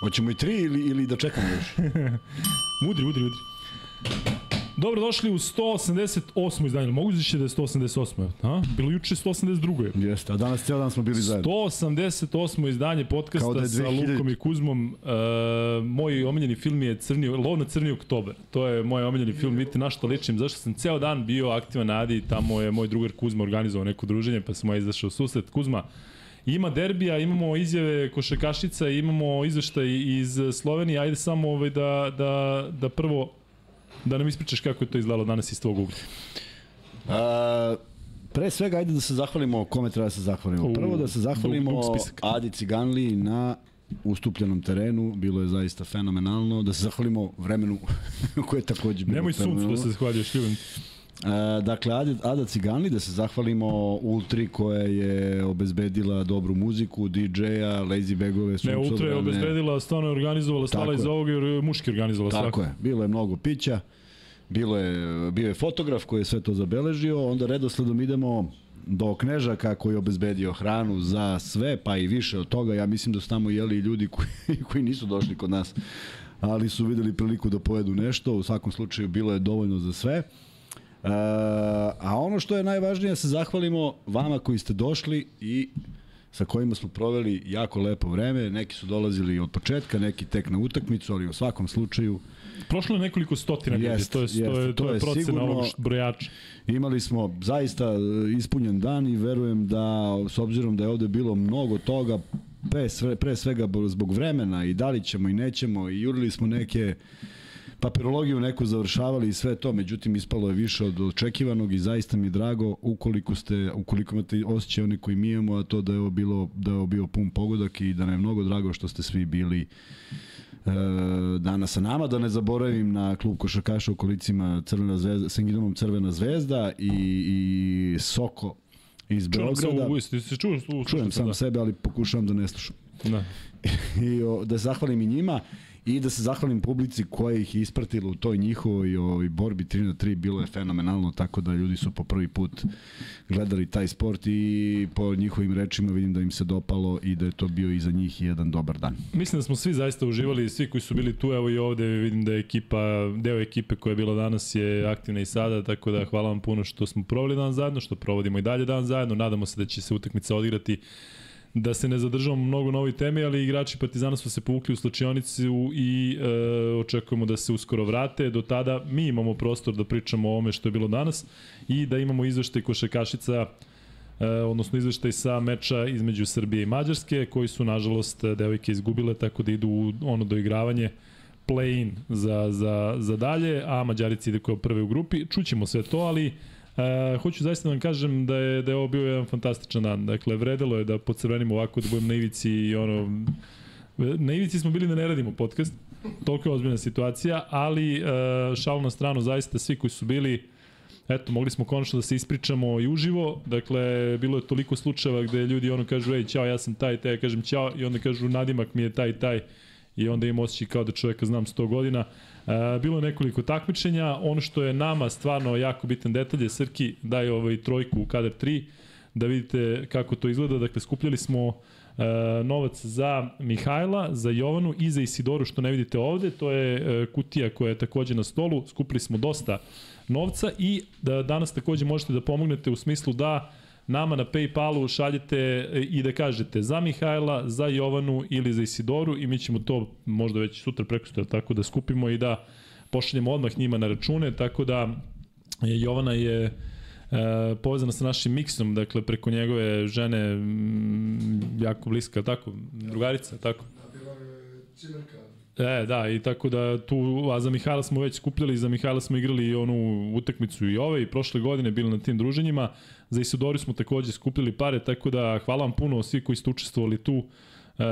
Hoćemo i tri ili, ili da čekamo još? udri, udri, udri. Dobro, došli u 188. izdanje. Mogu da je 188. A? Bilo juče 182. Jeste, a danas cijel dan smo bili zajedno. 188. izdanje podcasta da sa Lukom i Kuzmom. Uh, moj omiljeni film je Crni, Lov na Crni oktober. To je moj omiljeni film. Vidite na što ličim. Zašto sam ceo dan bio aktivan na Adi. Tamo je moj drugar Kuzma organizovao neko druženje, pa sam ja izašao u susret. Kuzma, Ima derbija, imamo izjave košakašica, imamo izveštaj iz Slovenije. Ajde samo ovaj da, da, da prvo da nam ispričaš kako je to izgledalo danas iz tvog ugla. A, pre svega, ajde da se zahvalimo kome treba da se zahvalimo. Prvo da se zahvalimo dug, dug Adi Ciganli na ustupljenom terenu, bilo je zaista fenomenalno. Da se zahvalimo vremenu koje je takođe bilo Nemoj suncu da se zahvaljuješ, ljubim. E, dakle, Ada, Ada Ciganli, da se zahvalimo Ultri koja je obezbedila dobru muziku, DJ-a, Lazy Bagove, Ne, Ultra je obezbedila, stvarno je organizovala, stala iz ovoga jer muški organizovala Tako svako. je, bilo je mnogo pića, bilo je, bio je fotograf koji je sve to zabeležio, onda redosledom idemo do Knežaka koji je obezbedio hranu za sve, pa i više od toga. Ja mislim da su tamo jeli ljudi koji, koji nisu došli kod nas, ali su videli priliku da pojedu nešto. U svakom slučaju bilo je dovoljno za sve. E, a ono što je najvažnije se zahvalimo vama koji ste došli i sa kojima smo proveli jako lepo vreme. Neki su dolazili od početka, neki tek na utakmicu, ali u svakom slučaju Prošlo je nekoliko stotina ljudi, jest, to je, jest, to je, to je, to je procena ovog brojača. Imali smo zaista e, ispunjen dan i verujem da, s obzirom da je ovde bilo mnogo toga, pre, sve, pre svega zbog vremena i da li ćemo i nećemo i jurili smo neke papirologiju neku završavali i sve to, međutim ispalo je više od očekivanog i zaista mi drago ukoliko ste ukoliko imate osjećaj oni koji mi imamo, a to da je ovo bilo da je ovo bio pun pogodak i da nam je mnogo drago što ste svi bili e, danas sa nama, da ne zaboravim na klub košarkaša u kolicima Crvena zvezda, Sengidomom Crvena zvezda i, i Soko iz Beograda. Čujem se, u, se čujem, čujem sam da. sebe, ali pokušavam da ne slušam. Da. I o, da zahvalim i njima i da se zahvalim publici koja ih je ispratila u toj njihovoj ovoj borbi 3 na 3 bilo je fenomenalno tako da ljudi su po prvi put gledali taj sport i po njihovim rečima vidim da im se dopalo i da je to bio i za njih jedan dobar dan. Mislim da smo svi zaista uživali, svi koji su bili tu, evo i ovde vidim da je ekipa, deo ekipe koja je bila danas je aktivna i sada, tako da hvala vam puno što smo proveli dan zajedno, što provodimo i dalje dan zajedno, nadamo se da će se utakmica odigrati da se ne zadržavamo mnogo na ovoj temi, ali igrači Partizana su se povukli u slačionicu i e, očekujemo da se uskoro vrate. Do tada mi imamo prostor da pričamo o ome što je bilo danas i da imamo izveštaj košakašica e, odnosno izveštaj sa meča između Srbije i Mađarske, koji su, nažalost, devojke izgubile, tako da idu u ono doigravanje play-in za, za, za dalje, a Mađarici ide kao prve u grupi. Čućemo sve to, ali Uh, hoću zaista da vam kažem da je, da je ovo bio jedan fantastičan dan. Dakle, vredelo je da podcrvenim ovako, da budem na ivici i ono... Na ivici smo bili da ne radimo podcast, toliko je ozbiljna situacija, ali uh, šal na stranu, zaista svi koji su bili, eto, mogli smo konačno da se ispričamo i uživo, dakle, bilo je toliko slučajeva gde ljudi ono kažu, ej, ćao, ja sam taj, taj, ja kažem ćao, i onda kažu, nadimak mi je taj, taj, i onda im osjećaj kao da čoveka znam 100 godina. E, bilo je nekoliko takmičenja, ono što je nama stvarno jako bitan detalj je Srki daje ovaj trojku u kader 3, da vidite kako to izgleda. Dakle, skupljali smo e, novac za Mihajla, za Jovanu i za Isidoru, što ne vidite ovde. To je e, kutija koja je takođe na stolu. Skupili smo dosta novca i da danas takođe možete da pomognete u smislu da nama na Paypalu šaljete e, i da kažete za Mihajla, za Jovanu ili za Isidoru i mi ćemo to možda već sutra preko tako da skupimo i da pošaljemo odmah njima na račune, tako da Jovana je e, povezana sa našim miksom, dakle preko njegove žene m, jako bliska, tako, drugarica, tako. Je cimerka E, da, i tako da tu, a za Mihajla smo već skupljali, za Mihajla smo igrali onu utakmicu i ove i prošle godine bili na tim druženjima. Za Isidori smo takođe skupljali pare, tako da hvala vam puno svi koji ste učestvovali tu. E,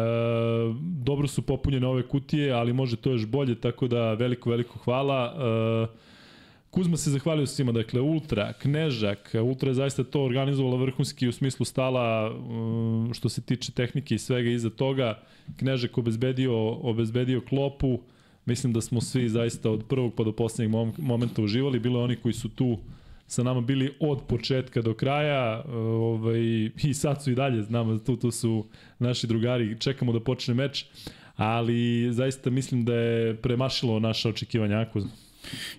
dobro su popunjene ove kutije, ali može to još bolje, tako da veliko, veliko hvala. E, Kuzma se zahvalio svima, dakle Ultra, Knežak, Ultra je zaista to organizovala vrhunski u smislu stala um, što se tiče tehnike i svega iza toga. Knežak obezbedio, obezbedio klopu, mislim da smo svi zaista od prvog pa do poslednjeg momenta uživali, bilo oni koji su tu sa nama bili od početka do kraja ovaj, i sad su i dalje, znamo, tu, tu su naši drugari, čekamo da počne meč ali zaista mislim da je premašilo naše očekivanja ako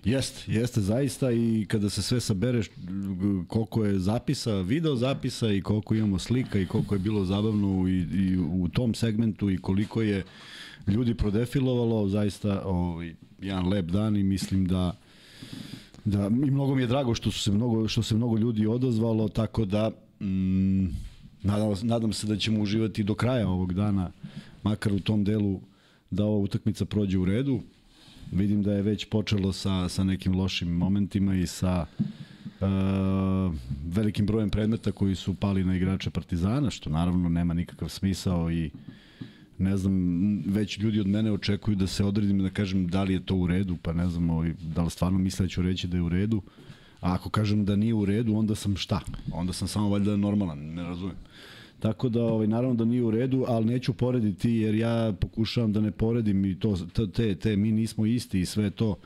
Jeste, jeste zaista i kada se sve sabereš koliko je zapisa, video zapisa i koliko imamo slika i koliko je bilo zabavno i, i u tom segmentu i koliko je ljudi prodefilovalo, zaista ovaj, jedan lep dan i mislim da da i mnogo mi je drago što su se mnogo što se mnogo ljudi odazvalo tako da mm, nadam, nadam se da ćemo uživati do kraja ovog dana makar u tom delu da ova utakmica prođe u redu. Vidim da je već počelo sa, sa nekim lošim momentima i sa uh, velikim brojem predmeta koji su pali na igrače Partizana, što naravno nema nikakav smisao i ne znam, već ljudi od mene očekuju da se odredim da kažem da li je to u redu, pa ne znam ovaj, da li stvarno misle da ću reći da je u redu. A ako kažem da nije u redu, onda sam šta? Onda sam samo valjda normalan, ne razumem. Tako da, ovaj, naravno da nije u redu, ali neću porediti jer ja pokušavam da ne poredim i to, te, te, mi nismo isti i sve to.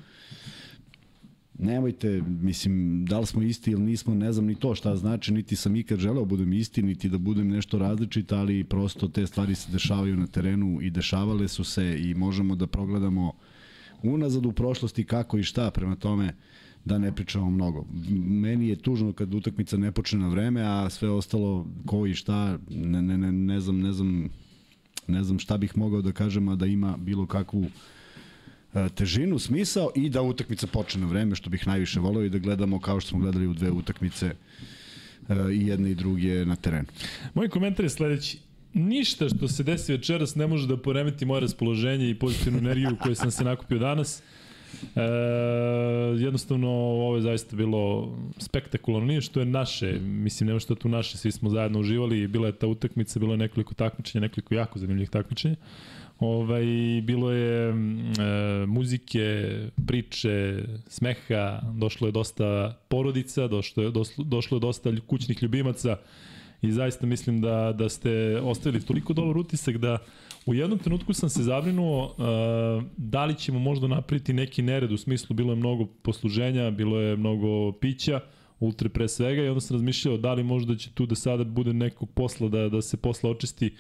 Nemojte, mislim, da li smo isti ili nismo, ne znam ni to šta znači, niti sam ikad želeo da budem isti, niti da budem nešto različit, ali prosto te stvari se dešavaju na terenu i dešavale su se i možemo da progledamo unazad u prošlosti kako i šta, prema tome, uh, da ne pričamo mnogo. Meni je tužno kad utakmica ne počne na vreme, a sve ostalo ko i šta, ne, ne, ne, ne znam, ne znam, ne znam šta bih mogao da kažem, a da ima bilo kakvu e, težinu, smisao i da utakmica počne na vreme, što bih najviše voleo i da gledamo kao što smo gledali u dve utakmice e, i jedne i druge na terenu. Moj komentar je sledeći. Ništa što se desi večeras ne može da poremeti moje raspoloženje i pozitivnu energiju koju sam se nakupio danas. E, jednostavno, ovo je zaista bilo spektakularno. Nije što je naše, mislim, nema što tu naše, svi smo zajedno uživali, bila je ta utakmica, bilo je nekoliko takmičenja, nekoliko jako zanimljivih takmičenja. Ovaj, bilo je e, muzike, priče, smeha, došlo je dosta porodica, došlo je, došlo, došlo je dosta kućnih ljubimaca i zaista mislim da, da ste ostavili toliko dobar utisak da U jednom trenutku sam se zabrinuo uh, da li ćemo možda napraviti neki nered u smislu bilo je mnogo posluženja, bilo je mnogo pića, ultre pre svega i onda sam razmišljao da li možda će tu da sada bude nekog posla da, da se posla očisti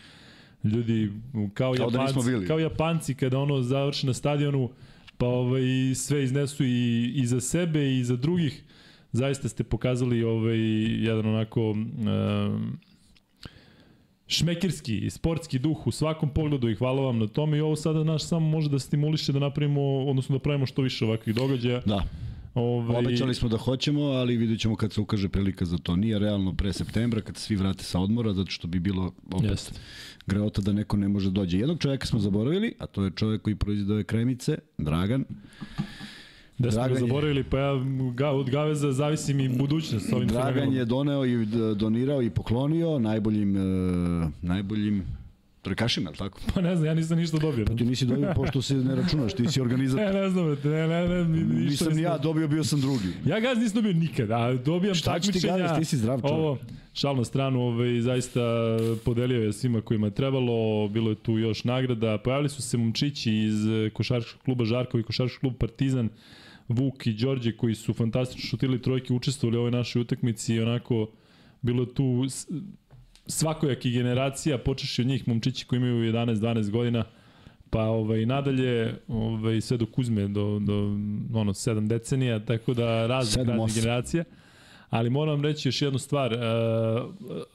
ljudi kao, kao da Japanci, da kao Japanci kada ono završi na stadionu pa ovaj, sve iznesu i, i za sebe i za drugih zaista ste pokazali ovaj, jedan onako uh, šmekirski, sportski duh u svakom pogledu i hvala vam na tome i ovo sada naš samo može da stimuliše da napravimo, odnosno da pravimo što više ovakvih događaja. Da. Ove... Obećali smo da hoćemo, ali vidjet ćemo kad se ukaže prilika za to. Nije realno pre septembra, kad svi vrate sa odmora, zato što bi bilo opet Jeste. greota da neko ne može da dođe. Jednog čoveka smo zaboravili, a to je čovek koji proizvode ove kremice, Dragan. Da smo Dragan ga zaboravili, pa ja ga, od Gaveza zavisim i budućnost ovim Dragan je doneo i donirao i poklonio najboljim, uh, najboljim Trkašima, ali tako? Pa ne znam, ja nisam ništa dobio. Pa ti nisi dobio pošto se ne računaš, ti si organizator. ne, ne znam, ne, ne, ne, ništa nisam ni ja dobio, bio sam drugi. Ja gaz nisam dobio nikad, a dobijam Šta takmičenja. Šta ti ti si zdrav čovjek. Ovo, šal na stranu, ovaj, zaista podelio je svima kojima je trebalo, bilo je tu još nagrada, pojavili su se momčići iz košarkaškog kluba Žarkovi i košarkaškog kluba Partizan, Vuk i Đorđe koji su fantastično šutirali trojke, učestvovali u ovoj našoj utakmici i onako bilo tu svakojaki generacija, počeši od njih momčići koji imaju 11-12 godina, pa ovaj, nadalje ovaj, sve do Kuzme, do, do ono, 7 decenija, tako da raznih raznih generacija. Ali moram reći još jednu stvar, uh,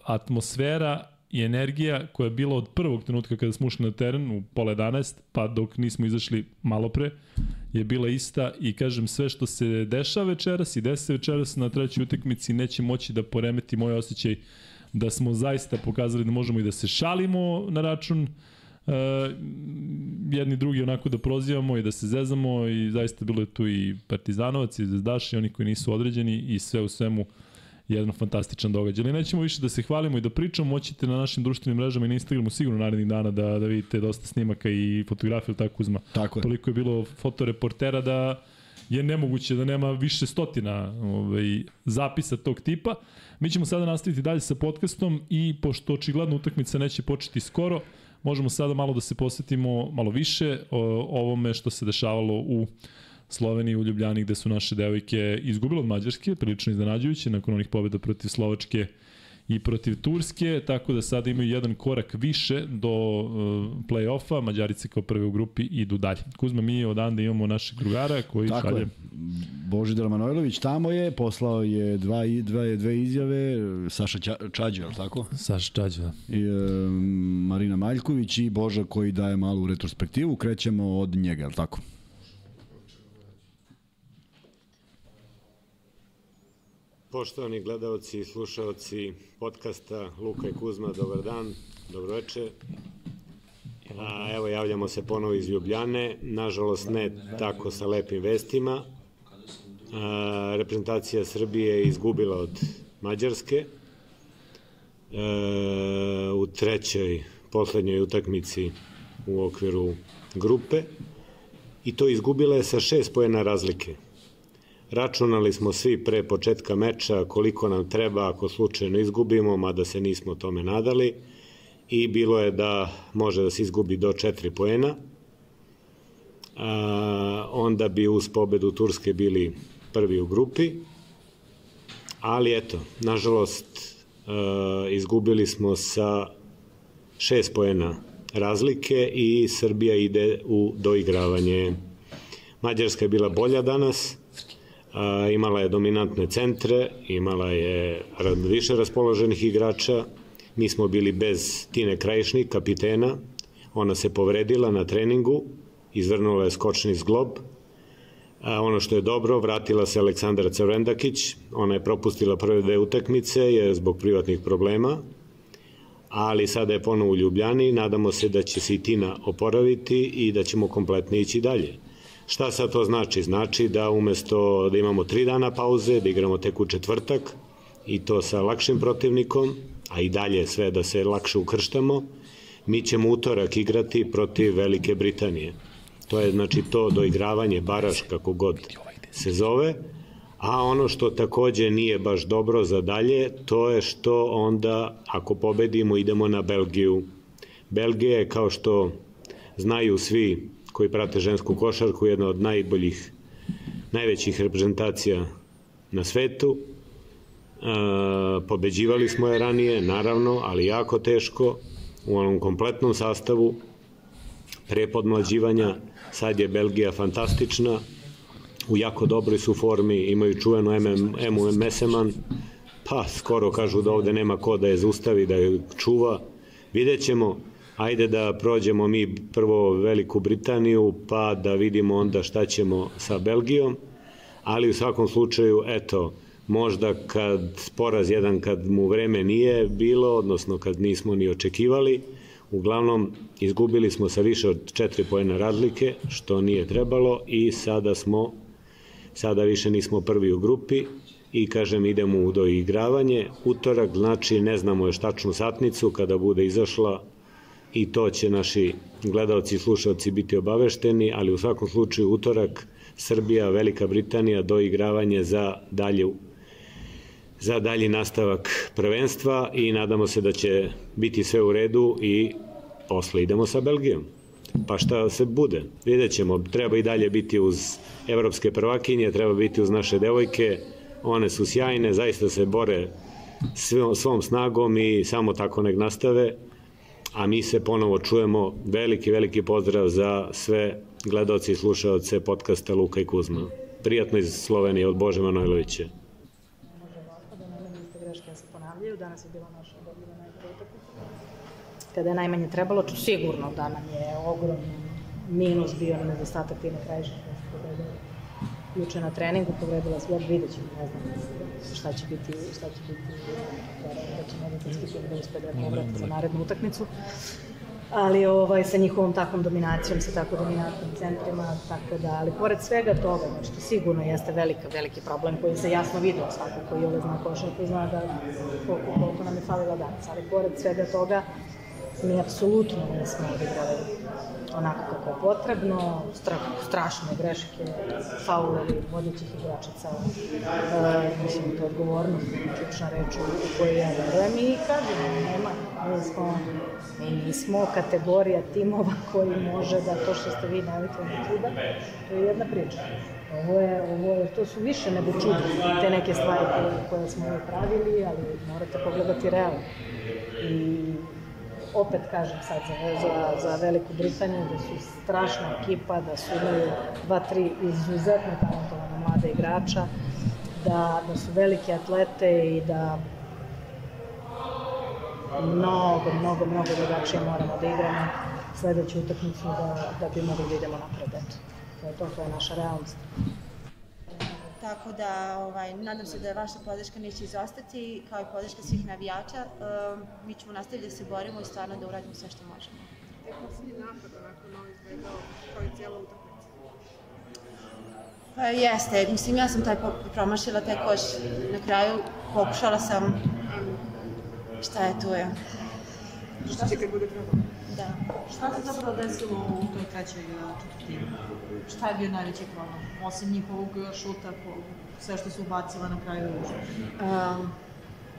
atmosfera i energija koja je bila od prvog trenutka kada smo ušli na teren u pola 11, pa dok nismo izašli malo pre, je bila ista i kažem sve što se dešava večeras i desi večeras na trećoj utakmici neće moći da poremeti moj osjećaj da smo zaista pokazali da možemo i da se šalimo na račun uh, jedni drugi onako da prozivamo i da se zezamo i zaista bilo je tu i Partizanovac i Zvezdaš i oni koji nisu određeni i sve u svemu jedan fantastičan događaj. Ali nećemo više da se hvalimo i da pričamo, moćete na našim društvenim mrežama i na Instagramu sigurno narednih dana da, da vidite dosta snimaka i fotografije tako uzma. Tako je. Toliko je bilo fotoreportera da je nemoguće da nema više stotina ovaj, zapisa tog tipa. Mi ćemo sada nastaviti dalje sa podcastom i pošto očigledno utakmica neće početi skoro, možemo sada malo da se posvetimo malo više o ovome što se dešavalo u Sloveniji u Ljubljani gde su naše devojke izgubile od Mađarske, prilično iznenađujuće, nakon onih pobjeda protiv Slovačke i protiv Turske, tako da sada imaju jedan korak više do uh, play-offa, Mađarice kao prve u grupi idu dalje. Kuzma, mi odande imamo našeg drugara koji Tako šalje... je. Božidar Manojlović tamo je, poslao je dva, dva, dve izjave, Saša Ča, Čađe, je li tako? Saša Čađe, da. I, e, Marina Maljković i Boža koji daje malu retrospektivu. Krećemo od njega, je li tako? Poštovani gledalci i slušalci podcasta Luka i Kuzma, dobar dan, dobroveče. A, evo javljamo se ponovo iz Ljubljane, nažalost ne tako sa lepim vestima. A, reprezentacija Srbije je izgubila od Mađarske e, u trećoj, poslednjoj utakmici u okviru grupe i to izgubila je sa šest pojena razlike. Računali smo svi pre početka meča koliko nam treba ako slučajno izgubimo, mada se nismo tome nadali i bilo je da može da se izgubi do 4 poena. A, onda bi uz pobedu Turske bili prvi u grupi. Ali eto, nažalost, a, izgubili smo sa 6 poena razlike i Srbija ide u doigravanje. Mađarska je bila bolja danas, imala je dominantne centre, imala je više raspoloženih igrača, mi smo bili bez Tine Krajišnik, kapitena, ona se povredila na treningu, izvrnula je skočni zglob, a ono što je dobro, vratila se Aleksandra Crvendakić, ona je propustila prve dve utakmice je zbog privatnih problema, ali sada je ponovo u Ljubljani, nadamo se da će se i Tina oporaviti i da ćemo kompletno ići dalje. Šta sad to znači? Znači da umesto da imamo tri dana pauze, da igramo tek u četvrtak i to sa lakšim protivnikom, a i dalje sve da se lakše ukrštamo, mi ćemo utorak igrati protiv Velike Britanije. To je znači to doigravanje, baraš, kako god se zove, a ono što takođe nije baš dobro za dalje, to je što onda ako pobedimo idemo na Belgiju. Belgija je kao što znaju svi koji prate žensku košarku, jedna od najboljih, najvećih reprezentacija na svetu. E, pobeđivali smo je ranije, naravno, ali jako teško, u onom kompletnom sastavu, pre podmlađivanja, sad je Belgija fantastična, u jako dobroj su formi, imaju čuvenu Emu Meseman, pa skoro kažu da ovde nema ko da je zaustavi, da je čuva. Vidjet ćemo, ajde da prođemo mi prvo Veliku Britaniju, pa da vidimo onda šta ćemo sa Belgijom, ali u svakom slučaju, eto, možda kad poraz jedan kad mu vreme nije bilo, odnosno kad nismo ni očekivali, uglavnom izgubili smo sa više od četiri pojena razlike, što nije trebalo i sada smo, sada više nismo prvi u grupi i kažem idemo u doigravanje. Utorak znači ne znamo još tačnu satnicu kada bude izašla i to će naši gledalci i slušalci biti obavešteni, ali u svakom slučaju utorak Srbija, Velika Britanija doigravanje za dalje za dalji nastavak prvenstva i nadamo se da će biti sve u redu i posle idemo sa Belgijom. Pa šta se bude? Vidjet ćemo. Treba i dalje biti uz evropske prvakinje, treba biti uz naše devojke. One su sjajne, zaista se bore svom snagom i samo tako nek nastave a mi se ponovo čujemo. Veliki, veliki pozdrav za sve gledalci i slušalce podcasta Luka i Kuzma. Prijatno iz Slovenije od Bože Manojlovića. danas je bila naša dobila najbolja. Kada je najmanje trebalo, sigurno da nam je ogromni minus bio na nedostatak Tine Krajišnika juče na treningu, povredila ja vidjet ćemo, ne znam šta će biti, šta će biti, da će da uspe da povrati za narednu utakmicu. Ali ovaj, sa njihovom takvom dominacijom, sa tako dominantnim centrima, tako da, ali pored svega toga, znači to sigurno jeste velika, veliki problem koji se jasno vidio svako koji ove zna košarku zna da koliko, koliko nam je falila danas, ali pored svega toga, mi apsolutno nismo odigrali onako kako je potrebno, stra, strašne greške, faulovi vodećih igračica, e, mislim, to je odgovornost, ključna reč u kojoj ja verujem i kažem, nema, mi smo, mi nismo kategorija timova koji može da to što ste vi navikli na čuda, to je jedna priča. Ovo je, ovo je, to su više nego čudo, te neke stvari koje, koje smo pravili, ali morate pogledati realno. I opet kažem sad za, za, za Veliku Britaniju da su strašna ekipa, da su imaju dva, tri izuzetno talentovana mlada igrača, da, da su velike atlete i da mnogo, mnogo, mnogo drugačije moramo da igramo sledeću utakmicu da, da bi mogli da idemo napred. Eto. To je to, to je naša realnost. Tako da ovaj, nadam se da vaša podrška neće izostati, kao i podrška svih navijača. Um, mi ćemo nastaviti da se borimo i stvarno da uradimo sve što možemo. je poslednji napad onako novo izgledao kao i cijela utakmica. Pa jeste, mislim ja sam taj promašila taj koš na kraju, pokušala sam šta je tu je. Šta će kad bude trebalo? Da. Šta se zapravo desilo u toj trećoj uh, četvrtini? Šta je bio najveći problem? Osim njihovog uh, šuta, po, sve što su ubacile na kraju. Um,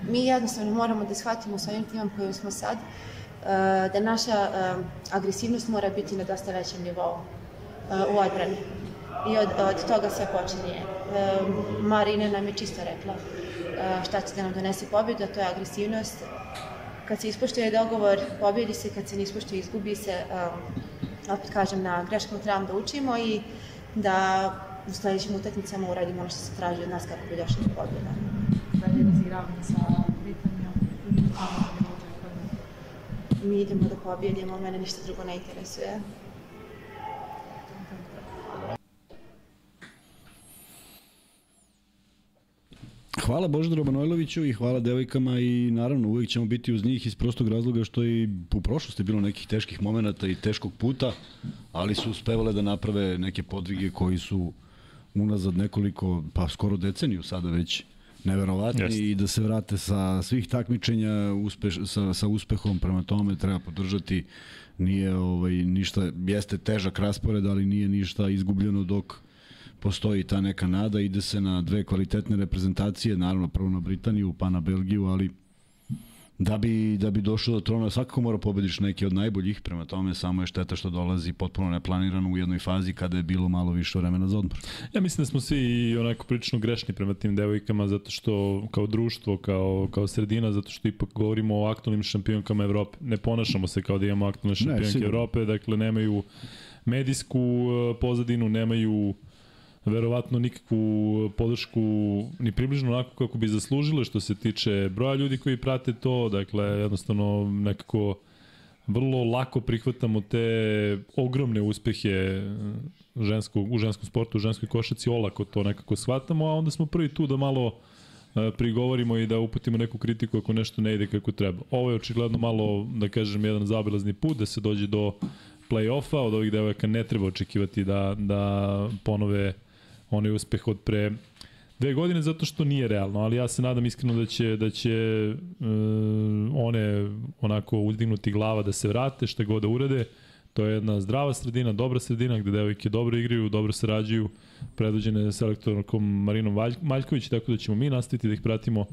mi jednostavno moramo da shvatimo sa ovim timom kojim smo sad, da naša agresivnost mora biti na dosta većem nivou u odbrani. I od, od toga sve počinje. Marina nam je čisto rekla šta će da nam donese pobjedu, a to je agresivnost. Kad se ispoštuje dogovor, pobjedi se, kad se ne ispoštuje, izgubi se. Um, opet kažem, na greškama trebamo da učimo i da u sledećim utakmicama uradimo ono što se traži od nas kako bi došli do pobjeda. Dalje razigravanje sa Britanijom. Mi idemo da pobjedimo, mene ništa drugo ne interesuje. Hvala Boždaru Manojloviću i hvala devojkama i naravno uvijek ćemo biti uz njih iz prostog razloga što i u prošlosti bilo nekih teških momenata i teškog puta, ali su uspevale da naprave neke podvige koji su unazad nekoliko, pa skoro deceniju sada već neverovatni Jeste. i da se vrate sa svih takmičenja uspeš, sa, sa uspehom prema tome treba podržati nije ovaj ništa jeste težak raspored ali nije ništa izgubljeno dok postoji ta neka nada, ide se na dve kvalitetne reprezentacije, naravno prvo na Britaniju, pa na Belgiju, ali da bi, da bi došao do trona, svakako mora pobediš neki od najboljih, prema tome samo je šteta što dolazi potpuno neplanirano u jednoj fazi kada je bilo malo više vremena za odmor. Ja mislim da smo svi onako prilično grešni prema tim devojkama zato što kao društvo, kao, kao sredina, zato što ipak govorimo o aktualnim šampionkama Evrope. Ne ponašamo se kao da imamo aktualne šampionke sigurno. Evrope, dakle nemaju medijsku e, pozadinu, nemaju verovatno nikakvu podršku ni približno onako kako bi zaslužile što se tiče broja ljudi koji prate to, dakle jednostavno nekako vrlo lako prihvatamo te ogromne uspehe ženskog, u ženskom sportu, u ženskoj košaci, olako to nekako shvatamo, a onda smo prvi tu da malo e, prigovorimo i da uputimo neku kritiku ako nešto ne ide kako treba. Ovo je očigledno malo, da kažem, jedan zaobilazni put da se dođe do play-offa, od ovih devojaka ne treba očekivati da, da ponove onaj uspeh od pre dve godine zato što nije realno, ali ja se nadam iskreno da će da će e, one onako uzdignuti glava da se vrate, šta god da urade. To je jedna zdrava sredina, dobra sredina gde devojke dobro igraju, dobro sarađuju, predvođene selektorkom Marinom Maljković, tako da ćemo mi nastaviti da ih pratimo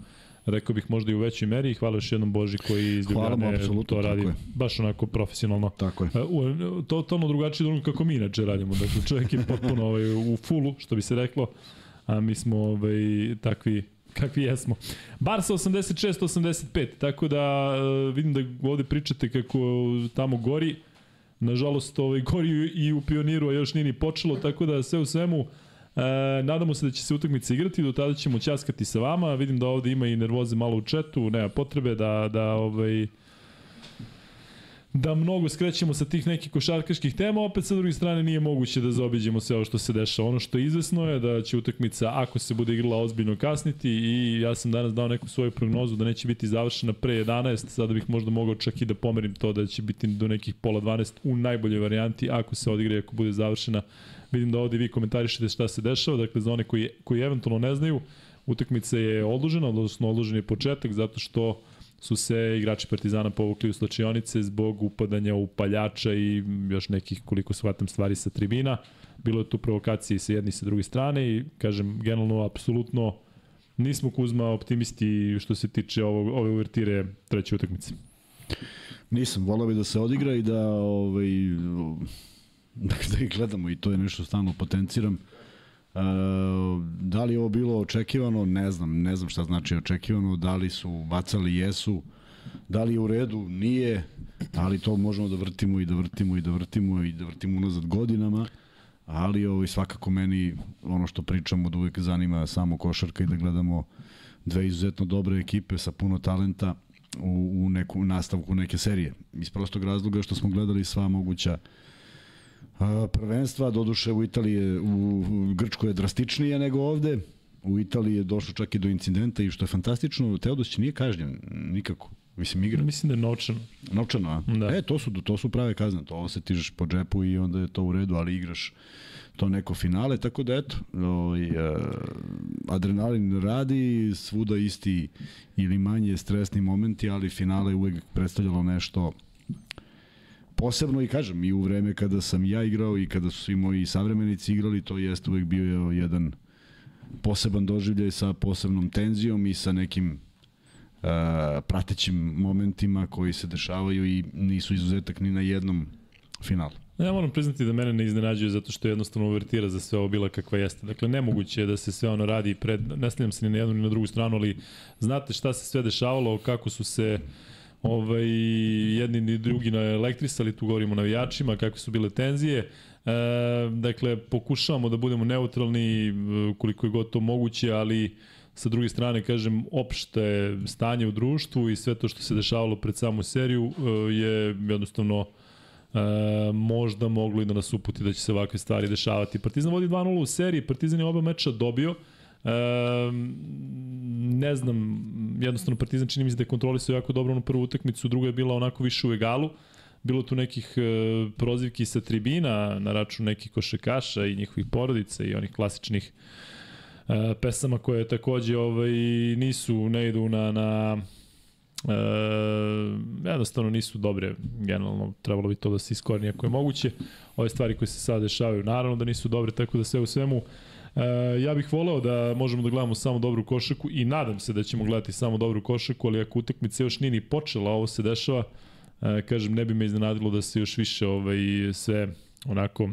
rekao bih možda i u većoj meri i hvala još jednom Boži koji iz Ljubljane to radi baš onako profesionalno. Tako je. E, U, totalno drugačije drugo kako mi inače radimo. Dakle, čovjek je potpuno ovaj, u fulu, što bi se reklo, a mi smo ovaj, takvi kakvi jesmo. Barsa 86-85, tako da e, vidim da ovde pričate kako tamo gori. Nažalost, ovaj, gori i u pioniru, a još nije ni počelo, tako da sve u svemu E, nadamo se da će se utakmica igrati, do tada ćemo ćaskati sa vama. Vidim da ovde ima i nervoze malo u četu, nema potrebe da, da ovaj, da mnogo skrećemo sa tih nekih košarkaških tema, opet sa druge strane nije moguće da zaobiđemo sve ovo što se dešava. Ono što je izvesno je da će utakmica, ako se bude igrala ozbiljno kasniti i ja sam danas dao neku svoju prognozu da neće biti završena pre 11, sada bih možda mogao čak i da pomerim to da će biti do nekih pola 12 u najboljoj varijanti ako se odigra i ako bude završena. Vidim da ovde vi komentarišete šta se dešava, dakle za one koji, koji eventualno ne znaju, utakmica je odložena, odnosno odložen je početak zato što su se igrači Partizana povukli u slačionice zbog upadanja upaljača i još nekih, koliko shvatam, stvari sa tribina. Bilo je tu provokacije sa jedne i sa druge strane i, kažem, generalno, apsolutno nismo Kuzma optimisti što se tiče ovog, ove uvertire treće utakmice. Nisam, volao bi da se odigra i da ovaj, da ih gledamo i to je nešto stalno potenciram. da li je ovo bilo očekivano? Ne znam, ne znam šta znači očekivano, da li su bacali, jesu, da li je u redu, nije, ali to možemo da vrtimo i da vrtimo i da vrtimo i da vrtimo unazad godinama, ali ovo, svakako meni ono što pričamo da uvek zanima samo košarka i da gledamo dve izuzetno dobre ekipe sa puno talenta u, u neku nastavku neke serije. Iz prostog razloga što smo gledali sva moguća a, prvenstva, doduše u Italiji, u, Grčkoj je drastičnije nego ovde, u Italiji je došlo čak i do incidenta i što je fantastično, Teodosić nije kažnjen nikako. Mislim, igra. Mislim da je novčano. Novčano, a? Da. E, to su, to su prave kazne. To osetiš po džepu i onda je to u redu, ali igraš to neko finale, tako da eto, ovaj, uh, adrenalin radi, svuda isti ili manje stresni momenti, ali finale uvek predstavljalo nešto posebno i kažem, i u vreme kada sam ja igrao i kada su svi moji savremenici igrali, to jeste uvek bio jedan poseban doživljaj sa posebnom tenzijom i sa nekim uh, pratećim momentima koji se dešavaju i nisu izuzetak ni na jednom finalu. Ja moram priznati da mene ne iznenađuje zato što je jednostavno uvertira za sve ovo bila kakva jeste. Dakle, nemoguće je da se sve ono radi pred, ne se ni na jednu ni na drugu stranu, ali znate šta se sve dešavalo, kako su se ovaj, jedni ni drugi na elektrisali, tu govorimo o navijačima, kakve su bile tenzije. E, dakle, pokušavamo da budemo neutralni koliko je gotovo moguće, ali sa druge strane, kažem, opšte stanje u društvu i sve to što se dešavalo pred samu seriju e, je jednostavno e, možda moglo i da nas uputi da će se ovakve stvari dešavati. Partizan vodi 2-0 u seriji, Partizan je oba meča dobio, e, ne znam, jednostavno Partizan čini mi se da je kontrolisao jako dobro onu prvu utakmicu, druga je bila onako više u egalu, bilo tu nekih e, prozivki sa tribina na račun nekih košekaša i njihovih porodica i onih klasičnih e, pesama koje takođe ovaj, nisu, ne idu na, na e, jednostavno nisu dobre, generalno trebalo bi to da se iskorni ako je moguće. Ove stvari koje se sada dešavaju, naravno da nisu dobre, tako da sve u svemu ja bih voleo da možemo da gledamo samo dobru košaku i nadam se da ćemo gledati samo dobru košaku, ali ako utakmica još nije ni počela, ovo se dešava, e, kažem, ne bi me iznenadilo da se još više ovaj, sve onako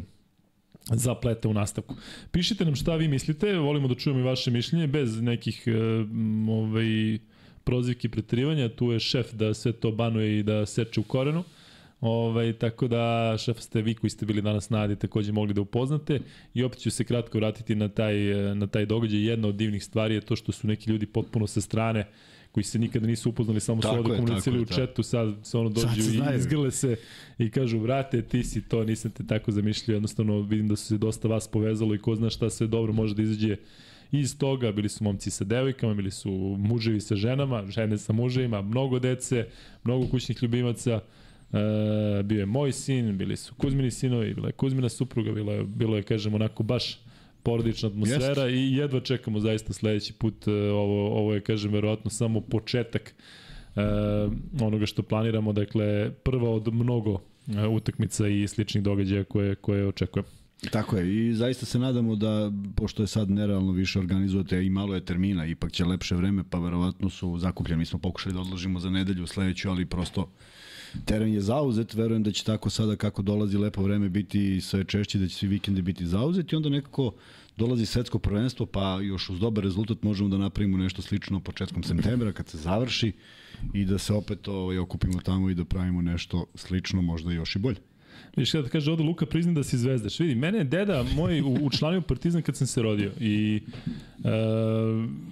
zaplete u nastavku. Pišite nam šta vi mislite, volimo da čujemo i vaše mišljenje, bez nekih e, ovaj, prozivki pretrivanja, tu je šef da sve to banuje i da seče u korenu. Ovaj, tako da, šef ste vi koji ste bili danas na Adi takođe mogli da upoznate. I opet ću se kratko vratiti na taj, na taj događaj. Jedna od divnih stvari je to što su neki ljudi potpuno sa strane koji se nikada nisu upoznali, samo su ovde komunicili u četu, sad se ono dođu i izgrle se i kažu, vrate, ti si to, nisam te tako zamišljio, jednostavno vidim da su se dosta vas povezalo i ko zna šta sve dobro može da izađe iz toga, bili su momci sa devojkama, bili su muževi sa ženama, žene sa muževima, mnogo dece, mnogo kućnih ljubimaca, E, bio je moj sin, bili su Kuzmini sinovi, bila je Kuzmina supruga, bilo je, bilo je kažem, onako baš porodična atmosfera Jest. i jedva čekamo zaista sledeći put. E, ovo, ovo je, kažem, verovatno samo početak e, onoga što planiramo. Dakle, prva od mnogo e, utakmica i sličnih događaja koje, koje očekujemo. Tako je i zaista se nadamo da, pošto je sad nerealno više organizujete i malo je termina, ipak će lepše vreme, pa verovatno su zakupljeni. Mi smo pokušali da odložimo za nedelju sledeću, ali prosto teren je zauzet, verujem da će tako sada kako dolazi lepo vreme biti sve češće, da će svi vikendi biti zauzeti i onda nekako dolazi svetsko prvenstvo, pa još uz dobar rezultat možemo da napravimo nešto slično početkom septembra kad se završi i da se opet ovaj, okupimo tamo i da pravimo nešto slično, možda još i bolje. Viš kada kaže ovde Luka priznam da si zvezdaš. Vidi, mene je deda moj učlanio Partizan kad sam se rodio i uh,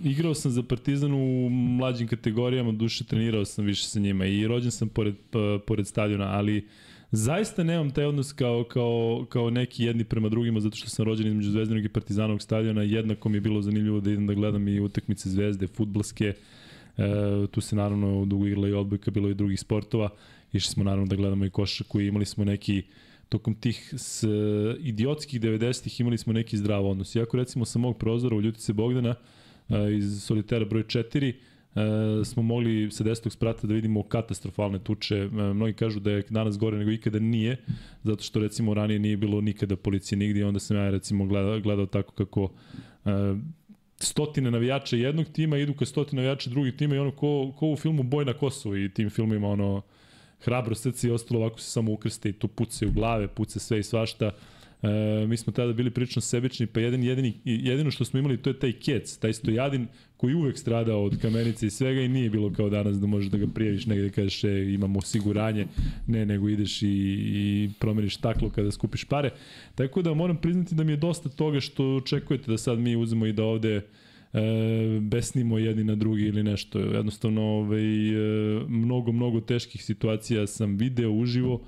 igrao sam za Partizan u mlađim kategorijama, duše trenirao sam više sa njima i rođen sam pored, pored stadiona, ali zaista nemam taj odnos kao, kao, kao neki jedni prema drugima, zato što sam rođen između Zvezdanog i Partizanovog stadiona, jednako mi je bilo zanimljivo da idem da gledam i utakmice Zvezde, futbalske, E, tu se naravno dugo igrala i odbojka, bilo i drugih sportova. Išli smo naravno da gledamo i košarku i imali smo neki tokom tih s, idiotskih 90-ih imali smo neki zdrav odnos. Iako recimo sa mog prozora u Ljutice Bogdana iz Solitera broj 4 e, smo mogli sa desetog sprata da vidimo katastrofalne tuče. E, mnogi kažu da je danas gore nego ikada nije, zato što recimo ranije nije bilo nikada policije nigdje, onda sam ja recimo gledao, gledao tako kako e, stotine navijača jednog tima idu ka stotine navijača drugih tima i ono ko, ko u filmu Boj na Kosovu i tim filmima ono hrabro srce i ostalo ovako se samo ukrste i tu puce u glave, puce sve i svašta. E, mi smo tada bili prilično sebični, pa jedin, jedini, jedino što smo imali to je taj kec, taj stojadin koji uvek stradao od kamenice i svega i nije bilo kao danas da možeš da ga prijaviš negde i kažeš e, imamo osiguranje, ne, nego ideš i, i promeniš taklo kada skupiš pare. Tako da moram priznati da mi je dosta toga što očekujete da sad mi uzemo i da ovde e, besnimo jedni na drugi ili nešto. Jednostavno, ovaj, e, mnogo, mnogo teških situacija sam video uživo,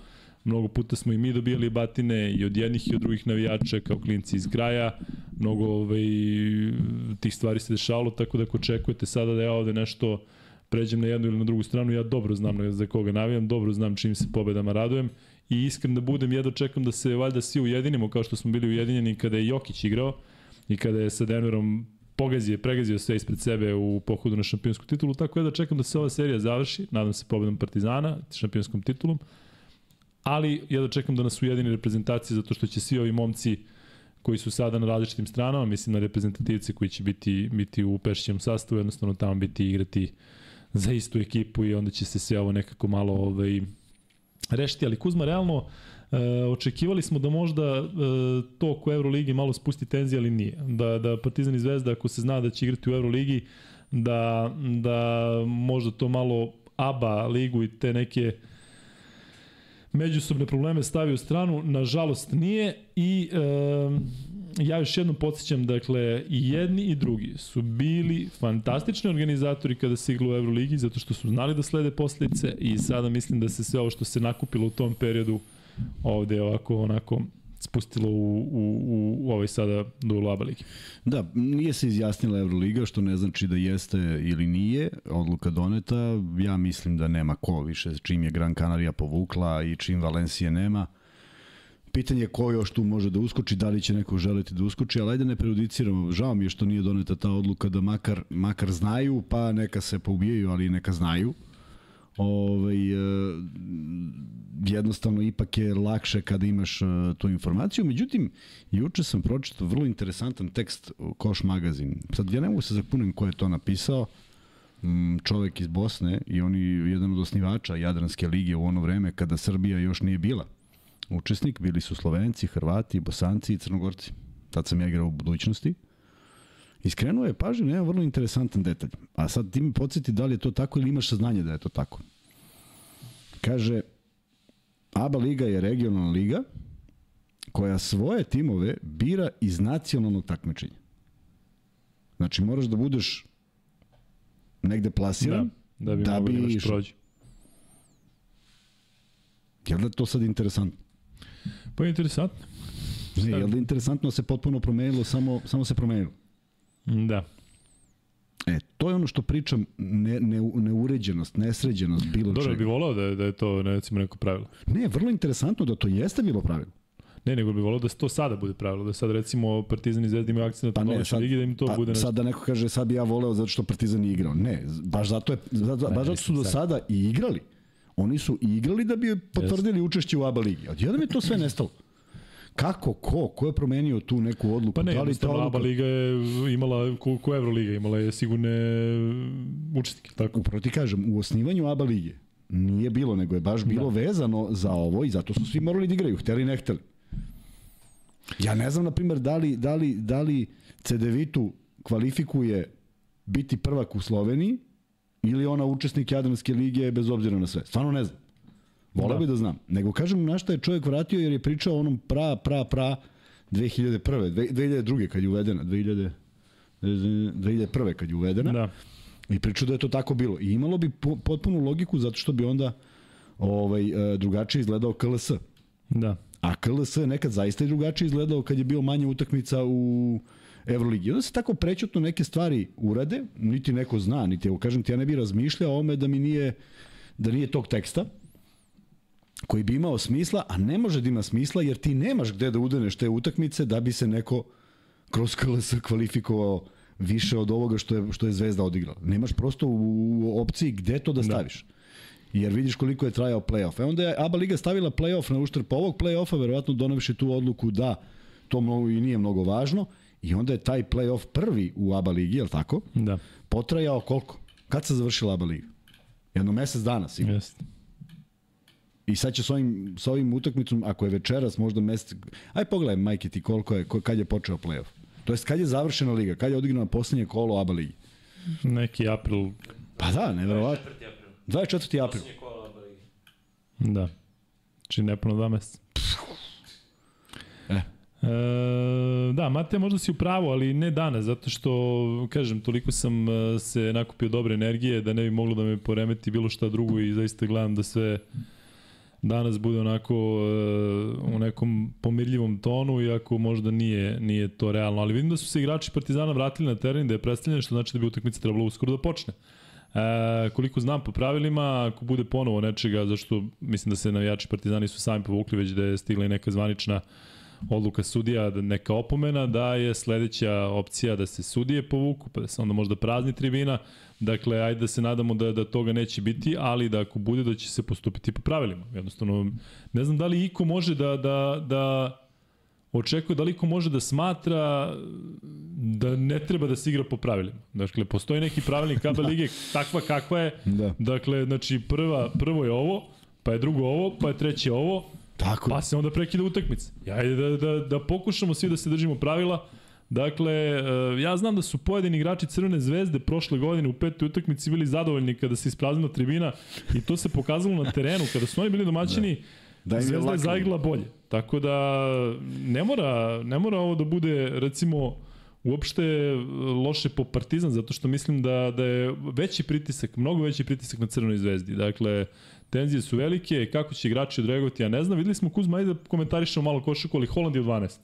Mnogo puta smo i mi dobijali batine i od jednih i od drugih navijača kao klinci iz graja. Mnogo ovaj, tih stvari se dešavalo, tako da ako očekujete sada da ja ovde nešto pređem na jednu ili na drugu stranu, ja dobro znam za koga navijam, dobro znam čim se pobedama radujem i iskren da budem, jedno čekam da se valjda svi ujedinimo kao što smo bili ujedinjeni kada je Jokić igrao i kada je sa Denverom pogazio, pregazio sve ispred sebe u pohodu na šampionsku titulu, tako je da čekam da se ova serija završi, nadam se pobedom Partizana, šampionskom titulom, ali ja da čekam da nas ujedini reprezentacije zato što će svi ovi momci koji su sada na različitim stranama, mislim na reprezentativce koji će biti, biti u Pešićem sastavu, jednostavno tamo biti igrati za istu ekipu i onda će se sve ovo nekako malo ovaj, rešiti, ali Kuzma realno e, očekivali smo da možda e, to oko Euroligi malo spusti tenzije, ali nije. Da, da Partizan i Zvezda, ako se zna da će igrati u Euroligi, da, da možda to malo ABA ligu i te neke uh, međusobne probleme stavi u stranu, nažalost nije i e, ja još jednom podsjećam, dakle, i jedni i drugi su bili fantastični organizatori kada se iglo u Euroligi, zato što su znali da slede posljedice i sada mislim da se sve ovo što se nakupilo u tom periodu ovde ovako onako spustilo u, u, u ovaj sada do Aba Ligi. Da, nije se izjasnila Euroliga, što ne znači da jeste ili nije odluka doneta. Ja mislim da nema ko više čim je Gran Canaria povukla i čim Valencije nema. Pitanje je ko još tu može da uskoči, da li će neko želiti da uskoči, ali ajde ne prejudiciramo. Žao mi je što nije doneta ta odluka da makar, makar znaju, pa neka se poubijaju, ali neka znaju ovaj, e, jednostavno ipak je lakše kada imaš e, tu informaciju. Međutim, juče sam pročitao vrlo interesantan tekst Koš magazin. Sad ja ne mogu se zapunim ko je to napisao, mm, čovek iz Bosne i on je jedan od osnivača Jadranske lige u ono vreme kada Srbija još nije bila učesnik, bili su Slovenci, Hrvati, Bosanci i Crnogorci. Tad sam ja igrao u budućnosti. Iskrenuo je pažnju na jedan vrlo interesantan detalj. A sad ti mi podsjeti da li je to tako ili imaš saznanje da je to tako. Kaže, ABA liga je regionalna liga koja svoje timove bira iz nacionalnog takmičenja. Znači, moraš da budeš negde plasiran da, da bi, da bi da prođi. Je li da to sad interesantno? Pa je interesantno. Ne, je li interesantno da se potpuno promenilo, samo, samo se promenilo? Da. E, to je ono što pričam, ne, ne, neuređenost, nesređenost, bilo Dobro, čega. Dobro, bi volao da, da je to, ne, recimo, neko pravilo. Ne, vrlo interesantno da to jeste bilo pravilo. Ne, nego bi volao da to sada bude pravilo, da sad recimo Partizan i Zvezda imaju akcije na pa sad, ligi, da im to pa, bude nešto. Sad da neko kaže sad bi ja voleo zato što Partizan nije igrao. Ne, baš zato, je, zato, ne, baš zato su do sada i igrali. Oni su igrali da bi potvrdili yes. učešće u ABA ligi. Odjednom je to sve nestalo. Kako, ko, ko je promenio tu neku odluku? Pa ne, da li ta odluka... Liga je imala, ko, ko Euroliga imala je sigurne učesnike, tako? Upravo ti kažem, u osnivanju ABA lige nije bilo, nego je baš bilo da. vezano za ovo i zato su svi morali da igraju, hteli ne hteli. Ja ne znam, na primjer, da li, da li, da li CDV-tu kvalifikuje biti prvak u Sloveniji ili ona učesnik Jadranske lige bez obzira na sve. Stvarno ne znam. Voleo da. bi da znam. Nego kažem na šta je čovjek vratio jer je pričao onom pra, pra, pra 2001. 2002. kad je uvedena. 2000, 2001. kad je uvedena. Da. I pričao da je to tako bilo. I imalo bi potpunu logiku zato što bi onda ovaj, e, drugačije izgledao KLS. Da. A KLS je nekad zaista drugačije izgledao kad je bio manje utakmica u Evroligi. Onda se tako prećutno neke stvari urade, niti neko zna, niti, evo kažem ti, ja ne bih razmišljao o ome da mi nije, da nije tog teksta, koji bi imao smisla, a ne može da ima smisla jer ti nemaš gde da udeneš te utakmice da bi se neko kroz KLS kvalifikovao više od ovoga što je, što je Zvezda odigrala. Nemaš prosto u opciji gde to da, da. staviš. Da. Jer vidiš koliko je trajao playoff. E onda je ABA Liga stavila playoff na uštrb ovog playoffa, verovatno donavši tu odluku da to mnogo i nije mnogo važno. I onda je taj playoff prvi u ABA Ligi, je li tako? Da. Potrajao koliko? Kad se završila ABA Liga? Jedno mesec dana, sigurno. Jeste. I sad će s ovim, s ovim utakmicom, ako je večeras, možda mesec... Aj pogledaj, majke ti, koliko je, ko, kad je počeo play-off. To jest, kad je završena liga, kad je odigrana poslednje kolo ABA ligi. Neki april, Pa da, neverovatno. 24. april. da. Znači nepuno dva meseca. E. E, da, Mate, možda si u pravu, ali ne danas, zato što, kažem, toliko sam e, se nakupio dobre energije da ne bi moglo da me poremeti bilo šta drugo i zaista gledam da sve danas bude onako e, u nekom pomirljivom tonu, iako možda nije, nije to realno. Ali vidim da su se igrači Partizana vratili na teren, da je predstavljeno, što znači da bi utakmica trebalo uskoro da počne. E, koliko znam po pravilima, ako bude ponovo nečega, zašto mislim da se navijači Partizani su sami povukli, već da je stigla i neka zvanična odluka sudija, da neka opomena, da je sledeća opcija da se sudije povuku, pa da se onda možda prazni tribina. Dakle, ajde da se nadamo da, da toga neće biti, ali da ako bude da će se postupiti po pravilima. Jednostavno, ne znam da li iko može da, da, da očekuje da li iko može da smatra da ne treba da se igra po pravilima. Dakle, postoji neki pravilnik KB lige takva kakva je. Da. Dakle, znači prva, prvo je ovo, pa je drugo ovo, pa je treće ovo, Tako pa se onda prekida utakmica. Ajde da, da, da pokušamo svi da se držimo pravila. Dakle, e, ja znam da su pojedini igrači Crvene zvezde prošle godine u petoj utakmici bili zadovoljni kada se ispraznila tribina i to se pokazalo na terenu. Kada su oni bili domaćini, Da je Zvezda je zaigla bolje. Tako da ne mora, ne mora ovo da bude recimo uopšte loše po Partizan, zato što mislim da, da je veći pritisak, mnogo veći pritisak na Crvenoj zvezdi. Dakle, tenzije su velike, kako će igrači odreagovati, ja ne znam. Videli smo Kuzma, ajde da komentarišemo malo košaku, ali Holand je u 12.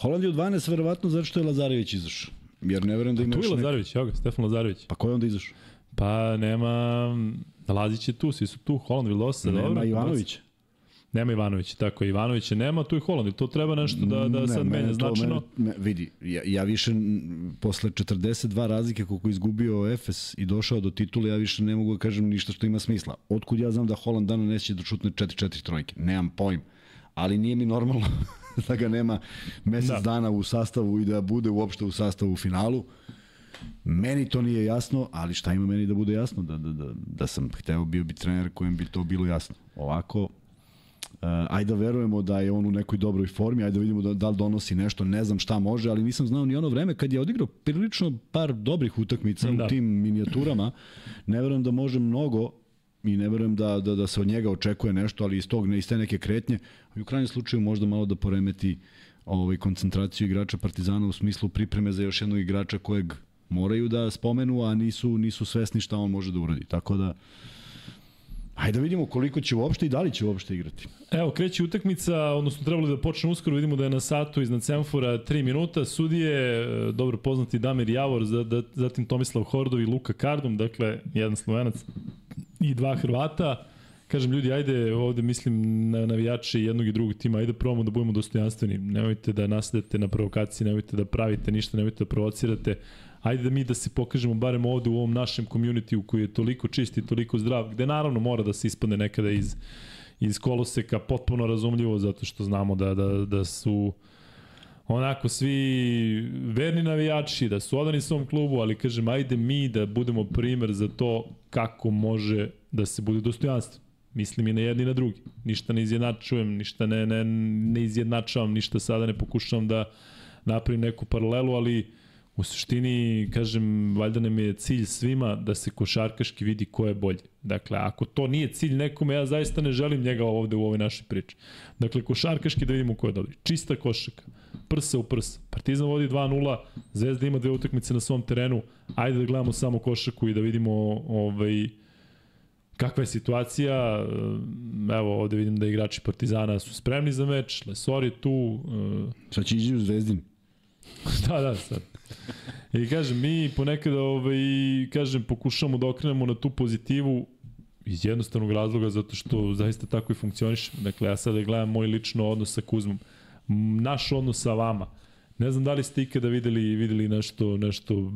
Holand je u 12, verovatno zato što je Lazarević izašao. Jer ne verujem da ima Tu je Lazarević, evo ga, Stefan Lazarević. Pa ko je onda izašao? Pa nema, Lazić je tu, svi su tu, Holand, Vildosa, dobro. Nema Ivanović. Nema Ivanović, tako je, Ivanovića nema, tu je Holand i to treba nešto da, da Ne, sad menja značajno. Mene, me, vidi, ja, ja više posle 42 razlike koliko izgubio Efes i došao do titula, ja više ne mogu da kažem ništa što ima smisla. Otkud ja znam da Holland dana neće da šutne 4-4 trojke? Nemam pojm. Ali nije mi normalno da ga nema mesec Da. da. dana u sastavu i da bude uopšte u sastavu u finalu. Meni to nije jasno, ali šta ima meni da bude jasno? Da, da, da, da sam hteo bio bi trener kojem bi to bilo jasno. Ovako, ajde da verujemo da je on u nekoj dobroj formi, ajde da vidimo da, da li donosi nešto, ne znam šta može, ali nisam znao ni ono vreme kad je odigrao prilično par dobrih utakmica Da. u tim minijaturama. Ne verujem da može mnogo i ne verujem da, da, da se od njega očekuje nešto, ali iz, tog, iz te neke kretnje, i u krajnjem slučaju možda malo da poremeti ovaj, koncentraciju igrača Partizana u smislu pripreme za još jednog igrača kojeg moraju da spomenu, a nisu, nisu svesni šta on može da uradi. Tako da, Ajde da vidimo koliko će uopšte i da li će uopšte igrati. Evo, kreće utakmica, odnosno trebalo da počne uskoro, vidimo da je na satu iznad semfora 3 minuta, sudije, e, dobro poznati Damir Javor, za, da, zatim Tomislav Hordov i Luka Kardum, dakle, jedan slovenac i dva Hrvata. Kažem, ljudi, ajde, ovde mislim na navijače jednog i drugog tima, ajde probamo da budemo dostojanstveni. Nemojte da nasedete na provokaciji, nemojte da pravite ništa, nemojte da provocirate. Ajde da mi da se pokažemo barem ovde u ovom našem community koji je toliko čist i toliko zdrav, gde naravno mora da se ispadne nekada iz, iz koloseka potpuno razumljivo zato što znamo da, da, da su onako svi verni navijači, da su odani svom klubu, ali kažem, ajde mi da budemo primer za to kako može da se bude dostojanstvo. Mislim i na jedni i na drugi. Ništa ne izjednačujem, ništa ne, ne, ne izjednačavam, ništa sada ne pokušavam da napravim neku paralelu, ali u suštini, kažem, valjda nam je cilj svima da se košarkaški vidi ko je bolji. Dakle, ako to nije cilj nekome, ja zaista ne želim njega ovde u ovoj našoj priči. Dakle, košarkaški da vidimo ko je dobri. Čista košaka, prsa u prsa. Partizan vodi 2-0, Zvezda ima dve utakmice na svom terenu. Ajde da gledamo samo košaku i da vidimo ovaj, kakva je situacija. Evo, ovde vidim da igrači Partizana su spremni za meč, Lesor je tu, Sad će ići u Zvezdin. da, da, sad. I kažem, mi ponekad ovaj, kažem, pokušamo da okrenemo na tu pozitivu iz jednostavnog razloga zato što zaista tako i funkcioniš. Dakle, ja sada gledam moj lično odnos sa Kuzmom. Naš odnos sa vama. Ne znam da li ste ikada videli, videli nešto, nešto,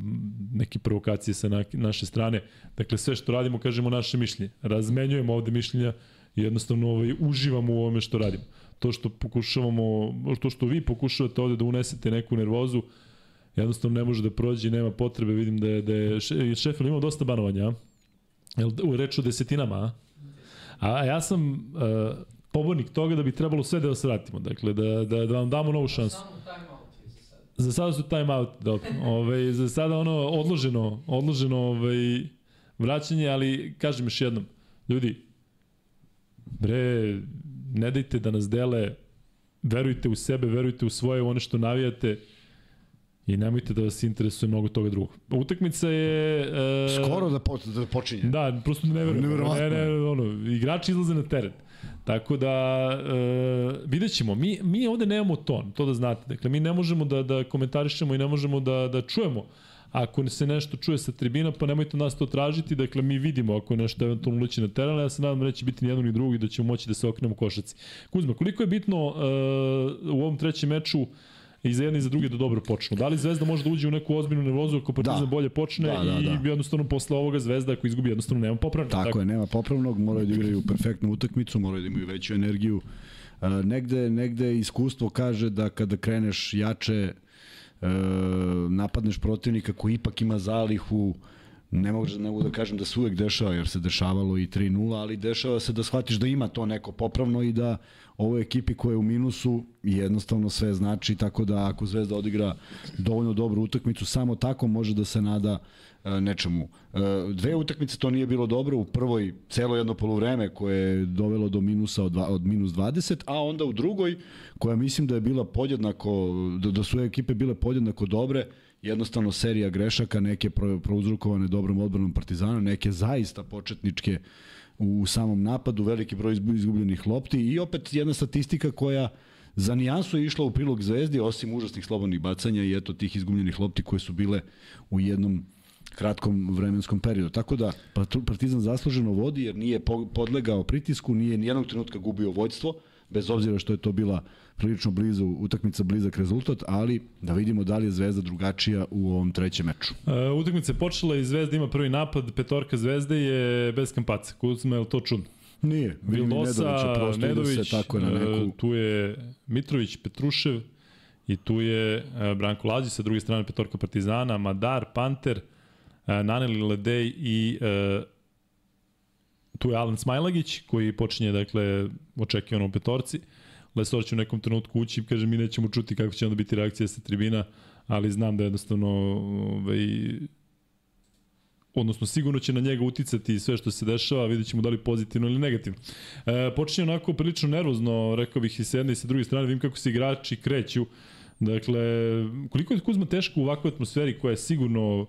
neke provokacije sa na, naše strane. Dakle, sve što radimo, kažemo naše mišljenje. Razmenjujemo ovde mišljenja i jednostavno ovaj, uživamo u ovome što radimo. To što pokušavamo, to što vi pokušavate ovde da unesete neku nervozu, jednostavno ne može da prođe nema potrebe. Vidim da je, da je šef, imao dosta banovanja? Jel u reč o desetinama, a? A ja sam uh, pobornik toga da bi trebalo sve da vas vratimo. Dakle, da, da, da vam damo novu šansu. Za sada su time out, dobro. Ove, za sada ono odloženo, odloženo ovaj, vraćanje, ali kažem još jednom, ljudi, bre, ne dajte da nas dele, verujte u sebe, verujte u svoje, u one što navijate, I nemojte da vas interesuje mnogo toga drugog. Utakmica je... E, Skoro da, po, da počinje. Da, prosto ne verujem. Ne, ne, ono, igrači izlaze na teren. Tako da, e, vidjet ćemo, mi, mi ovde nemamo ton, to da znate. Dakle, mi ne možemo da, da komentarišemo i ne možemo da, da čujemo ako se nešto čuje sa tribina, pa nemojte nas to tražiti, dakle mi vidimo ako je nešto eventualno uleći na teren, ja se nadam da neće biti ni jedno ni drugo i da ćemo moći da se okrenemo košaci. Kuzma, koliko je bitno uh, u ovom trećem meču i za jedne i za druge da dobro počnu. Da li Zvezda može da uđe u neku ozbiljnu nervozu ako Partizan Da. bolje počne Da, da, i da. jednostavno posle ovoga Zvezda ako izgubi jednostavno nema popravnog. Tako, je, nema popravnog, moraju da igraju perfektnu utakmicu, moraju da imaju veću energiju. E, negde, negde iskustvo kaže da kada kreneš jače, e, napadneš protivnika koji ipak ima zalihu, ne mogu, ne mogu da kažem da se uvek dešava, jer se dešavalo i 3-0, ali dešava se da shvatiš da ima to neko popravno i da ovoj ekipi koja je u minusu jednostavno sve znači, tako da ako Zvezda odigra dovoljno dobru utakmicu, samo tako može da se nada e, nečemu. E, dve utakmice to nije bilo dobro, u prvoj celo jedno poluvreme koje je dovelo do minusa od, dva, od minus 20, a onda u drugoj koja mislim da je bila podjednako, da, da su ekipe bile podjednako dobre, jednostavno serija grešaka, neke pro, prouzrukovane dobrom odbranom Partizana, neke zaista početničke u samom napadu, veliki broj izgu- izgubljenih lopti i opet jedna statistika koja za nijansu je išla u prilog Zvezdi, osim užasnih slobodnih bacanja i eto tih izgubljenih lopti koje su bile u jednom kratkom vremenskom periodu. Tako da Partizan zasluženo vodi jer nije po- podlegao pritisku, nije nijednog trenutka gubio vođstvo, bez obzira što je to bila prilično blizu, utakmica blizak rezultat, ali da vidimo da li je Zvezda drugačija u ovom trećem meču. Uh, utakmica je počela i Zvezda ima prvi napad, petorka Zvezde je bez kampaca. Kuzma, je li to čudno? Nije, Vildosa, prosto Nedović, se tako na neku... e, tu je Mitrović, Petrušev i tu je e, Branko Lađi, sa druge strane petorka Partizana, Madar, Panter, e, Naneli Ledej i e, tu je Alan Smajlagić koji počinje dakle očekivano u petorci. Lesor će u nekom trenutku ući i kaže mi nećemo čuti kako će onda biti reakcija sa tribina, ali znam da jednostavno ovaj, odnosno sigurno će na njega uticati sve što se dešava, vidjet ćemo da li pozitivno ili negativno. E, počinje onako prilično nervozno, rekao bih i sa jedne i sa druge strane, vidim kako se igrači kreću. Dakle, koliko je Kuzma teško u ovakvoj atmosferi koja je sigurno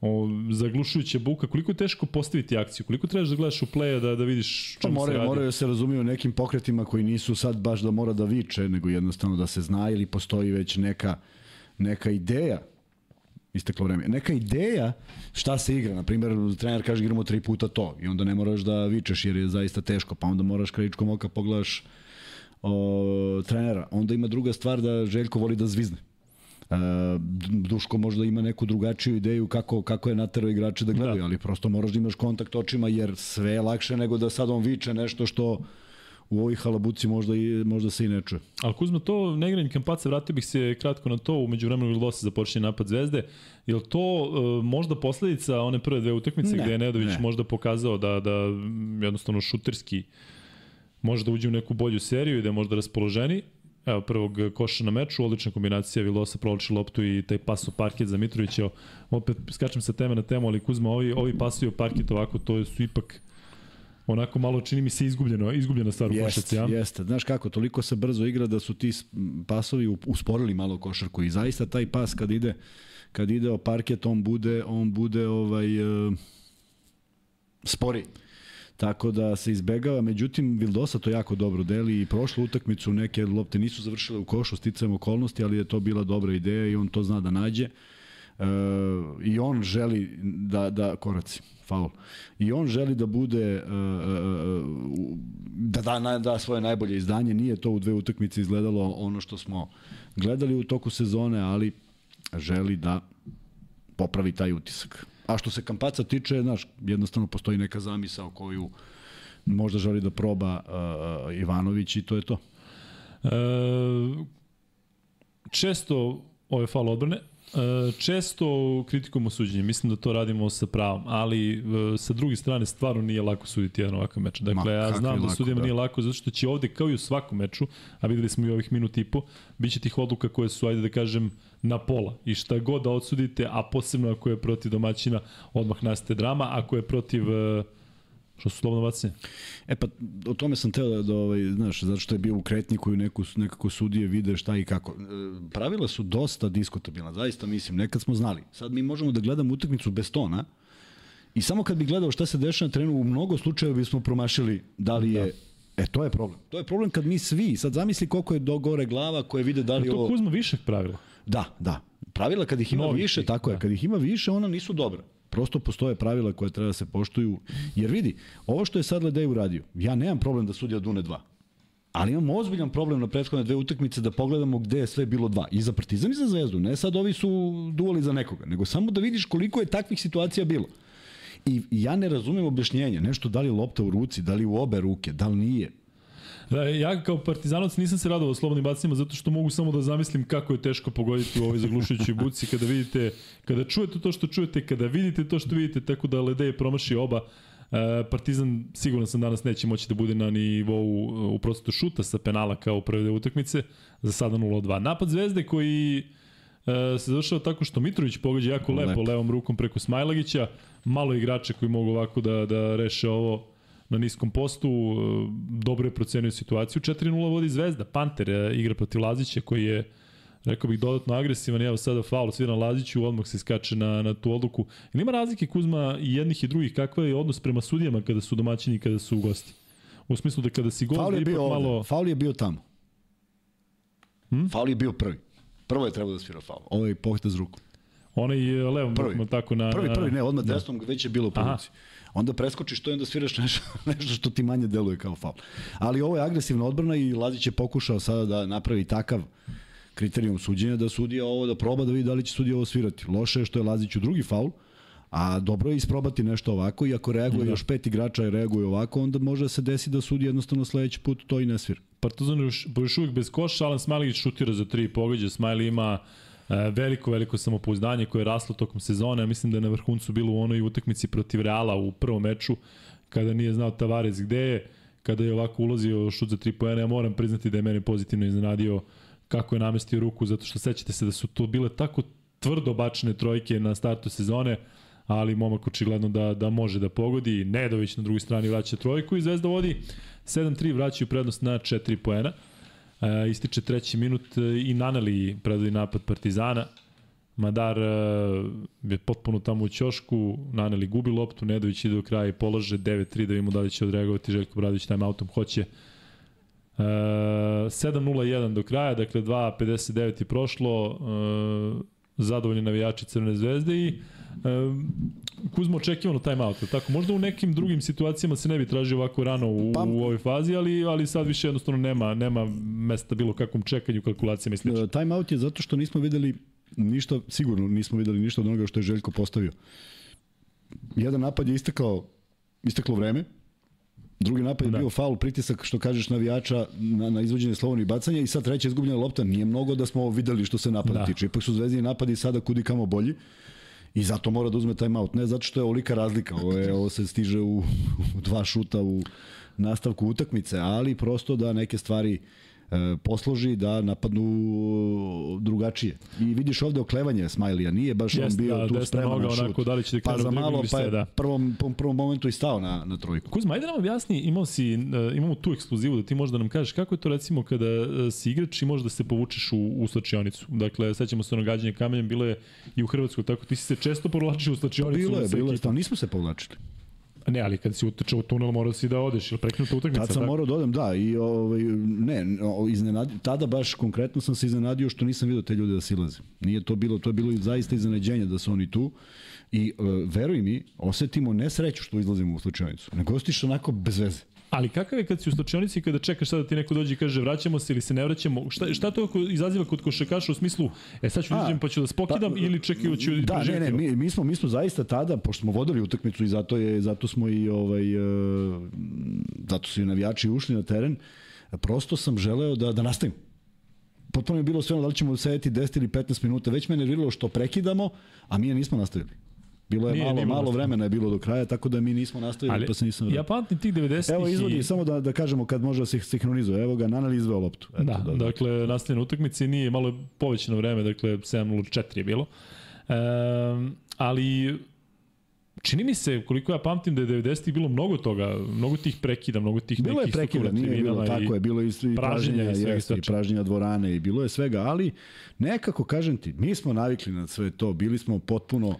o, zaglušujuća buka, koliko je teško postaviti akciju, koliko trebaš da gledaš u playa da, da vidiš Pa čemu se moraju, radi. moraju da se razumiju nekim pokretima koji nisu sad baš da mora da viče, nego jednostavno da se zna ili postoji već neka, neka ideja isteklo vreme. Neka ideja šta se igra. Na primjer, trener kaže igramo tri puta to i onda ne moraš da vičeš jer je zaista teško, pa onda moraš krajičkom oka pogledaš o, trenera. Onda ima druga stvar da Željko voli da zvizne. E, Duško možda ima neku drugačiju ideju kako, kako je naterao igrače da gledaju, da. ali prosto moraš da imaš kontakt očima jer sve je lakše nego da sad on viče nešto što u ovoj halabuci možda, i, možda se i ne čuje. Ali Kuzma, to neigranje kampaca, vratio bih se kratko na to, umeđu vremenu Vildosa započinje napad Zvezde. Je li to uh, možda posledica one prve dve utakmice Ne, gde je Nedović ne. možda pokazao da, da jednostavno šuterski može da uđe u neku bolju seriju i da je možda raspoloženi? Evo, prvog koša na meču, odlična kombinacija, Vilosa provlači loptu i taj pas u parket za Mitrovića. Opet skačem sa teme na temu, ali Kuzma, ovi, ovi pasuju u parket ovako, to su ipak onako malo čini mi se izgubljeno, izgubljena stvar u košaci, Jeste, ja? jeste. Znaš kako, toliko se brzo igra da su ti pasovi usporili malo košarku i zaista taj pas kad ide kad ide o parket on bude on bude ovaj e, spori. Tako da se izbegava, međutim Vildosa to jako dobro deli i prošlu utakmicu neke lopte nisu završile u košu sticajem okolnosti, ali je to bila dobra ideja i on to zna da nađe. E, I on želi da, da koraci, faul. I on želi da bude e, e, e, da da, da svoje najbolje izdanje. Nije to u dve utakmice izgledalo ono što smo gledali u toku sezone, ali želi da popravi taj utisak. A što se Kampaca tiče, znaš, jednostavno postoji neka zamisao koju možda želi da proba uh, Ivanović i to je to. E, često ove faul odbrane, E, često kritikujemo suđenje, mislim da to radimo sa pravom, ali e, sa druge strane stvarno nije lako suditi jedan ovakav meč. Dakle, Ma, ja znam da lako, sudijama da. nije lako, zato što će ovde, kao i u svakom meču, a videli smo i ovih minut i po, bit će tih odluka koje su, ajde da kažem, na pola. I šta god da odsudite, a posebno ako je protiv domaćina, odmah nastaje drama, ako je protiv... e, Što su slobodno bacanje? E pa, o tome sam teo da, da ovaj, znaš, zato što je bio u kretniku i neku, nekako sudije vide šta i kako. E, Pravila su dosta diskutabilna, zaista mislim, nekad smo znali. Sad mi možemo da gledamo utakmicu bez tona i samo kad bi gledao šta se dešava na terenu, u mnogo slučajeva bismo promašili da li je E, to je problem. To je problem kad mi svi, sad zamisli koliko je do gore glava koje vide da li To ovo... Kuzma višak pravila. Da, da. Pravila kad ih ima Novih više, tako je, da. kad ih ima više, ona nisu dobra. Prosto postoje pravila koje treba da se poštuju. Jer vidi, ovo što je sad Ledej uradio, ja nemam problem da sudija Dune 2. Ali imam ozbiljan problem na prethodne dve utakmice da pogledamo gde je sve bilo dva. I za Partizan i za Zvezdu. Ne sad ovi su duvali za nekoga, nego samo da vidiš koliko je takvih situacija bilo. I ja ne razumem objašnjenje. Nešto da li lopta u ruci, da li u obe ruke, da li nije. Da, ja kao partizanovac nisam se radovao slobodnim bacima zato što mogu samo da zamislim kako je teško pogoditi u ovoj zaglušujućoj buci kada vidite, kada čujete to što čujete, kada vidite to što vidite, tako da Ledej promaši oba. E, Partizan siguran sam danas neće moći da bude na nivou e, u procesu šuta sa penala kao u prve utakmice, za sada 0-2. Napad Zvezde koji e, se završava tako što Mitrović pogađa jako lepo, Lepo. levom rukom preko Smajlagića, malo igrača koji mogu ovako da, da reše ovo na niskom postu, e, dobro je procenio situaciju. 4-0 vodi Zvezda, Panter e, igra protiv Lazića koji je rekao bih dodatno agresivan, evo sada faul svira na Laziću, odmah se skače na, na tu odluku. Ili ima razlike Kuzma i jednih i drugih, kakav je odnos prema sudijama kada su domaćini i kada su gosti? U smislu da kada si gost, Faul da je bio ovde. malo... Faul je bio tamo. Hmm? Faul je bio prvi. Prvo je trebalo da svira faul. Ovo je pohvata s rukom. Onaj e, levom Prvi. rukom tako na... Prvi, prvi, ne, odmah da. desnom već je bilo u Aha. Onda preskočiš to i onda sviraš nešto, nešto što ti manje deluje kao faul. Ali ovo je agresivna odbrana i Lazić je pokušao sada da napravi takav kriterijum suđenja da sudija ovo da proba da vidi da li će sudija ovo svirati. Loše je što je Lazić u drugi faul, a dobro je isprobati nešto ovako i ako reaguje Da. još pet igrača i reaguje ovako, onda može da se desi da sudija jednostavno sledeći put to i ne svira. Partizan je još, još uvijek bez koša, Alan Smajlić šutira za tri pogađa. Smajli ima veliko, veliko samopouzdanje koje je raslo tokom sezone. Ja mislim da je na vrhuncu bilo u onoj utakmici protiv Reala u prvom meču, kada nije znao Tavares gde je, kada je ovako ulazio šut za tri poena. Ja moram priznati da je mene pozitivno iznenadio kako je namestio ruku, zato što sećate se da su to bile tako tvrdo bačene trojke na startu sezone, ali momak očigledno da, da može da pogodi. Nedović na drugoj strani vraća trojku i Zvezda vodi 7-3, vraćaju prednost na 4 poena. E, ističe treći minut e, i Naneli predvodi napad Partizana. Madar e, je potpuno tamo u ćošku, Naneli gubi loptu, Nedović ide do kraja i polože 9-3 da vidimo da li će odreagovati Željko Bradović time autom hoće. E, 7-0-1 do kraja, dakle 2-59 je prošlo, zadovoljni navijači Crvene zvezde i e, Kuzmo očekivano time out, tako možda u nekim drugim situacijama se ne bi tražio ovako rano u, Pa- u ovoj fazi, ali ali sad više jednostavno nema nema mesta bilo kakvom čekanju, kalkulacijama i slično. E, Time out je zato što nismo videli ništa, sigurno nismo videli ništa od onoga što je Željko postavio. Jedan napad je istekao, isteklo vreme, drugi napad je Da. bio faul, pritisak, što kažeš, navijača na, na izvođenje slobodnih bacanja i sad treća izgubljena lopta. Nije mnogo da smo videli što se napada Da. tiče. Ipak su zvezdini napadi sada kudi kamo bolji. I zato mora da uzme time out. Ne zato što je olika razlika. Ovo, je, ovo se stiže u, u dva šuta u nastavku utakmice, ali prosto da neke stvari e, posloži da napadnu drugačije. I vidiš ovde oklevanje Smajlija, nije baš on Jeste, bio da, tu desna spreman na šut. onako, da li će da pa za malo, pa je da. prvom, u prvom momentu i stao na, na trojku. Kuzma, ajde nam objasni, imao si, uh, imamo tu ekskluzivu da ti možda nam kažeš kako je to recimo kada uh, si igrač i možda se povučeš u, u slačionicu. Dakle, sećamo se ono gađanje kamenjem, bilo je i u Hrvatskoj, tako ti si se često povlačio u slačionicu. Bilo je, bilo je, nismo se povlačili. Ne, ali kad si utrčao u tunel morao si da odeš, ili prekinuta utakmica. Tad sam morao da odem, da, i ovaj, ne, iznenadio, tada baš konkretno sam se iznenadio što nisam vidio te ljude da silaze. Nije to bilo, to je bilo zaista iznenađenje da su oni tu i uh, veruj mi, osetimo ne sreću što izlazimo u slučajnicu, nego ostiš onako bez veze. Ali kakav je kad si u slačionici i kada čekaš sada da ti neko dođe i kaže vraćamo se ili se ne vraćamo? Šta, šta to ako izaziva kod košarkaša u smislu, e sad ću A, izađem pa ću da spokidam pa, ili čekaj ću Da, ne, preživjeti ne, ovo? mi, mi, smo, mi smo zaista tada, pošto smo vodili utakmicu i zato, je, zato smo i ovaj, uh, zato su i navijači ušli na teren, prosto sam želeo da, da nastavim. potpuno je bilo sve da li ćemo sedeti 10 ili 15 minuta, već me nerviralo što prekidamo, a mi je nismo nastavili. Bilo je Nije, malo, nije malo vremena je bilo do kraja, tako da mi nismo nastavili, Ali, pa se nisam... ja pamtim tih 90-ih Evo izvodi, i... samo da, da kažemo kad može da se sinhronizuje. Evo ga, Nanali izveo loptu. Eto, Da, dakle, nastavljena utakmica nije malo je povećano vreme, dakle 7.04 je bilo. Um, ali čini mi se, koliko ja pamtim da je 90-ih bilo mnogo toga, mnogo tih prekida, mnogo tih Bilo nekih prekida, nije bilo tako je, bilo i, i pražnjenja pražnjenja, i jeste, i pražnjenja dvorane i bilo je svega, ali nekako, kažem ti, mi smo navikli na sve to, bili smo potpuno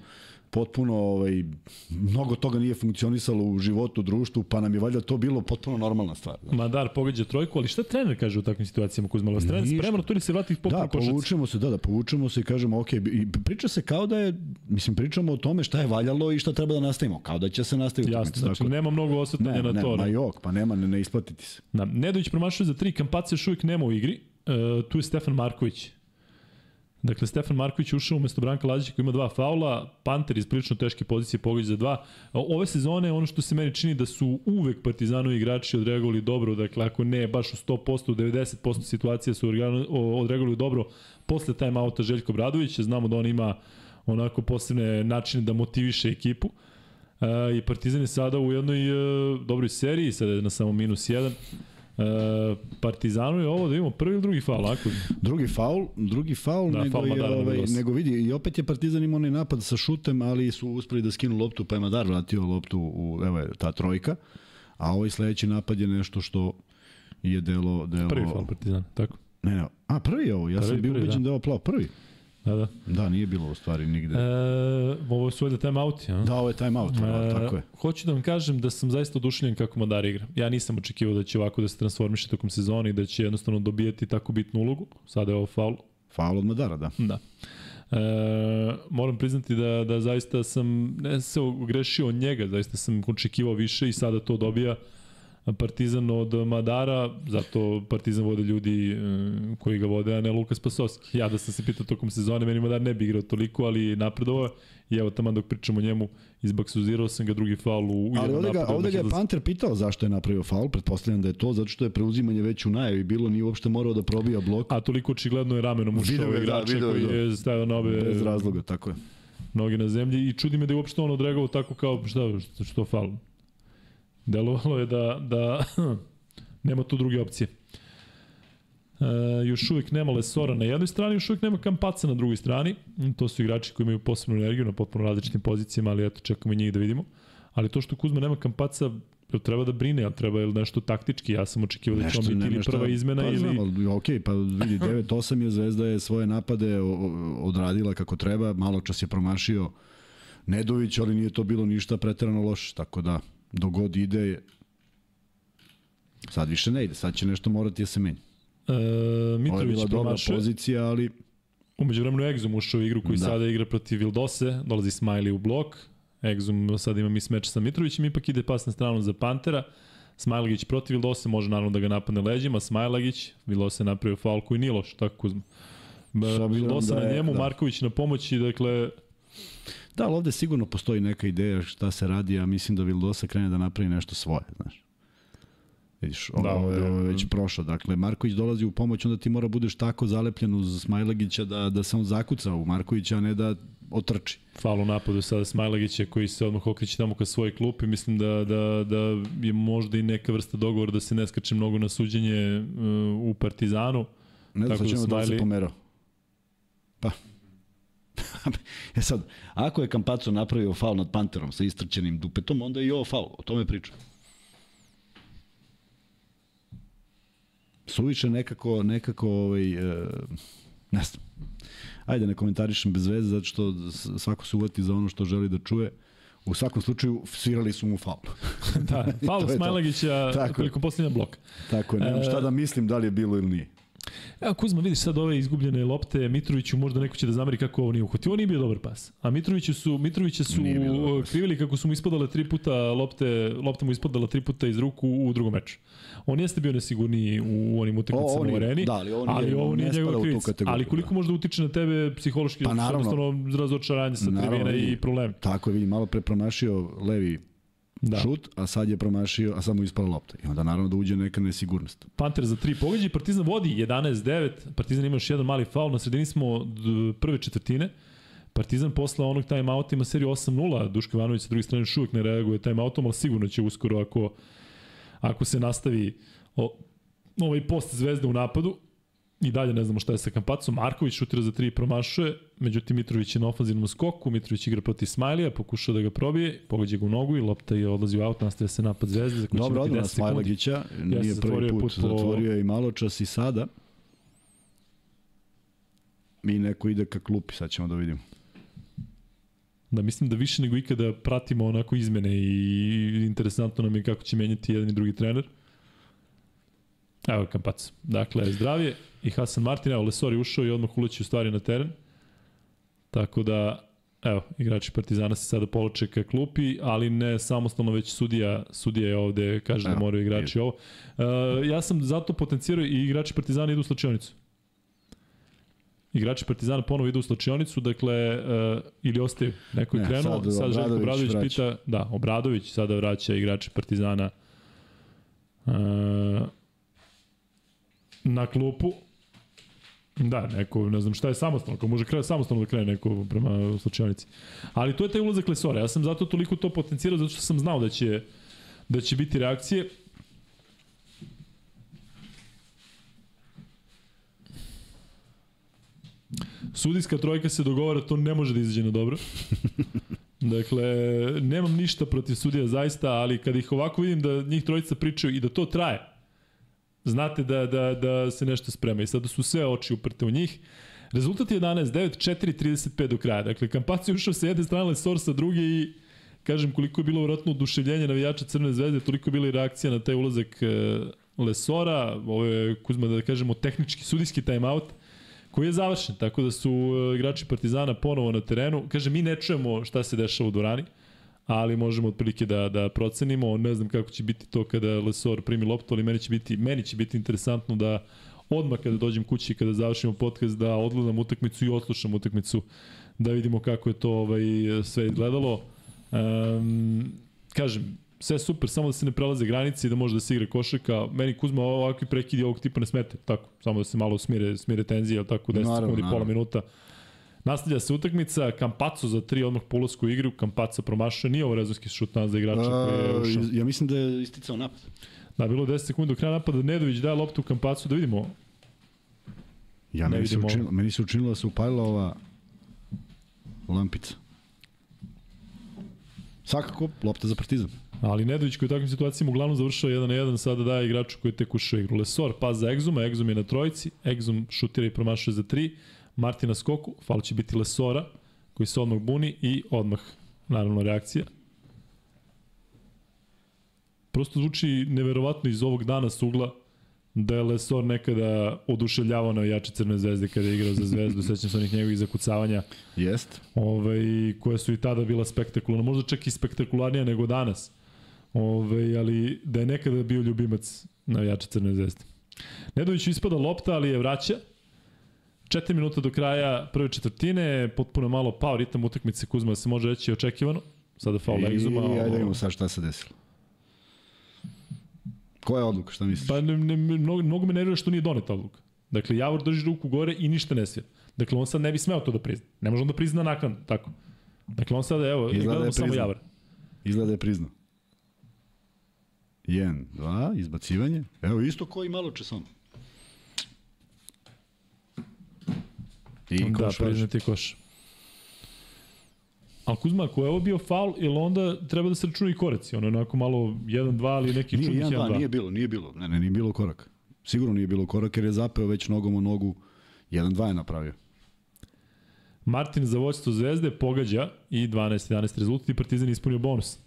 potpuno ovaj mnogo toga nije funkcionisalo u životu, društvu, pa nam je valjda to bilo potpuno normalna stvar. znaš. Madar pogađa trojku, ali šta trener kaže u takvim situacijama Kuzma? Vas trener spremno tu ili se vrati potpuno Da, košac? povučemo se, da, da, povučemo se i kažemo, ok, i priča se kao da je, mislim, pričamo o tome šta je valjalo i šta treba da nastavimo, kao da će se nastaviti. Jasno, utakmica, znači tako da- nema mnogo osvrtanja ne, na ne, to. ma ne. jok, pa nema, ne, ne isplatiti se. Da, Nedović promašuje za tri, Kampaca još uvijek nema u igri. E, tu je Stefan Marković. Dakle, Stefan Marković ušao umesto Branka Lađića koji ima dva faula, Panter iz prilično teške pozicije pogađa za dva. Ove sezone ono što se meni čini da su uvek Partizanovi igrači odreagovali dobro, dakle ako ne baš u 100%, u 90% situacija su odreagovali dobro posle timeouta Željko Bradovića. Znamo da on ima onako posebne načine da motiviše ekipu. E, I Partizan je sada u jednoj e, dobroj seriji, sada je na samo minus jedan. E, Partizanu je ovo da imamo prvi ili drugi faul, ako? Drugi faul, drugi faul, Da, nego, faul je, ovaj, nego vidi, i opet je Partizan imao onaj napad sa šutem, ali su uspeli da skinu loptu, pa je Madar vratio loptu u, evo je, ta trojka, a ovaj sledeći napad je nešto što je delo... delo Prvi faul Partizana, tako? Ne, ne, a prvi je ovo, ja Prvi, sam bio ubeđen da. da je ovo plavo, prvi. Da, da. Da, nije bilo u stvari nigde. E, ovo su valjda time out, ja? Da, ovo je time out, E, tako je. Hoću da vam kažem da sam zaista oduševljen kako Madar igra. Ja nisam očekivao da će ovako da se transformiše tokom sezone i da će jednostavno dobijati tako bitnu ulogu. Sada je ovo faul. Faul od Madara, da. Da. E, moram priznati da, da zaista sam ne se ogrešio od njega, zaista sam očekivao više i sada to dobija Partizan od Madara, zato Partizan vode ljudi e, koji ga vode, a ne Lukas Pasovski. Ja da sam se pitao tokom sezone, meni Madar ne bi igrao toliko, ali napredovao. I evo tamo dok pričamo o njemu, izbaksuzirao sam ga drugi faul u Ali ovde ga, ovde ga je Panter pitao zašto je napravio faul, pretpostavljam da je to, zato što je preuzimanje već u najavi bilo, nije uopšte morao da probija blok. A toliko očigledno je ramenom ušao da, igrača je, koji je stavio na obe Bez razloga, tako je. noge na zemlji i čudi me da je uopšte on odreagovao tako kao šta, što, što faul. Delovalo je da, da nema tu druge opcije. E, još uvijek nema Lesora na jednoj strani, još uvijek nema Kampaca na drugoj strani. To su igrači koji imaju posebnu energiju na potpuno različitim pozicijama, ali eto, čekamo i njih da vidimo. Ali to što Kuzma nema Kampaca, jel treba da brine, jel treba jel nešto taktički? Ja sam očekivao da će on biti ili prva izmena pa, ili... Znam, ok, pa vidi, 9-8 je Zvezda je svoje napade odradila kako treba, malo čas je promašio Nedović, ali nije to bilo ništa preterano loše, tako da dogod ide sad više ne ide, sad će nešto morati da se menja. E, Ovo je Mitrović bila dobra promašuje. pozicija, ali Umeđu vremenu Exum ušao u igru koji Da. da. sada igra protiv Vildose, dolazi Smiley u blok. Exum sada ima mismeč sa Mitrovićem, ipak ide pas na stranu za Pantera. Smajlagić protiv Vildose, može naravno da ga napadne leđima, Smajlagić, Vildose napravio faul koji nije loš, tako Kuzma. Vildosa da na je- njemu, da. Marković na pomoći, dakle, Da, ali ovde sigurno postoji neka ideja šta se radi, a mislim da Vildosa krene da napravi nešto svoje, znaš. Vidiš, ovo, Da, da, ovo, je, ovde- ovo je već prošlo. Dakle, Marković dolazi u pomoć, onda ti mora budeš tako zalepljen uz Smajlagića da, da se on zakuca u Markovića, a ne da otrči. faul u napadu sada Smajlagića koji se odmah okreće tamo ka svojoj klupi. Mislim da, da, da je možda i neka vrsta dogovora da se ne skače mnogo na suđenje uh, u Partizanu. Ne znam, Tako sad da ćemo da se pomerao. Pa. e sad, ako je Kampaco napravio faul nad Panterom sa istrčenim dupetom, onda je i ovo faul. O tome pričam. Suviše nekako, nekako ovaj, e, ne znam. Ajde, ne komentarišem bez veze, zato što svako se uvati za ono što želi da čuje. U svakom slučaju, svirali su mu faul. Da, faul. Smajlagića prilikom posljednja bloka. Tako je, nemam šta da mislim da li je bilo ili nije. Evo Kuzma, vidiš sad ove izgubljene lopte, Mitroviću možda neko će da zameri kako ovo nije uhvatio. Ovo nije bio dobar pas. A Mitroviću su, Mitrovića su krivili kako su mu ispadale tri puta lopte, lopta mu ispadala tri puta iz ruku u drugom meču. On jeste bio nesigurniji u onim utakmicama on u je- areni, da, ali nije- ali ovo nije krivica. kategoriju, Ali koliko da. može da utiče na tebe psihološki, Pa naravno. jednostavno razočaranje sa tribina i problemi. Tako je, vidi, malo pre promašio levi da. šut, a sad je promašio, a samo ispala lopta. I onda naravno da uđe neka nesigurnost. Panter za tri pogađa i Partizan vodi 11-9. Partizan ima još jedan mali faul. Na sredini smo prve četvrtine. Partizan posle onog timeouta ima seriju 8-0. Duško Ivanović sa druge strane još uvijek ne reaguje timeoutom, ali sigurno će uskoro ako, ako se nastavi o, ovaj post zvezda u napadu. I dalje ne znamo šta je sa Kampacom. Marković šutira za tri i promašuje, međutim Mitrović je na ofanzivnom skoku, Mitrović igra protiv Smajlija, pokušao da ga probije, pogađa ga u nogu i lopta je odlazi u aut, nastavlja se napad Zvezde za koji Dobro, će biti 10 sekundi. Dobro, Smajlagića, nije prvi put, put po... zatvorio je i malo čas i sada. Mi neko ide ka klupi, sad ćemo da vidimo. Da, mislim da više nego ikada pratimo onako izmene i interesantno nam je kako će menjati jedan i drugi trener. Evo Kampac. Dakle, zdravije i Hasan Martin, evo Lesori ušao i odmah uleći u stvari na teren. Tako da, evo, igrači Partizana se sada poloče ka klupi, ali ne samostalno, već sudija, sudija je ovde, kaže da evo, da moraju igrači je. ovo. Uh, ja sam zato potencijirao i igrači Partizana idu u slačionicu. Igrači Partizana ponovo idu u slačionicu, dakle, uh, ili ostaju. Neko je krenuo, sad, sad Željko Obradović vraća. pita, da, Obradović sada vraća igrači Partizana uh, na klupu. Da, neko, ne znam šta je samostalno, ako može krene, samostalno da krene neko prema slučajnici. Ali to je taj ulazak Lesora. Ja sam zato toliko to potencijirao, zato što sam znao da će, da će biti reakcije. Sudijska trojka se dogovara, to ne može da izađe na dobro. Dakle, nemam ništa protiv sudija zaista, ali kad ih ovako vidim da njih trojica pričaju i da to traje, znate da, da, da se nešto sprema i sada su sve oči uprte u njih. Rezultat je 11-9, 4-35 do kraja. Dakle, Kampac je ušao sa jedne strane, Lesor sa druge i kažem koliko je bilo vratno oduševljenje navijača Crne zvezde, toliko je bila i reakcija na taj ulazak e, Lesora, ovo je Kuzma da kažemo tehnički sudijski timeout koji je završen, tako da su e, igrači Partizana ponovo na terenu. Kaže, mi ne čujemo šta se dešava u Dorani, ali možemo otprilike da, da procenimo. Ne znam kako će biti to kada Lesor primi loptu, ali meni će biti, meni će biti interesantno da odmah kada dođem kući, kada završimo podcast, da odgledam utakmicu i oslušam utakmicu, da vidimo kako je to ovaj, sve izgledalo. Um, kažem, sve super, samo da se ne prelaze granice i da može da se igra košarka. Meni Kuzma ovakvi prekidi ovog tipa ne smete, tako, samo da se malo smire, smire tenzije, tako 10 sekundi, pola minuta. Nastavlja se utakmica, Kampaco za tri odmah po u igru, Kampaco promašuje, nije ovo rezonski šut za igrača koji je ušao. Ja mislim da je isticao napad. Da, bilo 10 sekundi do kraja napada, Nedović daje loptu Kampacu, da vidimo. Ja, ne meni, se učinilo, meni se učinilo da se upalila ova lampica. Svakako, lopta za partizan. Ali Nedović koji u takvim situacijama uglavnom završava 1 na 1, sada daje igraču koji je tek ušao igru. Lesor, pas za Egzuma, Egzum je na trojici, Egzum šutira i promašuje za 3, Martina Skoku, fal će biti Lesora, koji se odmah buni i odmah, naravno, reakcija. Prosto zvuči neverovatno iz ovog dana s ugla da je Lesor nekada oduševljavao na jače crne zvezde kada je igrao za zvezdu, sećam se onih njegovih zakucavanja. Jest. Ove, koje su i tada bila spektakularna, možda čak i spektakularnija nego danas. Ove, ali da je nekada bio ljubimac na jače crne zvezde. Nedović ispada lopta, ali je vraća 4 minuta do kraja prve četvrtine, potpuno malo pao ritam utakmice Kuzma se može reći očekivano. Sada faul Egzuma. I ajde vidimo sad šta se desilo. Koja je odluka, šta misliš? Pa ne, ne, mnogo, mnogo me nervira što nije doneta odluka. Dakle, Javor drži ruku gore i ništa ne svija. Dakle, on sad ne bi smeo to da prizna. Ne može on da prizna nakon, tako. Dakle, on sad, evo, Izgleda gledamo samo Javor. Izgleda da je priznao. 1, 2, izbacivanje. Evo, isto koji malo česom. I koš da, priznati koš. Ali Kuzma, ako je ovo bio faul, ili onda treba da se računa i koreci? Ono onako malo 1-2 ali neki nije, čudnih 1-2. Nije bilo, nije bilo. Ne, ne, nije bilo korak. Sigurno nije bilo korak jer je zapeo već nogom u nogu. 1-2 je napravio. Martin za voćstvo Zvezde pogađa i 12-11 rezultat i Partizan ispunio bonus.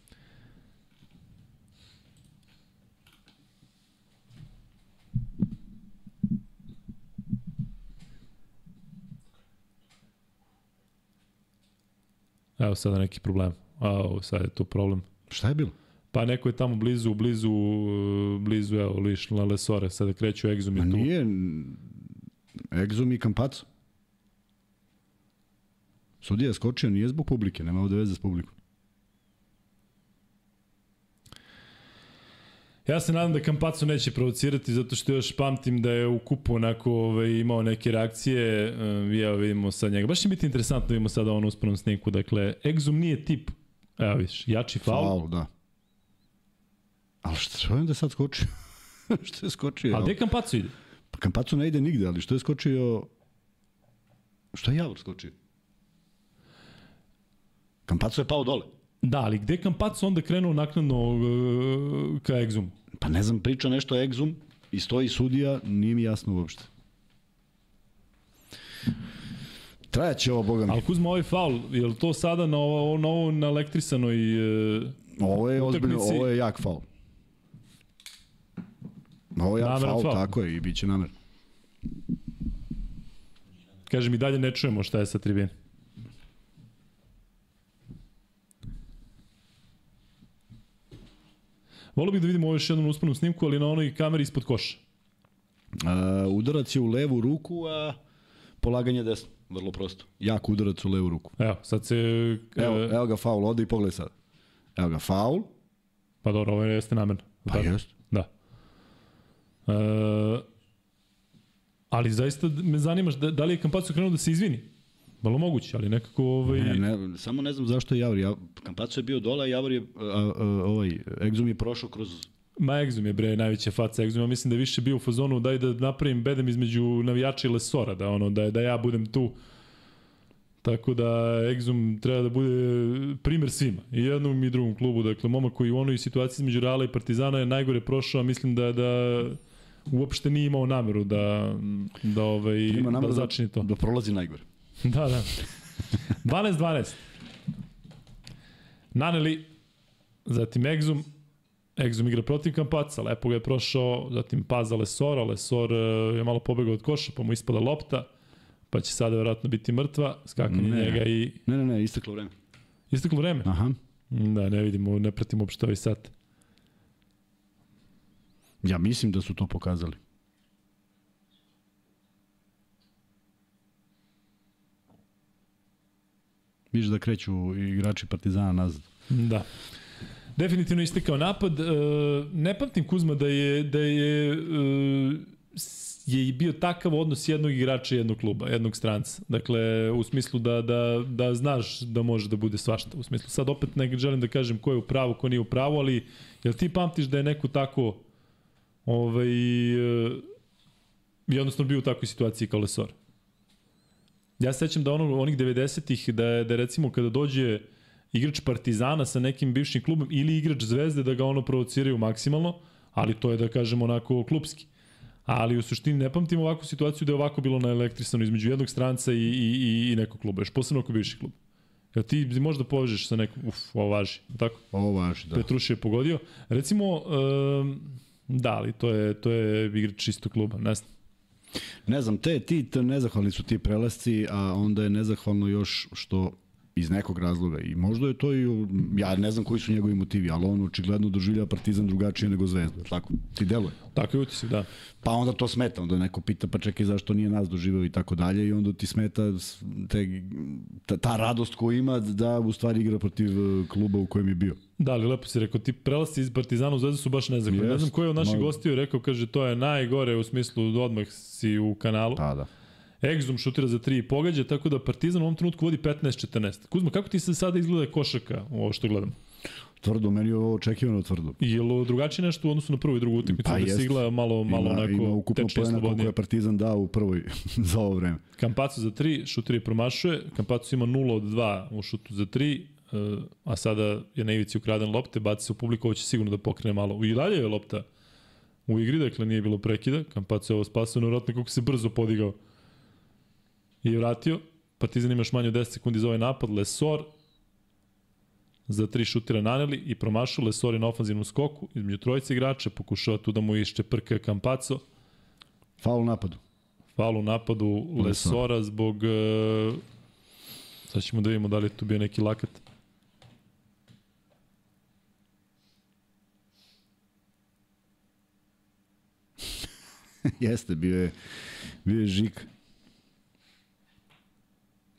Evo sada neki problem. A, sad je to problem. Šta je bilo? Pa neko je tamo blizu, blizu, blizu, evo, liš na Lesore, sada kreću Egzum i tu. Ma nije, Egzum i Kampaco. Sudija je skočio, nije zbog publike, nema ovde veze s publikom. Ja se nadam da Kampacu neće provocirati, zato što još pamtim da je u kupu onako ovaj, imao neke reakcije. Uh, evo vidimo sad njega. Baš će biti interesantno da vidimo sada on uspravnom snimku. Dakle, Exum nije tip, evo vidiš, jači faul. Faul, da. Ali što, što je da sad skočio? što je skočio? A gde Kampacu ide? Pa Kampacu ne ide nigde, ali što je skočio... Što je Javor skočio? Kampacu je pao dole. Da, ali gde Kampacu onda krenuo naknadno uh, ka Exumu? Pa ne znam, priča nešto Exum i stoji sudija, nije mi jasno uopšte. Trajaće ovo, boga mi. Ali Kuzma, ovaj faul, je li to sada na ovo, na ovo na elektrisanoj... Uh, Ovo je ozbiljno, ovo je jak faul. Ovo je jak Nameran faul, faul. tako je, i bit će namer. kažem i dalje ne čujemo šta je sa tribine. Volio bih da vidimo ovo još jednom usponu snimku, ali na onoj kameri ispod koša. A, udarac je u levu ruku, a polaganje desno. Vrlo prosto. Jak udarac u levu ruku. Evo, sad se... Evo, e, evo ga faul, ode i pogledaj sad. Evo ga faul. Pa dobro, ovo jeste namerno. Pa jest. Da. E, ali zaista me zanimaš da, da li je Kampacu krenuo da se izvini? Vrlo moguće, ali nekako... Ovaj, Ne, ne, samo ne znam zašto je Javor. Ja, Kampaco je bio dole, Javor je, a, a, ovaj, Exum je prošao kroz... Ma Exum je bre najveća faca Exuma, mislim da je više bio u fazonu daj da napravim bedem između navijača i Lesora, da ono da da ja budem tu. Tako da Exum treba da bude primer svima, i jednom i drugom klubu, dakle momak koji u onoj situaciji između Reala i Partizana je najgore prošao, a mislim da da uopšte nije imao nameru da da ovaj da da, začini to. da prolazi najgore. Da, da. 12-12. Naneli, zatim Exum, Exum igra protiv Kampaca, lepo ga je prošao, zatim Paza Lesora, Lesor eh, je malo pobegao od koša, pa mu ispada lopta, pa će sada verovatno biti mrtva, skakanje Ne. njega i Ne, ne, ne, isteklo vreme. isteklo vreme. Aha. Da, ne vidimo, ne pratimo uopšte ovaj sat. Ja mislim da su to pokazali. Viš da kreću igrači Partizana nazad. Da. Definitivno istekao napad. E, ne pamtim Kuzma da je da je e, je i bio takav odnos jednog igrača jednog kluba, jednog stranca. Dakle, u smislu da, da, da znaš da može da bude svašta. U smislu, sad opet ne želim da kažem ko je u pravu, ko nije u pravu, ali jel ti pamtiš da je neko tako ovaj, e, jednostavno bio u takvoj situaciji kao Lesor? Ja se sećam da ono, onih 90-ih, da, da recimo kada dođe igrač Partizana sa nekim bivšim klubom ili igrač Zvezde da ga ono provociraju maksimalno, ali to je da kažemo onako klubski. Ali u suštini ne pamtim ovakvu situaciju da je ovako bilo na elektrisano između jednog stranca i, i, i, i nekog kluba, još posebno ako bivši klub. Ja ti možda povežeš sa nekom, uf, ovo važi, tako? Ovo važi, da. Petruši je pogodio. Recimo, um, da, ali to je, to je igrač isto kluba, ne znam. Ne znam, te, ti, te nezahvalni su ti prelasci, a onda je nezahvalno još što iz nekog razloga i možda je to i, ja ne znam koji su njegovi motivi, ali on očigledno doživlja Partizan drugačije nego Zvezdu, tako? Ti deluje. Tako je utisak, da. Pa onda to smeta, onda neko pita pa čekaj zašto nije nas doživeo i tako dalje i onda ti smeta te, ta, ta radost koju ima da u stvari igra protiv e, kluba u kojem je bio. Da, ali lepo si rekao, ti prelasci iz Partizana u Zvezdu su baš nezahvalni. Ne znam ko je od naših gostiju rekao, kaže, to je najgore u smislu odmah si u kanalu. Da, da. Exum šutira za 3 i pogađa, tako da Partizan u ovom trenutku vodi 15-14. Kuzma, kako ti se sada izgleda košaka ovo što gledam? Tvrdo, meni je ovo očekivano tvrdo. Je li drugačije nešto u odnosu na prvu i drugu utakmicu? Pa da jest. se igla malo, malo ima, ima onako ukupno tečnije, pojena koliko je Partizan dao u prvoj za ovo vreme. Kampacu za 3, šutira i promašuje. Kampacu ima 0 od 2 u šutu za 3, uh, a sada je na ivici ukraden lopte, baci se u publiku, ovo će sigurno da pokrene malo. I dalje je lopta u igri, dakle nije bilo prekida. Kampacu je ovo spasao, nevjerojatno kako se brzo podigao i vratio. Partizan ima još manje od 10 sekundi za ovaj napad. Lesor za tri šutira naneli i promašu. Lesor je na ofanzivnom skoku između trojice igrača, pokušava tu da mu išće prka Kampaco. Faul u napadu. Faul u napadu Lesora zbog... Uh, sad ćemo da vidimo da li je tu bio neki lakat. Jeste, bio je, bio je žik.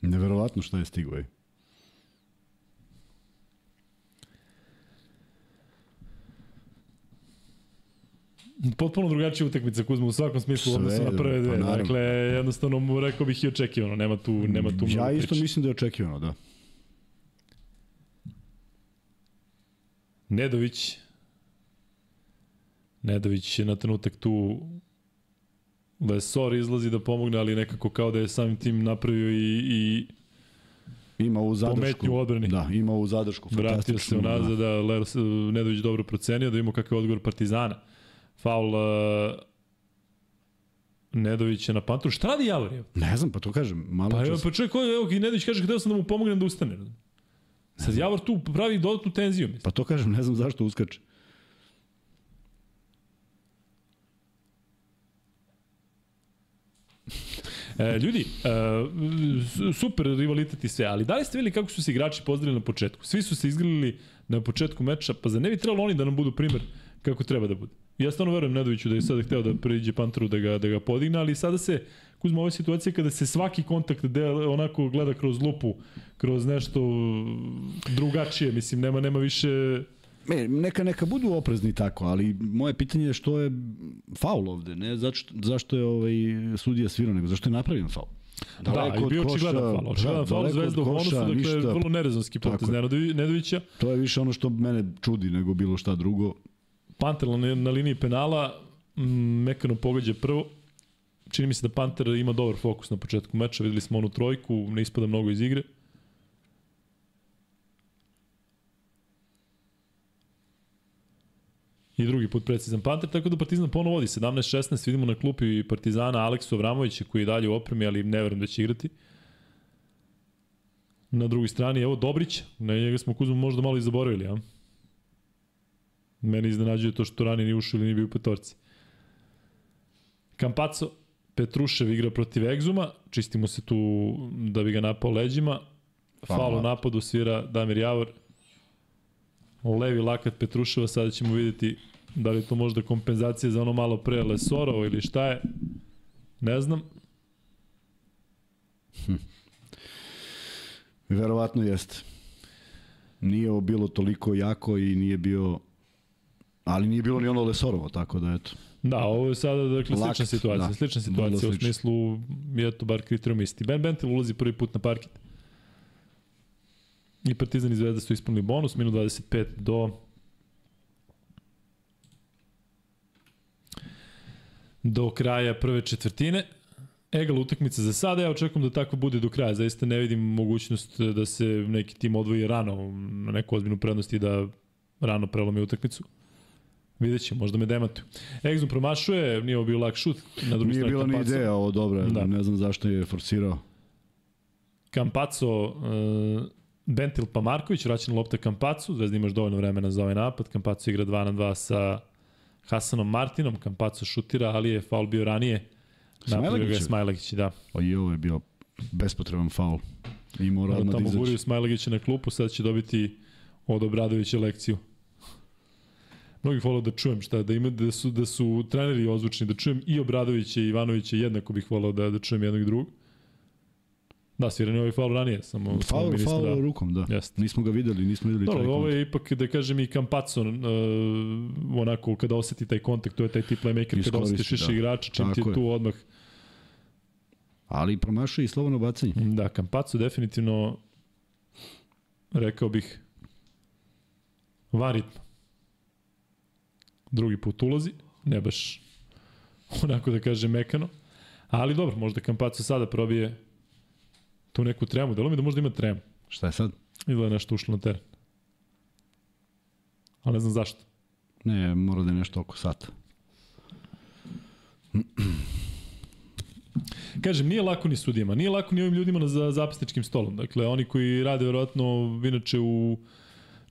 Neverovatno šta je stigao. ej. Potpuno drugačija utakmica Kuzma u svakom smislu u odnosu na prve dve. pa dakle, jednostavno mu rekao bih i očekivano. Nema tu, nema tu Ja isto priče. mislim da je očekivano, da. Nedović. Nedović je na trenutak tu Lesor izlazi da pomogne, ali nekako kao da je samim tim napravio i, i Ima u zadršku. U odbrani. Da, ima u zadršku. vratio se unazad, da Lers, Nedović dobro procenio, da imamo kakav je odgovor Partizana. Faul uh, Nedovića na Pantoru. Šta radi Javor? je? Da. Ne znam, pa to kažem. Malo Pa, evo, čas. pa čovjek, je, evo, i Nedović kaže, hteo sam da mu pomognem da ustane. Sad Javor tu pravi dodatnu tenziju, mislim. Pa to kažem, ne znam zašto uskače. E, ljudi, e, super rivalitet i sve, ali da li ste videli kako su se igrači pozdravili na početku? Svi su se izgrlili na početku meča, pa za ne bi trebalo oni da nam budu primer kako treba da bude? Ja stvarno verujem Nedoviću da je sada hteo da priđe Panteru da ga, da ga podigne, ali sada se, Kuzma, ova situacija kada se svaki kontakt del, onako gleda kroz lupu, kroz nešto drugačije, mislim, nema, nema više... Me, neka, neka budu oprezni tako, ali moje pitanje je što je faul ovde, ne zašto, zašto je ovaj sudija svirao, nego zašto je napravljen faul. da, i od bio očigledan faul. Očigledan da, faul Zvezda u bonusu, dakle, ništa. vrlo nerezonski potez Nedovića. To je više ono što mene čudi nego bilo šta drugo. Panter na, na liniji penala, mm, mekano pogađa prvo. Čini mi se da Panter ima dobar fokus na početku meča, videli smo onu trojku, ne ispada mnogo iz igre. I drugi put precizan Panter, tako da Partizan ponovo vodi 17-16, vidimo na klupi Partizana Aleksu Avramovića koji je dalje u opremi, ali ne verujem da će igrati. Na drugoj strani, evo Dobrić, na njega smo Kuzmu možda malo i zaboravili, a? Mene iznenađuje to što ranije nije ušao ili nije bio u petorci. Kampaco, Petrušev igra protiv Egzuma, čistimo se tu da bi ga napao leđima. Faul u napadu svira Damir Javor. Levi lakat Petruševa, sada ćemo vidjeti da li to možda kompenzacija za ono malo pre Lesorovo ili šta je. Ne znam. Verovatno jeste. Nije ovo bilo toliko jako i nije bio ali nije bilo ni ono Lesorovo, tako da eto. Da, ovo je sada dakle, Lakt, slična situacija. da. Slična situacija u smislu, je to bar kriterijum isti. Ben Bentil ulazi prvi put na parket. I Partizan i Zvezda su ispunili bonus, minut 25 do do kraja prve četvrtine. Egal utakmica za sada, ja očekujem da tako bude do kraja. Zaista ne vidim mogućnost da se neki tim odvoji rano na neku ozbiljnu prednost i da rano prelomi utakmicu. Vidjet ćemo, možda me demantuju. Egzum promašuje, nije ovo bio lak šut. Na drugi Nije strani bila ni ideja ovo dobra, Da. ne znam zašto je forsirao. Campazzo, uh, Bentil pa Marković, vraćena lopta Campazzo, Zvezda imaš dovoljno vremena za ovaj napad. Campazzo igra 2 na 2 sa Hasanom Martinom, Campazzo šutira, ali je faul bio ranije. Napravio ga je? Smajlagić, da. O i ovo je bio bespotreban faul. I mora Onda odmah da tamo izaći. Smajlagića na klupu, sad će dobiti od Obradovića lekciju. Mnogi volao da čujem šta, da ima, da su, da su treneri ozvučni, da čujem i Obradovića i Ivanovića, jednako bih volao da, da čujem jednog i drugog. Da, sviran je ovaj faul ranije, samo, samo Faul, nismo faul da... rukom, da. Jeste. Nismo ga videli, nismo videli Dobro, taj ovo je ipak, da kažem, i Campazzo, uh, onako, kada oseti taj kontakt, to je taj tip playmaker, kada osetiš više da. igrača, čim ti Tako je je. tu odmah. Ali promašuje i slobodno bacanje. Da, Campazzo definitivno, rekao bih, van ritma. Drugi put ulazi, ne baš onako da kažem mekano, ali dobro, možda Campazzo sada probije tu neku tremu, delo mi da možda ima tremu. Šta je sad? Ili je nešto ušlo na teren. Ali ne znam zašto. Ne, mora da je nešto oko sata. Kažem, nije lako ni sudijama, nije lako ni ovim ljudima na za zapisničkim stolom. Dakle, oni koji rade verovatno inače u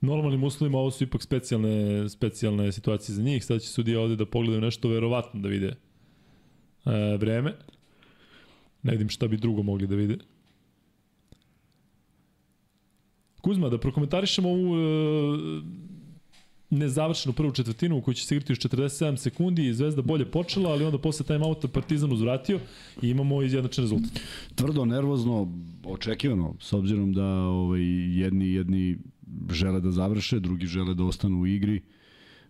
normalnim uslovima, ovo su ipak specijalne, specijalne situacije za njih. Sad će sudija ovde da pogledaju nešto verovatno da vide e, vreme. Ne vidim šta bi drugo mogli da vide. Kuzma, da prokomentarišemo ovu e, nezavršenu prvu četvrtinu u kojoj će se igrati još 47 sekundi i Zvezda bolje počela, ali onda posle timeouta Partizan uzvratio i imamo izjednačen rezultat. Tvrdo, nervozno, očekivano, s obzirom da ovaj, jedni, jedni žele da završe, drugi žele da ostanu u igri.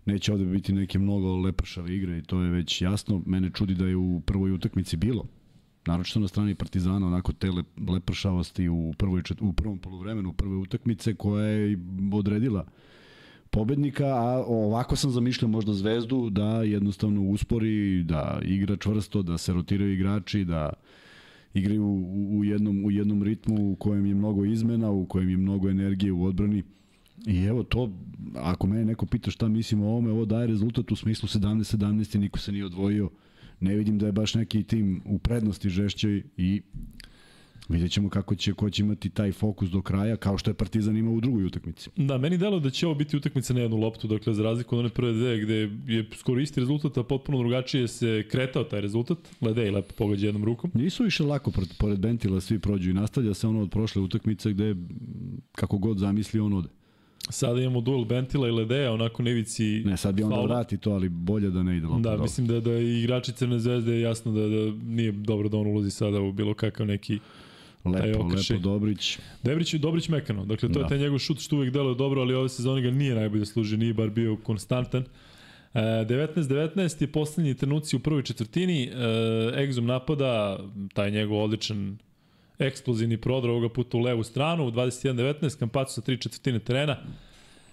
neće ovde biti neke mnogo lepršave igre i to je već jasno. Mene čudi da je u prvoj utakmici bilo naročito na strani Partizana, onako te lepršavosti u, prvoj, u prvom polovremenu prve utakmice koja je odredila pobednika, a ovako sam zamišljao možda Zvezdu da jednostavno uspori, da igra čvrsto, da se rotiraju igrači, da igraju u, u, jednom, u jednom ritmu u kojem je mnogo izmena, u kojem je mnogo energije u odbrani. I evo to, ako mene neko pita šta mislim o ovome, ovo daje rezultat u smislu 17-17 i niko se nije odvojio. Ne vidim da je baš neki tim u prednosti žešćoj i Vidjet ćemo kako će, ko će imati taj fokus do kraja, kao što je Partizan imao u drugoj utakmici. Da, meni delo da će ovo biti utakmica na jednu loptu, dakle za razliku od one prve dve gde je skoro isti rezultat, a potpuno drugačije se kretao taj rezultat. Ledej lepo pogađa jednom rukom. Nisu više lako pored Bentila svi prođu i nastavlja se ono od prošle utakmice gde kako god zamisli on ode. Sada imamo duel Bentila i Ledeja, onako nevici Ne, sad bi on da vrati to, ali bolje da ne ide lopta. Da, dobro. mislim da, da igrači Crne zvezde je jasno da, da nije dobro da on ulazi sada u bilo kakav neki Lepo, lepo Dobrić. Dobrić, Dobrić mekano. Dakle, to da. je taj njegov šut što uvek deluje dobro, ali ove sezone ga nije najbolje služi, nije bar bio konstantan. 19-19 je poslednji trenuci u prvoj četvrtini. E, Exum napada, taj njegov odličan eksplozivni prodor ovoga puta u levu stranu, u 21-19, Kampacu sa tri četvrtine terena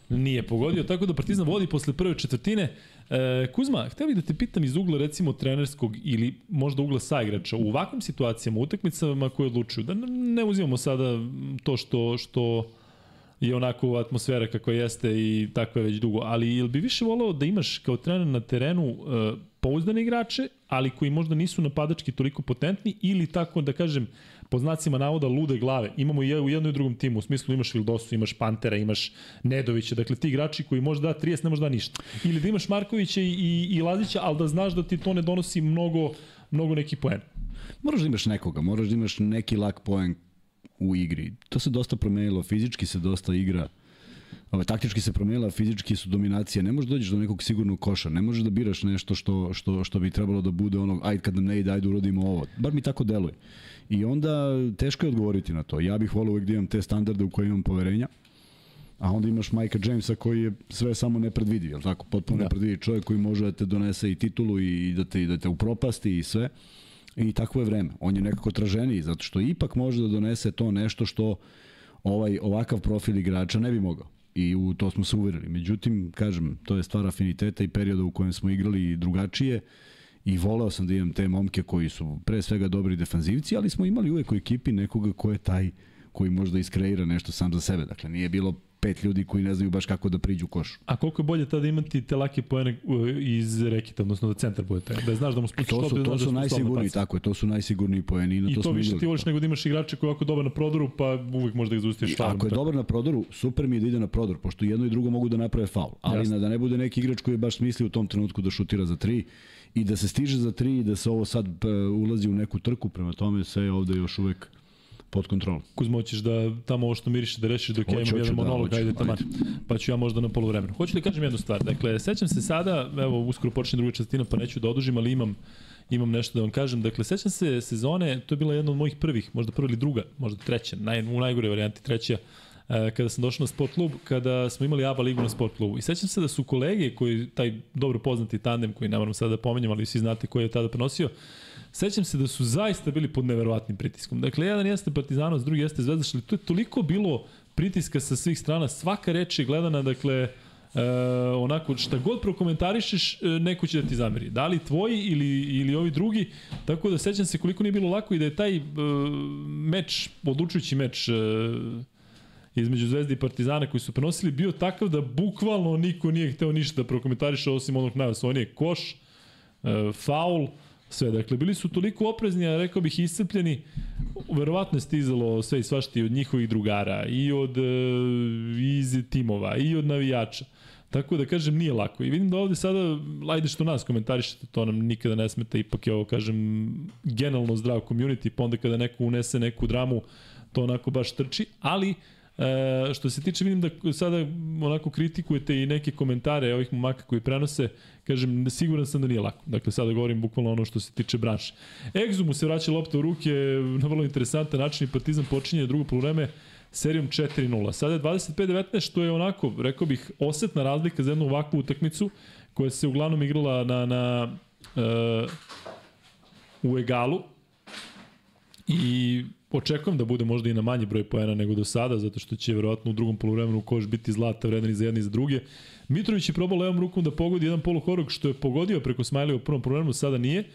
nije pogodio, tako da Partizan vodi posle prve četvrtine. E, Kuzma, htio bih da te pitam iz ugla recimo trenerskog ili možda ugla saigrača, u ovakvim situacijama, utakmicama koje odlučuju, da ne uzimamo sada to što, što je onako atmosfera kakva jeste i takva je već dugo, ali ili bi više volao da imaš kao trener na terenu e, pouzdane igrače, ali koji možda nisu napadački toliko potentni ili tako da kažem po znacima navoda lude glave. Imamo i u jednom i drugom timu, u smislu imaš Vildosu, imaš Pantera, imaš Nedovića, dakle ti igrači koji može da 30, ne može da ništa. Ili da imaš Markovića i, i, Lazića, ali da znaš da ti to ne donosi mnogo, mnogo neki poen. Moraš da imaš nekoga, moraš da imaš neki lak poen u igri. To se dosta promenilo, fizički se dosta igra Ove, taktički se promenila, fizički su dominacije. Ne možeš da dođeš do nekog sigurnog koša. Ne možeš da biraš nešto što, što, što bi trebalo da bude ono, ajde kad nam ne ide, ajde urodimo ovo. Bar mi tako deluje. I onda teško je odgovoriti na to. Ja bih volio uvek da imam te standarde u koje imam poverenja. A onda imaš Majka Jamesa koji je sve samo nepredvidiv, je tako? Potpuno da. nepredvidiv čovjek koji može da te donese i titulu i da te, da te upropasti i sve. I tako je vreme. On je nekako traženiji, zato što ipak može da donese to nešto što ovaj ovakav profil igrača ne bi mogao. I u to smo se uverili. Međutim, kažem, to je stvar afiniteta i perioda u kojem smo igrali drugačije i voleo sam da imam te momke koji su pre svega dobri defanzivci, ali smo imali uvek u ekipi nekoga ko je taj koji možda iskreira nešto sam za sebe. Dakle, nije bilo pet ljudi koji ne znaju baš kako da priđu košu. A koliko je bolje tada imati te lake poene iz rekita, odnosno da centar bude taj, da znaš da mu spustiš to su, to da su da najsigurniji, tako je, to su najsigurniji poeni. I, I to, to više ti voliš nego da imaš igrače koji je ovako dobar na prodoru, pa uvijek možda ih zaustiš faulom. Ako je dobar na prodoru, super mi je da ide na prodor, pošto jedno i drugo mogu da naprave faul. Ali Jasne. da ne bude neki igrač koji je baš smislio u tom trenutku da šutira za tri i da se stiže za tri i da se ovo sad e, ulazi u neku trku, prema tome sve je ovde još uvek pod kontrolom. Kuzmo, hoćeš da tamo ovo što miriše da rešiš dok hoću, ja imam jedan da, monolog, da, ajde tamo. Pa ću ja možda na polovremenu. Hoću da kažem jednu stvar. Dakle, sećam se sada, evo, uskoro počne druga četvrtina, pa neću da odužim, ali imam imam nešto da vam kažem. Dakle, sećam se sezone, to je bila jedna od mojih prvih, možda prva ili druga, možda treća, naj, u najgore varijanti treća, e, kada sam došao na sport klub, kada smo imali ABA ligu na sport klubu. I sećam se da su kolege koji, taj dobro poznati tandem koji ne moram sada da pomenjam, ali svi znate koji je tada prenosio, sećam se da su zaista bili pod neverovatnim pritiskom. Dakle, jedan jeste Partizanovac, drugi jeste Zvezda, što to je toliko bilo pritiska sa svih strana, svaka reč je gledana, dakle, e, onako, šta god prokomentarišeš, e, neko će da ti zameri. Da li tvoji ili, ili ovi drugi, tako da sećam se koliko nije bilo lako i da je taj e, meč, odlučujući meč, e, između Zvezde i Partizana koji su prenosili bio takav da bukvalno niko nije hteo ništa da prokomentariše osim onog najosvojnije koš, e, faul, sve. Dakle, bili su toliko oprezni, a rekao bih iscrpljeni, verovatno je stizalo sve i svašti od njihovih drugara, i od e, iz timova, i od navijača. Tako da kažem, nije lako. I vidim da ovde sada, ajde što nas komentarišete, to nam nikada ne smeta, ipak je ovo, kažem, generalno zdrav community, pa onda kada neko unese neku dramu, to onako baš trči, ali E, što se tiče, vidim da sada onako kritikujete i neke komentare ovih momaka koji prenose, kažem, siguran sam da nije lako. Dakle, sada govorim bukvalno ono što se tiče branše. Egzu mu se vraća lopta u ruke na vrlo interesantan način i Partizan počinje drugo polovreme serijom 4-0. Sada je 25-19, što je onako, rekao bih, osetna razlika za jednu ovakvu utakmicu, koja se uglavnom igrala na, na uh, u egalu i očekujem da bude možda i na manji broj poena nego do sada, zato što će verovatno u drugom poluvremenu koš biti zlata vredni za jedni i za druge. Mitrović je probao levom rukom da pogodi jedan poluhorog što je pogodio preko Smajlija u prvom poluvremenu, sada nije. E,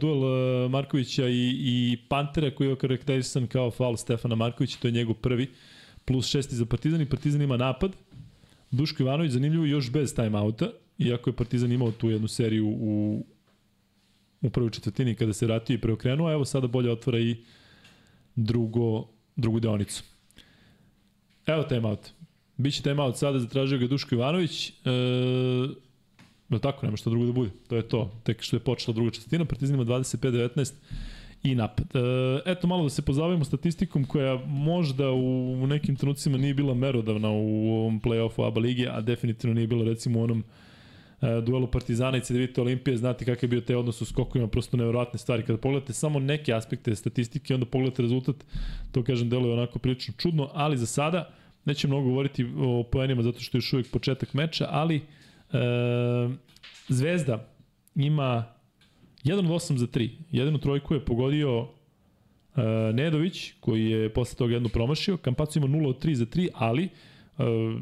duel e, Markovića i, i Pantera koji je okarakterisan kao faul Stefana Markovića, to je njegov prvi, plus šesti za Partizan i Partizan ima napad. Duško Ivanović zanimljivo još bez timeouta, iako je Partizan imao tu jednu seriju u, u prvoj četvrtini kada se vratio i preokrenuo, a evo sada bolje otvara i drugo, drugu deonicu. Evo timeout. Biće timeout sada, zatražio ga Duško Ivanović. E, no tako, nema što drugo da bude. To je to. Tek što je počela druga četvrtina, Partizan ima 25-19 i napad. E, eto malo da se pozabavimo statistikom koja možda u, nekim trenucima nije bila merodavna u ovom play-offu ABA lige, a definitivno nije bila recimo u onom e, duelu Partizana i Cedevita Olimpije, znate kakav je bio taj odnos u skokovima, prosto nevjerojatne stvari. Kada pogledate samo neke aspekte statistike, onda pogledate rezultat, to kažem, deluje onako prilično čudno, ali za sada neće mnogo govoriti o poenima zato što je još uvijek početak meča, ali e, Zvezda ima 1 od 8 za 3. Jedinu trojku je pogodio e, Nedović, koji je posle toga jednu promašio. Kampacu ima 0 od 3 za 3, ali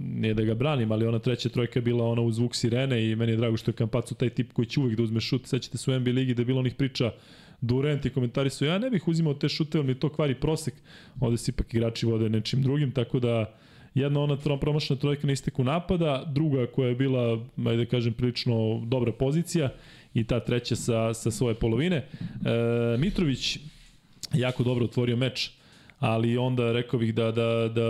nije da ga branim, ali ona treća trojka je bila ona u zvuk sirene i meni je drago što je Kampacu taj tip koji će uvek da uzme šut. Sećate se u NBA ligi da je bilo onih priča Durant i komentari su ja ne bih uzimao te šute, ali mi to kvari prosek. Ovde se ipak igrači vode nečim drugim, tako da jedna ona promašna trojka na isteku napada, druga koja je bila, ajde da kažem, prilično dobra pozicija i ta treća sa, sa svoje polovine. E, Mitrović jako dobro otvorio meč ali onda rekao bih da, da, da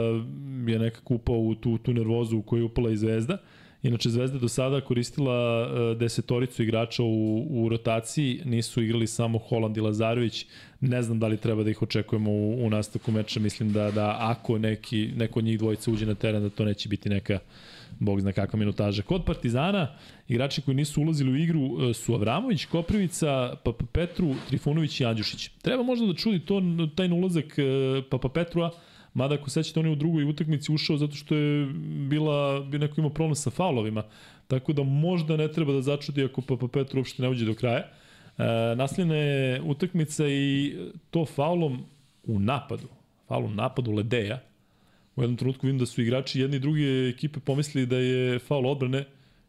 je nekako upao u tu, tu nervozu u koju je upala i Zvezda. Inače, Zvezda do sada koristila uh, desetoricu igrača u, u rotaciji, nisu igrali samo Holand i Lazarević, ne znam da li treba da ih očekujemo u, u nastavku meča, mislim da, da ako neki, neko od njih dvojica uđe na teren, da to neće biti neka bog zna kakva minutaža. Kod Partizana, igrači koji nisu ulazili u igru e, su Avramović, Koprivica, Papa Petru, Trifunović i Andjušić. Treba možda da čudi to, taj ulazak e, Papa Petrua, Mada ako sećate, on je u drugoj utakmici ušao zato što je bila, bi neko imao problem sa faulovima. Tako da možda ne treba da začudi ako Papa Petru uopšte ne uđe do kraja. E, nasljena je utakmica i to faulom u napadu. Faulom napadu Ledeja. U jednom trenutku vidim da su igrači jedne i druge ekipe pomislili da je faul odbrane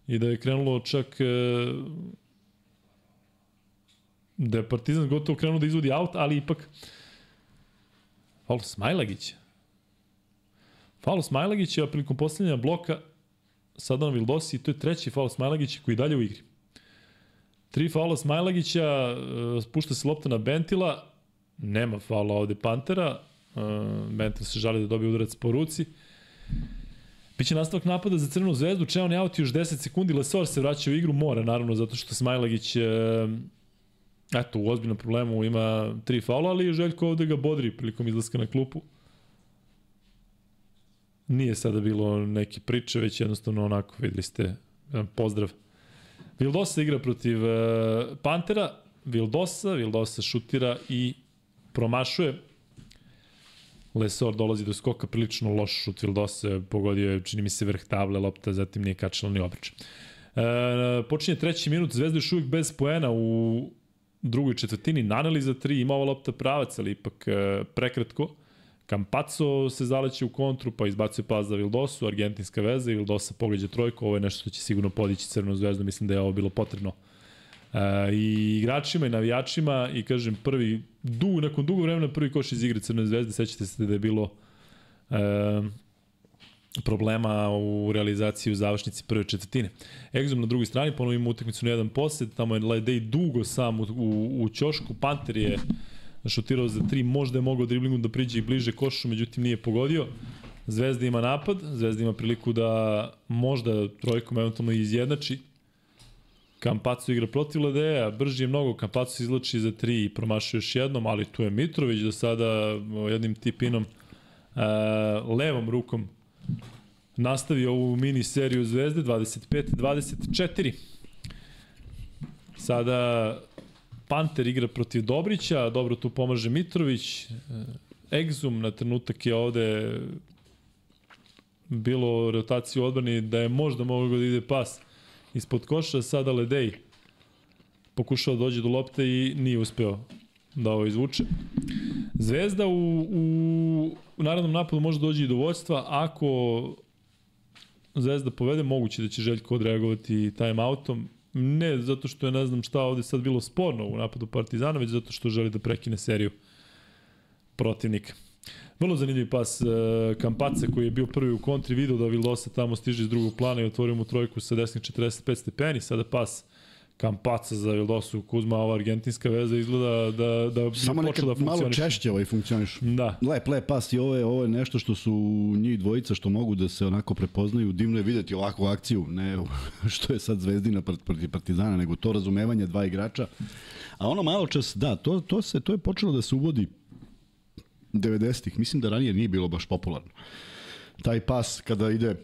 i da je krenulo čak e, da je Partizan gotovo krenuo da izvodi aut, ali ipak faul Smajlagića Faul Smajlagića prilikom postavljanja bloka Sadana Vildosi i to je treći faul Smajlagića koji dalje u igri. Tri faula Smajlagića, e, spušta se lopta na Bentila, nema faula ovde Pantera, e, Bentil se žali da dobije udarac po ruci. Biće nastavak napada za Crvenu zvezdu, Čeon je out još 10 sekundi, Lesor se vraća u igru, mora naravno, zato što Smajlagić e, eto, u ozbiljnom problemu ima tri faula, ali Željko ovde ga bodri prilikom izlaska na klupu. Nije sada bilo neke priče, već jednostavno onako, videli ste, pozdrav. Vildosa igra protiv uh, Pantera, Vildosa, Vildosa šutira i promašuje. Lesor dolazi do skoka, prilično loš šut Vildosa, pogodio je, čini mi se, vrh table lopta, zatim nije kačala ni obrič. E, počinje treći minut, Zvezda još uvijek bez poena u drugoj četvrtini, naneli za tri, ima ova lopta pravac, ali ipak e, prekratko. Campazzo se zaleće u kontru, pa izbacuje pas za Vildosu, argentinska veza i Vildosa pogađa trojku, ovo je nešto što će sigurno podići Crvenu zvezdu, mislim da je ovo bilo potrebno. E, I igračima i navijačima i kažem prvi, dug, nakon dugo vremena prvi koš iz igre Crvene zvezde, sećate se da je bilo e, problema u realizaciji u završnici prve četvrtine. Egzom na drugoj strani, ponovno ima utakmicu na jedan posed, tamo je Ledej dugo sam u, u, u ćošku, Panter je šutirao za tri, možda je mogao driblingom da priđe i bliže košu, međutim nije pogodio. Zvezda ima napad, Zvezda ima priliku da možda trojkom eventualno izjednači. Kampacu igra protiv Ledeja, brži je mnogo, Kampacu se izlači za tri i promašuje još jednom, ali tu je Mitrović do sada jednim tipinom uh, levom rukom nastavio ovu mini seriju Zvezde 25-24. Sada Panter igra protiv Dobrića, dobro tu pomaže Mitrović, e, Exum na trenutak je ovde bilo rotaciju odbrani da je možda mogao da ide pas ispod koša, sada Ledej pokušao da dođe do lopte i nije uspeo da ovo izvuče. Zvezda u, u, u narodnom napadu može doći i do vođstva ako Zvezda povede, moguće da će Željko odreagovati time-outom. Ne zato što je ne znam šta ovde sad bilo sporno u napadu Partizana, već zato što želi da prekine seriju protivnika. Vrlo zanimljiv pas e, Kampace koji je bio prvi u kontri, video da Vildosa tamo stiže iz drugog plana i otvorio mu trojku sa desnih 45 stepeni, sada pas Kampaca za Vildosu Kuzma, ova argentinska veza izgleda da, da Samo neka da malo češće ovaj funkcioniš. Da. Lep, lep pas i ovo je, ovo je nešto što su njih dvojica što mogu da se onako prepoznaju. Divno je videti ovakvu akciju, ne što je sad Zvezdina protiv Partizana, nego to razumevanje dva igrača. A ono malo čas, da, to, to, se, to je počelo da se uvodi 90-ih. Mislim da ranije nije bilo baš popularno. Taj pas kada ide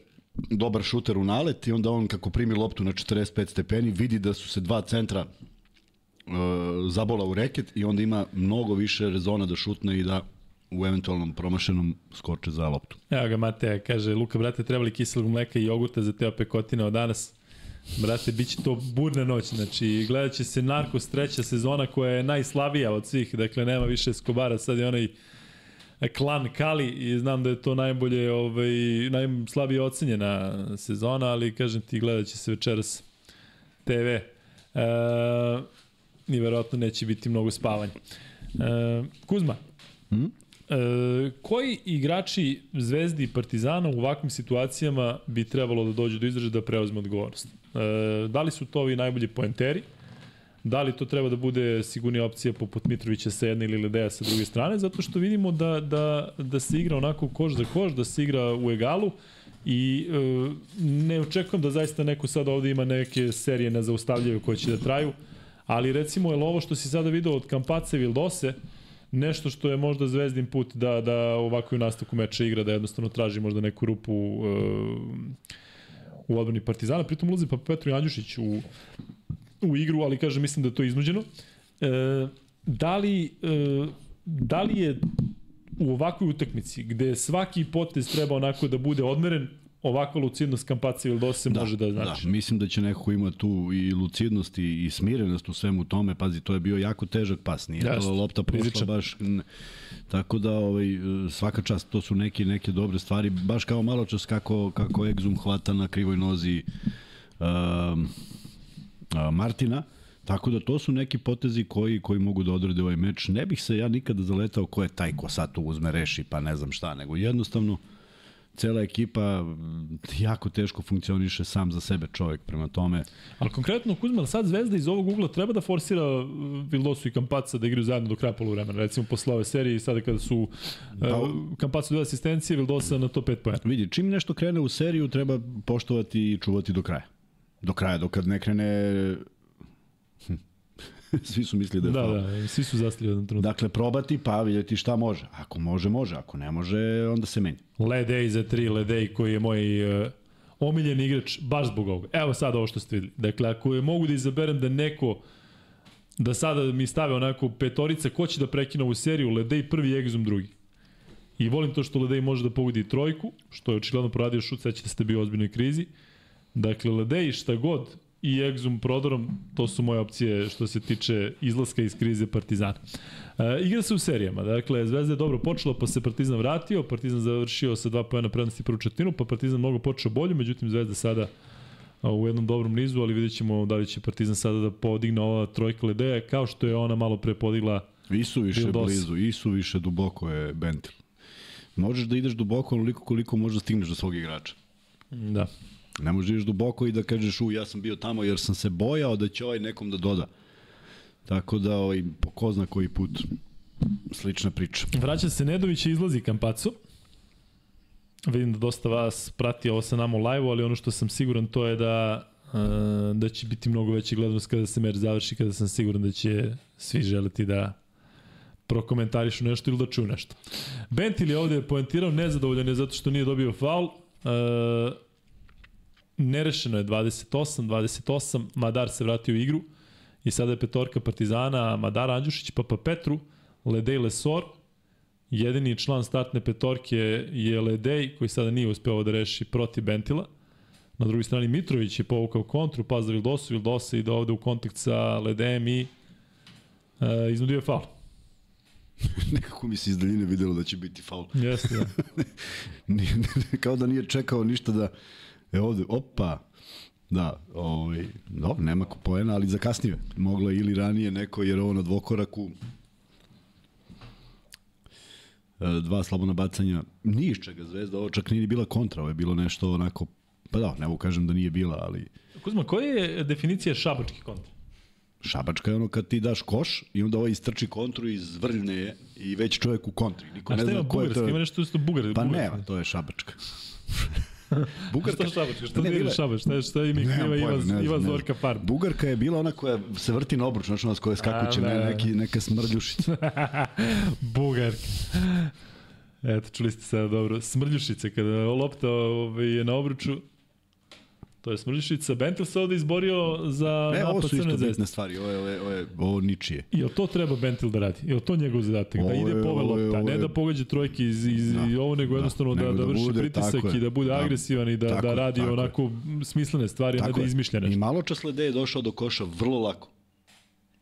dobar šuter u nalet i onda on kako primi loptu na 45 stepeni vidi da su se dva centra e, zabola u reket i onda ima mnogo više rezona da šutne i da u eventualnom promašenom skoče za loptu. Evo ga Mateja, kaže, Luka, brate, trebali kiselog mleka i jogurta za teo pekotine od danas. Brate, bit će to burna noć, znači gledat će se Narcos treća sezona koja je najslavija od svih, dakle nema više Skobara, sad je onaj klan Kali i znam da je to najbolje, ovaj, najslabije ocenjena sezona, ali kažem ti gledat će se večeras TV. E, I verovatno neće biti mnogo spavanja. E, Kuzma, hmm? E, koji igrači Zvezdi i Partizana u ovakvim situacijama bi trebalo da dođu do izražaja da preuzme odgovornost? E, da li su to ovi najbolji poenteri? Da li to treba da bude sigurnija opcija poput Mitrovića sa jedne ili Ledeja sa druge strane, zato što vidimo da, da, da se igra onako koš za koš, da se igra u egalu i e, ne očekujem da zaista neko sad ovde ima neke serije nezaustavljive koje će da traju, ali recimo je ovo što si sada video od Kampace Vildose, nešto što je možda zvezdin put da, da ovako u nastavku meča igra, da jednostavno traži možda neku rupu e, u odbrani Partizana, pritom ulazi pa Petru Janđušić u u igru, ali kažem, mislim da je to iznuđeno. E, da, li, e, da li je u ovakvoj utakmici, gde svaki potez treba onako da bude odmeren, ovakva lucidnost Kampaca ili Dose da, može da znači. Da, mislim da će neko ima tu i lucidnost i, i smirenost u svemu tome. Pazi, to je bio jako težak pas, nije Jasne, lopta prošla baš... Tako da ovaj, svaka čast, to su neke, neke dobre stvari, baš kao malo čas kako, kako Exum hvata na krivoj nozi um, Martina. Tako da to su neki potezi koji koji mogu da odrede ovaj meč. Ne bih se ja nikada zaletao ko je taj ko sad tu uzme reši pa ne znam šta, nego jednostavno cela ekipa jako teško funkcioniše sam za sebe čovjek prema tome. Ali konkretno Kuzma, sad Zvezda iz ovog ugla treba da forsira Vildosu i Kampaca da igraju zajedno do kraja poluvremena. Recimo posle ove serije sada kada su pa, uh, Kampaca dve asistencije, Vildosa na to 5 poena. Vidi, čim nešto krene u seriju treba poštovati i čuvati do kraja do kraja, dok kad ne krene svi su mislili da je Da, faul. da, svi su zastili jedan trenutak. Dakle, probati pa vidjeti šta može. Ako može, može. Ako ne može, onda se menja. Ledej za tri, Ledej koji je moj uh, omiljen igrač baš zbog ovoga. Evo sad ovo što ste videli. Dakle, ako je mogu da izaberem da neko da sada mi stave onako petorica ko će da prekine ovu seriju, Ledej prvi, Egzum drugi. I volim to što Ledej može da pogodi trojku, što je očigledno proradio šut, sećate da ste bio u ozbiljnoj krizi. Dakle, Ledej šta god i Exum prodorom, to su moje opcije što se tiče izlaska iz krize Partizana. E, igra se u serijama, dakle Zvezda je dobro počela, pa se Partizan vratio, Partizan završio sa dva pojena prednosti prvu četvrtinu, pa Partizan mnogo počeo bolje, međutim Zvezda sada u jednom dobrom nizu, ali vidjet ćemo da li će Partizan sada da podigne ova trojka Ledeja, kao što je ona malo pre podigla I su više Bildos. blizu, i su više duboko je Bentil. Možeš da ideš duboko onoliko koliko možeš da stigneš do svog igrača. Da. Ne možeš duboko i da kažeš u ja sam bio tamo jer sam se bojao da će ovaj nekom da doda. Tako da ovaj, ko zna koji put slična priča. Vraća se Nedović i izlazi Kampacu. Vidim da dosta vas prati ovo sa nama u live ali ono što sam siguran to je da uh, da će biti mnogo veći gledanost kada se meč završi, kada sam siguran da će svi želiti da prokomentarišu nešto ili da čuju nešto. Bentil je ovde poentirao, nezadovoljan je zato što nije dobio faul. Uh, nerešeno je 28, 28, Madar se vratio u igru i sada je petorka Partizana, Madar Andjušić, Papa Petru, Ledej Lesor, Jedini član startne petorke je Ledej, koji sada nije uspeo da reši protiv Bentila. Na drugoj strani Mitrović je povukao kontru, pas za Vildosu, Vildosa ide ovde u kontakt sa Ledejem i e, iznudio je faul. Nekako mi se iz daljine videlo da će biti faul. Jeste, da. Kao da nije čekao ništa da... E ovde, opa, Da, ovaj, dobro, nema poena, ali zakasnio. Moglo je ili ranije neko, jer ovo na dvokoraku e, dva slabona bacanja, ni iz čega zvezda, ovo čak nije ni bila kontra, ovo je bilo nešto onako, pa da, ne mogu kažem da nije bila, ali Kuzma, koja je definicija šabački kontra? šabačka je ono kad ti daš koš i onda ovaj istrči kontru iz vrljne je i već čovjek u kontri. Niko A ne šta ima zna je bugarski? to. Ima nešto isto bugar. Pa bugarski. nema, to je šabačka. Bugarka. Šta šabačka? Šta Ne, ne, bila je- šabač? Šta je, šta je knjiva pojma, Ivan, ne znam, znam. Zorka Farm? Bugarka je bila ona koja se vrti na obruč, znači ona s koja skakuće, ne, da. neki, neka smrdljušica. Bugarka. Eto, čuli ste sada dobro. Smrljušice, kada lopta ovaj, je na obruču, to je smrljušica. Bentil se ovde izborio za Ne, ovo napad su isto Crne zvezde. bitne stvari, ovo je, ovo je, ovo je ovo ničije. Jel to treba Bentil da radi? Jel to njegov zadatak? Da Ovo ide je- pove ovo je- lopta, ovo ne je- da pogađa trojke iz, iz Da, i ovo, nego da, jednostavno da, nego da, da vrši bude, pritisak tako je. i da bude Da. agresivan i da, Tako da je, radi tako je. onako smislene stvari, a ne Tako da je. izmišlja I nešto. malo čas Lede je došao do koša vrlo lako.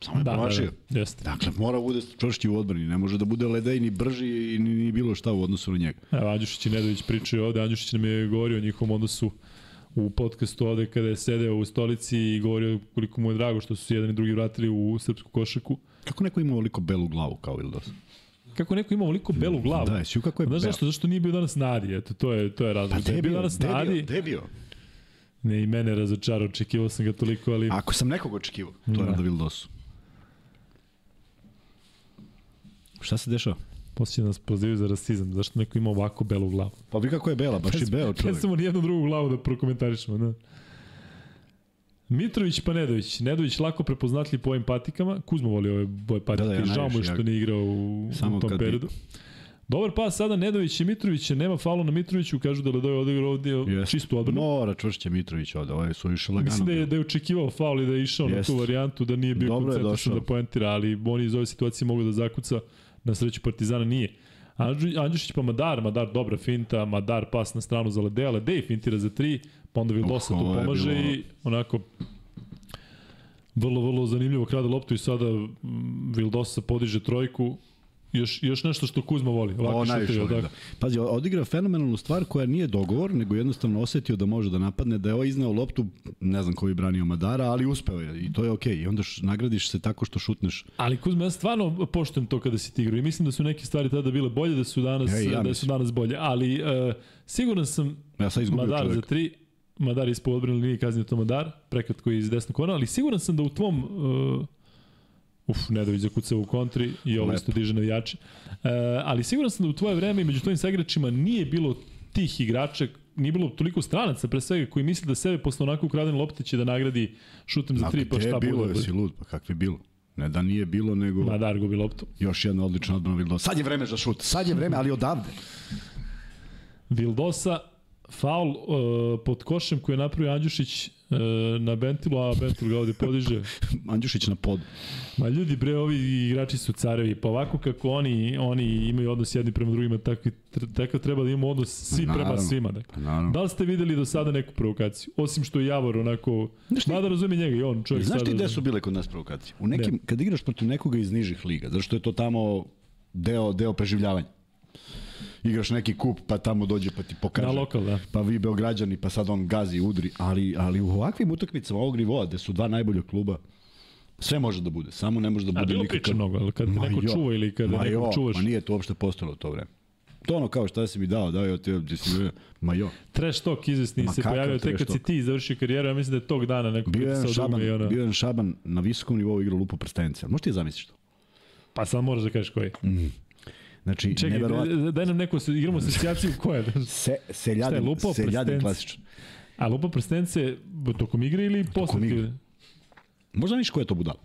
Samo je Da, da, promašio. da, jeste. Dakle, mora bude čvršći u odbrani, ne može da bude Ledej ni brži i ni, ni bilo šta u odnosu na njega. Evo, Andjušić i Nedović pričaju ovde. Andjušić nam je govorio o njihovom odnosu u podcastu ovde kada je sedeo u stolici i govorio koliko mu je drago što su se jedan i drugi vratili u srpsku košaku. Kako neko ima ovoliko belu glavu kao Vildos? Kako neko ima ovoliko belu glavu? Da, jesi kako je Znaš zašto? Zašto nije bio danas na Adi? Eto, to je, to je razlog. Pa da je bio debio, danas na debio, Adi, debio. ne i mene razočarao, očekivao sam ga toliko, ali... Ako sam nekog očekivao, to je Da. da. Vildosu. Šta se dešava? Posle nas prozivaju za rasizam. Zašto neko ima ovako belu glavu? Pa vi kako je bela, baš je beo Ne čovjek. samo ni jednu drugu glavu da prokomentarišemo, da. Mitrović pa Nedović. Nedović lako prepoznatljiv po ovim patikama. Kuzma voli ove boje patike. Da, da, ja Žao mu je što nije igrao u, Samo u tom kad bi- periodu. Dobar pas sada Nedović i Mitrović. Nema faulo na Mitroviću. Kažu da Ledoj odigrao ovdje Jeste. čistu odbranu. Mora čvršće Mitrović ovde, ovo je su išao lagano. Mislim da je, da je očekivao faul i da je išao na Jeste. tu varijantu, da nije bio koncentrisan da poentira, ali on iz ove situacije mogu da zakuca, na sreću Partizana nije. Andjušić pa Madar, Madar dobra finta, Madar pas na stranu za Ledeja, Ledej fintira za tri, pa onda Vildosa tu pomaže bilo- i onako vrlo, vrlo zanimljivo krade loptu i sada mm, Vildosa podiže trojku. Još, još nešto što Kuzma voli, ovako najviše volim, da. Pazi, odigra fenomenalnu stvar koja nije dogovor, nego jednostavno osetio da može da napadne, da je ovo izneo loptu, ne znam ko bi branio Madara, ali uspeo je i to je okej. I onda š, nagradiš se tako što šutneš. Ali Kuzma, ja stvarno poštujem to kada si ti igrao i mislim da su neke stvari tada bile bolje, da su danas, Ja ja da su danas bolje. Ali uh, siguran sam Ja sam Madar čovjek. za tri, Madar ispod odbrane linije kaznio to Madar, prekratko iz desnog kona, ali siguran sam da u tvom uh, Uf, Nedović zakucao u kontri i ovo isto diže navijači. Uh, ali siguran sam da u tvoje vreme i među tvojim saigračima nije bilo tih igrača, nije bilo toliko stranaca pre svega koji misle da sebe posle onako ukradene lopte će da nagradi šutem za Ma, tri pa šta bilo, bude. jesi lud, pa kakvi bilo. Ne da nije bilo, nego Madar gubi loptu. još jedna odlična odbrana Vildosa. Sad je vreme za šut, sad je vreme, ali odavde. Vildosa, faul uh, pod košem koji je napravio Andjušić na Bentilu, a Bentil ga ovde podiže. Andjušić na podu. Ma ljudi bre, ovi igrači su carevi, pa ovako kako oni oni imaju odnos jedni prema drugima, tako, tako treba da imamo odnos svi prema Naravno. svima. Dakle. Naravno. Da li ste videli do sada neku provokaciju? Osim što je Javor onako, mada razumije njega i on čovjek Znaš ti gde su bile kod nas provokacije? U nekim, kad igraš protiv nekoga iz nižih liga, zato što je to tamo deo, deo preživljavanja. Igraš neki kup, pa tamo dođe pa ti pokaže. Na lokal, da. Pa vi Beograđani, pa sad on gazi, udri. Ali, ali u ovakvim utakmicama ovog nivoa, gde su dva najbolja kluba, sve može da bude. Samo ne može da A bude bilo nikakav... priče mnogo, ali kad Ma neko jo, čuva ili kada ma nekog jo, čuvaš, Ma nije to uopšte postojalo u to vreme. To ono kao šta si mi dao, dao je ti, ti si mi, ma jo. trash talk izvesni se pojavio tek kad si ti završio karijeru, ja mislim da je tog dana neko Bio je šaban, i ono... bio je šaban na visokom nivou igrao lupo prstenice. Možeš ti zamisliš to? Pa sad moraš da kažeš koji. Znači, Čekaj, neverovatno. daj, daj nam neku, igramo asocijaciju koja. Se, Šta je, seljadin, lupao seljadin klasičan. A lupa prstence tokom igre ili posle? igre. igre? Možda niš ko je to budala.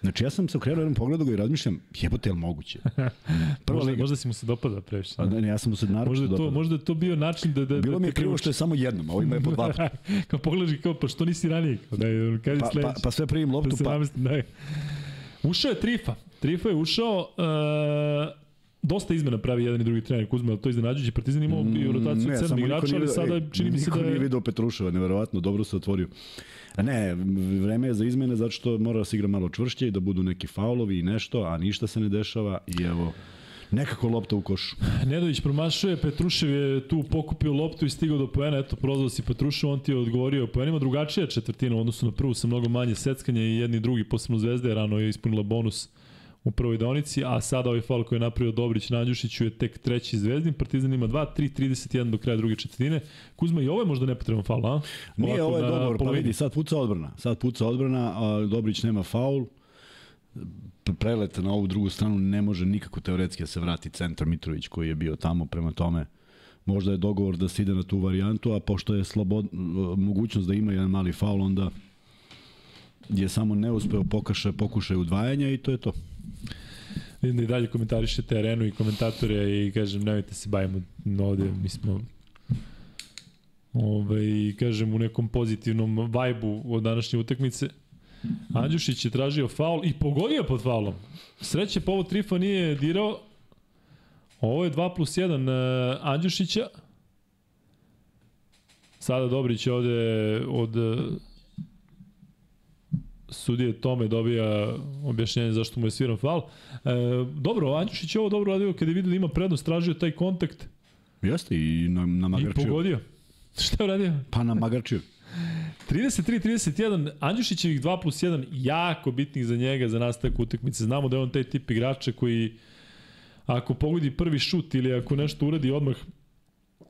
Znači ja sam se okrenuo jednom pogledu ga i razmišljam, jebote, je li moguće? Prva Možda, možda si mu se dopada previše. A ne, ne, ja sam mu se naravno Možda je to, možda je to bio način da... da Bilo da mi je krivo što je samo jednom, a ovima je po dva kao pogledaš kao, pa što nisi ranije? Kao, da je, kad je Pa, sledeći? pa, pa sve primim loptu, pa namestim, da. Ušao je Trifa. Trifa je ušao, uh, dosta izmena pravi jedan i drugi trener Kuzma, to iznenađujući Partizan imao i u rotaciju Mm, Ne, niko igrača, nije ali sada ej, čini mi se niko da nije je... video Petruševa, neverovatno, dobro se otvorio. A ne, vreme je za izmene zato što mora da se igra malo čvršće i da budu neki faulovi i nešto, a ništa se ne dešava i evo, nekako lopta u košu. Nedović promašuje, Petrušev je tu pokupio loptu i stigao do poena, eto prozvao si Petrušev, on ti je odgovorio poenima, drugačija četvrtina u odnosu na prvu sa mnogo manje seckanja i jedni i drugi, posebno Zvezda je rano je ispunila bonus u prvoj donici, a sada ovaj faul koji je napravio Dobrić na Andjušiću je tek treći zvezdin, Partizan ima 2, 3, 31 do kraja druge četvrtine. Kuzma, i ovo je možda nepotreban faul, a? Nije, Ovako ovo je dogovor, pa vidi, sad puca odbrana. Sad puca odbrana, a Dobrić nema faul. Prelet na ovu drugu stranu ne može nikako teoretski da se vrati centar Mitrović koji je bio tamo, prema tome možda je dogovor da se ide na tu varijantu, a pošto je slobod, mogućnost da ima jedan mali faul, onda je samo neuspeo pokaše, pokušaj udvajanja i to je to. Vidim da i dalje komentarišete arenu i komentatore i kažem, nemojte se bavimo ovde, mi smo ovaj, kažem, u nekom pozitivnom vajbu od današnje utakmice. Andjušić je tražio faul i pogodio pod faulom. Sreće po ovo Trifa nije dirao. Ovo je 2 plus 1 uh, Andjušića. Sada Dobrić ovde od uh, sudije Tome dobija objašnjenje zašto mu je sviran faul. E, dobro, Andjušić je ovo dobro radio kada je vidio da ima prednost, tražio taj kontakt Jeste i na, na i Magarčiju. pogodio. Šta je uradio? Pa na Magarčiju. 33-31, Andjušićevih 2 plus 1, jako bitnih za njega, za nastavak utakmice. Znamo da je on taj tip igrača koji, ako pogodi prvi šut ili ako nešto uradi odmah,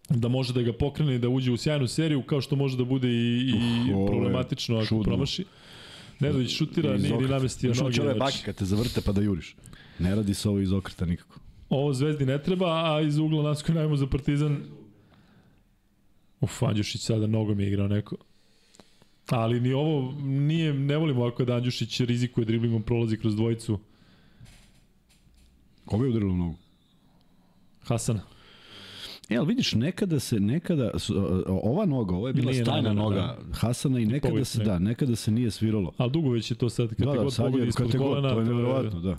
da može da ga pokrene i da uđe u sjajnu seriju, kao što može da bude i, i Uf, problematično ako čudno. promaši. Nedović šutira, nije ni namestio Znaš, noge. ove znači. bake kad te zavrte pa da juriš. Ne radi se ovo iz okreta nikako. Ovo Zvezdi ne treba, a iz ugla nas koji najmo za Partizan Uf, Andjušić sada nogom je igrao neko. Ali ni ovo, nije, ne volimo ovako da Andjušić rizikuje driblingom, prolazi kroz dvojicu Koga je udarilo nogu? Hasana. E, ali vidiš, nekada se, nekada, ova noga, ovo je bila Nije stajna noga Hasana i nekada Pogođen, se, ne. da, nekada se nije sviralo. Ali dugo već je to sad, kad Da, da, god pogodi ispod kolena. to je nevjerovatno, da.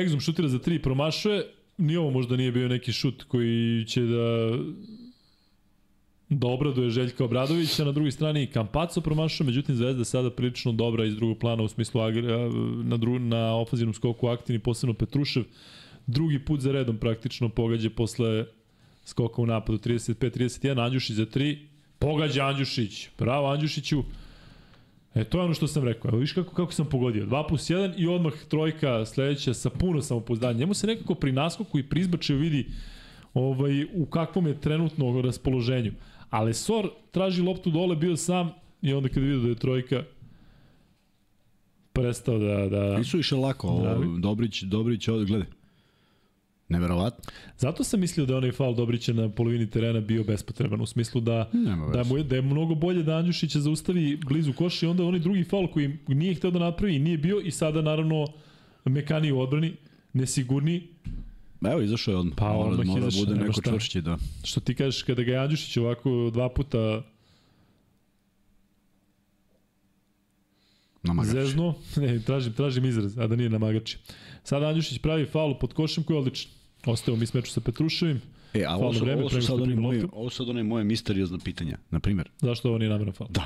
Egzum šutira za tri, promašuje. Ni ovo možda nije bio neki šut koji će da da obraduje Željka Obradovića, na drugoj strani i Kampaco promašao, međutim Zvezda je sada prilično dobra iz drugog plana u smislu agre, na, dru, na ofazivnom skoku aktivni, posebno Petrušev. Drugi put za redom praktično pogađa posle skoka u napadu 35-31, Andjušić za 3, pogađa Andjušić, bravo Andjušiću, E, to je ono što sam rekao. Evo, viš kako, kako sam pogodio. 2 plus 1 i odmah trojka sledeća sa puno samopouzdanja. Njemu se nekako pri naskoku i pri izbačaju vidi ovaj, u kakvom je trenutno raspoloženju. Ale Sor traži loptu dole, bio sam i onda kada vidio da je trojka prestao da... da... Nisu išle lako, ovo, Bravi. Dobrić, Dobrić, gledaj. Neverovatno. Zato sam mislio da onaj faul Dobrića na polovini terena bio bespotreban, u smislu da, da, mu je, da je mnogo bolje da Andjušića zaustavi blizu koša i onda onaj drugi faul koji nije hteo da napravi i nije bio i sada naravno mekaniji u odbrani, nesigurniji, Evo, izašao je odmah. Pa, mora, odmah mora izašao, bude neko šta. čvršći, da. Što ti kažeš kada ga je Andjušić ovako dva puta Na Magarčiju. zezno, ne, tražim, tražim izraz, a da nije na magači. Sada Andjušić pravi faul pod košem koji je odličan. Ostaje mi s meču sa Petruševim. E, a ovo su, vreme, ovo su sad one primi moje, ovo sad one moje misteriozne pitanja. Na primjer, Zašto ovo nije nameran faul? da.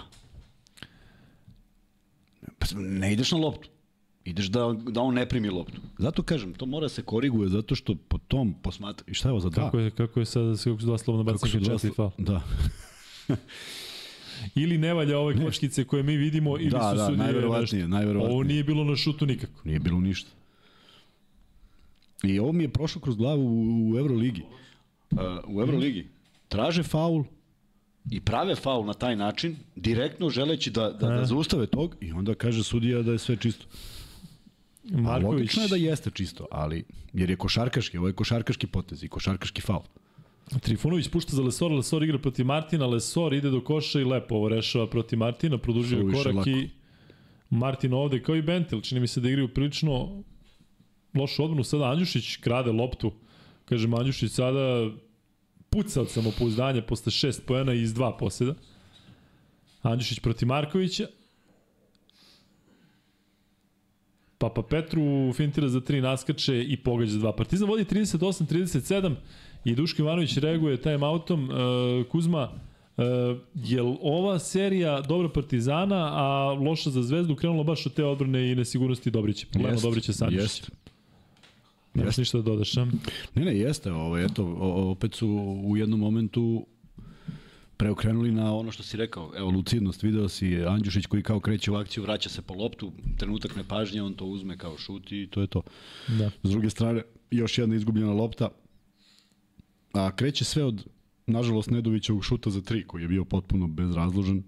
Pa Ne ideš na loptu. Ideš da, da on ne primi loptu. Zato kažem, to mora se koriguje, zato što po tom posmatra... I šta je ovo za dva? Kako je, kako je sada, kako su dva su bacanja četiri faul? Da. Ili ne valja ove kockice koje mi vidimo, ili Da, su da, sudije najverovatnije, nešto. najverovatnije. Ovo nije bilo na šutu nikako. Nije bilo ništa. I ovo mi je prošlo kroz glavu u, u Euroligi. Uh, u Euroligi. Traže faul i prave faul na taj način, direktno želeći da, da, da zaustave tog i onda kaže sudija da je sve čisto. A Marković, logično je da jeste čisto, ali jer je košarkaški, ovo je košarkaški potez i košarkaški faul. Trifunović pušta za Lesor, Lesor igra protiv Martina, Lesor ide do koša i lepo ovo rešava protiv Martina, produžio je Suviše korak lako. i Martin ovde kao i Bentel, čini mi se da igraju prilično lošu odbranu, sada Andjušić krade loptu, kaže Andjušić sada puca od samopouzdanja posle šest pojena iz dva poseda. Andjušić protiv Markovića. Papa Petru fintira za 3 naskače i pogađa za 2. Partizan vodi 38-37 i Duško Ivanović reaguje time outom. Uh, Kuzma, uh, je ova serija dobra Partizana, a loša za Zvezdu krenula baš od te odbrane i nesigurnosti Dobrića? Problema Jest, Dobrića Sančića. jest. Nemaš ništa da dodaš, a? Ne, ne, jeste, ovo, eto, opet su u jednom momentu preokrenuli na ono što si rekao, evo lucidnost, video si Andjušić koji kao kreće u akciju, vraća se po loptu, trenutak nepažnje, on to uzme kao šut i to je to. Da. S druge strane, još jedna izgubljena lopta, a kreće sve od, nažalost, Nedovićevog šuta za tri, koji je bio potpuno bezrazložen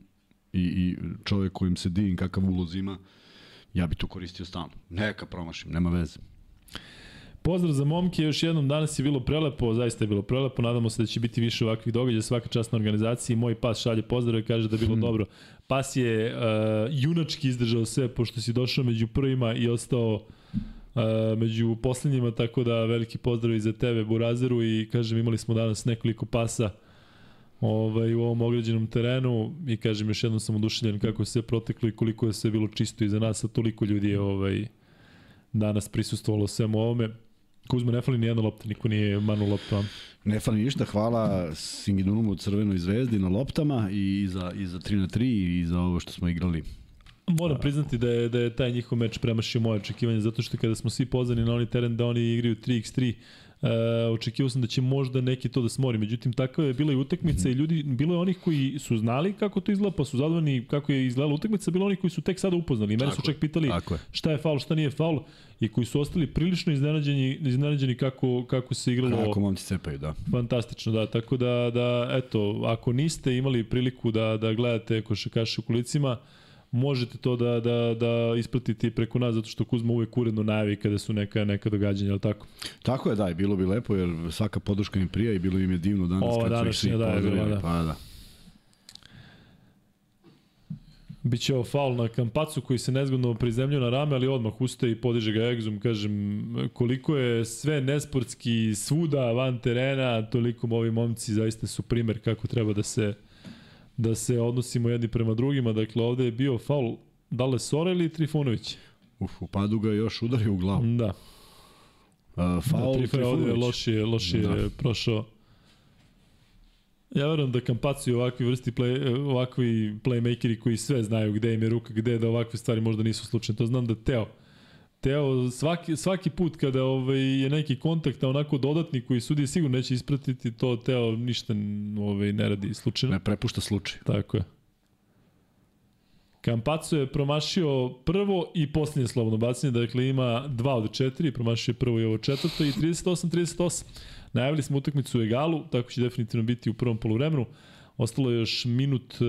i, i čovek kojim se divim kakav uloz ima, ja bi to koristio stalno. Neka promašim, nema veze. Pozdrav za momke, još jednom danas je bilo prelepo, zaista je bilo prelepo, nadamo se da će biti više ovakvih događaja, svaka čast na organizaciji, moj pas šalje pozdrav i kaže da je bilo dobro. Pas je uh, junački izdržao sve, pošto si došao među prvima i ostao uh, među poslednjima, tako da veliki pozdrav i za tebe, Burazeru, i kažem, imali smo danas nekoliko pasa ovaj, u ovom ograđenom terenu i kažem, još jednom sam oduševljen kako je sve proteklo i koliko je sve bilo čisto iza nas, a toliko ljudi je ovaj, danas prisustvovalo svemu ovome. Kuzma ne fali ni jedna lopta, niko nije manu loptu. a? Ne fali ništa, hvala Singidunumu u Crvenoj zvezdi na loptama i za, i za 3 na 3 i za ovo što smo igrali. Moram priznati da je, da je taj njihov meč premašio moje očekivanje, zato što kada smo svi pozvani na onaj teren da oni igraju 3x3, Uh, očekivao sam da će možda neki to da smori, međutim takva je bila i utakmica i ljudi, bilo je onih koji su znali kako to izgleda, pa su zadovoljni kako je izgledala utakmica, bilo je onih koji su tek sada upoznali. I mene su čak pitali je. šta je faul, šta nije faul i koji su ostali prilično iznenađeni, iznenađeni kako, kako se igralo Kako momci cepaju, da. Fantastično, da. Tako da, da eto, ako niste imali priliku da, da gledate košakaše u kulicima, možete to da, da, da ispratite preko nas, zato što Kuzma uvek uredno najavi kada su neka, neka događanja, ali tako? Tako je, da, i bilo bi lepo, jer svaka podrška im prija i bilo im je divno danas Ova kad su ih svi da, pozdravili. bila, da. Pa da. Biće ovo faul na Kampacu koji se nezgodno prizemljuje na rame, ali odmah ustaje i podiže ga egzum. Kažem, koliko je sve nesportski svuda van terena, toliko ovi momci zaista su primer kako treba da se da se odnosimo jedni prema drugima. Dakle, ovde je bio faul da li Sora ili Trifunović? Uf, u padu ga još udario u glavu. Da. Uh, faul da, Trifunović ovde je lošije, lošije Da. da. prošao. Ja verujem da Kampacu i ovakvi vrsti play, ovakvi playmakeri koji sve znaju gde im je ruka, gde da ovakve stvari možda nisu slučajne. To znam da Teo Teo, svaki, svaki put kada ovaj, je neki kontakt, a onako dodatni koji sudi sigurno neće ispratiti, to Teo ništa ovaj, ne radi slučajno. Ne prepušta slučaj. Tako je. Kampaco je promašio prvo i posljednje slobodno bacanje, dakle ima 2 od 4, promašio je prvo i ovo četvrto i 38-38. Najavili smo utakmicu u egalu, tako će definitivno biti u prvom poluvremenu. Ostalo je još minut e,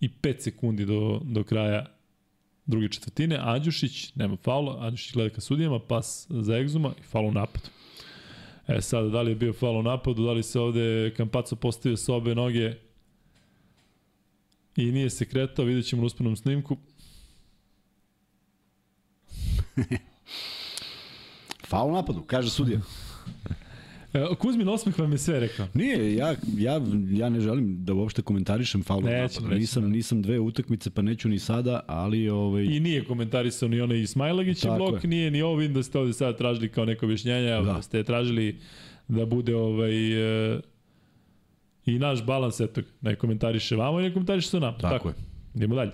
i 5 sekundi do, do kraja druge četvrtine. Andjušić, nema faula, Andjušić gleda ka sudijama, pas za egzuma i faul u napadu. E sad, da li je bio faul u napadu, da li se ovde Kampaco postavio sa obe noge i nije se kretao, vidjet ćemo na uspenom snimku. Faul u napadu, kaže sudija. E, Kuzmin osmeh vam je sve rekao. Nije, ja, ja, ja ne želim da uopšte komentarišem faul u Nećemo, napadu. nećemo. Nisam, nisam dve utakmice, pa neću ni sada, ali ovaj, I nije komentarisao ni onaj Ismailagićev Tako blok, je. nije ni ovo, vidim da ste ovde sad tražili kao neko objašnjenje, evo, Da. da. ste tražili da bude ovaj, e, i naš balans, eto, ne komentariše vamo i ne komentariše sa nama. Tako je. Idemo dalje.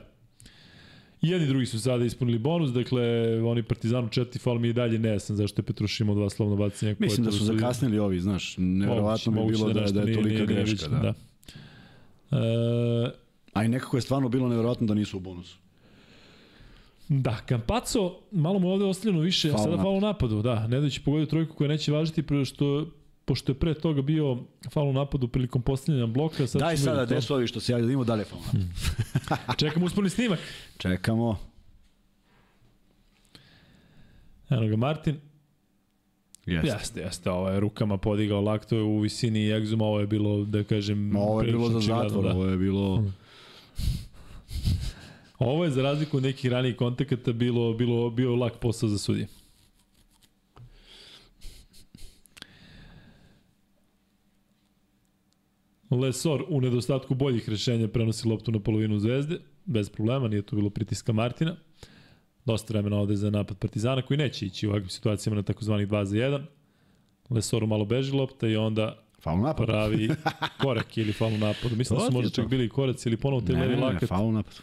I jedni i drugi su sada ispunili bonus, dakle, oni Partizanu četiri faul mi je dalje nejasan zašto je Petruš imao dva slovno bacanja. mislim da su zakasnili ovi, znaš, neverovatno bi bilo da, da je tolika greška. Da. da. E, A i nekako je stvarno bilo neverovatno da nisu u bonusu. Da, Kampaco, malo mu je ovde ostavljeno više, Faul sada napad. faul u napadu, da, Nedović je pogodio trojku koja neće važiti, pre što, pošto je pre toga bio faul napadu prilikom postavljanja bloka. Sad Daj sada, gde su ovi što se javljaju, da imamo dalje faul napad. Čekamo usponi snimak. Čekamo. Eno ga Martin. Jeste. Jeste, jeste, ovo je rukama podigao lakto u visini egzuma, ovo je bilo, da kažem, Ma, ovo je bilo za zatvor, da. ovo je bilo... Ovo je za razliku od nekih ranijih kontakata bilo, bilo, bio lak posao za sudije. Lesor u nedostatku boljih rešenja prenosi loptu na polovinu zvezde, bez problema, nije to bilo pritiska Martina. dosta vremena ovde za napad Partizana koji neće ići u ovakvim situacijama na takozvanih 2 za 1. Lesoru malo beži lopta i onda Faul napad. pravi korak ili faul u napadu. Mislim da su možda čak bili i koraci ili ponovo taj Ne, levi ne, ne, lakat. faul napad.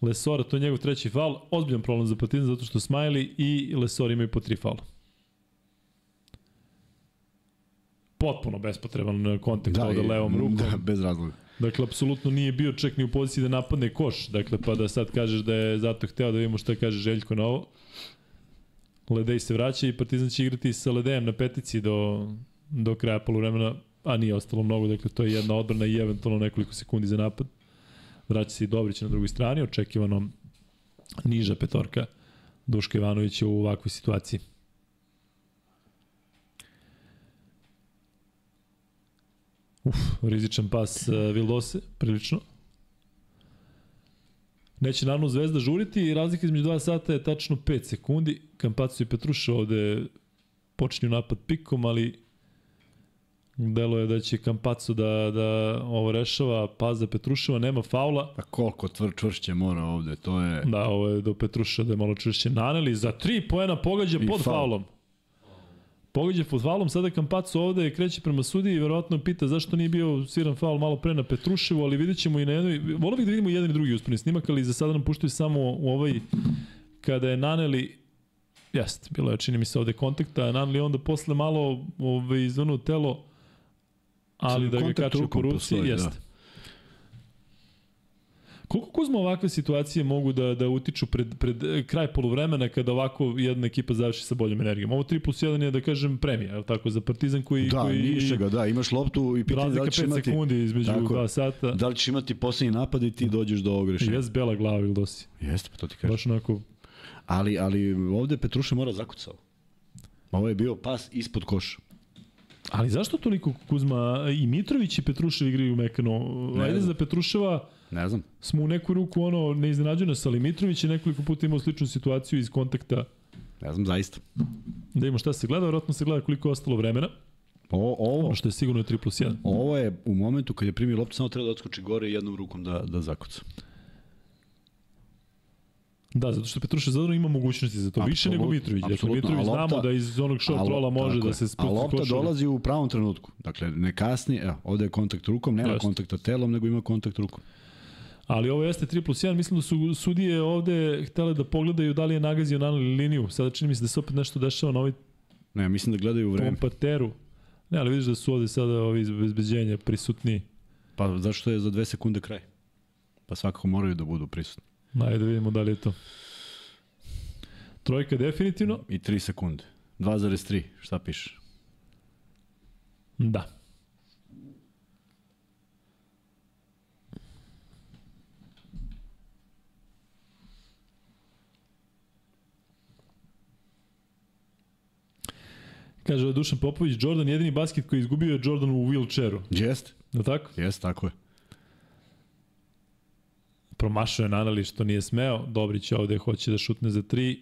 Lesora, to je njegov treći faul. Ozbiljan problem za Partizan zato što Smiley i Lesor imaju po tri faula. Potpuno bespotreban kontakt da, ovde levom rukom. Da, bez razloga. Dakle, apsolutno nije bio čak ni u poziciji da napadne koš. Dakle, pa da sad kažeš da je zato hteo da vidimo šta kaže Željko na ovo. Ledej se vraća i Partizan će igrati sa Ledejem na petici do, do kraja poluvremena, a nije ostalo mnogo, dakle to je jedna odbrana i eventualno nekoliko sekundi za napad. Vraća se i Dobrić na drugoj strani, očekivano niža petorka Duška Ivanovića u ovakvoj situaciji. Uf, rizičan pas uh, Vildose, prilično. Neće naravno Zvezda žuriti i razlika između 2 sata je tačno 5 sekundi. Kampacu i Petruša ovde počinju napad pikom, ali delo je da će Kampacu da, da ovo rešava, Paza Petruševa, nema faula. Pa koliko tvr, čvršće mora ovde, to je... Da, ovo je do Petruša da je malo čvršće naneli. Za 3 poena pogađa I pod faul. faulom. Pogađa faulom, sada Kampacu ovde kreće prema sudiji i verovatno pita zašto nije bio sviran faul malo pre na Petruševu, ali vidjet ćemo i na jednoj, volio bih da vidimo jedan i drugi usponi snimak, ali za sada nam puštaju samo u ovaj, kada je naneli, jest, bilo je čini mi se ovde kontakta, naneli onda posle malo ovaj, izvrnuo telo, ali da ga kače po rukom ruci, postoji, da. Koliko Kuzma ovakve situacije mogu da, da utiču pred, pred eh, kraj poluvremena kada ovako jedna ekipa završi sa boljom energijom? Ovo 3 plus 1 je da kažem premija, je tako, za Partizan koji... Da, koji, ništa da, imaš loptu i pitanje da li ćeš 5 imati... sekundi između Tako. 2 sata. Da li ćeš imati poslednji napad i ti dođeš do ovog rešenja? Jes bela glava ili dosi. Jeste, pa to ti kažem. Baš onako... Ali, ali ovde Petruša mora zakucao. Ovo je bio pas ispod koša. Ali zašto toliko Kuzma i Mitrović i Petrušev igraju mekano? Ajde za Petruševa Ne znam. smo u neku ruku ono ne iznenađuje nas, ali Mitrović je nekoliko puta imao sličnu situaciju iz kontakta Ne znam zaista. da imamo šta se gleda, vjerojatno se gleda koliko je ostalo vremena, O, ovo, ono što je sigurno 3 plus 1. ovo je u momentu kad je primio loptu samo treba da odskoči gore i jednom rukom da, da zakuca. Da, zato što Petruša Zadro ima mogućnosti za to, više nego Mitrović. Dakle, Mitrović a lopta- znamo da iz onog short A rolla može da se A spusti lopta košulju. dolazi u pravom trenutku. Dakle, ne kasni, evo, ovde je kontakt rukom, nema Jeste. kontakta telom, nego ima kontakt rukom. Ali ovo jeste 3 plus 1, mislim da su sudije ovde htele da pogledaju da li je nagazio na liniju. Sada čini mi se da se opet nešto dešava na ovoj Ne, mislim da gledaju vreme. pompateru. Ne, ali vidiš da su ovde sada ovi iz bezbeđenja prisutni. Pa zašto je za dve sekunde kraj? Pa svakako moraju da budu prisutni. Ajde da vidimo da li je to. Trojka definitivno. I 3 sekunde. 2,3, šta piše? Da. Kaže Dušan Popović, Jordan jedini basket koji je izgubio je Jordan u wheelchairu. Jest, Je li tako? jest, tako je. Promašao je Nanali što nije smeo. Dobrić ovde hoće da šutne za tri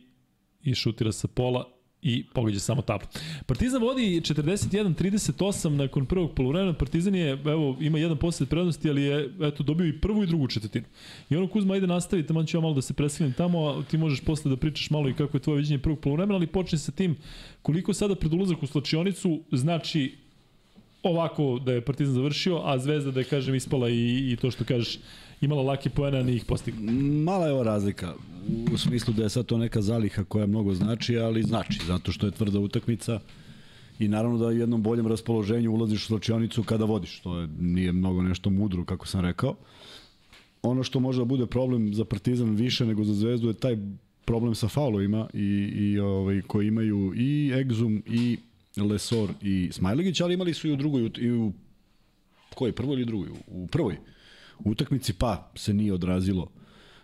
i šutira sa pola i pogađa samo tablu. Partizan vodi 41-38 nakon prvog poluvremena. Partizan je, evo, ima jedan posled prednosti, ali je, eto, dobio i prvu i drugu četvrtinu. I ono Kuzma, ajde nastavi, tamo ću ja malo da se preselim tamo, a ti možeš posle da pričaš malo i kako je tvoje viđenje prvog poluvremena, ali počne sa tim koliko sada pred ulazak u slačionicu znači ovako da je Partizan završio, a Zvezda da je, kažem, ispala i, i to što kažeš, imala lake poena, nije ih postigla. Mala je ova razlika u smislu da je sad to neka zaliha koja mnogo znači, ali znači, zato što je tvrda utakmica i naravno da u jednom boljem raspoloženju ulaziš u slačionicu kada vodiš, to je, nije mnogo nešto mudro, kako sam rekao. Ono što može da bude problem za Partizan više nego za Zvezdu je taj problem sa faulovima i, i ovaj, koji imaju i Exum i Lesor i Smajlegić, ali imali su i u drugoj, i u kojoj, prvoj ili drugoj? U prvoj utakmici, pa se nije odrazilo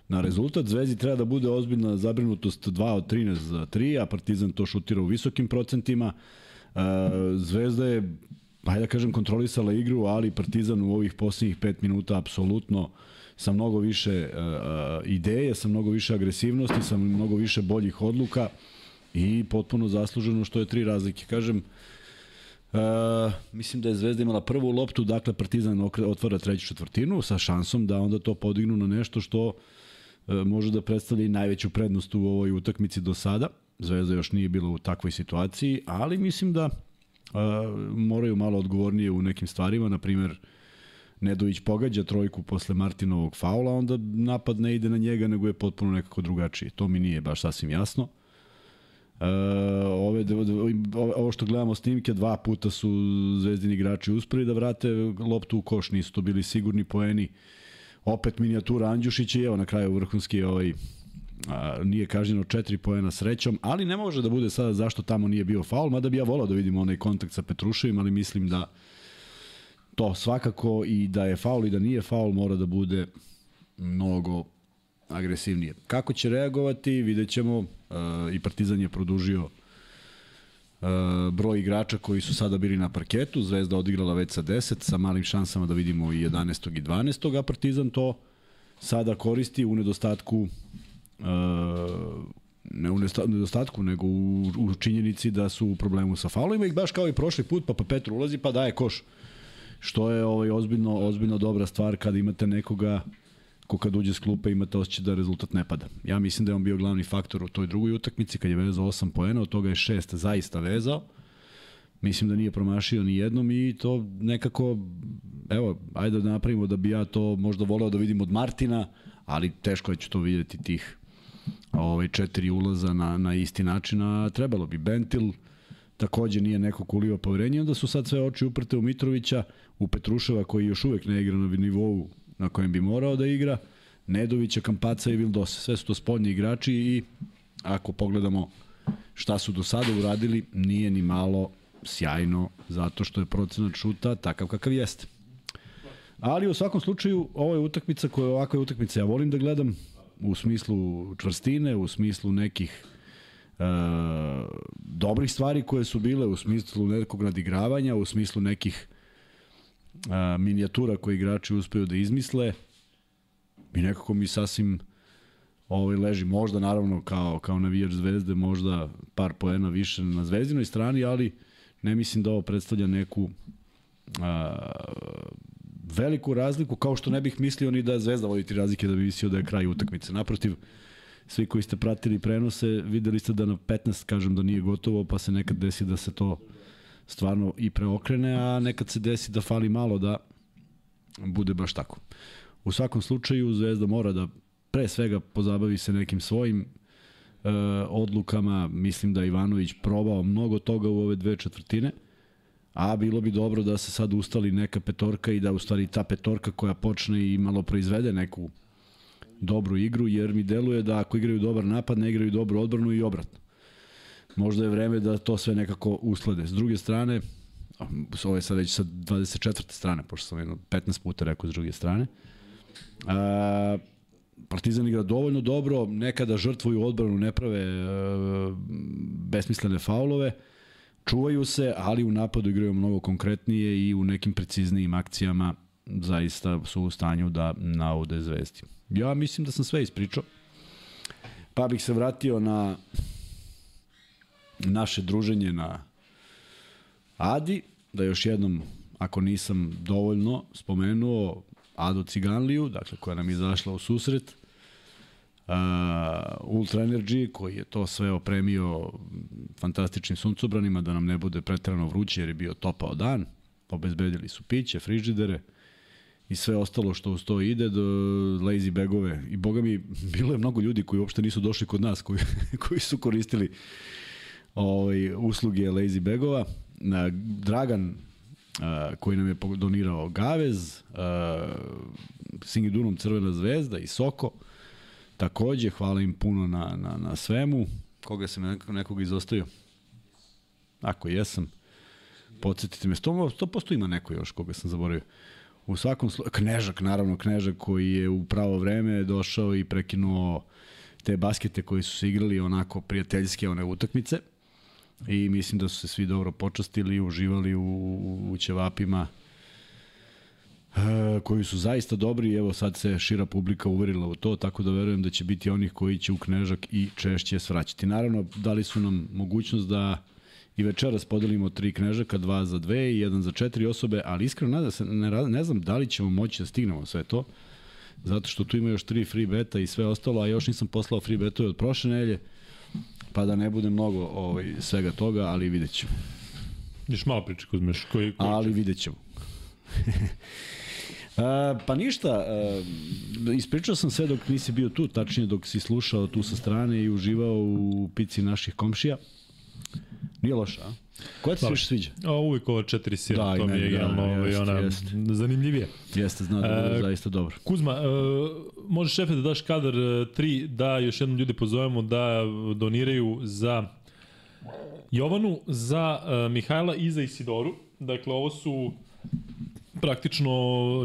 na rezultat. Zvezdi treba da bude ozbiljna zabrinutost 2 od 13 za 3, a Partizan to šutira u visokim procentima. E, Zvezda je, hajde da kažem, kontrolisala igru, ali Partizan u ovih posljednjih 5 minuta apsolutno sa mnogo više uh, ideje, sa mnogo više agresivnosti, sa mnogo više boljih odluka i potpuno zasluženo što je tri razlike. Kažem, Uh, mislim da je Zvezda imala prvu loptu, dakle Partizan otvara treću četvrtinu sa šansom da onda to podignu na nešto što e, može da predstavlja i najveću prednost u ovoj utakmici do sada. Zvezda još nije bila u takvoj situaciji, ali mislim da uh, moraju malo odgovornije u nekim stvarima, na primjer Nedović pogađa trojku posle Martinovog faula, onda napad ne ide na njega, nego je potpuno nekako drugačije. To mi nije baš sasvim jasno. E, ove, ovo što gledamo snimke, dva puta su zvezdini igrači uspeli da vrate loptu u koš, nisu to bili sigurni poeni. Opet minijatura Andjušića i evo na kraju vrhunski ovaj, a, nije kažnjeno četiri poena srećom, ali ne može da bude sada zašto tamo nije bio faul, mada bi ja volao da vidim onaj kontakt sa Petruševim, ali mislim da to svakako i da je faul i da nije faul mora da bude mnogo agresivnije. Kako će reagovati, vidjet ćemo. I Partizan je produžio uh, broj igrača koji su sada bili na parketu. Zvezda odigrala već sa 10, sa malim šansama da vidimo i 11. i 12. a Partizan to sada koristi u nedostatku uh, ne u nedostatku, nego u, u činjenici da su u problemu sa faulima i baš kao i prošli put, pa pa Petru ulazi pa daje koš. Što je ovaj ozbiljno, ozbiljno dobra stvar kada imate nekoga ko kad uđe s klupe imate osjećaj da rezultat ne pada. Ja mislim da je on bio glavni faktor u toj drugoj utakmici kad je vezao 8 poena, od toga je 6 zaista vezao. Mislim da nije promašio ni jednom i to nekako, evo, ajde da napravimo da bi ja to možda voleo da vidim od Martina, ali teško je ću to videti tih ovaj, četiri ulaza na, na isti način, a trebalo bi. Bentil takođe nije neko kulio poverenje, onda su sad sve oči uprte u Mitrovića, u Petruševa koji još uvek ne igra na nivou na kojem bi morao da igra, Nedovića, Kampaca i Vildosa. Sve su to spoljni igrači i ako pogledamo šta su do sada uradili, nije ni malo sjajno zato što je procenat šuta takav kakav jeste. Ali u svakom slučaju ovo je utakmica koja je ovakva utakmica ja volim da gledam u smislu čvrstine, u smislu nekih e, dobrih stvari koje su bile, u smislu nekog nadigravanja, u smislu nekih a, minijatura koje igrači uspeju da izmisle i nekako mi sasvim ovaj leži možda naravno kao kao navijač Zvezde možda par poena više na Zvezdinoj strani, ali ne mislim da ovo predstavlja neku a, veliku razliku, kao što ne bih mislio ni da Zvezda voditi razlike da bi mislio da je kraj utakmice. Naprotiv, svi koji ste pratili prenose, videli ste da na 15 kažem da nije gotovo, pa se nekad desi da se to stvarno i preokrene, a nekad se desi da fali malo da bude baš tako. U svakom slučaju Zvezda mora da pre svega pozabavi se nekim svojim e, odlukama. Mislim da Ivanović probao mnogo toga u ove dve četvrtine, a bilo bi dobro da se sad ustali neka petorka i da u stvari ta petorka koja počne i malo proizvede neku dobru igru, jer mi deluje da ako igraju dobar napad, ne igraju dobru odbranu i obratno možda je vreme da to sve nekako uslede. S druge strane, ovo je sad već sa 24. strane, pošto sam jedno 15 puta rekao s druge strane, a, Partizan igra dovoljno dobro, nekada žrtvuju odbranu, ne prave e, besmislene faulove, čuvaju se, ali u napadu igraju mnogo konkretnije i u nekim preciznijim akcijama zaista su u stanju da naude zvezdi. Ja mislim da sam sve ispričao, pa bih se vratio na naše druženje na Adi, da još jednom, ako nisam dovoljno spomenuo, Ado Ciganliju, dakle koja nam je izašla u susret, uh, Ultra Energy, koji je to sve opremio fantastičnim suncobranima, da nam ne bude pretrano vruće jer je bio topao dan, obezbedili su piće, frižidere, i sve ostalo što uz to ide, do lazy bagove. I boga mi, bilo je mnogo ljudi koji uopšte nisu došli kod nas, koji, koji su koristili ovaj, usluge Lazy Begova. Dragan Uh, koji nam je donirao Gavez, uh, Singidunom Crvena zvezda i Soko. Takođe, hvala im puno na, na, na svemu. Koga sam nekog, nekog izostavio? Ako jesam, podsjetite me. 100%, 100% ima neko još koga sam zaboravio. U svakom slučaju, Knežak, naravno, Knežak koji je u pravo vreme došao i prekinuo te baskete koji su se igrali onako prijateljske one utakmice i mislim da su se svi dobro počastili, uživali u, u, ćevapima e, koji su zaista dobri i evo sad se šira publika uverila u to, tako da verujem da će biti onih koji će u Knežak i češće svraćati. Naravno, dali su nam mogućnost da i večeras podelimo tri Knežaka, dva za dve i jedan za četiri osobe, ali iskreno nada se, ne, ne znam da li ćemo moći da stignemo sve to. zato što tu ima još tri free beta i sve ostalo, a još nisam poslao free betove od prošle nelje, pa da ne bude mnogo ovaj, svega toga, ali vidjet ćemo. Još malo priče Kuzmeš. Koji, koji Ali vidjet ćemo. A, pa ništa, a, ispričao sam sve dok nisi bio tu, tačnije dok si slušao tu sa strane i uživao u pici naših komšija. Nije loša, a? Koja ti se više sviđa? A uvijek ova četiri sira, Da, to mi je da, generalno ovaj, jeste, ona jeste. zanimljivije. Jeste, zna da bude E, zaista dobro. Kuzma, e, možeš šefe da daš kadar 3 da još jednom ljude pozovemo da doniraju za Jovanu, za e, Mihajla i za Isidoru. Dakle, ovo su praktično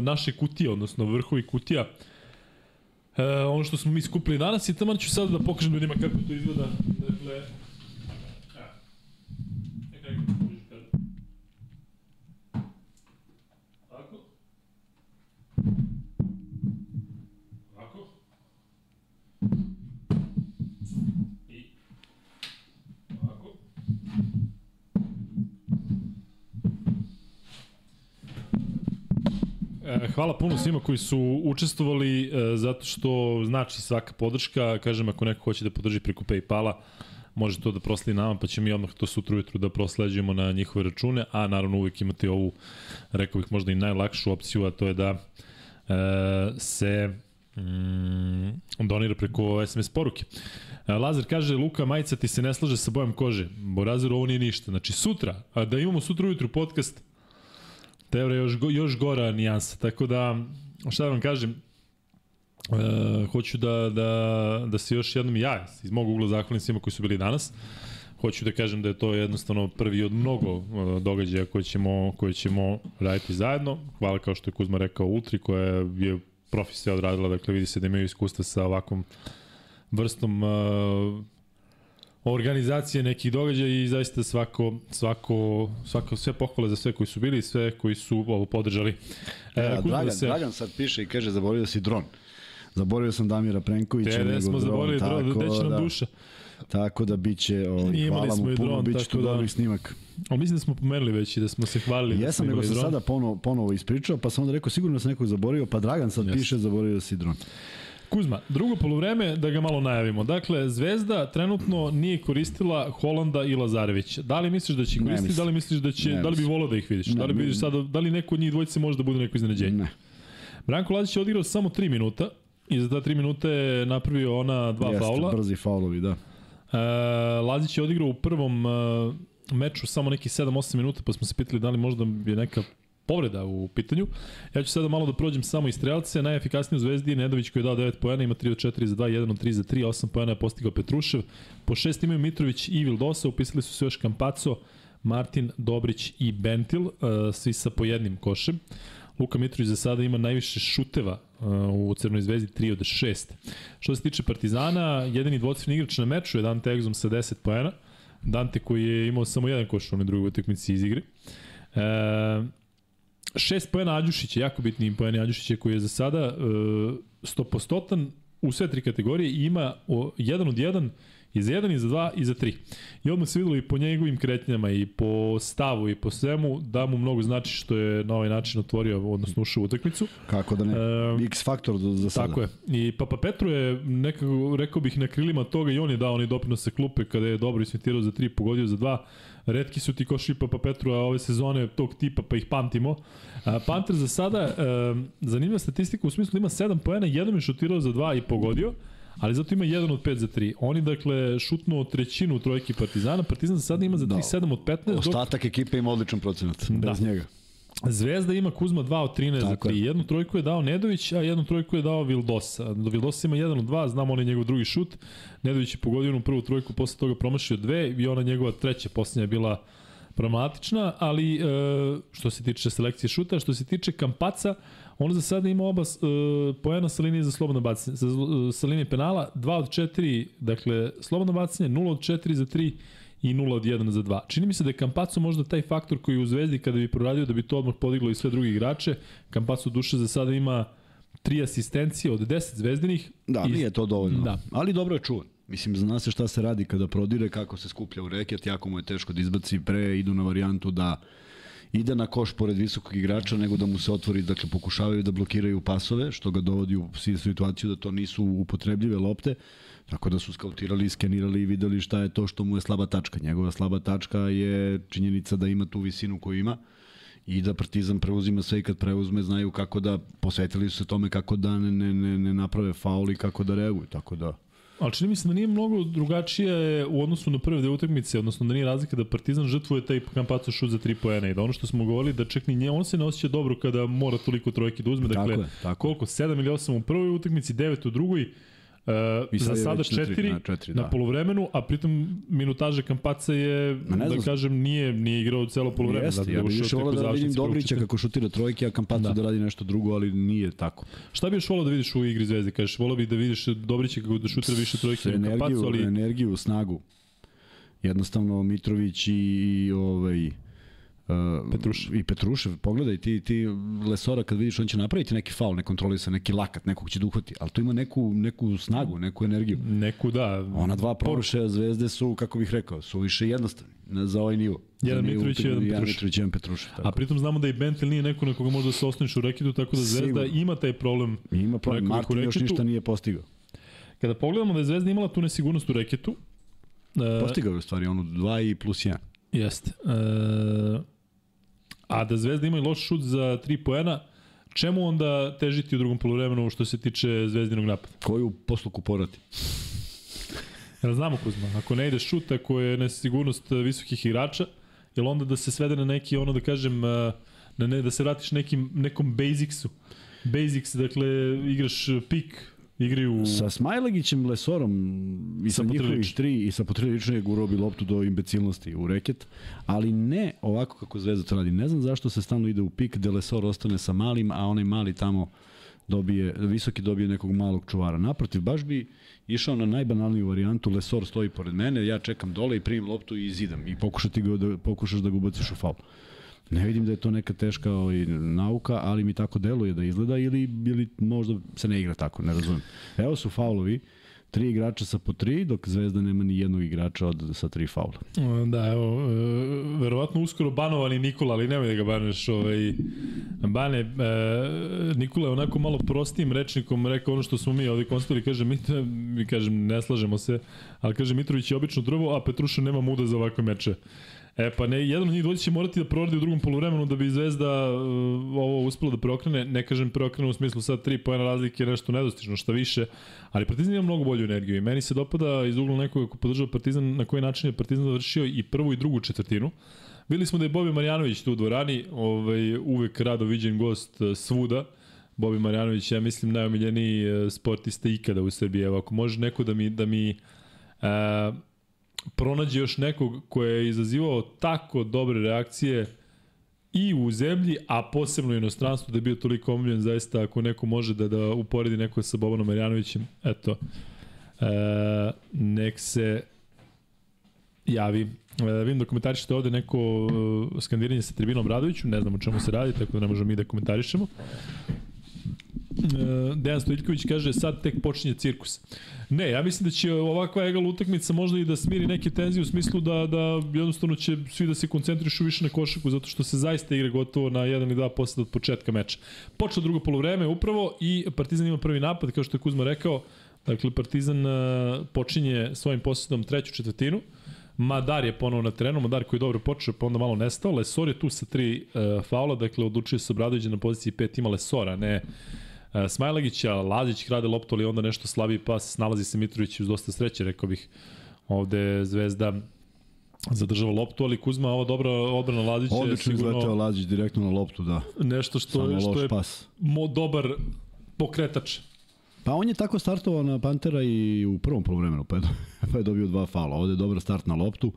naše kutije, odnosno vrhovi kutija. E, ono što smo mi skupili danas i tamo ću sad da pokažem ljudima kako to izgleda. Dakle, evo. Neka neko pokuži kadar. Tako. Ovako. I ovako. E, Hvala puno svima koji su učestvovali e, zato što znači svaka podrška. Kažem, ako neko hoće da podrži preko Paypala, može to da prosledi nama, pa ćemo mi odmah to sutra ujutru da prosleđujemo na njihove račune, a naravno uvijek imate ovu, rekao bih možda i najlakšu opciju, a to je da e, se mm, donira preko SMS poruke. E, Lazar kaže, Luka, majica ti se ne slaže sa bojom kože. Borazer, ovo nije ništa. Znači, sutra, da imamo sutra ujutru podcast, Tevra je još, još gora nijansa, tako da, šta da vam kažem, e, hoću da, da, da se još jednom ja iz mog ugla zahvalim svima koji su bili danas. Hoću da kažem da je to jednostavno prvi od mnogo e, događaja koje ćemo, koje ćemo raditi zajedno. Hvala kao što je Kuzma rekao Ultri koja je profesija odradila, dakle vidi se da imaju iskustva sa ovakvom vrstom uh, organizacije nekih događaja i zaista svako, svako, svako, sve pohvale za sve koji su bili i sve koji su ovo podržali. E, Kuzma, Dragan, da se- Dragan sad piše i kaže, zaboravio si dron. Zaboravio sam Damira Prenkovića. Te, ne smo zaboravili dron, gde će nam da- duša. Tako da biće, ovaj, Imali hvala mu puno, dron, bit će tako tu da- dobrih snimak. Ali mislim da smo pomenuli već i da smo se hvalili. da Jesam, smo nego sam dron. sada ponovo, ponovo ispričao, pa sam onda rekao, sigurno da sam nekog zaboravio, pa Dragan sad Jeste. piše, zaboravio si dron. Kuzma, drugo polovreme da ga malo najavimo. Dakle, Zvezda trenutno nije koristila Holanda i Lazarevića. Da li misliš da će koristiti? Da li misliš da će Ne da li bi voleo da ih vidiš? Ne, da li vidiš sada da li neko od njih dvojice može da bude neko iznenađenje? Ne. Branko Lazić je odigrao samo 3 minuta i za ta 3 minuta je napravio ona dva Jeste, faula. brzi faulovi, da. E, Lazić je odigrao u prvom e, meču samo neki 7-8 minuta, pa smo se pitali da li možda je neka povreda u pitanju. Ja ću sada malo da prođem samo iz strelce. Najefikasniji u Zvezdi je Nedović koji je dao 9 poena, ima 3 od 4 za 2, 1 od 3 za 3, 8 poena je postigao Petrušev. Po 6 imaju Mitrović i Vildosa, upisali su se još Kampaco, Martin, Dobrić i Bentil, e, svi sa po jednim košem. Luka Mitrović za sada ima najviše šuteva uh, u Crnoj zvezdi, 3 od 6. Što se tiče Partizana, jedini dvocifni igrač na meču je Dante Exum sa 10 poena. Dante koji je imao samo jedan koš u onoj drugoj utakmici iz igre. E, šest poena Ađušića, jako bitni poeni Ađušića koji je za sada e, stopostotan u sve tri kategorije i ima o, jedan od jedan i za jedan i za dva i za tri. I odmah se videlo i po njegovim kretnjama i po stavu i po svemu da mu mnogo znači što je na ovaj način otvorio, odnosno ušao u utakmicu. Kako da ne? E, X faktor do, za sada. Tako je. I Papa Petru je nekako, rekao bih, na krilima toga i on je dao onaj doprinos sa klupe kada je dobro ismitirao za tri, pogodio za dva. Redki su ti koši Papa Petru, a ove sezone tog tipa, pa ih pamtimo. A, Panter za sada, e, zanimljiva statistika u smislu da ima 7 poena, jednom je šutirao za dva i pogodio, ali zato ima 1 od 5 za 3. Oni, dakle, šutnuo trećinu trojke Partizana. Partizan za sada ima za 3, Da. 7 od 15, dok Ostatak ekipe ima odličan procenat, Da. bez njega. Zvezda ima Kuzma 2 od 13 za Tako 3. je. Jednu trojku je dao Nedović, a jednu trojku je dao Vildosa. Do Vildosa ima 1 od 2, znamo on je njegov drugi šut. Nedović je pogodio onu prvu trojku, posle toga promašio dve i ona njegova treća, posljednja je bila problematična, ali e, što se tiče selekcije šuta, što se tiče Kampaca, on za sada ima oba e, poena sa linije za slobodno bacanje, sa, sa linije penala, 2 od 4, dakle slobodno bacanje, 0 od 4 za 3 i 0 od 1 za 2. Čini mi se da je Kampaco možda taj faktor koji u Zvezdi kada bi proradio da bi to odmah podiglo i sve drugi igrače. Kampaco duše za sada ima tri asistencije od 10 zvezdinih. Da, I- nije to dovoljno. Da. Ali dobro je čuvan. Mislim, zna se šta se radi kada prodire, kako se skuplja u reket, jako mu je teško da izbaci pre, idu na varijantu da ide na koš pored visokog igrača, nego da mu se otvori, dakle pokušavaju da blokiraju pasove, što ga dovodi u situaciju da to nisu upotrebljive lopte, tako da su skautirali, skenirali i videli šta je to što mu je slaba tačka. Njegova slaba tačka je činjenica da ima tu visinu koju ima i da Partizan preuzima sve i kad preuzme znaju kako da posvetili su se tome kako da ne, ne, ne, naprave faul i kako da reaguju, tako da Ali čini mi se da nije mnogo drugačije u odnosu na prve dve utakmice, odnosno da nije razlika da Partizan žrtvuje taj kampacu šut za 3 poena i da ono što smo govorili da čak ni nje, on se ne osjeća dobro kada mora toliko trojke da uzme, dakle tako je, tako. koliko, 7 ili 8 u prvoj utakmici, 9 u drugoj, Uh, za je sada već na tri, četiri, na četiri, na da. polovremenu, a pritom minutaža Kampaca je, ne da znam. kažem, nije, nije igrao celo polovreme. Jeste, zato ja bih još volao da vidim Dobrića kako šutira trojke, a Kampacu da. Da. da radi nešto drugo, ali nije tako. Šta bi još volao da vidiš u igri Zvezde? Kažeš, volao bi da vidiš Dobrića kako da šutira više trojke nego energiju, Kampacu, ali energiju, snagu. Jednostavno Mitrović i, i ovaj uh, Petrušev. I Petrušev, pogledaj, ti, ti Lesora kad vidiš, on će napraviti neki faul, ne kontrolisa, neki lakat, nekog će da uhvati, ali tu ima neku, neku snagu, neku energiju. neku da. Ona dva promašaja zvezde su, kako bih rekao, su više jednostavni za ovaj nivo. Jedan Mitrović jedan jedan Petrušev. Mitrović i jedan Petrušev. Tako. A pritom znamo da i Bentel nije neko na koga može da se osloniš u reketu, tako da Zvezda Sigurno. ima taj problem. Ima problem, Martin još ništa nije postigao. Kada pogledamo da je Zvezda imala tu nesigurnost u reketu, e, Postigao je u stvari onu 2 i plus 1. Jeste. E, a da Zvezda ima i loš šut za 3 poena, čemu onda težiti u drugom polovremenu što se tiče Zvezdinog napada? Koju posluku porati? Jel znamo Kuzma, ako ne ide šut, ako je nesigurnost visokih igrača, jel onda da se svede na neki, ono da kažem, e, na ne, da se vratiš nekim, nekom basicsu. Basics, dakle, igraš pik, igraju... Sa Smajlegićem, Lesorom i sa, Sa njihovih tri i sa potrilično je gurao bi loptu do imbecilnosti u reket, ali ne ovako kako Zvezda to radi. Ne znam zašto se stalno ide u pik, gde Lesor ostane sa malim, a onaj mali tamo dobije, visoki dobije nekog malog čuvara. Naprotiv, baš bi išao na najbanalniju varijantu, Lesor stoji pored mene, ja čekam dole i primim loptu i izidam i pokušati ga da, pokušaš da ga ubaciš u faul. Ne vidim da je to neka teška ovaj, nauka, ali mi tako deluje da izgleda ili, ili možda se ne igra tako, ne razumem. Evo su faulovi, tri igrača sa po tri, dok Zvezda nema ni jednog igrača od, sa tri faula. Da, evo, e, verovatno uskoro banovani Nikola, ali nemoj da ga baneš. Ovaj, bane, e, Nikola je onako malo prostijim rečnikom rekao ono što smo mi ovde konstatovali, kaže, mi, mi kažem, ne slažemo se, ali kaže, Mitrović je obično drvo, a Petruša nema muda za ovakve meče. E pa ne, jedan od njih dvojica će morati da proradi u drugom poluvremenu da bi Zvezda uh, ovo uspela da preokrene. Ne kažem preokrene u smislu sad 3 pojena razlike je nešto nedostižno, šta više, ali Partizan ima mnogo bolju energiju i meni se dopada iz ugla nekoga ko podržava Partizan na koji način je Partizan završio i prvu i drugu četvrtinu. Videli smo da je Bobi Marjanović tu u dvorani, ovaj, uvek rado viđen gost eh, svuda. Bobi Marjanović, ja mislim, najomiljeniji eh, sportista ikada u Srbiji. Evo, ako može neko da mi, da mi uh, pronađe još nekog ko je izazivao tako dobre reakcije i u zemlji, a posebno u inostranstvu da je bio toliko omiljen, zaista ako neko može da, da uporedi neko sa Bobanom Marjanovićem, eto, e, nek se javi. E, vidim da komentarišete ovde neko e, skandiranje sa tribinom Radoviću, ne znam o čemu se radi, tako da ne možemo mi da komentarišemo. E, Dejan Stojiljković kaže sad tek počinje cirkus. Ne, ja mislim da će ovakva egal utakmica možda i da smiri neke tenzije u smislu da, da jednostavno će svi da se koncentrišu više na košaku zato što se zaista igra gotovo na 1 ili 2 posljeda od početka meča. Počelo drugo polovreme upravo i Partizan ima prvi napad kao što je Kuzma rekao. Dakle, Partizan uh, počinje svojim posjedom treću četvrtinu. Madar je ponovo na terenu, Madar koji je dobro počeo, pa onda malo nestao. Lesor je tu sa tri uh, faula, dakle odlučio se Obradović na poziciji 5 ima Lesora, ne Smajlagića, Lazić krade loptu, ali onda nešto slabiji pas, nalazi se Mitrović uz dosta sreće, rekao bih. Ovde Zvezda zadržava loptu, ali Kuzma, ova dobra odbrana Lazića je Odlično sigurno izleteo Lazić direktno na loptu, da. nešto što, Samo što je pas. mo, dobar pokretač. Pa on je tako startovao na Pantera i u prvom polovremenu, pa je, pa je dobio dva faula. Ovde je dobar start na loptu.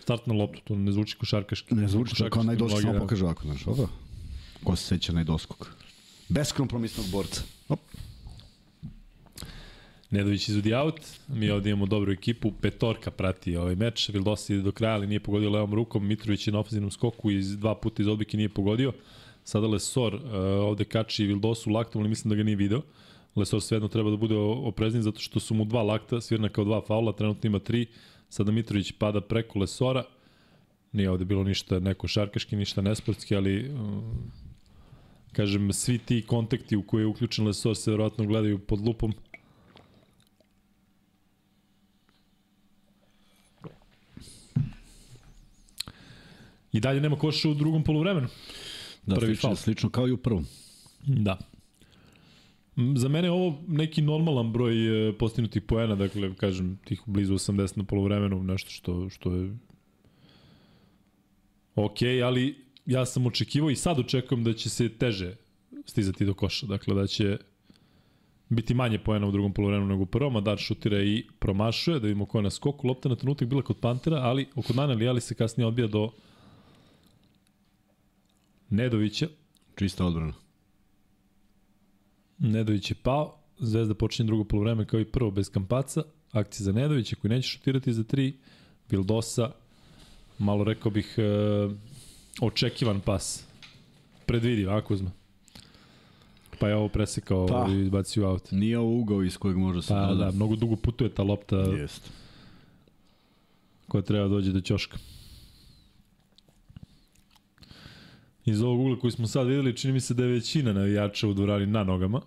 Start na loptu, to ne zvuči košarkaški. Ne zvuči kao najdoskog, samo pokaže ovako, znaš, opa. Ko se seća najdoskog? Beskompromisnog borca. Op. Nedović izvodi out, mi ovde imamo dobru ekipu, petorka prati ovaj meč, Vildosa ide do kraja, ali nije pogodio levom rukom, Mitrović je na ofenzivnom skoku i dva puta iz odbike nije pogodio. Sada Lesor uh, ovde kači Vildosu laktom, ali mislim da ga nije video. Lesor svejedno treba da bude oprezniji zato što su mu dva lakta, svirna kao dva faula, trenutno ima tri. Sada Mitrović pada preko Lesora Nije ovde bilo ništa neko šarkaški, ništa nesportski, ali um, kažem, svi ti kontakti u koje je uključen Lesor se verovatno gledaju pod lupom. I dalje nema koša u drugom poluvremenu. Da, Prvi slično, faul. slično kao i u prvom. Da. M, Za mene je ovo neki normalan broj e, postignutih poena, dakle, kažem, tih blizu 80 na polovremenu, nešto što, što je ok, ali ja sam očekivao i sad očekujem da će se teže stizati do koša, dakle da će biti manje poena u drugom polovremenu nego u prvom, a Dar šutira i promašuje, da vidimo ko je na skoku, lopta na trenutak bila kod Pantera, ali oko Naneli, ali se kasnije odbija do Nedovića, Čista odbrana. Nedović je pao, Zvezda počinje drugo polovreme kao i prvo bez kampaca, akcija za Nedovića koji neće šutirati za tri, Vildosa, malo rekao bih e, očekivan pas, predvidiv, a Kuzma? Pa je ovo presekao Pa. i izbacio aut. Nije ovo ugao iz kojeg može se Pa da, mnogo dugo putuje ta lopta Jest. koja treba da dođe do ćoška. Iz ovog ugla koji smo sad videli, čini mi se da je većina navijača u dvorani na nogama.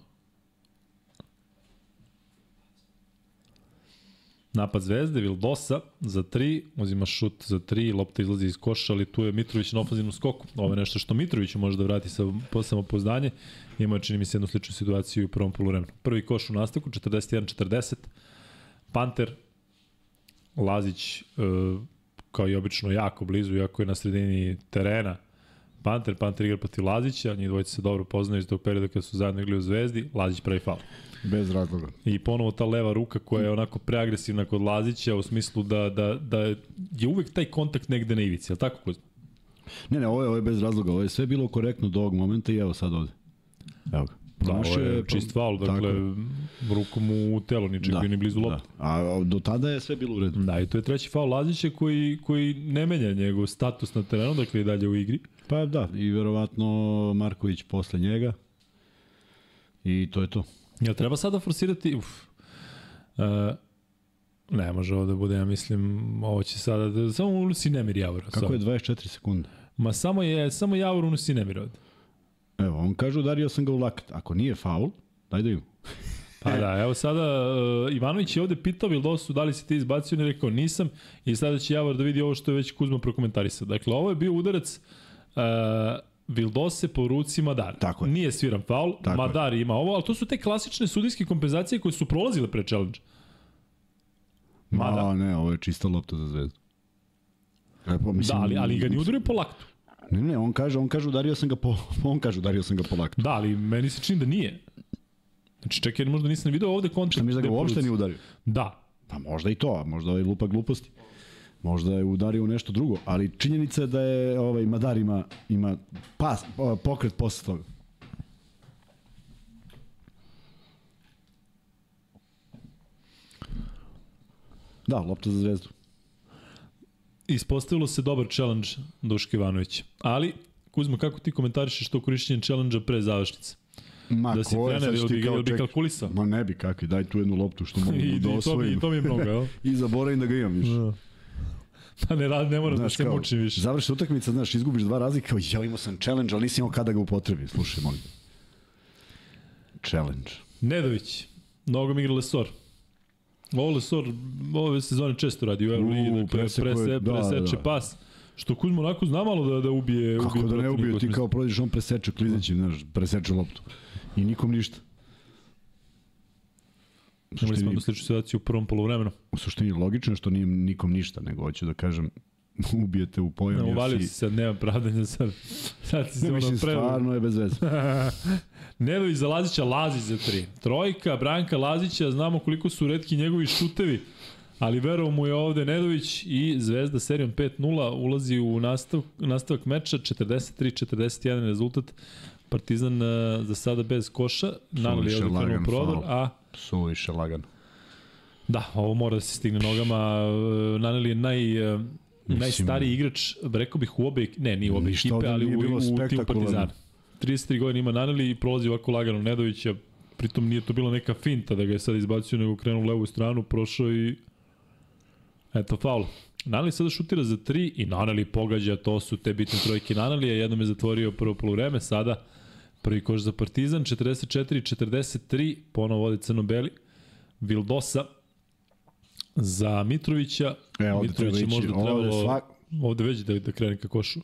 Napad Zvezde, Vildosa za 3, uzima šut za 3, lopta izlazi iz koša, ali tu je Mitrović na ofenzivnom skoku. Ovo je nešto što Mitrović može da vrati sa samopouzdanje. Imao je, čini mi se, jednu sličnu situaciju u prvom poluvremenu. Prvi koš u nastavku, 41-40. Panter, Lazić, e, kao i obično, jako blizu, jako je na sredini terena. Panter, Panter igra protiv Lazića, njih dvojice se dobro poznaju iz tog perioda kada su zajedno igrali u Zvezdi, Lazić pravi faul. Bez razloga. I ponovo ta leva ruka koja je onako preagresivna kod Lazića u smislu da, da, da je uvek taj kontakt negde na ivici, je li tako Kuzma? Ne, ne, ovo je, ovo je bez razloga. Ovo je sve bilo korektno do ovog momenta i evo sad ovde. Evo ga. Da, ovo je čist tako dakle, je. rukom u telo, ničeg bio ni blizu da. lopte. A do tada je sve bilo u redu. Da, i to je treći faul Lazića koji, koji ne menja njegov status na terenu, dakle i dalje u igri. Pa da, i verovatno Marković posle njega. I to je to. Jel treba sada forsirati? Uf. Uh, ne može ovo da bude, ja mislim, ovo će sada, da, samo unosi nemir Javor. Kako samo. je 24 sekunde? Ma samo je, samo Javor unosi nemir ovde. Evo, on kaže udario sam ga u lakat. Ako nije faul, daj da imam. Pa da, evo sada uh, Ivanović je ovde pitao Vildosu da li si ti izbacio, on je rekao nisam i sada će Javor da vidi ovo što je već Kuzma prokomentarisao. Dakle, ovo je bio udarac uh, Vildose po ruci Madara. Tako je. Nije sviran faul, Tako je. Madar ima ovo, ali to su te klasične sudijske kompenzacije koje su prolazile pre challenge. Ma, Mada. ne, ovo je čista lopta za zvezdu. E, pa, Da, ali, ali ga nije udario po laktu. Ne, ne, on kaže, on kaže udario sam ga po, on kaže udario sam ga po laktu. Da, ali meni se čini da nije. Znači, čekaj, možda nisam video ovde kontakt. Šta misliš da ga uopšte nije udario? Da. Pa možda i to, a možda ovaj lupa gluposti. Možda je udario u nešto drugo, ali činjenica je da je ovaj Madar ima, ima pas, pokret posle toga. Da, lopta za zvezdu. Ispostavilo se dobar challenge Duška Ivanovića. Ali, Kuzma, kako ti komentarišeš to korišćenje challenge pre završnice? Ma, Da si ko je, trener, ti bi, jel bi kalkulisao? Ma ne bi kakvi, daj tu jednu loptu što mogu I, da i, to, mi, osvojim. I to mi je mnogo, jel? I zaboravim da ga imam više. Pa ne, rad, ne moram da Znaš, se kao, mučim više. Završi utakmica, znaš, izgubiš dva razlika, kao ja imao sam challenge, ali nisam imao kada ga upotrebim. Slušaj, molim. Challenge. Nedović, mnogo mi igra Lesor. Ovo Lesor ove sezone često radi u Euroligi, dakle, presekuje- prese, da, preseče da. pas. Što Kuzma onako zna malo da, da ubije, Kako ubije da ne protivnika ubio, u ti kao prođeš, on preseče klizećim, znaš, preseče loptu. I nikom ništa. Imali smo jednu sličnu situaciju u prvom polovremenu. u suštini logično što nije nikom ništa, nego hoću da kažem, ubijete u pojam. Ne, uvalio si- sad, nema pravdanja sad. Sad si se ono mislim, pre... stvarno je bez veze. Nedović za Lazića, Lazić za tri. Trojka, Branka Lazića, znamo koliko su redki njegovi šutevi, ali verovo mu je ovde Nedović i Zvezda serijom 5-0 ulazi u nastavak, nastavak meča, 43-41 rezultat. Partizan uh, za sada bez koša, Nanali je ovde prodor, a Suviše lagano. da, ovo mora da se stigne nogama. Nanali je naj, uh, najstariji igrač, rekao bih u obe, ne, nije u obe ekipe, ali u, u timu. Partizana. 33 godina ima Naneli i prolazi ovako lagano Nedovića, pritom nije to bila neka finta da ga je sad izbacio, nego krenuo u levu stranu, prošao i Eto, faul. Nanali sada šutira za 3 i Nanali pogađa, to su te bitne trojke Nanalija, jednom je zatvorio prvo polovreme, sada prvi koš za Partizan, 44-43, ponovo vodi Crno-Beli, Vildosa za Mitrovića, E, ovde Mitrović je možda ovde trebalo, svak- ovde već da, da krene ka košu.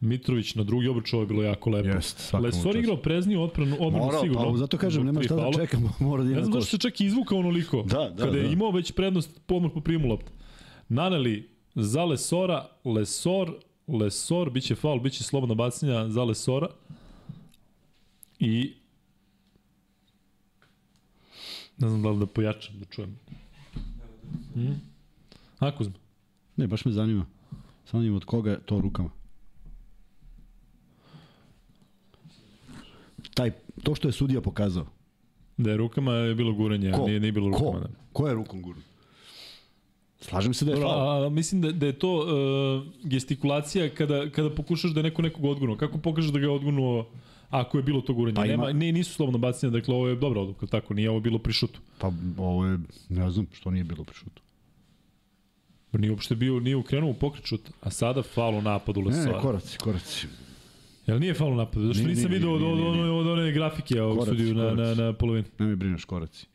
Mitrović na drugi obruč, ovo je bilo jako lepo. Mu Lesor igrao prezniju odbranu, odbranu Mora, sigurno. pa zato kažem, nema šta da čekamo, mora da ima znam koš. zašto se čak i izvukao onoliko. Da, da, Kada je da. imao već prednost odmah po primu lopte. Naneli za Lesora, Lesor, Lesor, bit će faul, bit će slobodna bacanja za Lesora. I ne znam da li da pojačam, da čujem. Hmm? A, Kuzma? Ne, baš me zanima. Samo zanima od koga je to rukama. Taj, to što je sudija pokazao. Da je rukama je bilo guranje, Ko? nije, nije bilo Ko? rukama. Da. Ko je rukom gurno? Slažem se da je faul. a, a, mislim da, da je to uh, gestikulacija kada, kada pokušaš da je neko nekog odgurnuo. Kako pokažeš da ga je odgurnuo ako je bilo to guranje? Pa Pa ima- Nema, ne, nisu slobodno bacanja, dakle ovo je dobra odluka, tako, nije ovo bilo pri šutu. Pa ovo je, ne znam što nije bilo pri šutu. Nije uopšte bio, nije ukrenuo u pokret šuta, a sada faul u napadu Ne, ne, koraci, koraci. Jel nije faul u napadu? Zašto Nije, nisam vidio od, od, od, od, one grafike ovog Koraci, sudiju na, na, koraci. na polovini? Ne me brineš koraci.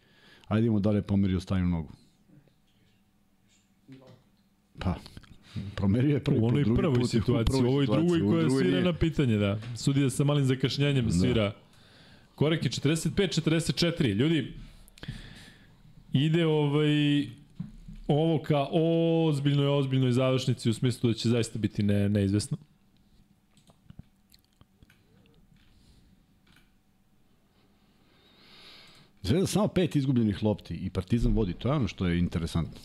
Ajde idemo da li je pomerio stavim nogu. Pa, promerio je prvi U put, onoj drugi prvoj put, situaciji, u ovoj drugoj koja drugoj svira nije. na pitanje, da. Sudija sa malim zakašnjenjem da. svira. Korek je 45-44. Ljudi, ide ovaj ovo ka ozbiljnoj, ozbiljnoj završnici u smislu da će zaista biti ne, neizvesno. Zvezda samo pet izgubljenih lopti i Partizan vodi, to je ono što je interesantno.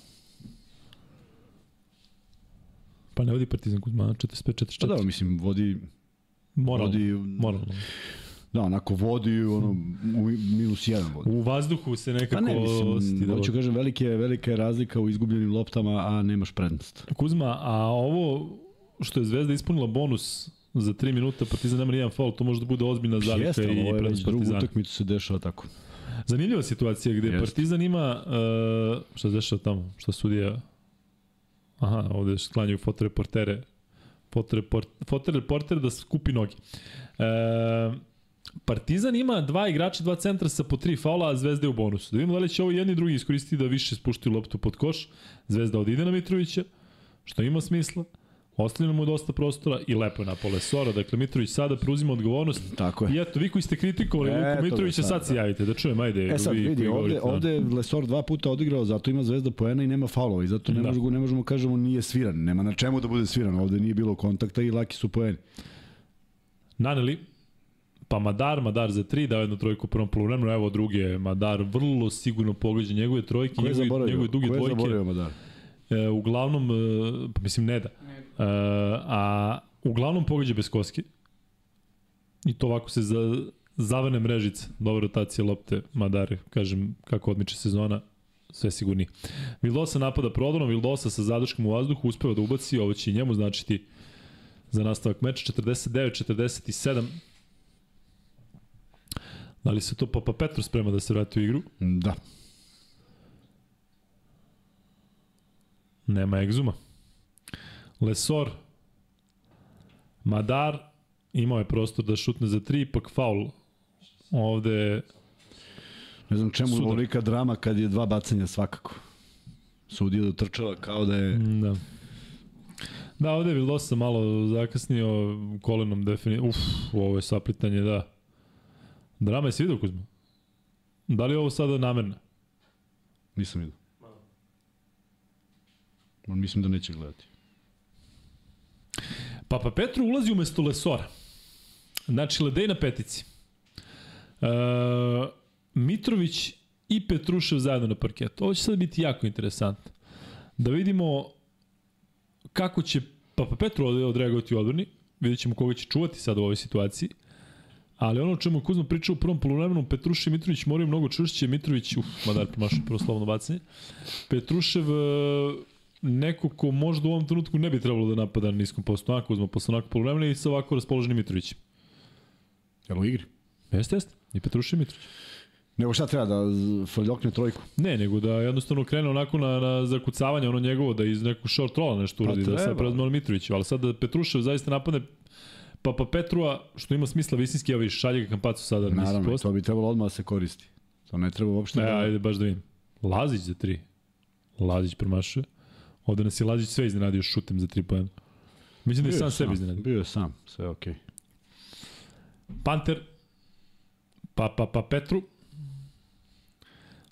Pa ne vodi Partizan Kuzma, 45-44. Pa da, mislim, vodi, moralno, vodi, moralno. da, onako vodi, ono, u minus jedan vodi. U vazduhu se nekako Pa ne, mislim, da hoću kažem, velike, velika je razlika u izgubljenim loptama, a nemaš prednost. Kuzma, a ovo što je Zvezda ispunila bonus za 3 minuta, Partizan nema nijedan faul, to može da bude ozbiljna zalika Jeste, i ovo prednost drugu Partizana. utakmicu se dešava tako. Zanimljiva situacija gde Jeste. Partizan ima, uh, šta se dešava tamo, šta sudija, aha, ovde sklanjaju fotoreportere, fotoreport, fotoreporter da skupi noge. Uh, Partizan ima dva igrača, dva centra sa po tri faula, a Zvezda je u bonusu. Da vidimo da li će ovo jedni drugi iskoristiti da više spušti loptu pod koš. Zvezda odide na Mitrovića, što ima smisla. Ostavljeno mu dosta prostora i lepo je napao Lesora. Dakle, Mitrović sada preuzima odgovornost. Tako je. I eto, vi koji ste kritikovali Eto Luku ga Mitrovića, sad, sad se javite, da čujem, ajde. E sad vi vidi, ovde, da. ovde je Lesor dva puta odigrao, zato ima Zvezda poena i nema faulova i zato ne, Da. možemo, ne možemo kažemo nije sviran, nema na čemu da bude sviran, ovde nije bilo kontakta i laki su poeni. Naneli, pa Madar, Madar za tri, dao jednu trojku u prvom polovremenu, evo druge, Madar vrlo sigurno pogađa njegove trojke, njegove, njegove duge Ko je dvojke. zaboravio Madar? E, uglavnom, e, pa mislim ne da. E, a uglavnom pogađa bez koske. I to ovako se za, zavane mrežice. Dobra rotacija lopte, Madar, kažem, kako odmiče sezona, sve sigurni. Vildosa napada prodorom, Vildosa sa zadrškom u vazduhu uspeva da ubaci, ovo će i njemu značiti za nastavak meča 49-47. Da li se to Papa Petru sprema da se vrati u igru? Da. Nema egzuma. Lesor, Madar, imao je prostor da šutne za tri, ipak faul. Ovde, Ne znam čemu je Sudar. ovolika drama kad je dva bacanja svakako. Sudija dotrčala kao da je... da. Da, ovde je Vildosa malo zakasnio kolenom definitivno. Uf, ovo je saplitanje, da. Drama je si vidio, Kuzma? Da li je ovo sada namerno? Nisam vidio. On mislim da neće gledati. Papa Petru ulazi umesto Lesora. Znači, Ledej na petici. E, Mitrović i Petrušev zajedno na parketu. Ovo će sad biti jako interesantno. Da vidimo kako će Papa Petru od- odreagovati u odbrani. Vidjet ćemo koga će čuvati sad u ovoj situaciji. Ali ono o čemu Kuzma pričao u prvom polovremenu, Petrušev i Mitrović moraju mnogo čvršće. Mitrović, uf, Madar promašao prvo slobodno bacanje. Petrušev e, neko ko možda u ovom trenutku ne bi trebalo da napada na niskom postu. Onako uzmo posle onako polovremena i sa ovako raspoloženim Mitrovićem. Jel u igri? Jeste, jeste. I Petrušev i Mitrović. Nego šta treba da frljokne trojku? Ne, nego da jednostavno krene onako na, na zakucavanje ono njegovo, da iz nekog short rolla nešto Pa uradi, da sad preuzme Mitrović, ali sad da Petrušev zaista napadne pa pa Petrua, što ima smisla visinski, evo i šalje ga Kampacu sada na Naravno, post. to bi trebalo odmah da se koristi. To ne treba uopšte E, da... ajde baš da vidim. Lazić za tri. Lazić promašuje. Ovde nas je Lazić sve iznenadio šutem za tri pojena. Mislim da je Bio sam sebi sam, iznenadio. Bio je sam, sve je okej. Panter, pa, pa, pa Petru,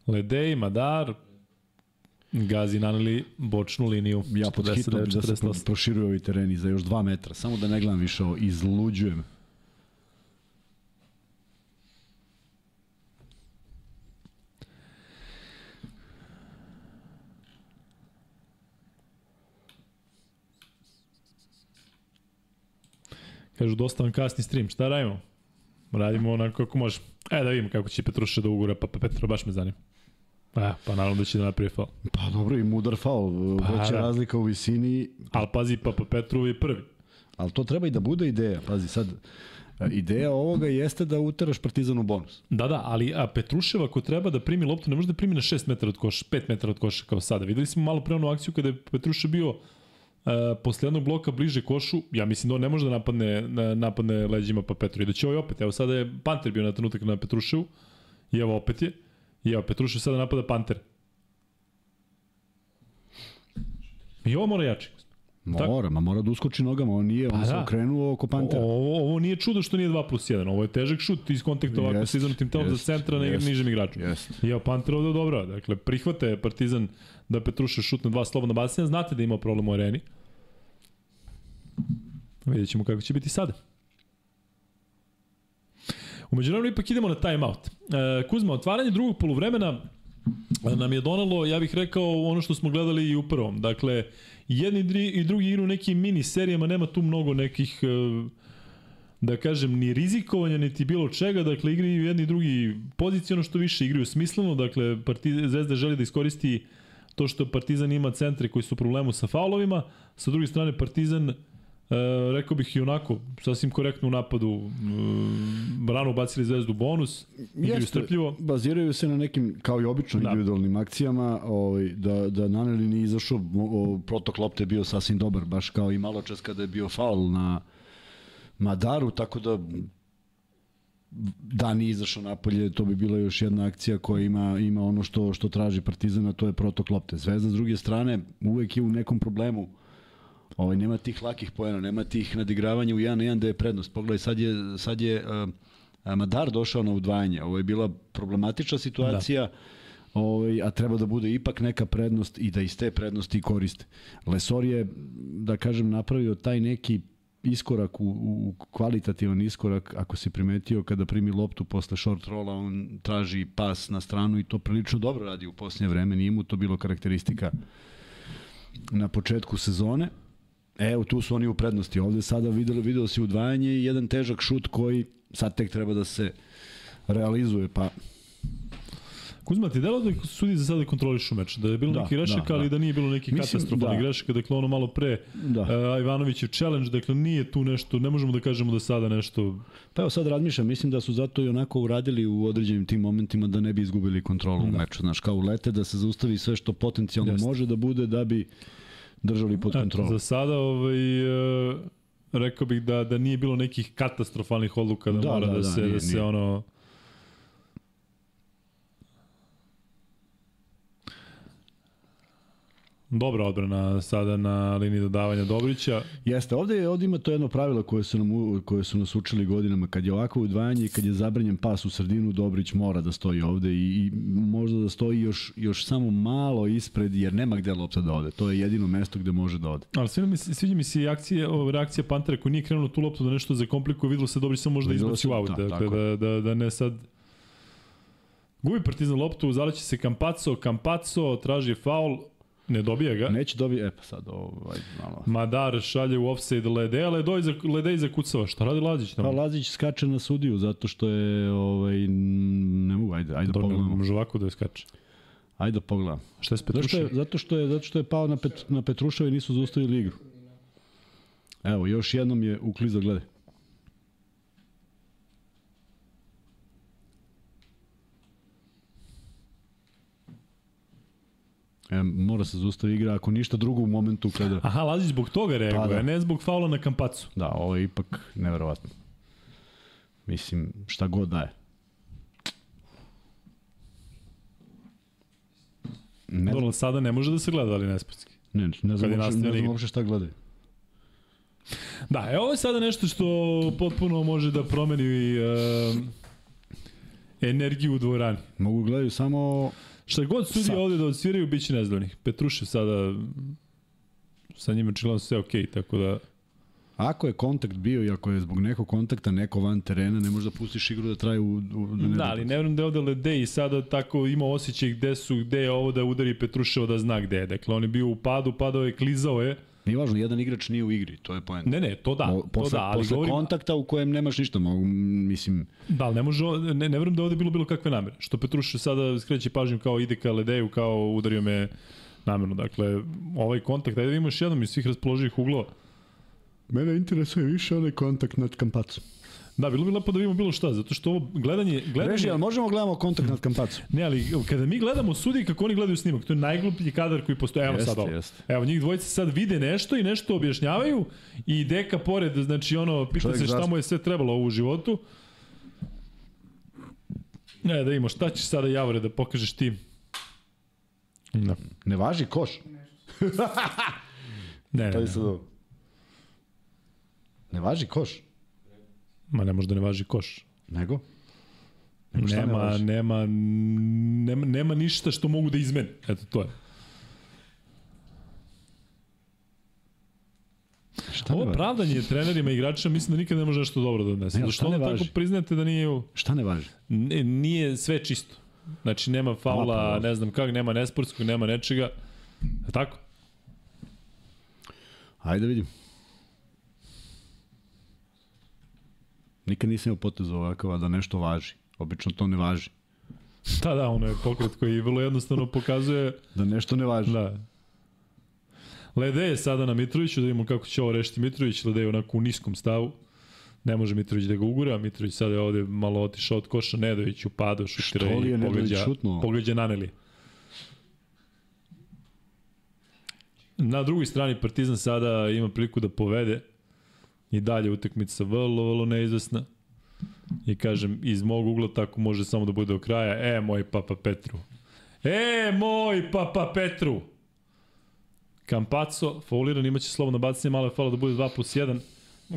Ledej, Madar, Gazi naneli bočnu liniju. Ja pod hitom da se 49-48. pro- proširuju ovi tereni za još dva metra. Samo da ne gledam više ovo, izluđujem. Kažu, dosta vam kasni stream, šta radimo? Radimo onako kako može. E, da vidimo kako će Petruša da ugura, pa, pa Petro baš me zanima. E, pa naravno da će da napravi faul. Pa dobro, i mudar faul. Pa, Veća da. razlika u visini, Ali pazi, pa, pa Petru je prvi. ali to treba i da bude ideja. Pazi, sad, ideja ovoga jeste da uteraš Partizan u bonus. Da, da, ali a Petrušev ako treba da primi loptu, ne može da primi na 6 metara od koša, 5 metara od koša kao sada. Videli smo malo pre onu akciju kada je Petrušev bio uh, posle jednog bloka bliže košu, ja mislim da on ne može da napadne, na, napadne leđima pa Petru. I da će ovaj opet, evo sada je Panter bio na trenutak na Petruševu, i evo opet je, i evo Petrušev sada napada Panter. I ovo mora jače. Mora, ma mora da uskoči nogama, on nije, on Pa se da. okrenuo oko Pantera. Ovo, ovo nije čudo što nije 2 plus 1, ovo je težak šut iz kontakta ovako Jest, sa izvrnutim telom za centra na jest, nižem igraču. jest. I evo Panter ovde dobro, dakle prihvate Partizan da Petruša šutne dva slobodna bacanja, znate da ima problem u areni. Vidjet ćemo kako će biti sada. Umeđu vremenu ipak idemo na timeout. E, Kuzma, otvaranje drugog poluvremena e, nam je donalo, ja bih rekao, ono što smo gledali i u prvom. Dakle, jedni i drugi igru nekim mini serijama, nema tu mnogo nekih e, da kažem, ni rizikovanja, niti bilo čega, dakle, igraju jedni i drugi pozicijalno što više, igraju smisleno, dakle, Partiz, Zvezda želi da iskoristi to što Partizan ima centre koji su u problemu sa faulovima, sa druge strane Partizan e, rekao bih i onako, sasvim korektno u napadu, e, rano ubacili Zvezdu bonus, igraju strpljivo. Baziraju se na nekim, kao i obično, Da. individualnim akcijama, ovaj, da, da Naneli nije izašao, o, protok lopte je bio sasvim dobar, baš kao i malo čas kada je bio faul na Madaru, tako da da nije izašao napolje, to bi bila još jedna akcija koja ima, ima ono što, što traži Partizan, a to je protok lopte. Zvezda s druge strane uvek je u nekom problemu Ovaj, nema tih lakih poena, nema tih nadigravanja u 1 na 1 da je prednost. Pogledaj, sad je, sad je uh, Madar došao na udvajanje. Ovo je bila problematična situacija, da. ovaj, a treba da bude ipak neka prednost i da iz te prednosti koriste. Lesor je, da kažem, napravio taj neki iskorak u, u kvalitativan iskorak ako se primetio kada primi loptu posle short rolla on traži pas na stranu i to prilično dobro radi u posljednje vreme nije mu to bilo karakteristika na početku sezone Evo, tu su oni u prednosti. Ovde sada videlo, videlo se udvajanje i jedan težak šut koji sad tek treba da se realizuje, pa Kuzma, ti delo da sudi za sada kontrolišu meč, da je bilo Da, neki grešaka, da, ali da. da nije bilo neki katastrofalni da. grešaka, dakle ono malo pre Da. uh, Ivanovićev challenge, dakle nije tu nešto, ne možemo da kažemo da sada nešto Pa evo sad razmišljam, mislim da su zato i onako uradili u određenim tim momentima da ne bi izgubili kontrolu da. u meču. Znaš, kao ulete da se zaustavi sve što potencijalno Jeste. može da bude da bi držali pod kontrolom. za sada ovaj, uh, rekao bih da da nije bilo nekih katastrofalnih odluka da, Da, mora da, da, da, se nije, da se nije. ono Dobra odbrana sada na liniji dodavanja Dobrića. Jeste, ovde, ovde ima to jedno pravilo koje su, nam, koje su nas učili godinama. Kad je ovako udvajanje i kad je zabranjen pas u sredinu, Dobrić mora da stoji ovde i, i možda da stoji još, još samo malo ispred, jer nema gde lopta da ode. To je jedino mesto gde može da ode. Ali sviđa mi sviđa mi se i akcija, ova reakcija Pantera koji nije krenuo tu loptu da nešto zakomplikuje, videlo se Dobrić samo možda Videlo izbaci u aut. da, dakle, da, da, da ne sad... Gubi Partizan loptu, zaleće se Kampaco, Kampaco traži faul, ne dobija ga. Neće dobiti, e pa sad ovaj, malo. Madar šalje u offside Lede, a Ledej, za, Ledej zakucava. Šta radi Lazić? Pa Tamo? Lazić skače na sudiju zato što je, ovaj, ne mogu, ajde, ajde da Dobro, pogledamo. može ovako da je skače. Ajde da pogledam. Šta je s Zato što je, zato što je, zato što je pao na, Pet, na Petruševa i nisu zaustavili igru. Evo, još jednom je uklizao, gledaj. E, mora se zaustavi igra, ako ništa drugo u momentu kada... Aha, Lazić zbog toga reaguje, Pa da. ne zbog faula na kampacu. Da, ovo je ipak neverovatno. Mislim, šta god daje. Ne Dobro, sada ne može da se gleda, ali nesportski. ne, ne kad znam, uopšte, ne znam uopšte šta gledaju. Da, e, ovo je sada nešto što potpuno može da promeni uh, energiju u dvorani. Mogu gledaju samo... Šta god sudi Sad. ovde da odsviraju, bit će nezgodnih. Petrušev sada sa njima čilano sve okej, okay, tako da... Ako je kontakt bio i ako je zbog nekog kontakta neko van terena, ne možeš da pustiš igru da traje u... u da ne Da, ali ne verujem da je ovde Ledej i sada tako ima osjećaj gde su, gde je ovo da udari Petruševa da zna gde je. Dakle, on je bio u padu, padao je, klizao je. Nije važno, jedan igrač nije u igri, to je poenta. Ne, ne, to da, Mo- to posle, da, ali posle govorim, kontakta u kojem nemaš ništa, mogu, mislim, Da, ali ne može, ne, ne verujem da ovde bilo bilo kakve namere. Što Petrušev sada skreće pažnju kao ide ka Ledeju, kao udario me namerno. Dakle, ovaj kontakt, ajde da još jednom iz svih raspoloživih uglova. Mene interesuje više onaj kontakt nad kampacom. Da, bilo bi lepo da vidimo bilo šta, zato što ovo gledanje... gledanje Reži, ali možemo gledamo kontakt nad kampacom? Ne, ali kada mi gledamo sudi kako oni gledaju snimak, to je najgluplji kadar koji postoji. Evo Jeste, sad ovo. jeste. Evo njih dvojice sad vide nešto i nešto objašnjavaju i deka pored, znači ono, pita Čovjek se šta mu je sve trebalo u životu. Ne, da vidimo, šta ćeš sada Javore da pokažeš ti? Da. Ne važi koš. Ne, ne, To je ne. Ne važi koš. Ma ne može da ne važi koš. Nego? Nego šta ne Nema, važi? nema, nema, nema ništa što mogu da izmene. Eto, to je. Šta ne Ovo važi? pravdanje trenerima i igračima mislim da nikad ne može nešto dobro da odnese. Ne, šta ne onda tako važi? priznate da nije. Šta ne važi? Ne, nije sve čisto. Znači nema faula, Pa, pa, ne znam kak, nema nesportskog, nema nečega. Je tako? Ajde da vidim. Nikad nisam imao potez ovakav, a da nešto važi. Obično to ne važi. Da, da, ono je pokret koji vrlo jednostavno pokazuje Da nešto ne važi. Da. Lede je sada na Mitroviću, da vidimo kako će ovo rešiti Mitrović. Lede je onako u niskom stavu. Ne može Mitrović da ga ugura. Mitrović sada je ovde malo otišao od koša. Nedović upadao, šutira Što li je i pogađa, pogađa Naneli. Na drugoj strani Partizan sada ima priliku da povede i dalje utakmica vrlo, vrlo neizvesna. I kažem, iz mog ugla tako može samo da bude do kraja. E, moj papa Petru. E, moj papa Petru. Kampaco, fauliran, imaće slobodno bacanje, malo je falo da bude 2 plus 1.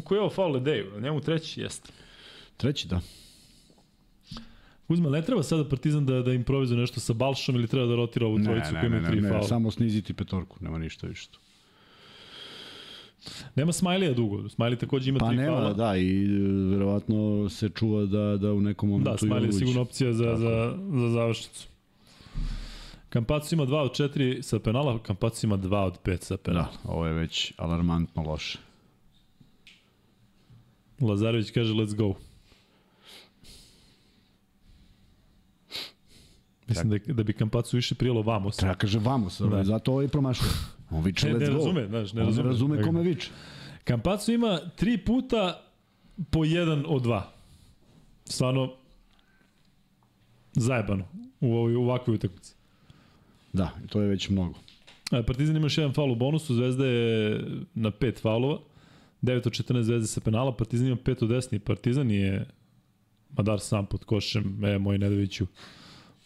Koji je ovo faul Ledeju? Njemu treći jeste. Treći, da. Kuzma, ne treba sada Partizan da, da improvizuje nešto sa Balšom ili treba da rotira ovu trojicu koja imaju tri faula? samo sniziti petorku, nema ništa više tu. Nema Smajlija dugo. Smajli takođe ima Pa tri nema, faula. da, i e, verovatno se čuva da, da u nekom momentu Da, Smajli je sigurno opcija za, Tako. za, za završnicu. Kampacu ima 2 od 4 sa penala, Kampacu ima 2 od 5 sa penala. Da, ovo je već alarmantno loše. Lazarević kaže let's go. Mislim da, da bi Kampacu više prijelo vamo. Treba kaže vamos, Da. da. zato ovaj promašuje. On viče Ne, let's ne go. razume, znaš, ne On razume. ne razume kome viče. Kampacu ima tri puta po jedan od dva. Stvarno zajebano u ovoj u ovakvoj utakmici. Da, to je već mnogo. E, Partizan ima još jedan faul u bonusu, Zvezda je na pet faulova. 9 od 14 Zvezde sa penala, Partizan ima 5 od 10 i Partizan je Madar sam pod košem, e, moj Nedoviću.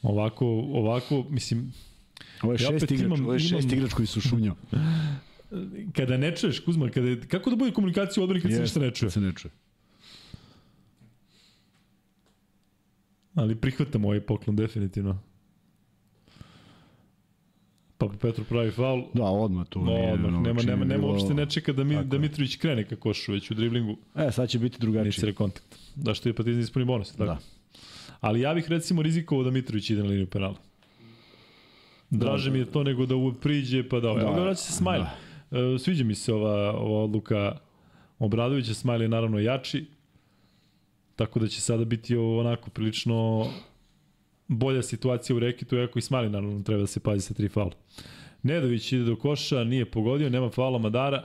Ovako, ovako, mislim, Ovo je šest igrač, imam- ovo je šest imam- igrač koji su šunjao. kada ne čuješ, Kuzma, kada, je- kako da bude komunikacija u odbrani kad se ništa ne čuje? Se ne čuje. Ali prihvatam ovaj poklon definitivno. Papa Petru pravi faul. Da, odmah tu. No, odmah, nema, nema, nema bilo- uopšte ne čeka da, mi, Tako da. Mitrović krene ka košu, već u driblingu E, sad će biti drugačije. inicira kontakt. Da što je Partizan ispuni bonus, tako? Da. Ali ja bih recimo rizikovao da Mitrović ide na liniju penala. Draže mi je to nego da priđe pa da... Evo Da, ga vraća se Smajli. E, sviđa mi se ova, ova odluka Obradovića, Smajli je naravno jači, tako da će sada biti onako prilično bolja situacija u rekitu, iako i Smajli naravno treba da se pazi sa tri faula. Nedović ide do koša, nije pogodio, nema faula Madara,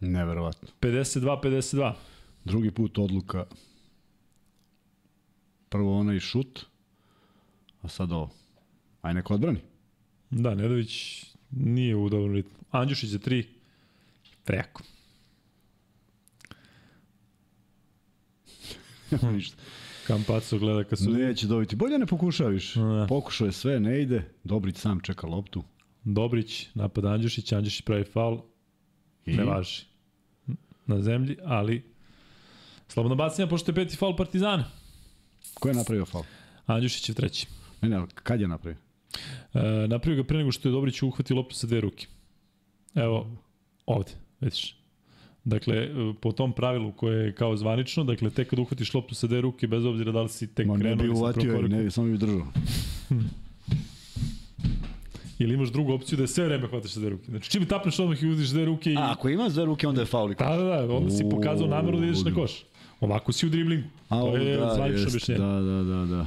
Neverovatno. 52-52. Drugi put odluka. Prvo onaj šut, a sad ovo. Aj neko odbrani. Da, Nedović nije u dobrom ritmu. Andjušić za 3. Preko. Ništa. Kampaco gleda kad su... Neće dobiti. Bolje ne pokušaviš. Ne. Pokušao je sve, ne ide. Dobrić sam čeka loptu. Dobrić, napad Andjušić, Andjušić pravi faul, I? ne važi. Na zemlji, ali slobodno bacanja, pošto je peti faul Partizana. Ko je napravio faul? Andjušić je treći. Ne, ne, kad je napravio? E, napravio ga pre nego što je Dobrić uhvatio loptu sa dve ruke. Evo, ovde, vidiš. Dakle, e, po tom pravilu koje je kao zvanično, dakle, tek kad uhvatiš loptu sa dve ruke, bez obzira da li si tek Ma ne krenuo bi ili si uvatio, ne, samo bi držao. ili imaš drugu opciju da je sve vreme hvataš sa dve ruke. Znači, čim tapneš odmah i uzdiš dve ruke i... A, ako ima dve ruke, onda je faul i koš. Da, da, da, onda si pokazao nameru da ideš na koš. Ovako si u driblingu. A, to je da, zvanično jest, objašnjenje. da, da, da, da.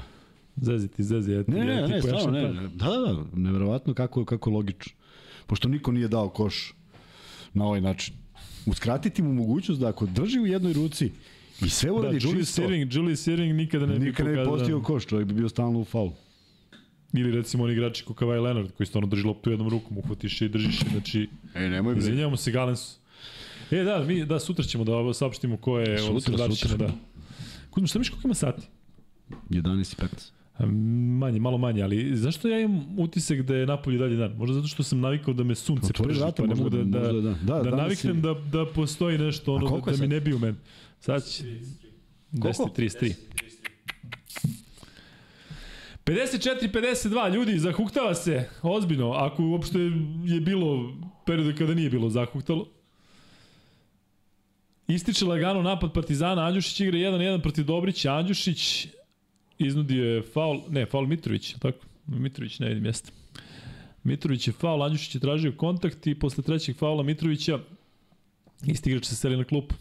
Zezi ti, zezi. Eto, Ne, ne, ja ti ne, stvarno, ne, ne. Da, da, da, neverovatno kako, kako logično. Pošto niko nije dao koš na ovaj način. Uskratiti mu mogućnost da ako drži u jednoj ruci i sve Da, uradi Julius čisto, Searing, Julius Searing nikada ne bi nikad ne bi postigao koš, čovjek bi bio stalno u faulu. Ili recimo oni igrači kao Kawhi Leonard koji stvarno drži loptu jednom rukom, uhvatiš je i držiš je, znači E, nemoj bre. izvinjavamo se Galensu. E da, mi da sutra ćemo da saopštimo ko je, Sutra, odnosno da sutra. da. Kuzmo, šta miš koliko ima sati? 11 i 15. Manje, malo manje, ali zašto ja imam utisak da je napolje dalje dan? Možda zato što sam navikao da me sunce prži, vrata, pa ne mogu da, da, da, da. Da, naviknem si- da, da postoji nešto ono da, da mi ne bi u meni. Sad će... 10.33. 54-52, ljudi, zahuktava se, ozbiljno, ako uopšte je bilo perioda kada nije bilo zahuktalo. Ističe lagano napad Partizana, Andjušić igra 1-1 protiv Dobrića, Andjušić iznudio je faul, ne, faul Mitrović, tako? Mitrović ne vidim mjesta. Mitrović je faul, Andjušić je tražio kontakt i posle trećeg faula Mitrovića isti igrač se seli na klup.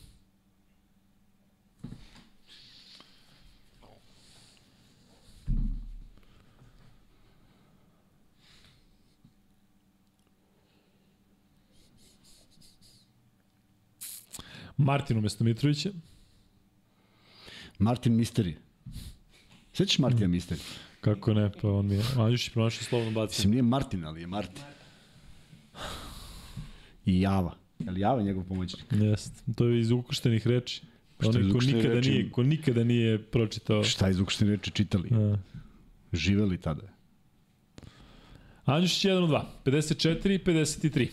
Martin umesto Mitrovića. Martin Misteri. Sećaš Martina Misteri? Kako ne, pa on mi je... Andjušić pronašao slovno bacanje. Mislim, nije Martin, ali je Martin. I Java. Je li Java njegov pomoćnik? Jeste. To je iz ukrštenih reči. Onaj ko nikada reči? nije, ko nikada nije pročitao. Šta iz ukrštene reči čitali? A. Živeli tada. Andjušić 1 2, 54 53.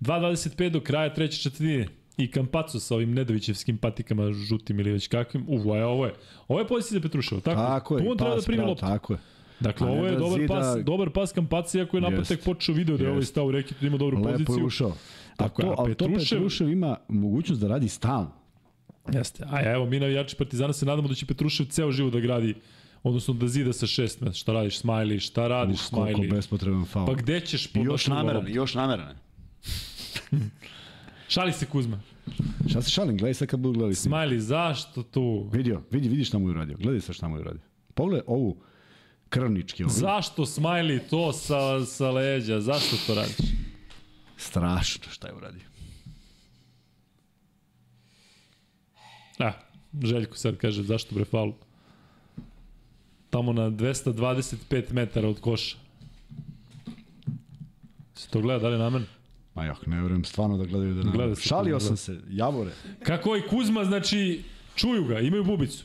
2.25 do kraja treće četvrtine. I Kampaco sa ovim Nedovićevskim patikama žutim ili već kakvim. Uv, a ovo je. Ovo je pozicija za Petruševa, tako? Tako je. Tu on treba da primi loptu. Tako je. Dakle, A ovo je da dobar zida- pas, dobar pas Kampaca, iako je napad tek počeo video da je ovaj stao u reket, da ima dobru Lepo je poziciju. ušao. A Tako je, to, a ali to Petrušev- Petrušev ima mogućnost da radi stalno. Jeste. A evo, mi navijači Partizana se nadamo da će Petrušev ceo život da gradi, odnosno da zida sa šest metra. Šta radiš, Smiley? Šta radiš, Uf, koliko Smiley? bespotreban faul. Pa gde ćeš I još nameran, još nameran. Šali se Kuzma. Šta se šalim, gledaj sad kad budu gledali. Smiley, zašto tu? Vidio, vidi, vidi šta mu je uradio. Gledaj sad šta mu je uradio. Pogledaj ovu krvnički. Ovu. Zašto Smiley to sa, sa leđa? Zašto to radiš? Strašno šta je uradio. A, Željko sad kaže, zašto bre faul? Tamo na 225 metara od koša. Se to gleda, da li je namen? Ma jah, ne verujem stvarno da gledaju da nam. Gleda se, Šalio gleda. sam se, javore. Kako je Kuzma, znači, čuju ga, imaju bubicu.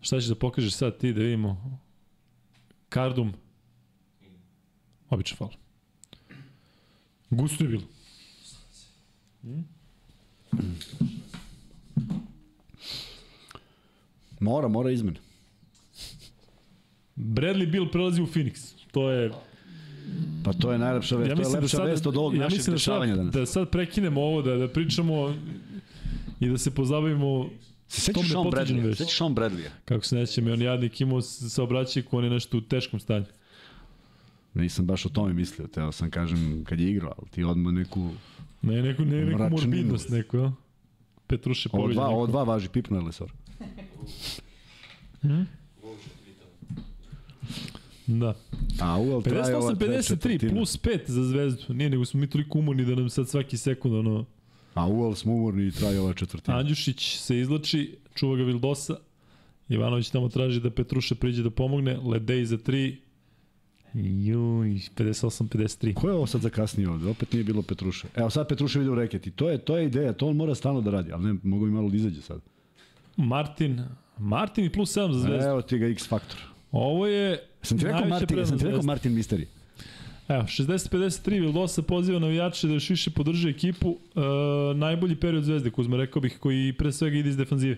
Šta ćeš da pokažeš sad ti da vidimo? Kardum. Običan faul. Gusto je bilo. Mora, mora izmene. Bradley Bill prelazi u Phoenix. To je Pa to je najlepša vest, ja to je mislim da lepša sad, vest od ovog ja našeg mislim da dešavanja sad, danas. da sad prekinemo ovo, da, da pričamo i da se pozabavimo Se sećaš Sean Bradley? Sećaš Sean Bradley? Kako se neće mi, on jadnik imao se obraćaj ko on je nešto u teškom stanju. Nisam baš o tome mislio, teo sam kažem kad je igrao, ali ti odmah neku... Ne, neku, ne, neku Mračninu. morbidnost neku, ja? Petruše Ovo povređen. dva, ovo dva važi pipno ili sor. Da. A dve 58-53 četvrtine. plus 5 za zvezdu. Nije, nego smo mi toliko umorni da nam sad svaki sekund, ono... A uvel smo umorni i traje ova četvrtina. Andjušić se izlači, čuva ga Vildosa. Ivanović tamo traži da Petruša priđe da pomogne. Ledej za 3. Juj, 58-53. Ko je ovo sad zakasnio ovde? Opet nije bilo Petruša. Evo sad Petruša vidi u reketi. To je, to je ideja, to on mora stalno da radi, ali ne, mogu i malo da izađe sad. Martin, Martin i plus 7 za zvezdu. Evo ti ga X faktor. Ovo je Sam ti rekao Martin, sam ti rekao. Martin Misteri. Evo, 60-53, Vildosa poziva navijače da još više podrže ekipu. E, najbolji period Zvezde, Kuzma, rekao bih, koji pre svega ide iz defanzive.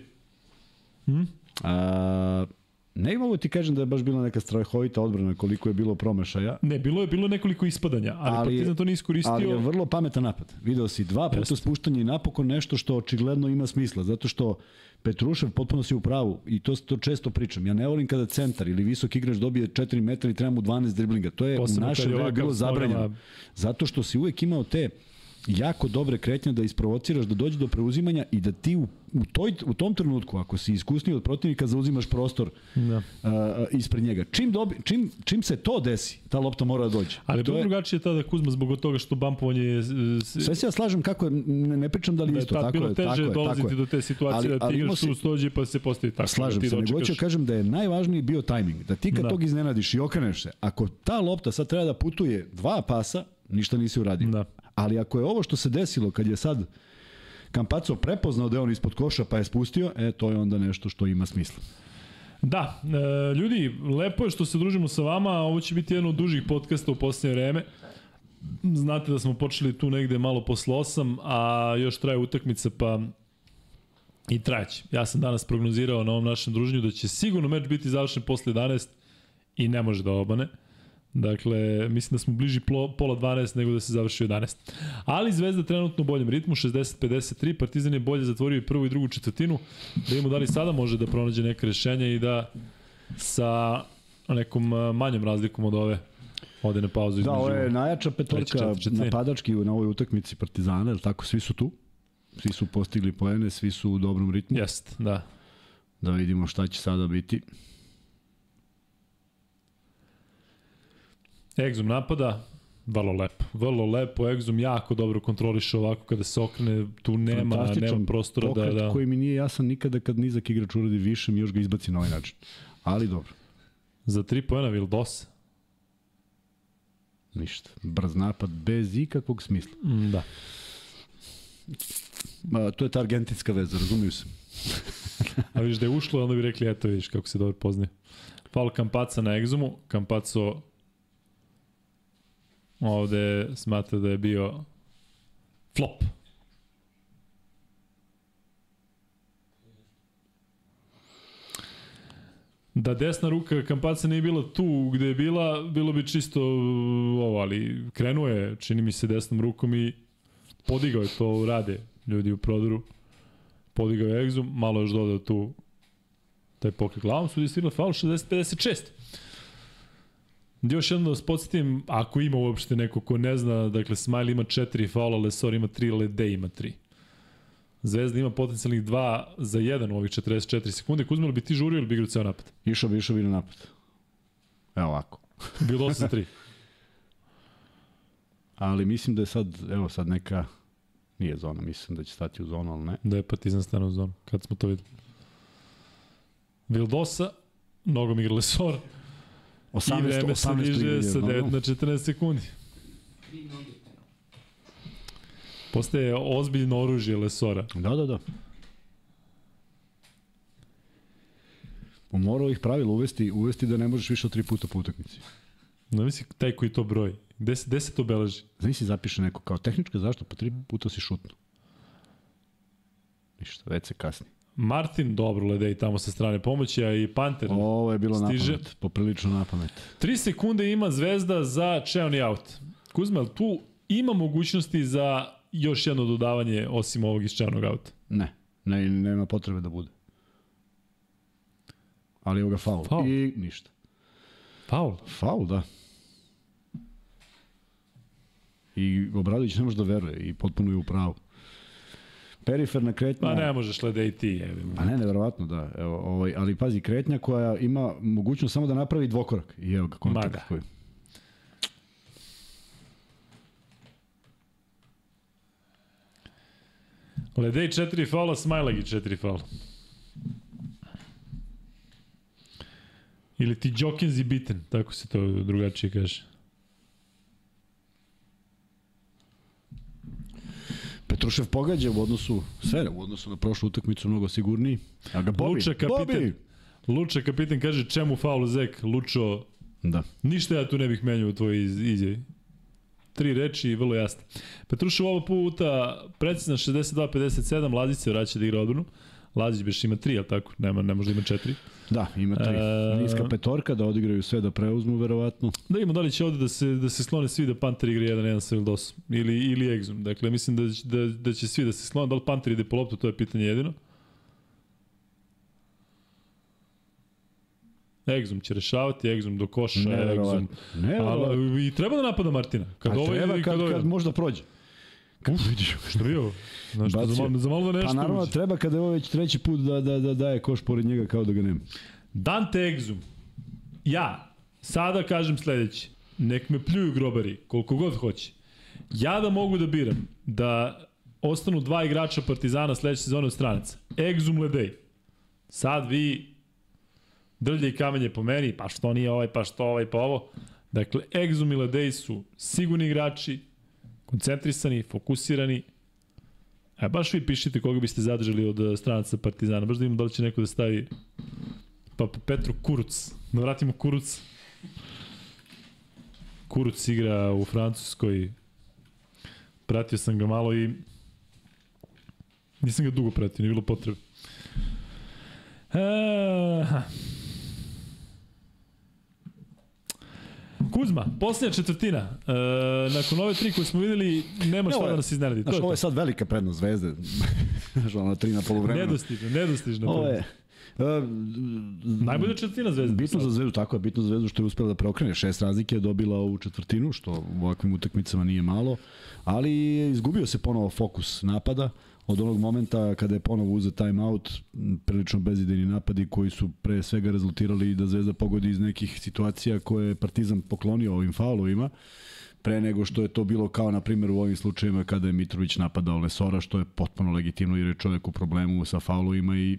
Hm? A, ne mogu ti kažem da je baš bila neka strahovita odbrana koliko je bilo promašaja. Ne, bilo je bilo nekoliko ispadanja, ali, ali Partizan to nije iskoristio. Ali je vrlo pametan napad. Video si dva puta Jeste. spuštanje i napokon nešto što očigledno ima smisla, zato što Petrušev potpuno si u pravu i to, to često pričam. Ja ne volim kada centar ili visok igrač dobije 4 metra i treba mu 12 driblinga. To je Posebno u vremenu ovakav bilo zabranjeno. Zato što si uvek imao te jako dobre kretnje da isprovociraš da dođe do preuzimanja i da ti u, u, toj, u tom trenutku, ako si iskusniji od protivnika, zauzimaš prostor Da. uh, ispred njega. Čim, dobi, čim, čim se to desi, ta lopta mora da dođe. Ali to bilo drugačije tada Kuzma zbog toga što bampovanje je... Sve se ja slažem kako je, ne, ne pričam da li da je isto, tako bilo je, teže tako je, tako dolaziti je. do te situacije Ali- da ti igraš si- stođe pa se postavi tako. Slažem da se, nego hoću da kažem da je najvažniji bio tajming. Da ti kad Da. tog iznenadiš i okreneš se, ako ta lopta sad treba da putuje dva pasa, ništa nisi uradio. Da. Ali ako je ovo što se desilo kad je sad Kampaco prepoznao da je on ispod koša pa je spustio, e, to je onda nešto što ima smisla. Da, e, ljudi, lepo je što se družimo sa vama, ovo će biti jedan od dužih podcasta u posljednje vreme. Znate da smo počeli tu negde malo posle 8, a još traje utakmica, pa i trajeće. Ja sam danas prognozirao na ovom našem druženju da će sigurno meč biti završen posle 11 i ne može da obane. Dakle, mislim da smo bliži plo- pola 12 nego da se završi u 11. Ali Zvezda trenutno u boljem ritmu, 60-53, Partizan je bolje zatvorio i prvu i drugu četvrtinu. Da vidimo da li sada može da pronađe neke rešenja i da sa nekom a, manjom razlikom od ove ode na pauzu Da, ovo je najjača petorka napadački na ovoj utakmici Partizana, jer tako, svi su tu. Svi su postigli poene, svi su u dobrom ritmu. Jest, da. Da vidimo šta će sada biti. Egzum napada, vrlo lepo. Vrlo lepo, Egzum jako dobro kontroliše ovako kada se okrene, tu nema, nema prostora da... da... koji mi nije jasan nikada kad nizak igrač uradi više, mi još ga izbaci na ovaj način. Ali dobro, Za tri pojena Vildosa. ništa. Brz napad bez ikakvog smisla. Mm, Da. Ma, to je ta argentinska veza, razumiju se. A vidiš da je ušlo, onda bi rekli, eto vidiš kako se dobro poznaje. Faul Kampaca na Egzumu. Kampaco ovde smatra da je bio flop. Da desna ruka Kampaca nije bila tu gde je bila, bilo bi čisto uh, ovo, ali krenuo je, čini mi se, desnom rukom i podigao je to, rade ljudi u prodoru. Podigao je Exum, malo još dodao tu taj pokret glavom, sudi stigla faul 60-56. Još jedno da vas podsjetim, ako ima uopšte neko ko ne zna, dakle Smile ima 4 faula, Lesor ima 3, Lede ima 3. Zvezda ima potencijalnih 2 za 1 u ovih 44 sekunde. Kuzma, li bi ti žurio ili bi igrao ceo napad? Išao bi, išao bi na napad. Evo ovako. Bilo 8 za 3. Ali mislim da je sad, evo sad neka, nije zona, mislim da će stati u zonu, ali ne. Da je Partizan stane u zonu, kad smo to videli. Vildosa, nogom igra Lesor, 18, I vreme se 18 diže igranje, sa no, 9 no. na 14 sekundi. Postaje ozbiljno oružje Lesora. Da, da, da. Morao ih pravilo uvesti, uvesti da ne možeš više od tri puta po utakmici. No misli taj koji to broji. Gde se, gde se to beleži? Znaš si zapiše neko kao tehnička zašto, pa tri puta si šutno. Ništa, već se kasni. Martin, dobro, Ledej tamo sa strane pomoći, a i Panter. Ovo je bilo Stiže. napamet, poprilično napamet. 3 sekunde ima Zvezda za Čeoni out. Kuzma, tu ima mogućnosti za još jedno dodavanje osim ovog iz Čeonog auta? Ne, ne, nema potrebe da bude. Ali evo ga faul. Faul. I ništa. Faul. Faul, da. I Obradović ne može da veruje i potpuno je u pravu. Periferna kretnja... Pa ne možeš Ledej ti. Jevim. Pa ne, neverovatno, da. Evo, ovaj, ali pazi, kretnja koja ima mogućnost samo da napravi dvokorak. I evo ga, kontakt da. koji. Ledej 4 faula, Smajlagi 4 faula. I Ili ti Džokenzi biten, tako se to drugačije kaže. Petrušev pogađa u odnosu, sve u odnosu na prošlu utakmicu mnogo sigurniji. A ga Bobi, Luča kapitan. Bobi! Luča kapitan kaže čemu faul Zek, Lučo, Da. ništa ja tu ne bih menjao u tvojoj iz- izjavi. Tri reči, vrlo jasne. Petrušev ovo puta precizna 62-57, Lazić se vraća da igra odbranu. Lazić beš ima tri, ali tako? Nema, ne može da ima četiri. Da, ima tri. E, Niska petorka da odigraju sve da preuzmu, verovatno. Da imamo da li će ovde da se, da se sklone svi da Panter igra 1-1 sa Vildosom ili, ili Exum. Dakle, mislim da, da, da će svi da se sklone. Da li Panter ide po loptu, to je pitanje jedino. Exum će rešavati, Exum do koša. Neverovatno. Ali, I treba da napada Martina. Kad A ovo treba kad, kad, kad, ovaj... možda prođe. Kad vidiš. Što bio? Znaš, Bacio. za, malo, za malo da nešto Pa naravno uđe. treba kada je ovo već treći put da, da, da daje koš pored njega kao da ga nema. Dante Exum. Ja, sada kažem sledeće. Nek me pljuju grobari, koliko god hoće. Ja da mogu da biram da ostanu dva igrača Partizana sledeće sezone od stranaca. Exum Ledej. Sad vi drlje i kamenje po meni, pa što nije ovaj, pa što ovaj, pa ovo. Dakle, Exum i Ledej su sigurni igrači, koncentrisani, fokusirani. E, baš vi pišite koga biste zadržali od eh, stranaca Partizana. Baš da imamo da li će neko da stavi Pa po Petru Kuruc. Da vratimo Kuruc. Kuruc igra u Francuskoj. Pratio sam ga malo i nisam ga dugo pratio, nije bilo potrebe. Kuzma, posljednja četvrtina. E, nakon ove tri koje smo videli, nema šta da nas iznenadi. To Znaš, je ovo je to. sad velika prednost zvezde. Znaš, ona tri na polovremenu. Nedostižno, nedostižno. Ovo je... Uh, Najbolja četvrtina zvezda. Bitno za Zvezdu, tako je, bitno za Zvezdu što je uspela da preokrene. Šest razlike je dobila ovu četvrtinu, što u ovakvim utakmicama nije malo, ali izgubio se ponovo fokus napada od onog momenta kada je ponovo uzet time out, prilično bezidejni napadi koji su pre svega rezultirali da Zvezda pogodi iz nekih situacija koje je Partizan poklonio ovim faulovima pre nego što je to bilo kao na primjer u ovim slučajevima kada je Mitrović napadao Lesora, što je potpuno legitimno jer je čovjek u problemu sa faulovima i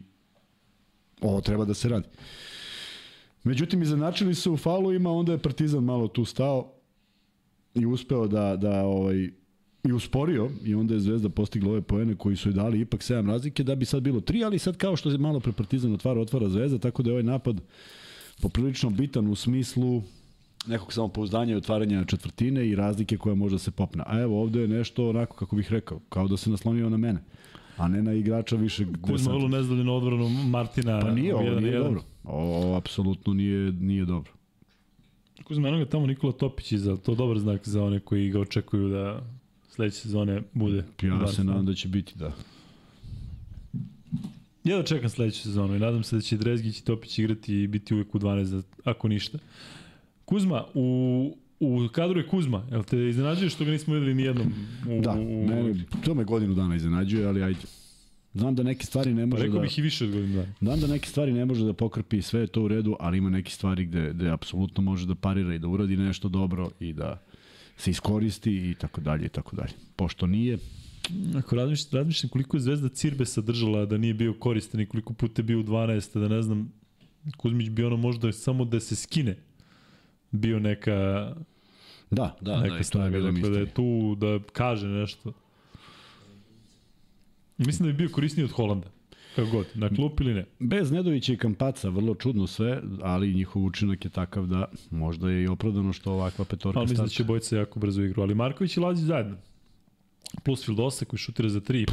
ovo treba da se radi. Međutim, izjednačili su u faulovima, onda je Partizan malo tu stao i uspeo da, da ovaj, i usporio i onda je Zvezda postigla ove poene koji su je dali ipak 7 razlike da bi sad bilo 3, ali sad kao što se malo pre Partizan otvara, otvara Zvezda, tako da je ovaj napad poprilično bitan u smislu nekog samopouzdanja i otvaranja četvrtine i razlike koja može da se popne. A evo ovde je nešto onako kako bih rekao, kao da se naslonio na mene, a ne na igrača više Kuzma vrlo nezadovoljno odbranu Martina. Pa nije ovo, nije jedan. dobro. Ovo apsolutno nije, nije dobro. Kuzma, eno ga tamo Nikola Topić iza, to je dobar znak za one koji ga očekuju da sledeće sezone bude. Ja se nadam da će biti, da. Ja da čekam sledeću sezonu i nadam se da će Drezgić i Topić igrati i biti uvek u 12, za- ako ništa. Kuzma, u, u kadru je Kuzma, jel te iznenađuje što ga nismo videli nijednom? U, Da, u, mene, to me godinu dana iznenađuje, ali ajde. Znam da neke stvari ne Pa može rekao da... bih i više od godinu dana. Znam da neke stvari ne može da pokrpi, sve je to u redu, ali ima neke stvari gde, gde apsolutno može da parira i da uradi nešto dobro i da se iskoristi i tako dalje i tako dalje. Pošto nije, Ako razmišljam, razmišljam koliko je Zvezda Cirbe sadržala da nije bio koristan i koliko puta je bio u 12, da ne znam, Kuzmić bi ono možda samo da se skine bio neka, da, da, neka da, bilo dakle, da je tu da kaže nešto. Mislim da bi bio korisniji od Holanda. Kako god, na klup ili ne. Bez Nedovića i Kampaca, vrlo čudno sve, ali njihov učinak je takav da možda je i opravdano što ovakva petorka Ali mislim da starta. će bojica jako brzo igru. Ali Marković i Lazić zajedno. Plus Fildosa koji šutira za tri.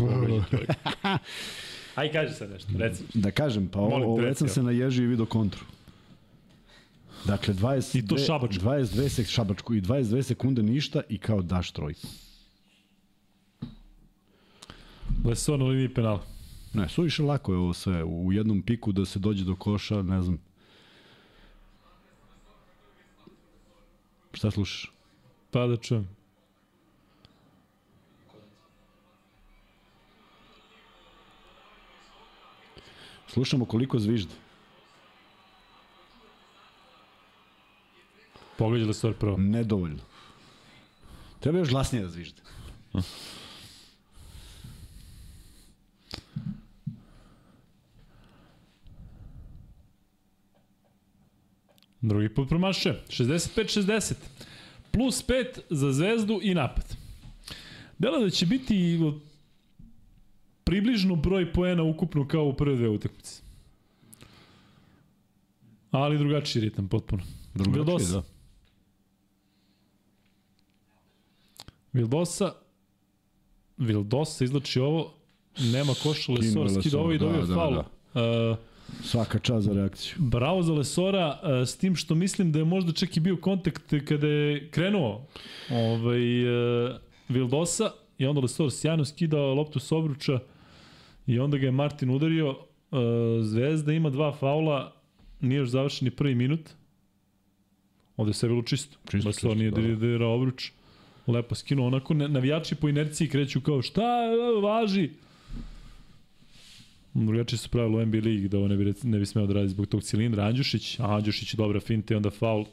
Aj, kaži sad nešto, reci. Da kažem, pa Molim te, ovo, već sam se naježio i video kontru. Dakle, 20, I to šabačku. 22 sek, šabačku i 22 sekunde ništa i kao daš trojku. Lesor na liniji penala. Ne, suviše lako je ovo sve. U jednom piku da se dođe do koša, ne znam. Šta slušaš? Pa da čujem. Slušamo koliko zvižde. Pogađa Lesor prvo. Nedovoljno. Treba još glasnije da zvižde. Drugi put promašuje. 65-60. Plus 5 za zvezdu i napad. Delo da će biti približno broj poena ukupno kao u prve dve utakmice. Ali drugačiji ritam potpuno. Drugačiji, Vildosa. da. Vildosa Vildosa izlači ovo, nema koša Skinuo je Lesor, skida ovo i Lesor, dobio da, da, da. Uh, Svaka čast za reakciju. Bravo za Lesora, uh, s tim što mislim da je možda čak i bio kontakt kada je krenuo ovaj, uh, Vildosa i onda Lesor sjajno skidao loptu s obruča i onda ga je Martin udario. Uh, Zvezda ima dva faula, nije još završen ni prvi minut. Ovde je sve bilo čisto. Čisto, Lesor čisto, nije da. dirigirao obruč. Lepo skinuo. Onako navijači po inerciji kreću kao šta e, važi. Drugačije su pravilo u NBA ligi da ovo ne bi, ne bi smeo da radi zbog tog cilindra. Andjušić, a Andjušić dobra finta i onda faul.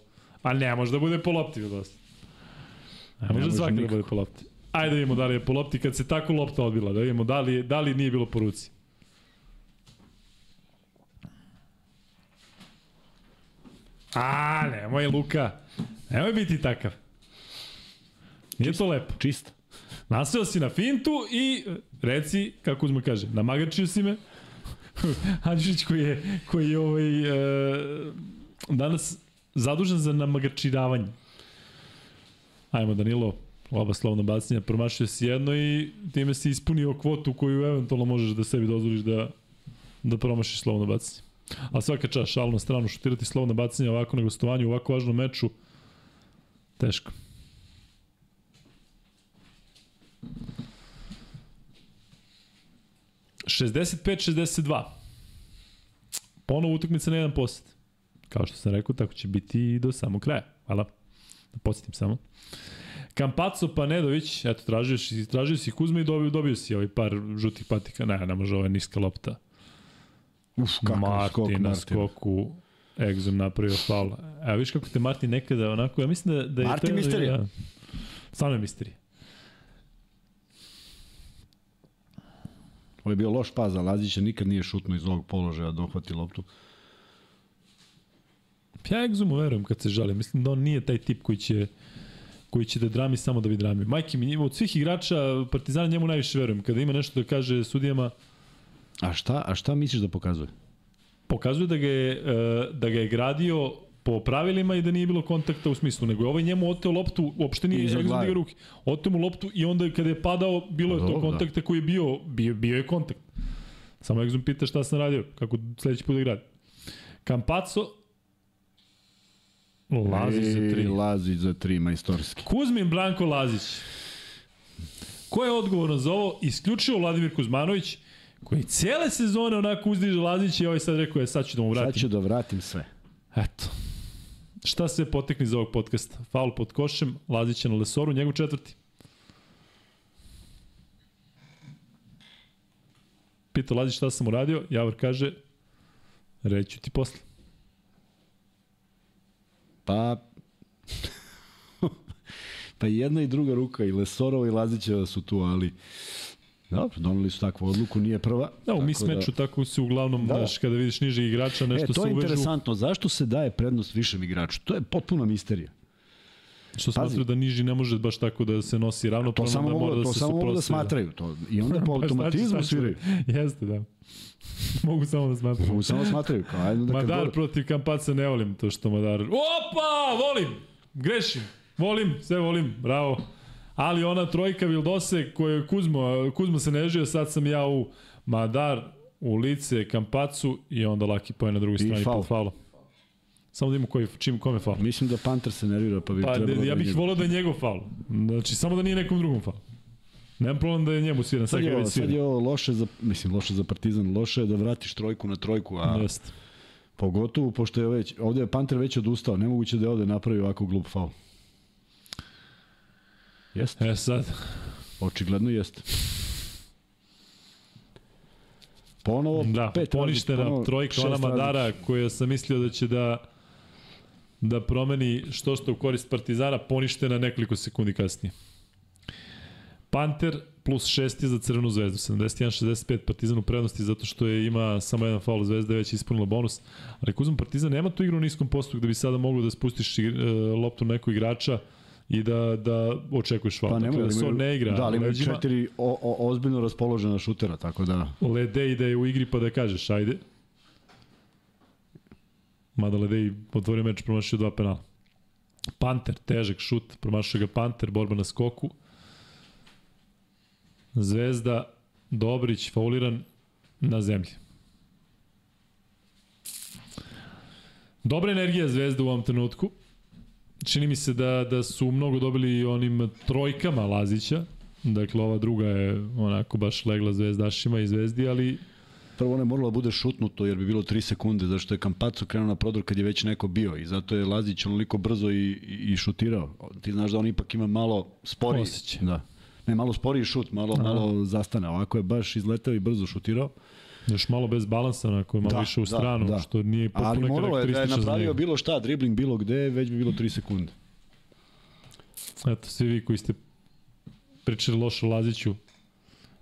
A ne, može da bude po lopti. Dosta. Ne može može svaki da bude po lopti. Ajde da vidimo da li je po lopti kad se tako lopta odbila. Da vidimo da li, da li nije bilo po ruci. A, nemoj Luka. Nemoj biti takav. Nije to lepo. Čista. Naseo si na fintu i reci, kako uzme kaže, namagačio si me. Andžić koji je, koji je ovaj, e, danas zadužen za namagačiravanje. Ajmo Danilo, oba slovna bacanja, promašio si jedno i time si ispunio kvotu koju eventualno možeš da sebi dozvoliš da, da promašiš slovno bacanje. A svaka čast, šalno stranu, šutirati slovno bacanje ovako na gostovanju, ovako važnom meču, teško. 65-62. Ponovo utakmica na jedan posed. Kao što sam rekao, tako će biti i do samog kraja. Hvala. Da podsjetim samo. Kampaco Panedović, eto, tražio si, tražio si Kuzma i dobio, dobio si ovaj par žutih patika. Ne, ne može, ovo je niska lopta. Uf, kakav Martin skok, na skoku Egzom napravio faul. Evo viš kako te Martin nekada onako, ja mislim da, da je... Martin to- misterija. Da, stvarno je misterija. Ovo je bio loš pas za Lazića, nikad nije šutno iz ovog položaja da uhvati loptu. Ja Egzumu verujem kad se žali. Mislim da on nije taj tip koji će koji će da drami samo da bi drami. Majke mi, od svih igrača Partizana njemu najviše verujem. Kada ima nešto da kaže sudijama, A šta, a šta misliš da pokazuje? pokazuje da ga je, e, da ga je gradio po pravilima i da nije bilo kontakta u smislu, nego je ovaj njemu oteo loptu, uopšte nije digao ruke. Oteo mu loptu i onda kada je padao, bilo je Pa to dobro, da. kontakta koji je bio, bio, bio je kontakt. Samo Egzum pita šta sam radio, kako sledeći put da gradi. Kampaco, Lazi za tri. Lazić za tri, majstorski. Kuzmin Branko Lazić. Ko je odgovoran za ovo? Isključivo Vladimir Kuzmanović, koji cijele sezone onako uzdiže Lazića i ovaj sad rekao je sad ću da mu Sad vratim. ću da vratim sve. Eto. Šta sve potekne iz ovog podcasta? Faul pod košem, Lazića na Lesoru, njegov četvrti. Pita Lazić šta sam uradio, Javor kaže, reću ti posle. Pa... pa jedna i druga ruka, i Lesorova i Lazićeva su tu, ali... Dobro, doneli su takvu odluku, nije prva. Da, u mismeču tako se uglavnom, Da. da. znaš, kada vidiš niže igrača, nešto E, to se je uvežu, interesantno. Zašto se daje prednost višem igraču? To je potpuna misterija. što smatruju da niži ne može baš tako da se nosi To ravnopravno, samo da mora da to se samo mogu da smatraju. To, I onda po Pa, automatizmu znači, sviraju. Jeste, da. Mogu samo da smatram. Mogu samo smatraju. Kao, ajde da kad Madar god- protiv Kampaca ne volim to što Madar... Opa, volim! Grešim. Volim, sve volim, bravo. Ali ona trojka Vildose koja je Kuzmo, Kuzmo se nežio, sad sam ja u Madar, u lice Kampacu i onda laki poje na drugoj strani faul. pod faulom. Samo da imamo koji, čim, kome faul. Mislim da Panter se nervira, pa bi Pa, trebalo ja da bih njega- volio da je njegov faul. Znači, samo da nije nekom drugom faul. Nemam problem da je njemu sviran, sad Sad je, ovo, sad je ovo loše za, mislim, loše za Partizan, loše je da vratiš trojku na trojku, a Jeste. pogotovo pošto je već, ovde je Panter već odustao, nemoguće da je ovde napravi ovako glup faul. Jeste, E sad, očigledno jeste. Ponovo, Da, pet poništena ponovo trojka ona. Madara koja sam mislio da će da da promeni što što u korist Partizana, poništena nekoliko sekundi kasnije. Panter plus 6 je za Crvenu zvezdu, 71-65 Partizan u prednosti zato što je ima samo jedan faul Zvezda već ispunila bonus. Ali ako uzmem Partizan nema tu igru u niskom postu da bi sada moglo da spustiš e, loptu nekog igrača i da, da očekuješ faul. Pa dakle, da Son ne igra. Da, ali imaju četiri o, o, ozbiljno raspoložena šutera, tako da... Ledej da je u igri pa da kažeš, ajde. Mada Ledej otvorio meč, promašio dva penala. Panter, težak šut, promašio ga Panter, borba na skoku. Zvezda, Dobrić, fauliran na zemlji. Dobra energija Zvezda u ovom trenutku. Čini mi se da, da su mnogo dobili onim trojkama Lazića. Dakle, ova druga je onako baš legla zvezdašima i zvezdi, ali Prvo ne moralo da bude šutnuto jer bi bilo 3 sekunde, zašto je Kampaco krenuo na prodor kad je već neko bio i zato je Lazić onoliko brzo i, i, šutirao. Ti znaš da on ipak ima malo sporiji. Osjećaj. Da. Ne, malo sporiji šut, malo, Aha. malo zastane. Ovako je baš izletao i brzo šutirao. Još malo bez balansa, onako je malo Da, više u da, stranu, da. što nije Ali potpuno moralo je da je napravio bilo šta, dribling bilo gde, već bi bilo 3 sekunde. Eto, svi vi koji ste pričali loše o Laziću,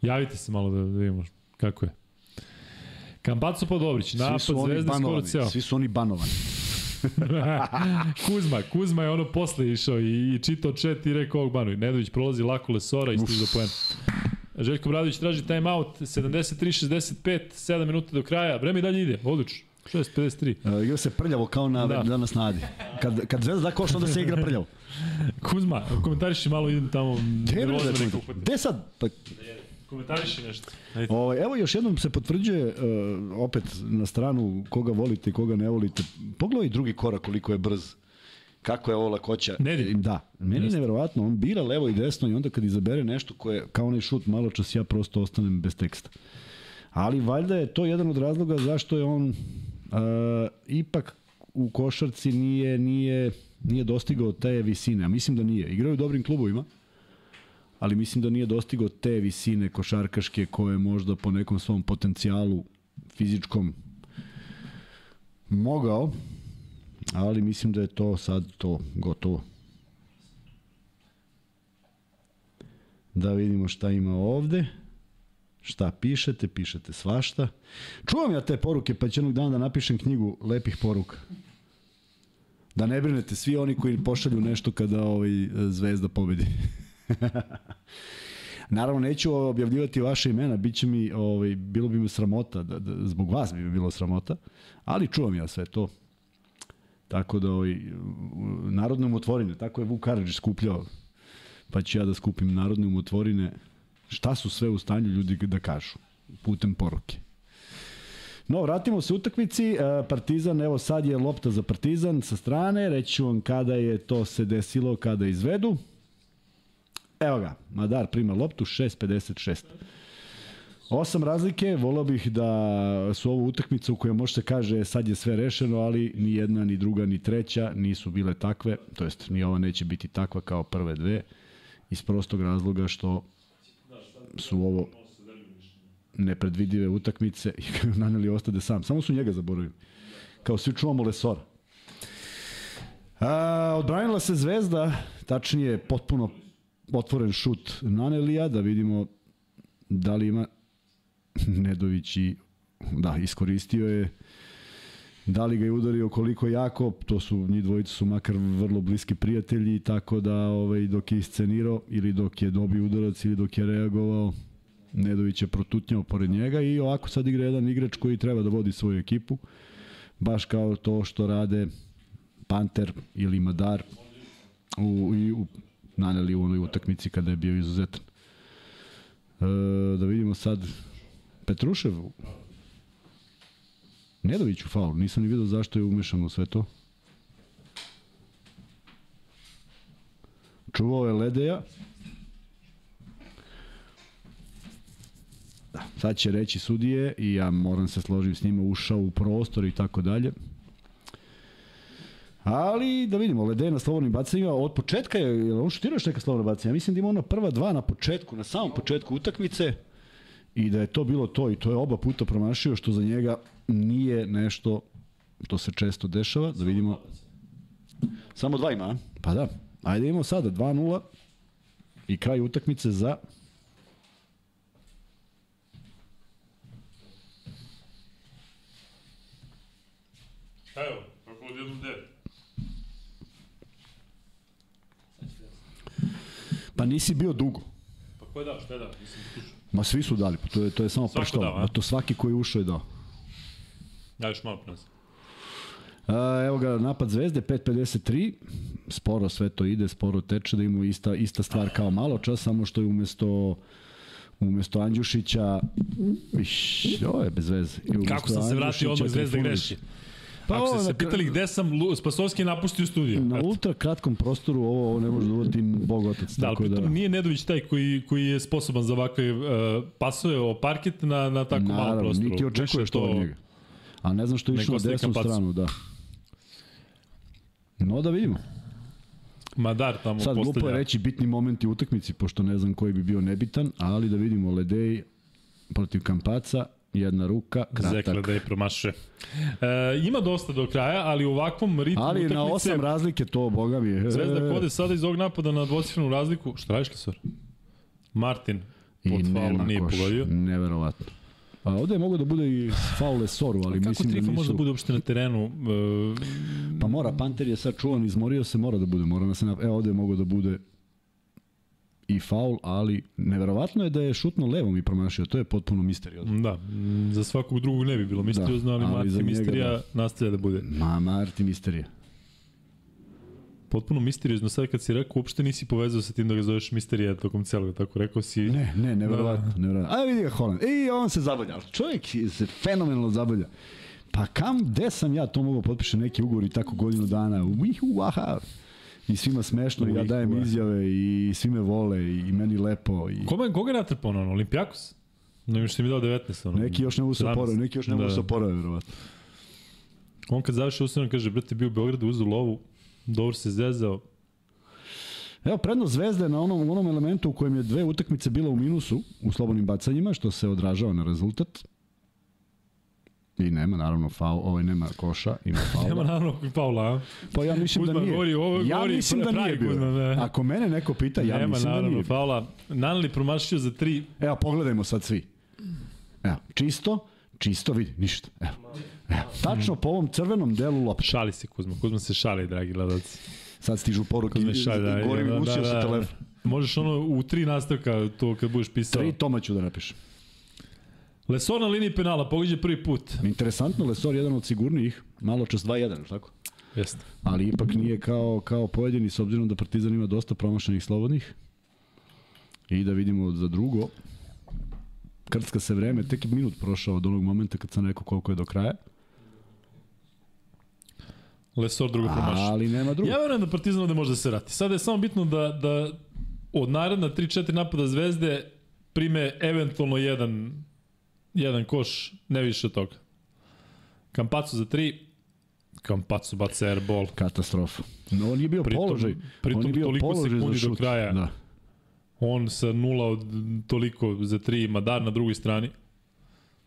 javite se malo da, da vidimo kako je. Kampaco pa Dobrić, napad Zvezde skoro ceo. Svi su oni banovani. Kuzma, Kuzma je ono posle išao i, i čitao chat i rekao ovog banuj. Nedović prolazi lako Lesora i stiže do poena. Željko Bradović traži time out, 73-65, 7 minuta do kraja, vreme i dalje ide, odlično. 6.53. Uh, igra se prljavo kao na Da. da. danas nadi. Kad, kad Zvezda da koš, onda se igra prljavo. Kuzma, komentariši malo, idem tamo. Gde, da. Gde sad? Pa, Komentariši nešto. Ajde. ovaj, evo još jednom se potvrđuje uh, opet na stranu koga volite i koga ne volite. Pogledaj drugi korak koliko je brz. Kako je ovo lakoća. Nedi. Da, meni je neverovatno. On bira levo i desno i onda kad izabere nešto koje, kao onaj šut, malo čas ja prosto ostanem bez teksta. Ali valjda je to jedan od razloga zašto je on uh, ipak u košarci nije, nije, nije dostigao te visine. A mislim da nije. Igrao je u dobrim klubovima, ali mislim da nije dostigao te visine košarkaške koje možda po nekom svom potencijalu fizičkom mogao, ali mislim da je to sad to gotovo. Da vidimo šta ima ovde. Šta pišete? Pišete svašta. Čuvam ja te poruke, pa ću jednog dana da napišem knjigu lepih poruka. Da ne brinete, svi oni koji pošalju nešto kada ovaj zvezda pobedi. Naravno neću objavljivati vaše imena, biće mi ovaj bilo bi mi sramota da, da zbog vas bi mi bilo sramota, ali čuvam ja sve to. Tako da ovaj narodne umotvorine, tako je Vuk Karadžić skupljao. Pa ću ja da skupim narodne umotvorine. Šta su sve u stanju ljudi da kažu putem poruke. No, vratimo se utakmici. E, Partizan, evo sad je lopta za Partizan sa strane. Reći ću vam kada je to se desilo, kada izvedu. Evo ga, Madar prima loptu, 6.56. Osam razlike, volao bih da su ovo utakmice u kojoj može se kaže sad je sve rešeno, ali ni jedna, ni druga, ni treća nisu bile takve, to jest ni ova neće biti takva kao prve dve, iz prostog razloga što su ovo nepredvidive utakmice i naneli ostade sam. Samo su njega zaboravili. Kao svi čuvamo Lesora. A, odbranila se Zvezda, tačnije potpuno otvoren šut Nanelija, da vidimo da li ima Nedović i da, iskoristio je da li ga je udario koliko jako, to su njih dvojica su makar vrlo bliski prijatelji, tako da ovaj, dok je iscenirao ili dok je dobio udarac ili dok je reagovao, Nedović je protutnjao pored njega i ovako sad igra jedan igrač koji treba da vodi svoju ekipu, baš kao to što rade Panter ili Madar u, i u naneli u onoj utakmici kada je bio izuzetan. E, da vidimo sad Petrušev Nedović u faul, nisam ni vidio zašto je umešano u sve to. Čuvao je Ledeja. Da, sad će reći sudije i ja moram se složiti s njima, ušao u prostor i tako dalje. Ali da vidimo, Ledej na slobodnim bacanjima, od početka je, on šutirao još neka slobodna bacanja? Mislim da ima ona prva dva na početku, na samom početku utakmice i da je to bilo to i to je oba puta promašio što za njega nije nešto to se često dešava, da vidimo samo dva ima, pa da ajde imamo sada 2-0 i kraj utakmice za Šta? Kako odjednom devet? Pa nisi bio dugo. Pa ko je dao, šta je dao? Mislim, Ma svi su dali, pa to je, to je samo Svako prštalo. dao, a? Ma to svaki koji je ušao je dao. Ja još malo prenosim. A, evo ga, napad Zvezde, 5.53. Sporo sve to ide, sporo teče, da imamo ista, ista stvar kao malo čas, samo što je umesto umesto Andjušića iš, ovo je bez veze. Kako sam se vratio odmah Zvezda Trifunović. greši? Pa Ako ste se pitali gde sam, Spasovski je napustio studiju. Na ultra kratkom prostoru ovo, ovo ne može da uvodi Bog otac. Da, ali da, nije Nedović taj koji, koji je sposoban za ovakve uh, pasove o parket na, na tako malom naravno, prostoru. niti očekuješ Više to od njega. A ne znam što je išao na desnu Kampacu. stranu, da. No da vidimo. Madar tamo Sad glupo je postavlja. reći bitni momenti u utakmici, pošto ne znam koji bi bio nebitan, ali da vidimo Ledej protiv Kampaca, jedna ruka, kratak. Zekla da je promašuje. E, ima dosta do kraja, ali u ovakvom ritmu Ali utakmice... na osam razlike to, boga mi je. Zvezda kode sada iz ovog napada na dvocifrenu razliku. Šta radiš, Lesor? Martin pod faulom nije koš. pogodio. Neverovatno. A ovde je mogo da bude i faule Soru, ali Kako mislim da nisu... može da bude uopšte na terenu? E, Pa mora, Panter je sad čuvan, izmorio se, mora da bude, mora da se... Evo ovde je mogo da bude i faul, ali neverovatno je da je šutno levom i promašio, to je potpuno misteriozno. da, za svakog drugog ne bi bilo misteriozno, ali, ali ali njega Misterija da. nastavlja da bude. Ma, Marti misterija. Potpuno misteriozno, sad kad si rekao, uopšte nisi povezao sa tim da ga zoveš Misterija tokom celog, tako rekao si... Ne, ne, neverovatno, neverovatno. A vidi ga Holland. I on se zabavlja. ali Čovjek se fenomenalno zabavlja. Pa kam, gde sam ja to mogao potpišem neki ugovor i tako godinu dana? Uihu, aha. I svima smešno, i ja dajem izjave i svi me vole i meni lepo. I... Kome, koga je natrpao ono? Olimpijakos? Još si mi dao 19. Ono, Neki još ne mogu se 17. oporave, neki još ne mogu Da. se oporave, verovatno. On kad završi ustavno kaže, brate, bio u Beogradu, uzeo lovu, dobro se zezao, Evo, prednost Zvezde na onom, onom elementu u kojem je dve utakmice bila u minusu u slobodnim bacanjima, što se odražava na rezultat. I nema, naravno, faul, ovaj nema koša, ima faula. Nema naravno Paula, a? Pa ja mislim Kuzma da nije. govori, ovo ja govori mislim da pravi nije bio. Kuzma, ne. Ako mene neko pita, ja Nema mislim da naravno nije. bio. faula. Naneli promašio za tri, Evo, pogledajmo sad svi. Evo, čisto, čisto, vidi, ništa. Evo. Evo, tačno po ovom crvenom delu lopta. šali se Kuzma. Kuzma se šali, dragi gledalci. Sad stižu poruke, Kuzma se šali, da. gori mi da, da, sa da. telefon. Možeš ono u tri nastavka to kad budeš pisao. Tri toma ću da napišem. Lesor na liniji penala, pogađa prvi put. Interesantno, Lesor jedan od sigurnijih, malo čas 2-1, je li tako? Jeste. ali ipak nije kao, kao pojedini s obzirom da Partizan ima dosta promašenih slobodnih. I da vidimo za drugo. Krcka se vreme, tek je minut prošao od onog momenta kad sam rekao koliko je do kraja. Lesor drugo promašio. Ali nema drugo. Ja verujem da Partizan ovde može da se vrati. Sada je samo bitno da, da od naredna 3-4 napada Zvezde prime eventualno jedan, jedan koš, ne više od toga. Kampacu za 3, Kampacu baca airball. Katastrofa. No, on nije bio Pritom- položaj. pritom on je bio toliko sekundi do kraja. Da. On sa nula od toliko za 3, Madar na drugoj strani.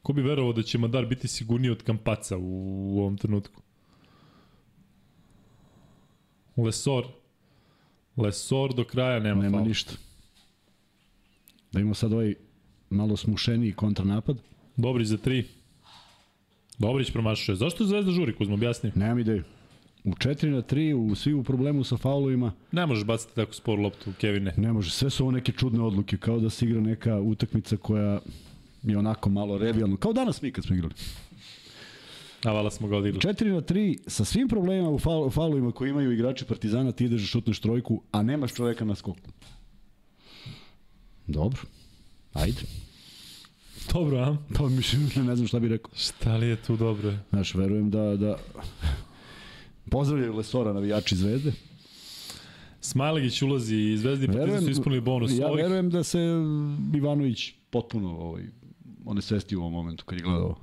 Ko bi verovao da će Madar biti sigurniji od Kampaca u, u ovom trenutku? Lesor. Lesor do kraja nema, Nema faul. ništa. Da imamo sad ovaj malo smušeniji kontranapad. Dobrić za 3. Dobrić promašuje. Zašto Zvezda žuri, Kuzma, objasni? Nemam ideju. U 4 na 3, u svi u problemu sa faulovima, Ne možeš baciti tako spor loptu, Kevine. ne može. Sve su ovo neke čudne odluke, kao da se igra neka utakmica koja je onako malo revijalno. Kao danas mi kad smo igrali. A vala smo ga odigli. 4 na 3, sa svim problemima u faul, faulovima koje imaju igrači Partizana, ti ideš da šutneš trojku, a nemaš čoveka na skoku. Dobro. Ajde. Dobro, a? Pa mislim, ne znam šta bih rekao. Šta li je tu dobro? Znaš, verujem da, da... Pozdravljaju Lesora navijači Zvezde. Smajlegić ulazi i Zvezdi Partizan su ispunili bonus. Ja Ovih- verujem da se Ivanović potpuno ovaj, on je svesti u ovom momentu kad je gledao.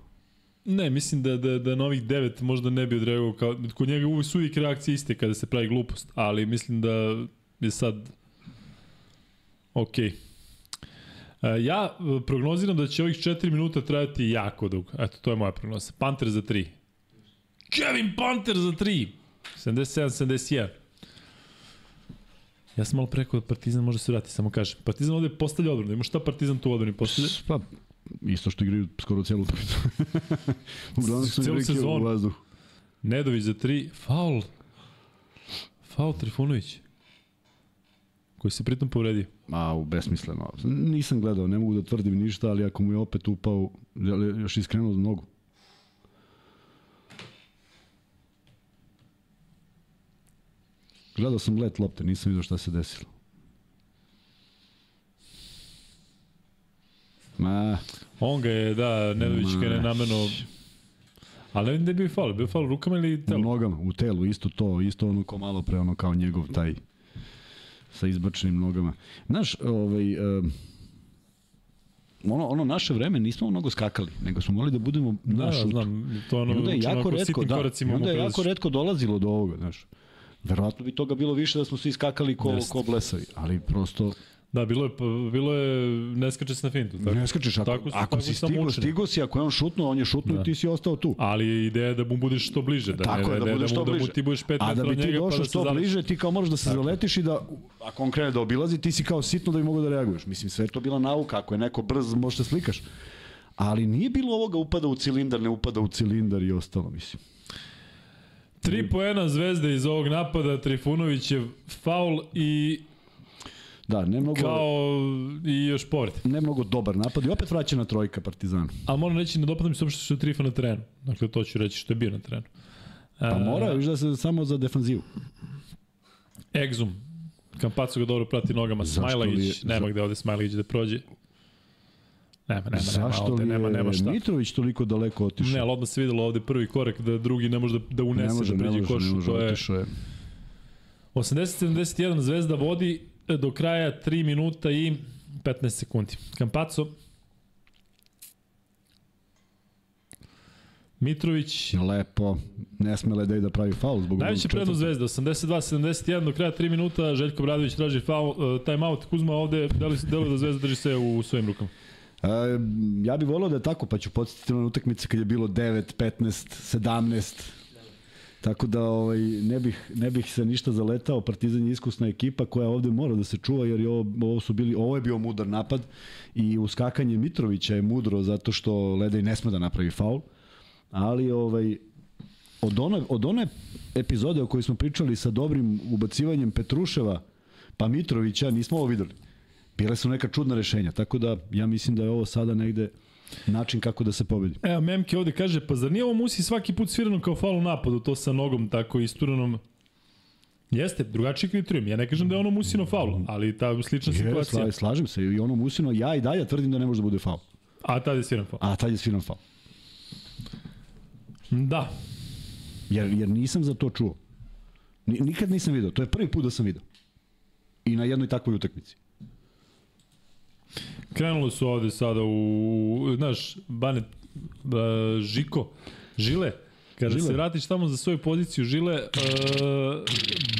Ne, mislim da, da, da na ovih devet možda ne bi odreagovao kao, kod njega uvijek su uvijek reakcije iste kada se pravi glupost, ali mislim da je sad ok. E, ja e, prognoziram da će ovih 4 minuta trajati jako dugo. Eto, to je moja prognoza. Panter za 3. Kevin Panter za 3. 77-71. Ja sam malo preko da Partizan može se vrati, samo kažem. Partizan ovde postavlja odbranu. Ima šta Partizan tu u odbrani postavlja? Pa, isto što igraju skoro celu utakmicu. Uglavnom su igrali u vazduhu. Nedović za tri, faul. Faul Trifunović. Koji se pritom povredio. A, u besmisleno. Nisam gledao, ne mogu da tvrdim ništa, ali ako mu je opet upao, još iskrenuo nogu. Gledao sam let lopte, nisam vidio šta se desilo. Ma, On ga je, da, Nedović ga je nenameno... Ali ne vidim da je bio faul. Bio faul rukama ili u telo? nogama, u telu, isto to, isto ono ko malo pre, ono kao njegov taj sa izbačenim nogama. Znaš, ovaj, um, ono, ono naše vreme nismo mnogo skakali, nego smo morali da budemo Da, naš da, šut. znam. To ono, I onda je jako ako redko, da, i onda je jako redko dolazilo do ovoga, znaš. Verovatno bi toga bilo više da smo svi skakali ko, ko blesavi, ali prosto Da, bilo je, pa, bilo je, ne skače se na fintu. Tako. ne skačeš, ako, tako su- ako tako si stigo, stigo si, ako je on šutnuo, on je šutnuo Da. i ti si ostao tu. Ali ideja je da mu budeš što bliže, da Tako ne, je, da ne, budeš da, što mu, da bliže. mu ti budeš 5 A da bi ti njega pa došao da se što zalepiš. bliže, ti kao moraš da se Tako. zaletiš i da, ako on krene da obilazi, ti si kao sitno da bi mogao da reaguješ. Mislim, sve je to bila nauka, ako je neko brz, možeš da slikaš. Ali nije bilo ovoga upada u cilindar, ne upada u cilindar i ostalo, mislim. Tri poena zvezde iz ovog napada, Trifunovićev faul i Da, ne mnogo, kao i još povrede. ne mnogo dobar napad i opet vraćena trojka Partizana. Ali moram reći, ne dopada mi se uopšte što je Trifa na terenu. Dakle, to ću reći što je bio na terenu. Pa E, mora, viš da se samo za defanzivu. Egzum. Kampacu ga dobro prati nogama. Smajlagić, nema za- gde ovde Smajlagić da prođe. Nema, nema, nema, Zašto ovde, nema, nema šta. Mitrović toliko daleko otišao? Ne, ali odmah se videlo ovde prvi korak da drugi ne može da, da unese, ne može, da priđe košu. ne može, to je otišao je. 80-71 Zvezda vodi do kraja 3 minuta i 15 sekundi. Kampaco. Mitrović. Lepo, ne sme Ledej da pravi faul zbog Najveća ovog prednost. Zvezda, 82-71 do kraja 3 minuta, Željko Bradović traži faul, uh, time out, Kuzma ovde, deluje delu da Zvezda drži sve u svojim rukama. E, ja bih volao da je tako, pa ću podsjetiti na utakmice kad je bilo 9, 15, 17. Tako da ovaj, ne, bih, ne bih se ništa zaletao. Partizan je iskusna ekipa koja ovde mora da se čuva jer je ovo, ovo, su bili, ovo je bio mudar napad i uskakanje Mitrovića je mudro zato što Ledej ne sme da napravi faul. Ali ovaj, od one, od one epizode o kojoj smo pričali sa dobrim ubacivanjem Petruševa pa Mitrovića nismo ovo videli. Bile su neka čudna rešenja, tako da ja mislim da je ovo sada negde način kako da se pobedi. Evo, Memke ovde kaže, pa zar nije ovo Musi svaki put svirano kao faul napadu, to sa nogom tako isturanom? Jeste, drugačiji kriterijum. Ja ne kažem da je ono Musino faul, ali ta slična Je, situacija. sla, slažem se i ono Musino, ja i dalje tvrdim da ne može da bude faul. A tada je sviran faul. A tad je sviran faul. Da, Jer, jer nisam za to čuo. Ni, nikad nisam video. To je prvi put da sam video. I na jednoj takvoj utakmici. Krenulo su ovde sada u, znaš, Bane, uh, Žiko, Žile, kada Žile. se vratiš tamo za svoju poziciju Žile, uh,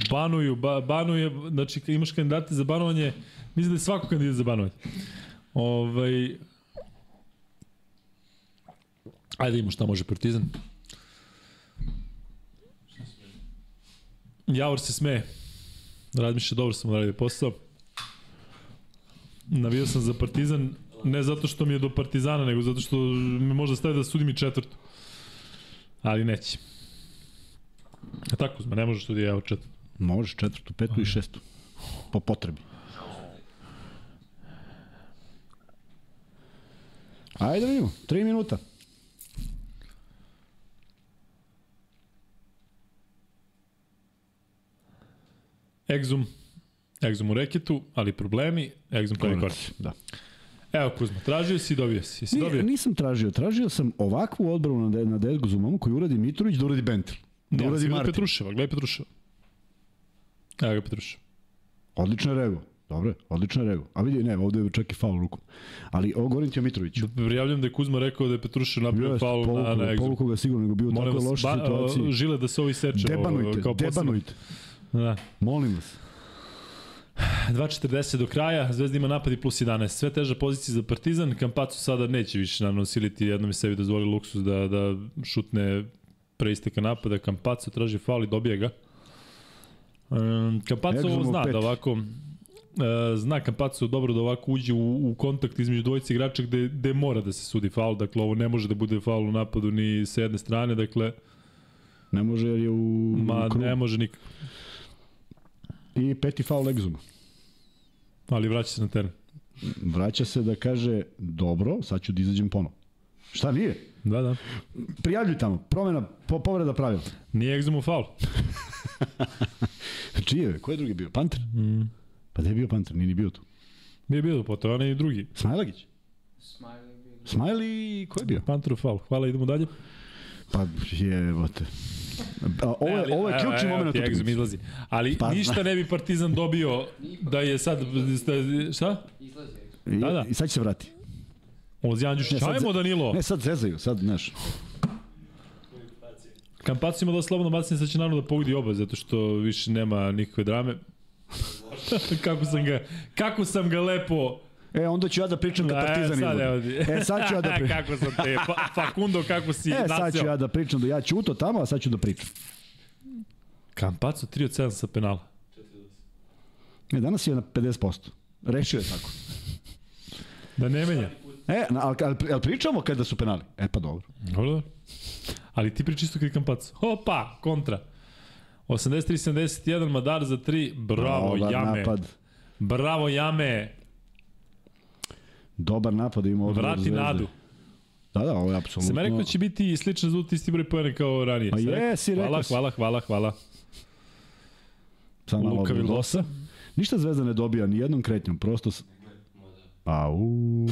banuju, ba, banuje, znači imaš kandidate za banovanje, mislim da je svako kandidat za banovanje. Ovaj, ajde imamo šta može Partizan. Javor se smeje. Razmišlja, dobro sam odradio posao. Navio sam za Partizan, ne zato što mi je do Partizana, nego zato što me možda stavi da sudim i četvrtu. Ali neće. A tako, zma, ne možeš sudi ja u četvrtu. Možeš četvrtu, petu i šestu. Po potrebi. Ajde da vidimo. Tri minuta. Exum, Exum u reketu, ali problemi, Exum pravi korak. Da. Evo Kuzma, tražio si i dobio si. Jesi Nije, dobio? nisam tražio. Tražio sam ovakvu odbranu na, de, na Degzumom koji uradi Mitrović da uradi Bentel. Da Ne, uradi uradi Martin. Petruševa, gledaj Petruševa. Evo ga Petruševa. Odlično je rego. Dobro, odlično je rego. A vidi, ne, ovde je čak i faul rukom. Ali ovo govorim ti o Mitroviću. Prijavljam da je Kuzma rekao da je Petrušev napravio faul na, na Exum. povukao ga sigurno, nego bio u tako lošoj ba, situaciji. žile da se ovi seče. Debanujte, ovo, debanujte. Da. Molim vas. 2.40 do kraja, Zvezda ima napad i plus 11. Sve teža pozicija za Partizan, Kampacu sada neće više naravno siliti, jednom je sebi dozvoli luksus da, da šutne pre isteka napada, Kampacu traži faul i dobije ga. Um, Kampacu ovo zna pet. da ovako e, zna Kampacu dobro da ovako uđe u, u kontakt između dvojice igrača gde, gde mora da se sudi faul, dakle ovo ne može da bude faul u napadu ni sa jedne strane, dakle Ne može jer je u, ma u krugu. ne može nikako. I peti faul Egzuma. Ali vraća se na teren. Vraća se da kaže, dobro, sad ću da izađem ponovo. Šta nije? Da, da. Prijavljuj tamo, promena, po, povreda pravila. Nije egzomu faul. Čije? Ko je drugi bio? Panter? Mm. Pa gde je bio Panter? Nije ni bio tu. Nije bilo, pa to je onaj drugi. Smajlagić? Smajli, ko je bio? Panteru faul. Hvala, idemo dalje. Pa je, bote. A, ovo, je, ovo je ključni moment ti Egzum utakmice. izlazi. Ali Pa, ništa ne bi Partizan dobio da je sad... Šta? I, Da, da. I sad će se vrati. Ozijan Đušić. Ne, sad Ajmo Danilo. Ne, sad zezaju, sad, znaš. Kampacu ima da slobodno bacanje, sad će naravno da pogodi oba, zato što više nema nikakve drame. kako sam ga, kako sam ga lepo... E, onda ću ja da pričam kad E, Partizan izgubi. evo. E, sad ću ja da pričam. kako sam te, fa, Facundo, kako si E, sad ću ja da pričam, da ja ćuto tamo, a sad ću da pričam. Kampacu 3 od 7 sa penala. Ne, danas je na 50%. Rešio je tako. Da ne menja. E, ali, ali, ali pričamo kada su penali? E, pa dobro. Dobro, dobro. Ali ti priča isto kad je Kampacu. Opa, kontra. 83-71, Madar za 3. Bravo, Dobar Jame. napad. Bravo, Jame. Dobar napad ima odgovor Vrati Zvezde. nadu. Da, da, ovo je apsolutno. Sam rekao da će biti sličan rezultat isti broj pojene kao ranije. Pa jesi, rekao Hvala, hvala, hvala, hvala. Sad Luka. Vildosa. Ništa Zvezda ne dobija ni jednom kretnjom, prosto... s- Pa, u.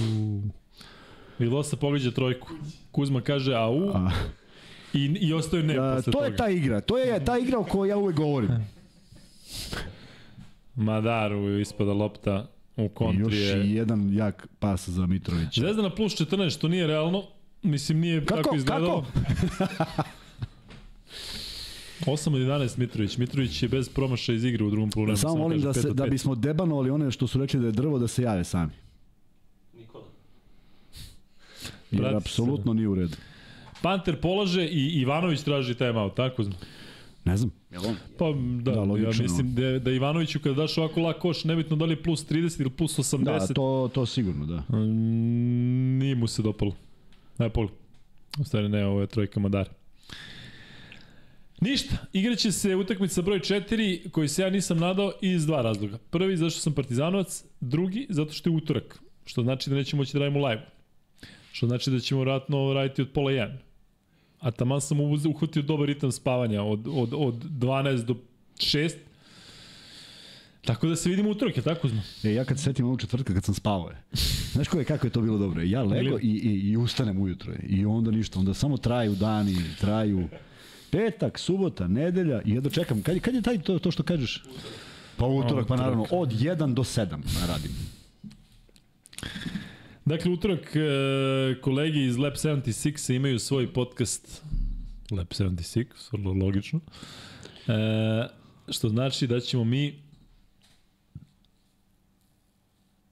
Vilosa pogađa trojku. Kuzma kaže au A, i, i ostaje ne a, posle to toga. je ta igra, to je ta igra o kojoj ja uvek govorim. Madaru ispada lopta u I kontri još je. jedan jak pas za Mitrovića. Zvezda na plus 14, što nije realno. Mislim, nije Kako? tako izgledalo. Kako? 8 od 11 Mitrović. Mitrović je bez promaša iz igre u drugom poluvremenu. Samo molim da, se, da bismo debanovali one što su rekli da je drvo da se jave sami. Jer Brate, apsolutno nije u redu. Panter polaže i Ivanović traži timeout, tako znam. Ne znam. Jel on? Pa da, Da, ja mislim da, da Ivanoviću kada daš ovako lak koš, nebitno da li je plus 30 ili plus 80, Da, to, to sigurno, da. Mm, nije mu se dopalo. Ne. U stvari ne, ovo je trojka Madara. Ništa, igraće se utakmica broj 4 koji se ja nisam nadao iz dva razloga. Prvi, zato što sam partizanovac, drugi, zato što je utorak, što znači da nećemo moći da radimo live. Što znači da ćemo vratno raditi od pola 1. A taman sam uhvatio dobar ritam spavanja od, od, od 12 do 6. Tako da se vidimo utorak, je tako zmo? E, ja kad se setim ovog četvrtka kad sam spavao je. Znaš ko je, kako je to bilo dobro? Ja lego i, i, i ustanem ujutro je. I onda ništa. Onda samo traju dani, traju petak, subota, nedelja i jedno čekam. Kad, kad je taj to, to što kažeš? Pa utorak, pa naravno, od 1 do 7 radim. Dakle, utorak e, kolegi iz Lab 76 imaju svoj podcast Lab 76, vrlo logično. E, što znači da ćemo mi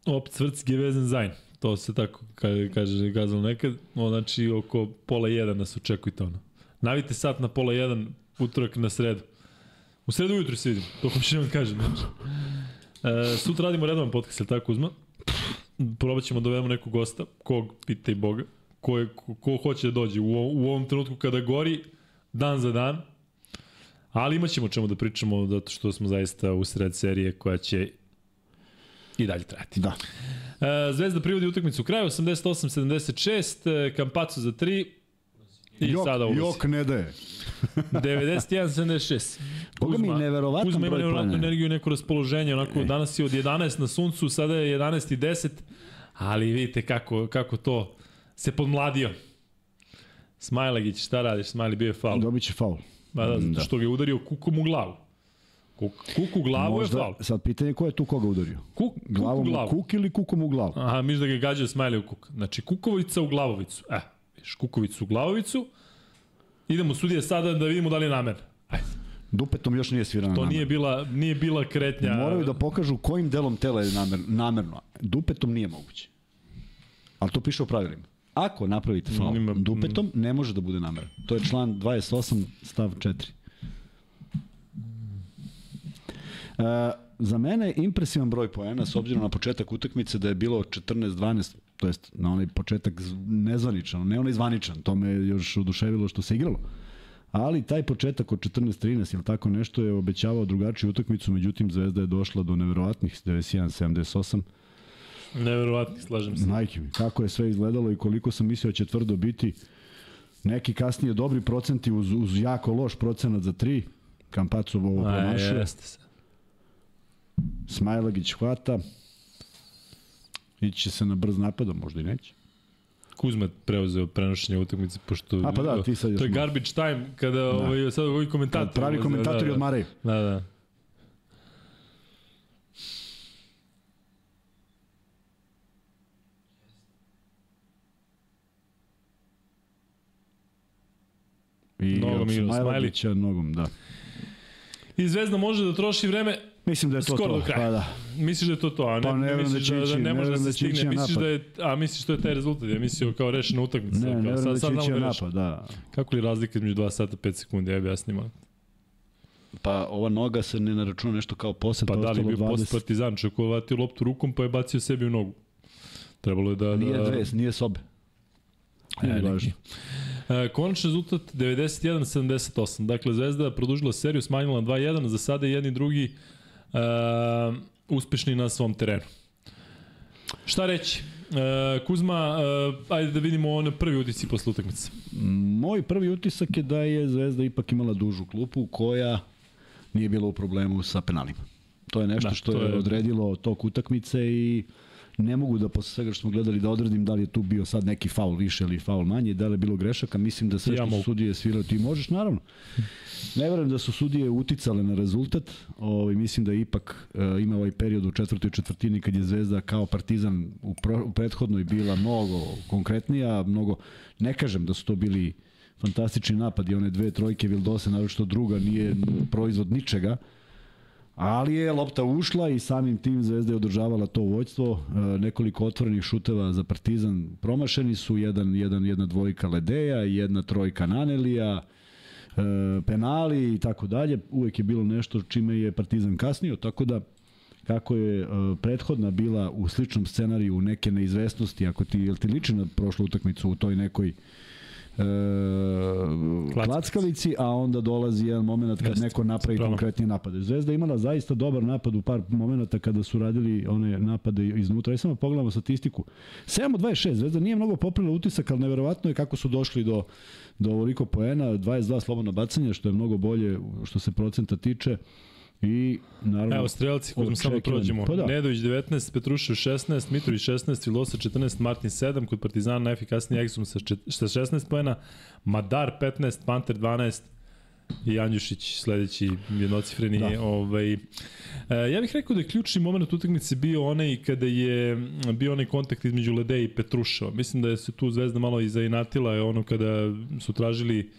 opet cvrc gewesen sein. To se tako ka- kaže Gazal nekad. O, znači, oko pola jedan nas očekujte ono. Navite sat na pola jedan, utorak na sredu. U sredu ujutru se vidimo, to hoću da vam kažem. Znači. E, sutra radimo redovan podcast, je tako Uzma? Probat ćemo da dovedemo nekog gosta, kog, pitaj Boga, ko, je, ko, ko hoće da dođe u, u ovom trenutku kada gori, dan za dan, ali imat ćemo čemu da pričamo, zato što smo zaista u sred serije koja će i dalje trajati. Da. E, Zvezda privodi utakmicu u kraju, 88-76, e, Kampacu za 3, i jok, sada ovo jok ne daje. 91-76. Boga mi, neverovatan Kuzma ima energiju i neko raspoloženje, onako E. danas je od 11 na suncu, sada je 11 i 10, ali vidite kako, kako to se podmladio. Smajlagić, šta radiš? Smajli bio je faul. Dobit će faul. Ba da, zato što ga je udario kukom u glavu. Kuk, kuk u glavu je faul. sad pitanje ko je tu koga udario? Kuk, kuk u Glavom u glavu. kuk ili kukom u glavu? Aha, miš da ga je gađao Smajli u kuk. Znači, kukovica u glavovicu. E, viš, kukovicu u glavovicu. Idemo sudije sada da vidimo da li je namerno. Ajde. Dupetom još nije svirana To namerno. nije bila, nije bila kretnja. Moraju da pokažu kojim delom tela je namer, namerno. Dupetom nije moguće. Ali to piše u pravilima. Ako napravite faul Ima- dupetom, ne može da bude namerno. To je član 28 stav 4. E, za mene je impresivan broj poena s obzirom na početak utakmice da je bilo 14-12, to jest na onaj početak nezvaničan, ne onaj zvaničan, to me još oduševilo što se igralo. Ali taj početak od 14-13 ili tako nešto je obećavao drugačiju utakmicu, međutim Zvezda je došla do neverovatnih 91-78. Neverovatno, slažem se. Majke mi, kako je sve izgledalo i koliko sam mislio da će tvrdo biti. Neki kasnije dobri procenti uz, uz jako loš procenat za tri. Kampacov ovo se. Smajlagić hvata. Ići će se na brz napad, a možda i neće. Kuzma preuzeo prenošenje utakmice pošto A, pa da, ti sad to je garbage time kada da. ovaj sad ovi komentatori Kad pravi ulaze, komentatori da, da. odmaraju. Da, da. I Nogom Smajlagića nogom, da. I Zvezda može da troši vreme Mislim da je to skoro to. do kraja. Pa da. Misliš da je to to, a ne, Pa ne ne verujem misliš da da, će da, ne ne može da se da stigne, misliš napad. da je, a misliš da je taj rezultat, ja mislio kao rešena utakmica. Ne, ne verujem sad, da sad će ići znamo na da reši. napad, da. Kako li razlika između 2 sata 5 sekundi, ja objasnim. ali. Pa ova noga se ne naračuna nešto kao posle, Pa da li posle 20. Partizan, čovjek je vatio loptu rukom pa je bacio sebi u nogu. Trebalo je da... Nije da... dve, nije sobe. E, Nije neki. važno. E, konačni rezultat 91-78. Dakle, Zvezda je produžila seriju, smanjila na 2-1, za sada je jedni drugi e, uspešni na svom terenu. Šta reći? E, Kuzma, e, ajde da vidimo one prvi utisci posle utakmice. Moj prvi utisak je da je Zvezda ipak imala dužu klupu koja nije bila u problemu sa penalima. To je nešto Da, što to je je- odredilo tok utakmice i ne mogu da posle svega što smo gledali da odredim da li je tu bio sad neki faul više ili faul manje, da li je bilo grešaka, mislim da sve Ja što mogu. su sudije svirali, ti možeš naravno. Ne verujem da su sudije uticale na rezultat, ovaj, mislim da je ipak e, ima ovaj period u četvrtoj četvrtini kad je Zvezda kao Partizan u, pro, u prethodnoj bila mnogo konkretnija, mnogo, ne kažem da su to bili fantastični napadi, one dve trojke Vildose, naročito druga, nije proizvod ničega, ali je lopta ušla i samim tim Zvezda je održavala to vođstvo. E, nekoliko otvorenih šuteva za Partizan promašeni su, jedan, jedan, jedna dvojka Ledeja, jedna trojka Nanelija, e, penali i tako dalje. Uvek je bilo nešto čime je Partizan kasnio, tako da kako je e, prethodna bila u sličnom scenariju neke neizvestnosti, ako ti, jel ti liči na prošlu utakmicu u toj nekoj e, klackavici, a onda dolazi jedan moment kad Jeste, neko napravi spravo. konkretni napade. Zvezda je imala zaista dobar napad u par momenata kada su radili one napade iznutra. I samo pogledamo statistiku. 7 od 26, Zvezda nije mnogo poprila utisak, ali neverovatno je kako su došli do, do ovoliko poena, 22 slobodna bacanja, što je mnogo bolje što se procenta tiče. I naravno... Evo, strelci, Kuzma, samo prođemo. Pa da. Nedović 19, Petrušev 16, Mitrović 16, Vilosa 14, Martin 7, kod Partizana najefikasniji Exum sa čet- sa 16 pojena, Madar 15, Panter 12 i Andjušić sledeći jednocifreni. Da. Ovaj, e, ja bih rekao da je ključni moment utakmice bio onaj kada je bio onaj kontakt između Lede i Petruševa. Mislim da je se tu Zvezda malo i zainatila je ono kada su tražili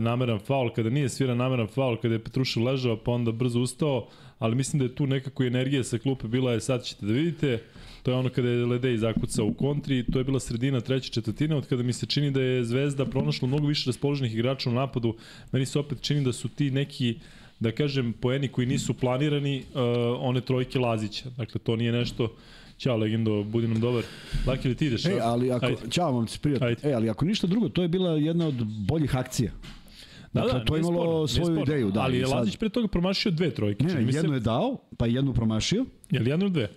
nameran faul, kada nije sviran nameran faul, kada je Petrušev ležao pa onda brzo ustao, ali mislim da je tu nekako energija sa klupe bila je sad ćete da vidite, to je ono kada je Ledej zakucao u kontri, to je bila sredina treće četvrtine, od kada mi se čini da je Zvezda pronašla mnogo više raspoloženih igrača u napadu, meni se opet čini da su ti neki da kažem, poeni koji nisu planirani, uh, one trojke Lazića. Dakle, to nije nešto Ćao, legendo, budi nam dobar. Laki li ti ideš? E, ali ako, Ajde. ćao vam se prijatno. Ajde. E, ali ako ništa drugo, to je bila jedna od boljih akcija. Da, Dakle, da, to je imalo sporno, svoju sporno. ideju, da, Ali je sad- Lazić pre toga promašio dve trojke. Ne, jednu je dao, pa jednu promašio, Je li jednu ili dve? e,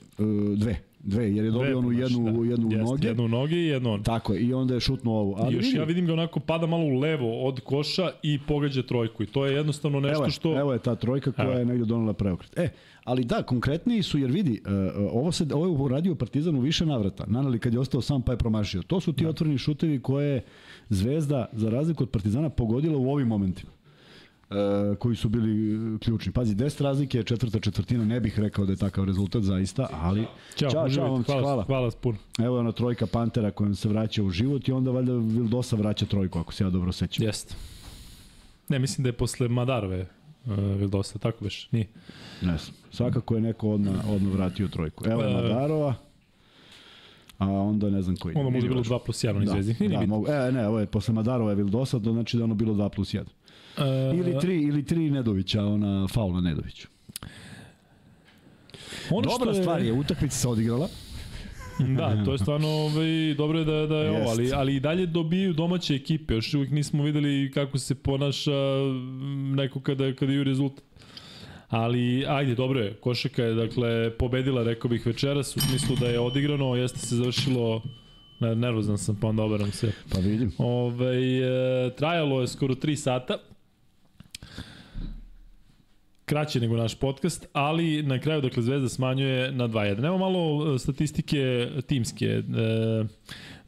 dve. Dve, jer je dobio onu jednu, da. jednu u noge. Jednu u noge i jednu on. Tako je, i onda je šutnuo ovu. Ali Još vidi, ja vidim ga onako pada malo u levo od koša i pogađa trojku. I to je jednostavno nešto evo, je, što... evo je ta trojka koja Evo. je negde donela preokret. E, ali da, konkretniji su, jer vidi, uh, ovo, se, ovo je uradio Partizan u više navrata. Nanali kad je ostao sam pa je promašio. To su ti Da. otvoreni šutevi koje je Zvezda, za razliku od Partizana, pogodila u ovim momentima. Uh, koji su bili uh, ključni. Pazi, 10 razlike četvrta četvrtina, ne bih rekao da je takav rezultat zaista, ali Ćao, čao, čao vam, hvala, hvala. hvala puno. Evo je ona trojka Pantera kojom se vraća u život i onda valjda Vildosa vraća trojku, ako se ja dobro sećam. Jeste. Ne, mislim da je posle Madarove uh, Vildosa, tako beš, nije. Ne. Svakako je neko odmah, odmah vratio trojku. Evo je E, Madarova, a onda ne znam koji. Onda možda Nije bilo važno. 2 plus 1 u Da. Nije da, mogu, e, ne, ovo je posle Madarova je Vildosa, to znači da ono bilo 2 plus 1. E, Ili 3, ili 3 Nedovića, ona faul na Nedoviću. ono Dobra što stvar je, utakmica se odigrala. Da, to je stvarno ovaj, dobro je da, da je ovo, ali, Jest. ali i dalje dobiju domaće ekipe. Još uvijek nismo videli kako se ponaša mm, neko kada, kada ju rezultat. Ali, ajde, dobro je. Košaka je, dakle, pobedila, rekao bih, večeras, u smislu da je odigrano, jeste se završilo Ne, nervozan sam, pa onda oberam se. Pa vidim. Ove, e, trajalo je skoro 3 sata. Kraće nego naš podcast, ali na kraju, dakle, Zvezda smanjuje na 2-1. Evo malo e, statistike timske. E,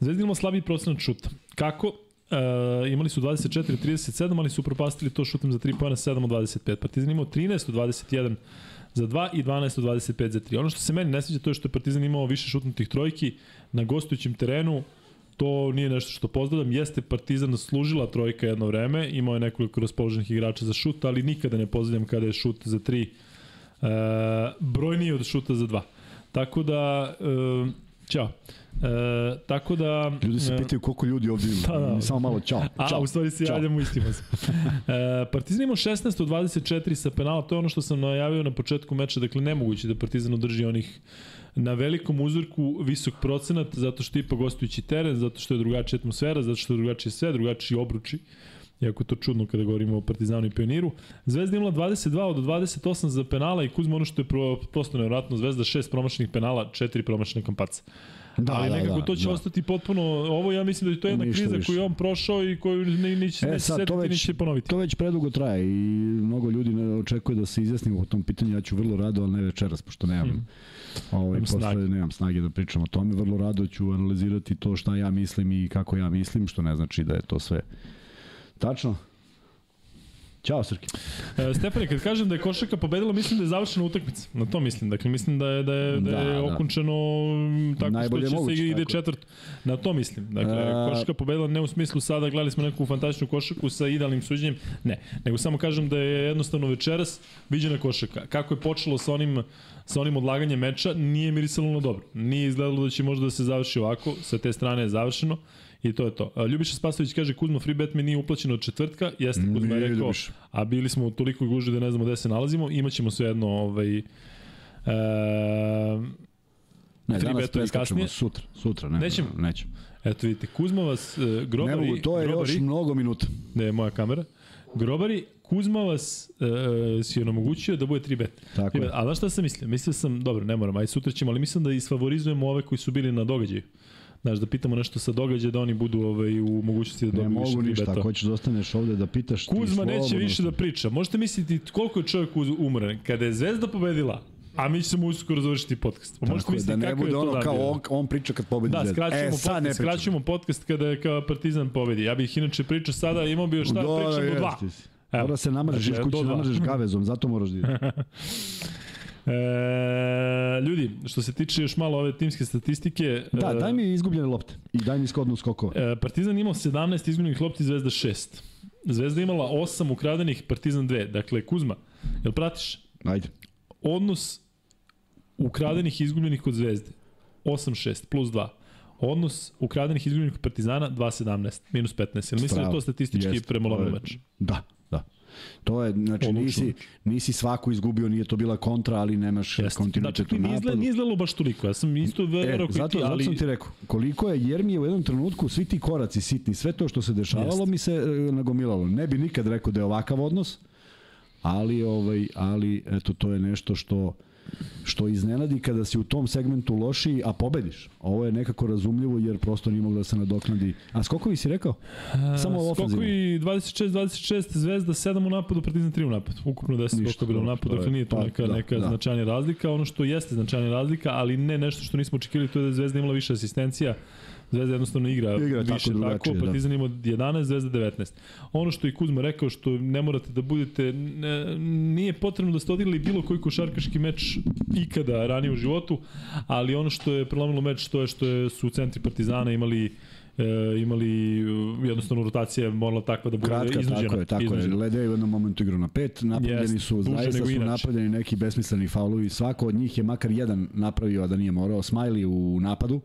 Zvezda imala slabiji procenat šuta. Kako? E, imali su 24-37, ali su propastili to šutem za 3 pojena 7 od 25. Partizan imao 13 od 21 za 2 i 12 od 25 za 3. Ono što se meni ne sviđa to je što je Partizan imao više šutnutih trojki na gostujućem terenu, to nije nešto što pozdravljam. Jeste Partizan služila trojka jedno vreme, imao je nekoliko raspoloženih igrača za šut, ali nikada ne pozdravljam kada je šut za 3 e, brojniji od šuta za 2. Tako da, e, ćao. E, tako da... Ljudi se e, pitaju koliko ljudi ovdje ima. Da, da. Samo malo čao. A, čao. u stvari se javljamo istima se. E, Partizan imao 16 od 24 sa penala, to je ono što sam najavio na početku meča, dakle nemoguće da Partizan održi onih na velikom uzorku visok procenat, zato što je ipak gostujući teren, zato što je drugačija atmosfera, zato što je drugačije sve, drugačiji obruči. Iako je to čudno kada govorimo o Partizanu i Pioniru. Zvezda imala 22 od 28 za penala i Kuzma ono što je pro, prosto nevratno, Zvezda 6 promašenih penala, 4 promašene kampaca. Da, ali da, nekako da, to će da. ostati potpuno, ovo ja mislim da je to jedna Ništa kriza više. koju je on prošao i koju ne, neće, E, neće sad, setiti, to već- neće ponoviti. To već predugo traje i mnogo ljudi ne očekuje da se izjasnimo po tom pitanju. Ja ću vrlo rado, ali ne večeras, pošto nemam, Mm. Ovaj, posle snage. nemam snage da pričam o tome. Vrlo rado ću analizirati to šta ja mislim i kako ja mislim, što ne znači da je to sve tačno. Ćao, Srki. E, Stefane, kad kažem da je košaka pobedila, mislim da je završena utakmica. Na to mislim. Dakle, mislim da je, da je, da je Da, da. okončano m, tako Najbolje što će moguće, se ide četvrt. Na to mislim. Dakle, A- košaka pobedila ne u smislu sada gledali smo neku fantastičnu košaku sa idealnim suđenjem. Ne. Nego samo kažem da je jednostavno večeras viđena košaka. Kako je počelo sa onim sa onim odlaganjem meča, nije mirisalo na dobro. Nije izgledalo da će možda da se završi ovako, sa te strane je završeno i to je to. Ljubiša Spasović kaže Kuzma free bet mi nije uplaćeno od četvrtka, jeste Kuzma je Nije, rekao, Ljubiša. a bili smo u toliko guži da ne znamo gde se nalazimo, imaćemo sve jedno ovaj, e, Ne, Tri danas preskačemo kasnije. sutra. Sutra, ne. Nećemo? Nećemo. eto vidite, Kuzma vas, e, grobari, Ne mogu, to je grobari, još mnogo minuta. je moja kamera, grobari, Kuzma vas e, si onemogućio da bude 3 bet. Tako Tri bet. je. A znaš šta sam mislio? Mislio sam, dobro, ne moram, aj sutra ćemo, ali mislim da isfavorizujemo ove koji su bili na događaju. Znaš, da pitamo nešto sa događaja, da oni budu ovaj, u mogućnosti da Ne dobiju više mogu tri ništa. beta. Ako hoćeš da ostaneš ovde da pitaš, Kuzma neće više da priča. Možete misliti koliko je čovjek umoran. Kada je Zvezda pobedila, a mi ćemo uskoro završiti podcast. Pa možete je, misliti da ne je bude ono kao on, on priča kad pobedi Da, skraćujemo, e, ne podcast, pričam. skraćujemo podcast kada kao Partizan pobedi. Ja bih inače pričao sada, imao bi još šta da Da, pričam do jeste dva. Mora se namržeš, kuće do dva. namržeš gavezom, zato moraš da. E, ljudi, što se tiče još malo ove timske statistike... Da, e, daj mi izgubljene lopte i daj mi skodnu skokova. E, Partizan imao 17 izgubljenih lopti, Zvezda 6. Zvezda imala 8 ukradenih, Partizan 2. Dakle, Kuzma, jel pratiš? Ajde. Odnos ukradenih i izgubljenih kod Zvezde 8-6 plus 2. Odnos ukradenih i izgubljenih kod Partizana 2-17 minus 15. Jel mislim da je to statistički premolano to je- meč? Da, da. To je, znači, Odlučno. nisi, nisi svaku izgubio, nije to bila kontra, ali nemaš Jeste. kontinuitet Znači, u napadu. nije izgledalo baš toliko. Ja sam isto E, verovao i zato, ti, ali... zato sam ti rekao, koliko je, jer mi je u jednom trenutku svi ti koraci sitni, sve to što se dešavalo Jeste. mi se e, nagomilalo. Ne bi nikad rekao da je ovakav odnos, ali, ovaj, ali eto, to je nešto što što iznenadi kada si u tom segmentu lošiji, a pobediš. Ovo je nekako razumljivo jer prosto nije moglo da se nadoknadi. A skokovi si rekao? Samo ovo Skokovi 26-26, Zvezda 7 u napadu, Partizan 3 u napadu. Ukupno 10 Ništa, skokova bilo u napadu, dakle nije to pa, neka, da, neka da. značajna razlika. Ono što jeste značajna razlika, ali ne nešto što nismo očekivali, to je da je Zvezda imala više asistencija. Zvezda jednostavno igra, Igra tako više tako, drugačije, da. Partizan ima 11, Zvezda 19. Ono što je Kuzma rekao, što ne morate da budete, ne, nije potrebno da ste odigrali bilo koji košarkaški meč ikada ranije u životu, ali ono što je prelomilo meč, to je što je, su u centri Partizana imali e, imali e, jednostavno rotacija morala takva da bude Kratka, iznuđena. tako je, tako iznuđena. je. Lede je u jednom momentu igrao na pet, napravljeni Jeste, su, zaista su napravljeni neki besmisleni faulovi. Svako od njih je makar jedan napravio, a da nije morao. Smiley u napadu,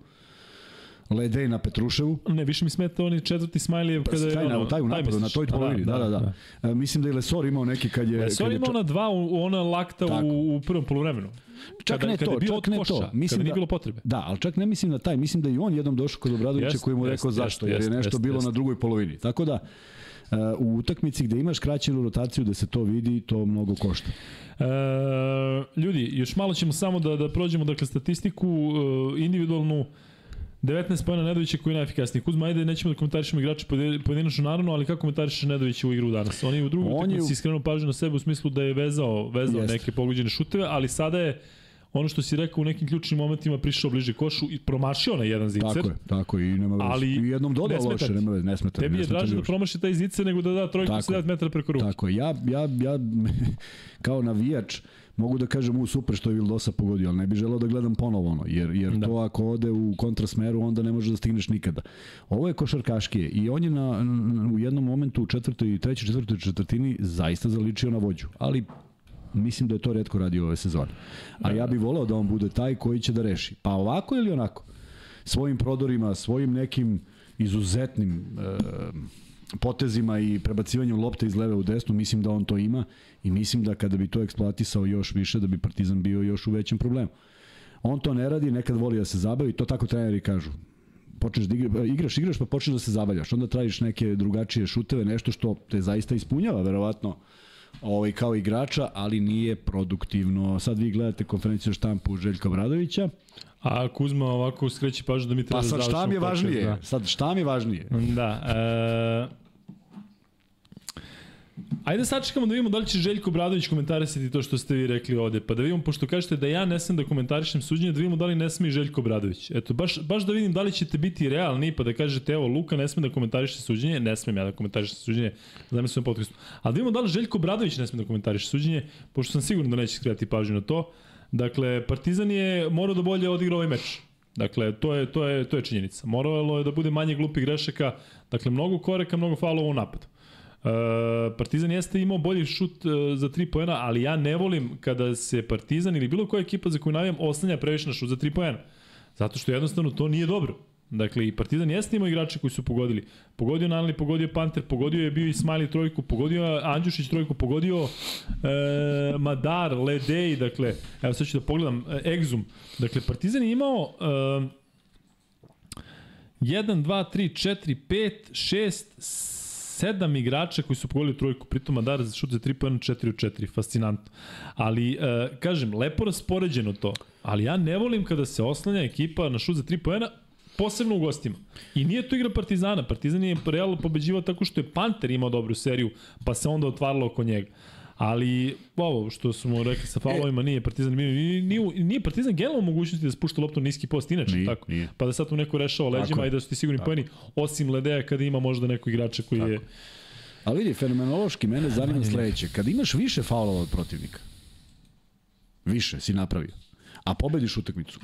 Ledej na Petruševu. Ne, više mi smeta onaj četvrti Smajlijev kada je... Taj, ono, na, taj u napadu, na toj Pa polovini, da, da, da. E, Mislim da je Lesor imao neki kad je... Lesor imao na dva, u- ona lakta Tako. u, u prvom poluvremenu. Čak kada, ne kada to, bio čak ne koša, to. Mislim kada nije da- bilo potrebe. Da, ali čak ne mislim na taj, mislim da i on jednom došao kod Obradovića Jest, koji mu jest, rekao jest, zašto, jer je jest, nešto jest, bilo jest. na drugoj polovini. Tako da, e, u utakmici gde imaš kraćenu rotaciju da se to vidi, to mnogo košta. E, ljudi, još malo ćemo samo da, da prođemo dakle, statistiku e, individualnu 19 pojena Nedovića koji je najefikasniji. Kuzma, ajde, nećemo da komentarišemo igrače pojedi- pojedinačno naravno, ali kako komentarišeš Nedovića u igru danas? On je u drugoj je utakmici u- skrenuo pažnju na sebe u smislu da je vezao, vezao Jeste. neke pogođene šuteve, ali sada je ono što si rekao u nekim ključnim momentima prišao bliže košu i promašio na jedan zicer. Tako je, tako je, i nema veze. Ali I jednom ne dodao smeta loše, nema veze, ne smeta. Tebi ne je draže da promaši taj zicer nego da da trojku Tako sa je. 9 metara preko ruke. Tako je, ja, ja, ja kao navijač mogu da kažem u super što je Vildosa pogodio, ali ne bih želeo da gledam ponovo ono, jer, jer Da. to ako ode u kontrasmeru onda ne možeš da stigneš nikada. Ovo je košarkaškije i on je na, u jednom momentu u četvrtoj i trećoj četvrtoj četvrtini zaista zaličio na vođu, ali mislim da je to redko radio ove sezone. A ja bih voleo da on bude taj koji će da reši. Pa ovako ili onako? Svojim prodorima, svojim nekim izuzetnim e, potezima i prebacivanjem lopte iz leve u desnu, mislim da on to ima i mislim da kada bi to eksploatisao još više, da bi Partizan bio još u većem problemu. On to ne radi, nekad voli da se zabavi, to tako treneri kažu. Počneš da igra, igraš, igraš pa počneš da se zabavljaš. Onda tražiš neke drugačije šuteve, nešto što te zaista ispunjava, verovatno, ovaj, kao igrača, ali nije produktivno. Sad vi gledate konferenciju štampu Željka Bradovića, A Kuzma ovako skreće pažnju da mi treba pa da sad šta mi je podcast, važnije? Da. Sad šta mi je važnije? Da. E... Ajde sačekamo da vidimo da li će Željko Bradović komentarisati to što ste vi rekli ovde. Pa da vidimo, pošto kažete da ja ne smem da komentarišem suđenje, da vidimo da li ne sme i Željko Bradović. Eto, baš, baš da vidim da li ćete biti realni, pa da kažete, evo, Luka ne sme da komentariše suđenje, ne smem ja da komentarišem suđenje, znam na svojom podcastu. Ali da vidimo da li Željko Bradović ne sme da komentariše suđenje, pošto sam siguran da neće skretati pažnju na to. Dakle, Partizan je morao da bolje odigra ovaj meč. Dakle, to je, to je, to je činjenica. Moralo je da bude manje glupih grešaka, dakle, mnogo koreka, mnogo falova u napadu. E, Partizan jeste imao bolji šut e, za 3 poena, ali ja ne volim kada se Partizan ili bilo koja ekipa za koju navijam oslanja previše na šut za 3 poena. Zato što jednostavno to nije dobro. Dakle, i Partizan jeste imao igrače koji su pogodili. Pogodio Nanli, pogodio Panter, pogodio je bio i Smiley trojku, pogodio Andjušić trojku, pogodio e, Madar, Ledej, dakle, evo sad ću da pogledam, e, Exum. Dakle, Partizan je imao e, 1, 2, 3, 4, 5, 6, sedam igrača koji su pogodili trojku, pritom Madar za šut za 3 pojena 4 od 4, fascinantno. Ali, e, kažem, lepo raspoređeno to, ali ja ne volim kada se oslanja ekipa na šut za 3 pojena, posebno u gostima. I nije to igra Partizana. Partizan je Real pobeđivao tako što je Panter imao dobru seriju, pa se onda otvaralo oko njega. Ali ovo što smo rekli sa faulovima nije Partizan nije, nije, nije Partizan generalno mogućnosti da spušta loptu niski post inače Nije, tako. nije. Pa da sad tu neko rešava Tako leđima je. i da su ti sigurni poeni osim Ledeja kada ima možda neko igrača koji je Ali vidi, fenomenološki mene zanima sledeće. Kad imaš više faulova od protivnika, više si napravio, a pobediš utakmicu,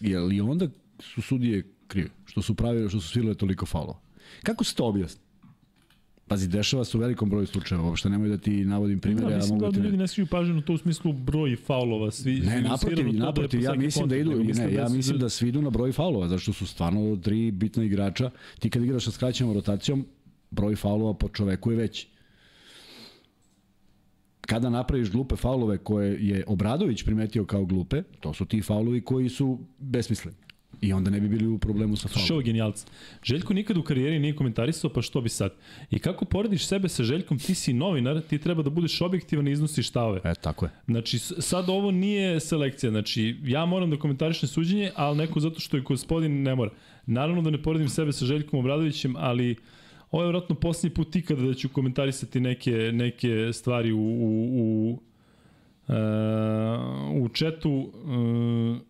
je li onda su sudije krive? Što su pravili, što su svirale toliko faulova? Kako se to objasni? Pazi, dešava se u velikom broju slučajeva, uopšte nemoj da ti navodim primere, Da, ja mislim mogu da da ljudi ne... skriju pažnju na to u smislu broj faulova. Svi, Ne, naprotiv, da naprotiv, ja mislim da idu, ne, ja su- mislim da svi idu na broj faulova, zato što su stvarno tri bitna igrača. Ti kad igraš sa skraćenom rotacijom, broj faulova po čoveku je veći. Kada napraviš glupe faulove koje je Obradović primetio kao glupe, to su ti faulovi koji su besmisleni. I onda ne bi bili u problemu sa faulom. ovo genijalca. Željko nikad u karijeri nije komentarisao, pa što bi sad? I kako porediš sebe sa Željkom, ti si novinar, ti treba da budeš objektivan i iznosiš stavove. E, tako je. Znači, sad ovo nije selekcija. Znači, ja moram da komentarišem suđenje, ali neko zato što je gospodin ne mora. Naravno da ne poredim sebe sa Željkom Obradovićem, ali ovo je vratno posljednji put ikada da ću komentarisati neke, neke stvari u, u, u, uh, u četu. Uh,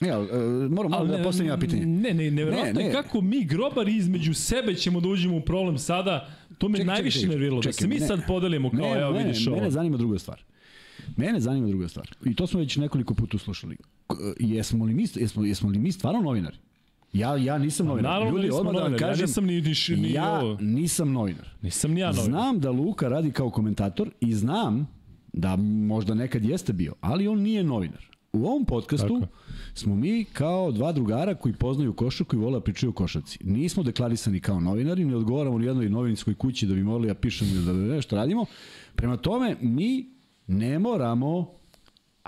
Ne, ali, e, moram, moram da postavim ja pitanje. Ne, ne, nevjerojatno Ne, ne. kako mi grobari između sebe ćemo da uđemo u problem sada. To me Čekaj, najviše čekaj, nerviralo. Da se mi ne. sad podelimo kao, ne, evo ne, vidiš ovo. Mene zanima druga stvar. Mene zanima druga stvar. I to smo već nekoliko puta slušali. K- Jesmo li mi, jesmo, jesmo li mi stvarno novinari? Ja, ja nisam novinar. Naravno da Ljudi, odmah da vam novinari, ja kažem, nisam ni- ni- ni ja ovo. nisam novinar. Nisam ni ja novinar. Znam da Luka radi kao komentator i znam da možda nekad jeste bio, ali on nije novinar. U ovom podcastu Tako. smo mi kao dva drugara koji poznaju košarku i vole da pričaju o košarci. Nismo deklarisani kao novinari, ne odgovaramo ni jednoj novinskoj kući da bi morali da pišemo ili da nešto radimo. Prema tome, mi ne moramo,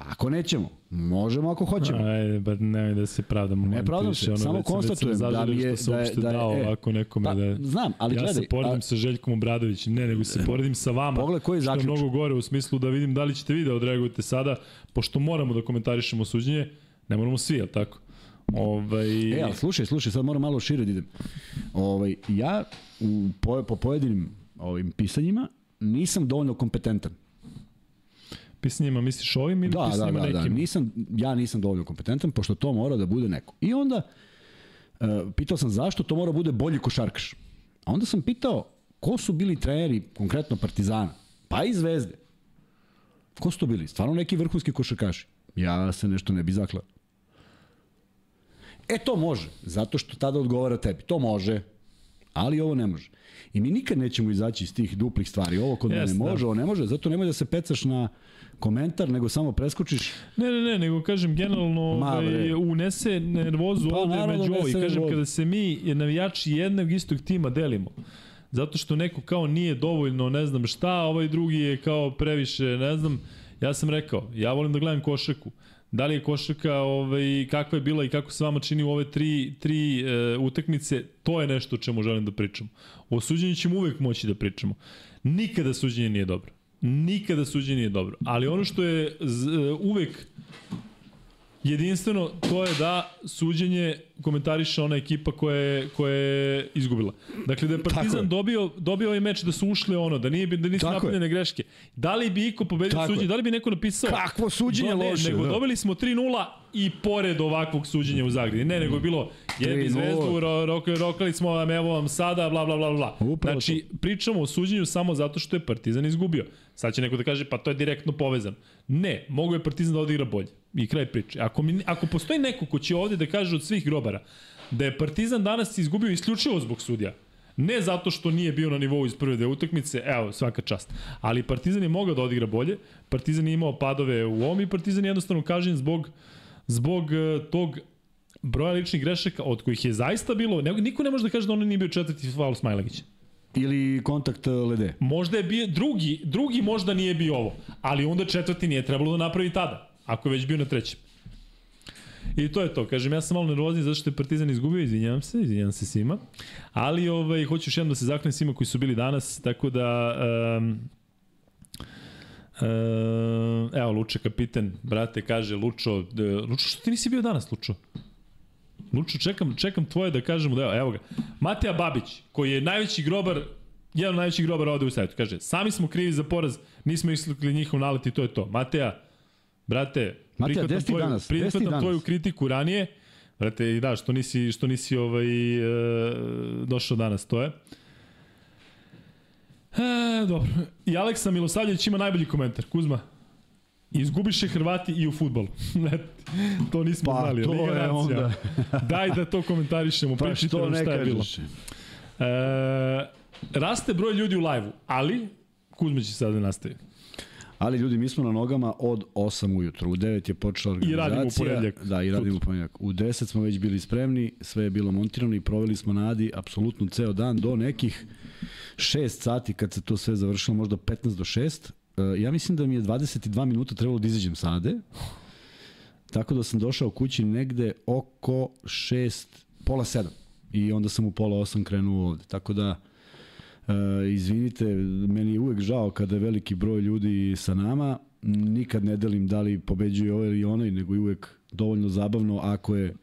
ako nećemo, možemo ako hoćemo. Ajde, ba nemoj da se pravdamo. Ne pravdam se, samo konstatujem da mi je- da je- da je- dao e, ovako nekome pa, da znam, ali ja gledaj, se poredim a- sa Željkom Obradovićem, ne, nego se poredim sa vama. Pogledaj koji je što je zaključak. mnogo gore u smislu da vidim da li ćete vi da odreagujete sada, pošto moramo da komentarišemo suđenje, ne moramo svi, jel tako? Ovaj, E, ali slušaj, slušaj, sad moram malo šire da idem. Ovaj, ja u, po, po pojedinim ovim pisanjima nisam dovoljno kompetentan. Pisanjima misliš ovim ili Da, da, pisanjima da, da, nekim? nisam, ja nisam dovoljno kompetentan, pošto to mora da bude neko. I onda, uh, pitao sam zašto to mora da bude bolji košarkaš. A onda sam pitao ko su bili treneri, konkretno Partizana, pa i Zvezde. Ko su to bili? Stvarno neki vrhunski košarkaši. Ja se nešto ne bi zaklao. E, to može, zato što tada odgovara tebi. To može, ali ovo ne može. I mi nikad nećemo izaći iz tih duplih stvari. Ovo kod Jeste, mene da. može, ovo ne može, zato nemoj da se pecaš na komentar, nego samo preskočiš. Ne, ne, ne, nego kažem generalno ovaj, unese nervozu Pa, ovde među ovo i unese kažem nervozu. kada se mi navijači jednog istog tima delimo zato što neko kao nije dovoljno ne znam šta, ovaj drugi je kao previše, ne znam, ja sam rekao, ja volim da gledam košarku. Da li je košarka, ovaj, kakva je bila i kako se vama čini u ove tri, tri e, utakmice, to je nešto o čemu želim da pričam. O suđenju ćemo uvek moći da pričamo. Nikada suđenje nije dobro. Nikada suđenje nije dobro. Ali ono što je z, e, uvek jedinstveno, to je da suđenje komentariše ona ekipa koja je, koja je izgubila. Dakle, da je Partizan je. dobio, dobio ovaj meč da su ušli ono, da nije da nisu Tako je. napravljene greške. Da li bi iko pobedio Tako suđenje, je. da li bi neko napisao Kakvo suđenje Do- ne, loše, Nego da. dobili smo 3:0 i pored ovakvog suđenja u Zagrebi. Ne, nego je bilo 3:0. zvezdu, ro, ro, rokali smo vam, evo vam sada, bla, bla, bla, bla. Upravo znači, pričamo o suđenju samo zato što je Partizan izgubio. Sad će neko da kaže, pa to je direktno povezano. Ne, mogu je Partizan da odigra bolje. I kraj priče. Ako, mi, ako postoji neko ko će ovde da kaže od svih grobara da je Partizan danas izgubio isključivo zbog sudija, Ne zato što nije bio na nivou iz prve dve utakmice, evo, svaka čast. Ali Partizan je mogao da odigra bolje, Partizan je imao padove u ovom i Partizan je jednostavno kažen zbog, zbog eh, tog broja ličnih grešaka, od kojih je zaista bilo, ne, niko ne može da kaže da ono nije bio četvrti faul Smajlagića. Ili kontakt e, lede. Možda je bio drugi, drugi možda nije bio ovo, ali onda četvrti nije trebalo da napravi tada, ako je već bio na trećem. I to je to. Kažem, ja sam malo nervozni zato što je Partizan izgubio, izvinjavam se, izvinjavam se svima. Ali ovaj, hoću još jednom da se zaklenim svima koji su bili danas, tako da... Um, evo, Luče kapiten, brate, kaže, Lučo, de, Lučo, što ti nisi bio danas, Lučo? Lučo, čekam, čekam tvoje da kažemo da evo, evo ga. Mateja Babić, koji je najveći grobar, jedan od najvećih grobara ovde u sajtu, kaže, sami smo krivi za poraz, nismo islikli njihov nalet i to je to. Mateja, brate, Mateja, prihvatam, tvoju, danas? Prihvatam tvoju kritiku ranije, brate, i da, što nisi, što nisi ovaj, e, došao danas, to je. E, dobro. I Aleksa Milosavljević ima najbolji komentar. Kuzma, Izgubiše Hrvati i u futbolu. to nismo Pa, znali. to Liga je onda. Daj da to komentarišemo. Pa Pričajte što nam šta je bilo. E, raste broj ljudi u live-u, ali Kuzma će sada da nastavi. Ali ljudi, mi smo na nogama od 8 ujutru. U 9 je počela organizacija. radimo u ponedeljak. Da, i radimo u ponedeljak. U 10 smo već bili spremni, sve je bilo montirano i proveli smo na Adi apsolutno ceo dan do nekih 6 sati kad se to sve završilo, možda 15 do 6. E, Ja mislim da mi je 22 minuta trebalo da izađem sa Ade. Tako da sam došao kući negde oko 6, pola 7. I onda sam u pola 8 krenuo ovde. Tako da, E, izvinite, meni je uvek žao kada je veliki broj ljudi sa nama. Nikad ne delim da li pobeđuje ovaj ili onaj, nego je uvek dovoljno zabavno ako je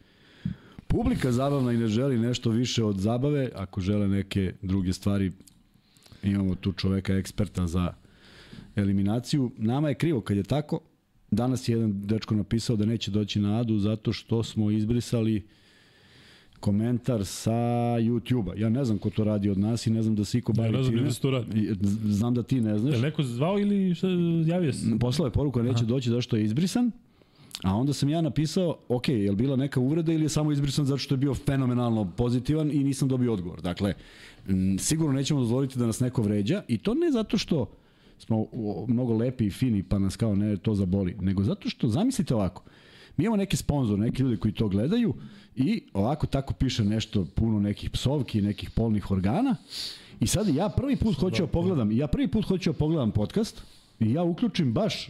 publika zabavna i ne želi nešto više od zabave, ako žele neke druge stvari, imamo tu čoveka eksperta za eliminaciju. Nama je krivo kad je tako. Danas je jedan dečko napisao da neće doći na Adu zato što smo izbrisali komentar sa YouTube-a. Ja ne znam ko to radi od nas i ne znam da se iko bavi ne znam time. da to radi. Znam da ti ne znaš. Je neko zvao ili javio se? Poslao je poruku da neće doći zato što je izbrisan. A onda sam ja napisao, ok, je li bila neka uvreda ili je samo izbrisan zato što je bio fenomenalno pozitivan i nisam dobio odgovor. Dakle, sigurno nećemo dozvoliti da nas neko vređa i to ne zato što smo mnogo lepi i fini pa nas kao ne to zaboli, nego zato što, zamislite ovako, Mi imamo neke sponzore, neki ljudi koji to gledaju i ovako tako piše nešto puno nekih psovki, nekih polnih organa i sad ja prvi put hoću da pogledam, ja prvi put hoću da pogledam podcast i ja uključim baš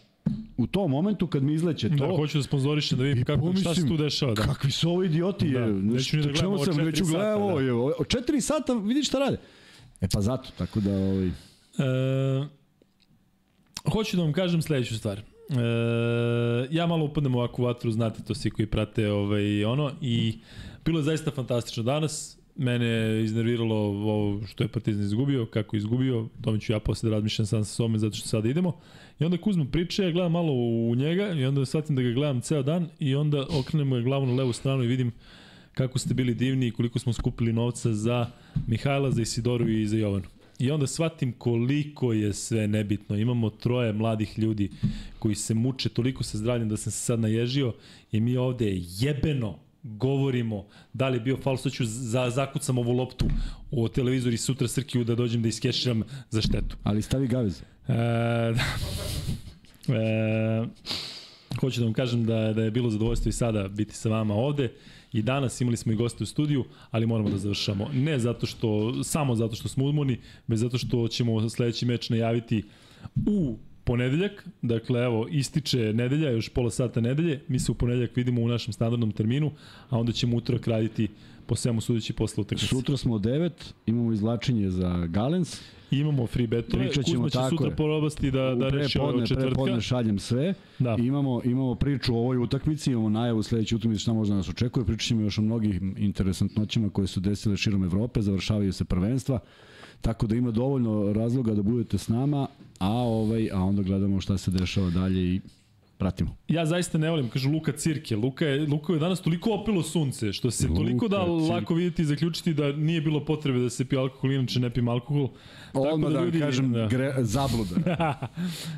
u tom momentu kad mi izleće to. Da, hoću da sponzorišem da vidim kako, šta se tu dešava. Da. Kakvi su ovi idioti, Da, je. neću ni da gledam sam, četiri neću sata, gledam ovo, da. je. O četiri sata vidi šta rade. E pa zato, tako da ovaj, E, hoću da vam kažem sledeću stvar. E, ja malo upadnem u ovakvu vatru, znate to svi koji prate ovaj, ono, i bilo je zaista fantastično danas. Mene je iznerviralo ovo što je Partizan izgubio, kako je izgubio, tome ću ja posle da razmišljam sam sa sobom zato što sada idemo. I onda Kuzma priča, ja gledam malo u njega i onda shvatim da ga gledam ceo dan i onda okrenem ga glavu na levu stranu i vidim kako ste bili divni i koliko smo skupili novca za Mihajla, za Isidoru i za Jovanu. I onda shvatim koliko je sve nebitno. Imamo troje mladih ljudi koji se muče toliko sa zdravljem da sam se sad naježio i mi ovde jebeno govorimo da li je bio faul, sad ću za, zakucam ovu loptu u televizor i sutra Srkiju da dođem da iskeširam za štetu. ali stavi gavez. E, da. e, hoću da vam kažem da, da je bilo zadovoljstvo i sada biti sa vama ovde. I danas imali smo i goste u studiju, ali moramo da završamo. Ne zato što, samo zato što smo udmoni, već zato što ćemo sledeći meč najaviti u ponedeljak, dakle evo ističe nedelja, još pola sata nedelje, mi se u ponedeljak vidimo u našem standardnom terminu, a onda ćemo utorak raditi po svemu sudeći posle utakmice. Sutra smo od 9, imamo izvlačenje za Galens. Imamo free betove, Pričat ćemo Kuzma će tako sutra je. probasti da, da U reši ovo četvrtka. prepodne šaljem sve. Da. Imamo, imamo priču o ovoj utakmici, imamo najavu sledeće utakmice šta može da nas očekuje. Pričat ćemo još o mnogih interesantnoćima koje su desile širom Evrope, završavaju se prvenstva. Tako da ima dovoljno razloga da budete s nama, a ovaj a onda gledamo šta se dešava dalje i pratimo. Ja zaista ne volim, kažu Luka Cirke. Luka je, Luka je danas toliko opilo sunce, što se Luka toliko da lako vidjeti i zaključiti da nije bilo potrebe da se pije alkohol, inače ne pijem alkohol. Odmah da, ljudi- kažem da. gre, zabluda.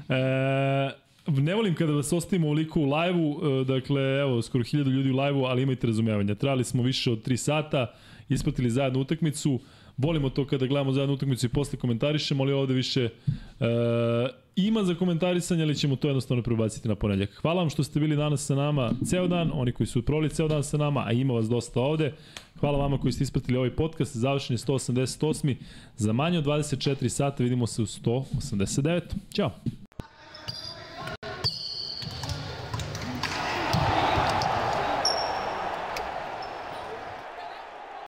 e, ne volim kada vas ostavimo ovoliko u live-u, e, dakle, evo, skoro hiljadu ljudi u live-u, ali imajte razumevanja. Trajali smo više od 3 sata, ispratili zajedno utakmicu, volimo to kada gledamo zajedno utakmicu i posle komentarišemo, ali ovde više e, ima za komentarisanje, ali ćemo to jednostavno prebaciti na ponedljak. Hvala vam što ste bili danas sa nama ceo dan, oni koji su provali ceo dan sa nama, a ima vas dosta ovde. Hvala vama koji ste ispratili ovaj podcast, završen je 188. Za manje od 24 sata vidimo se u 189. Ćao!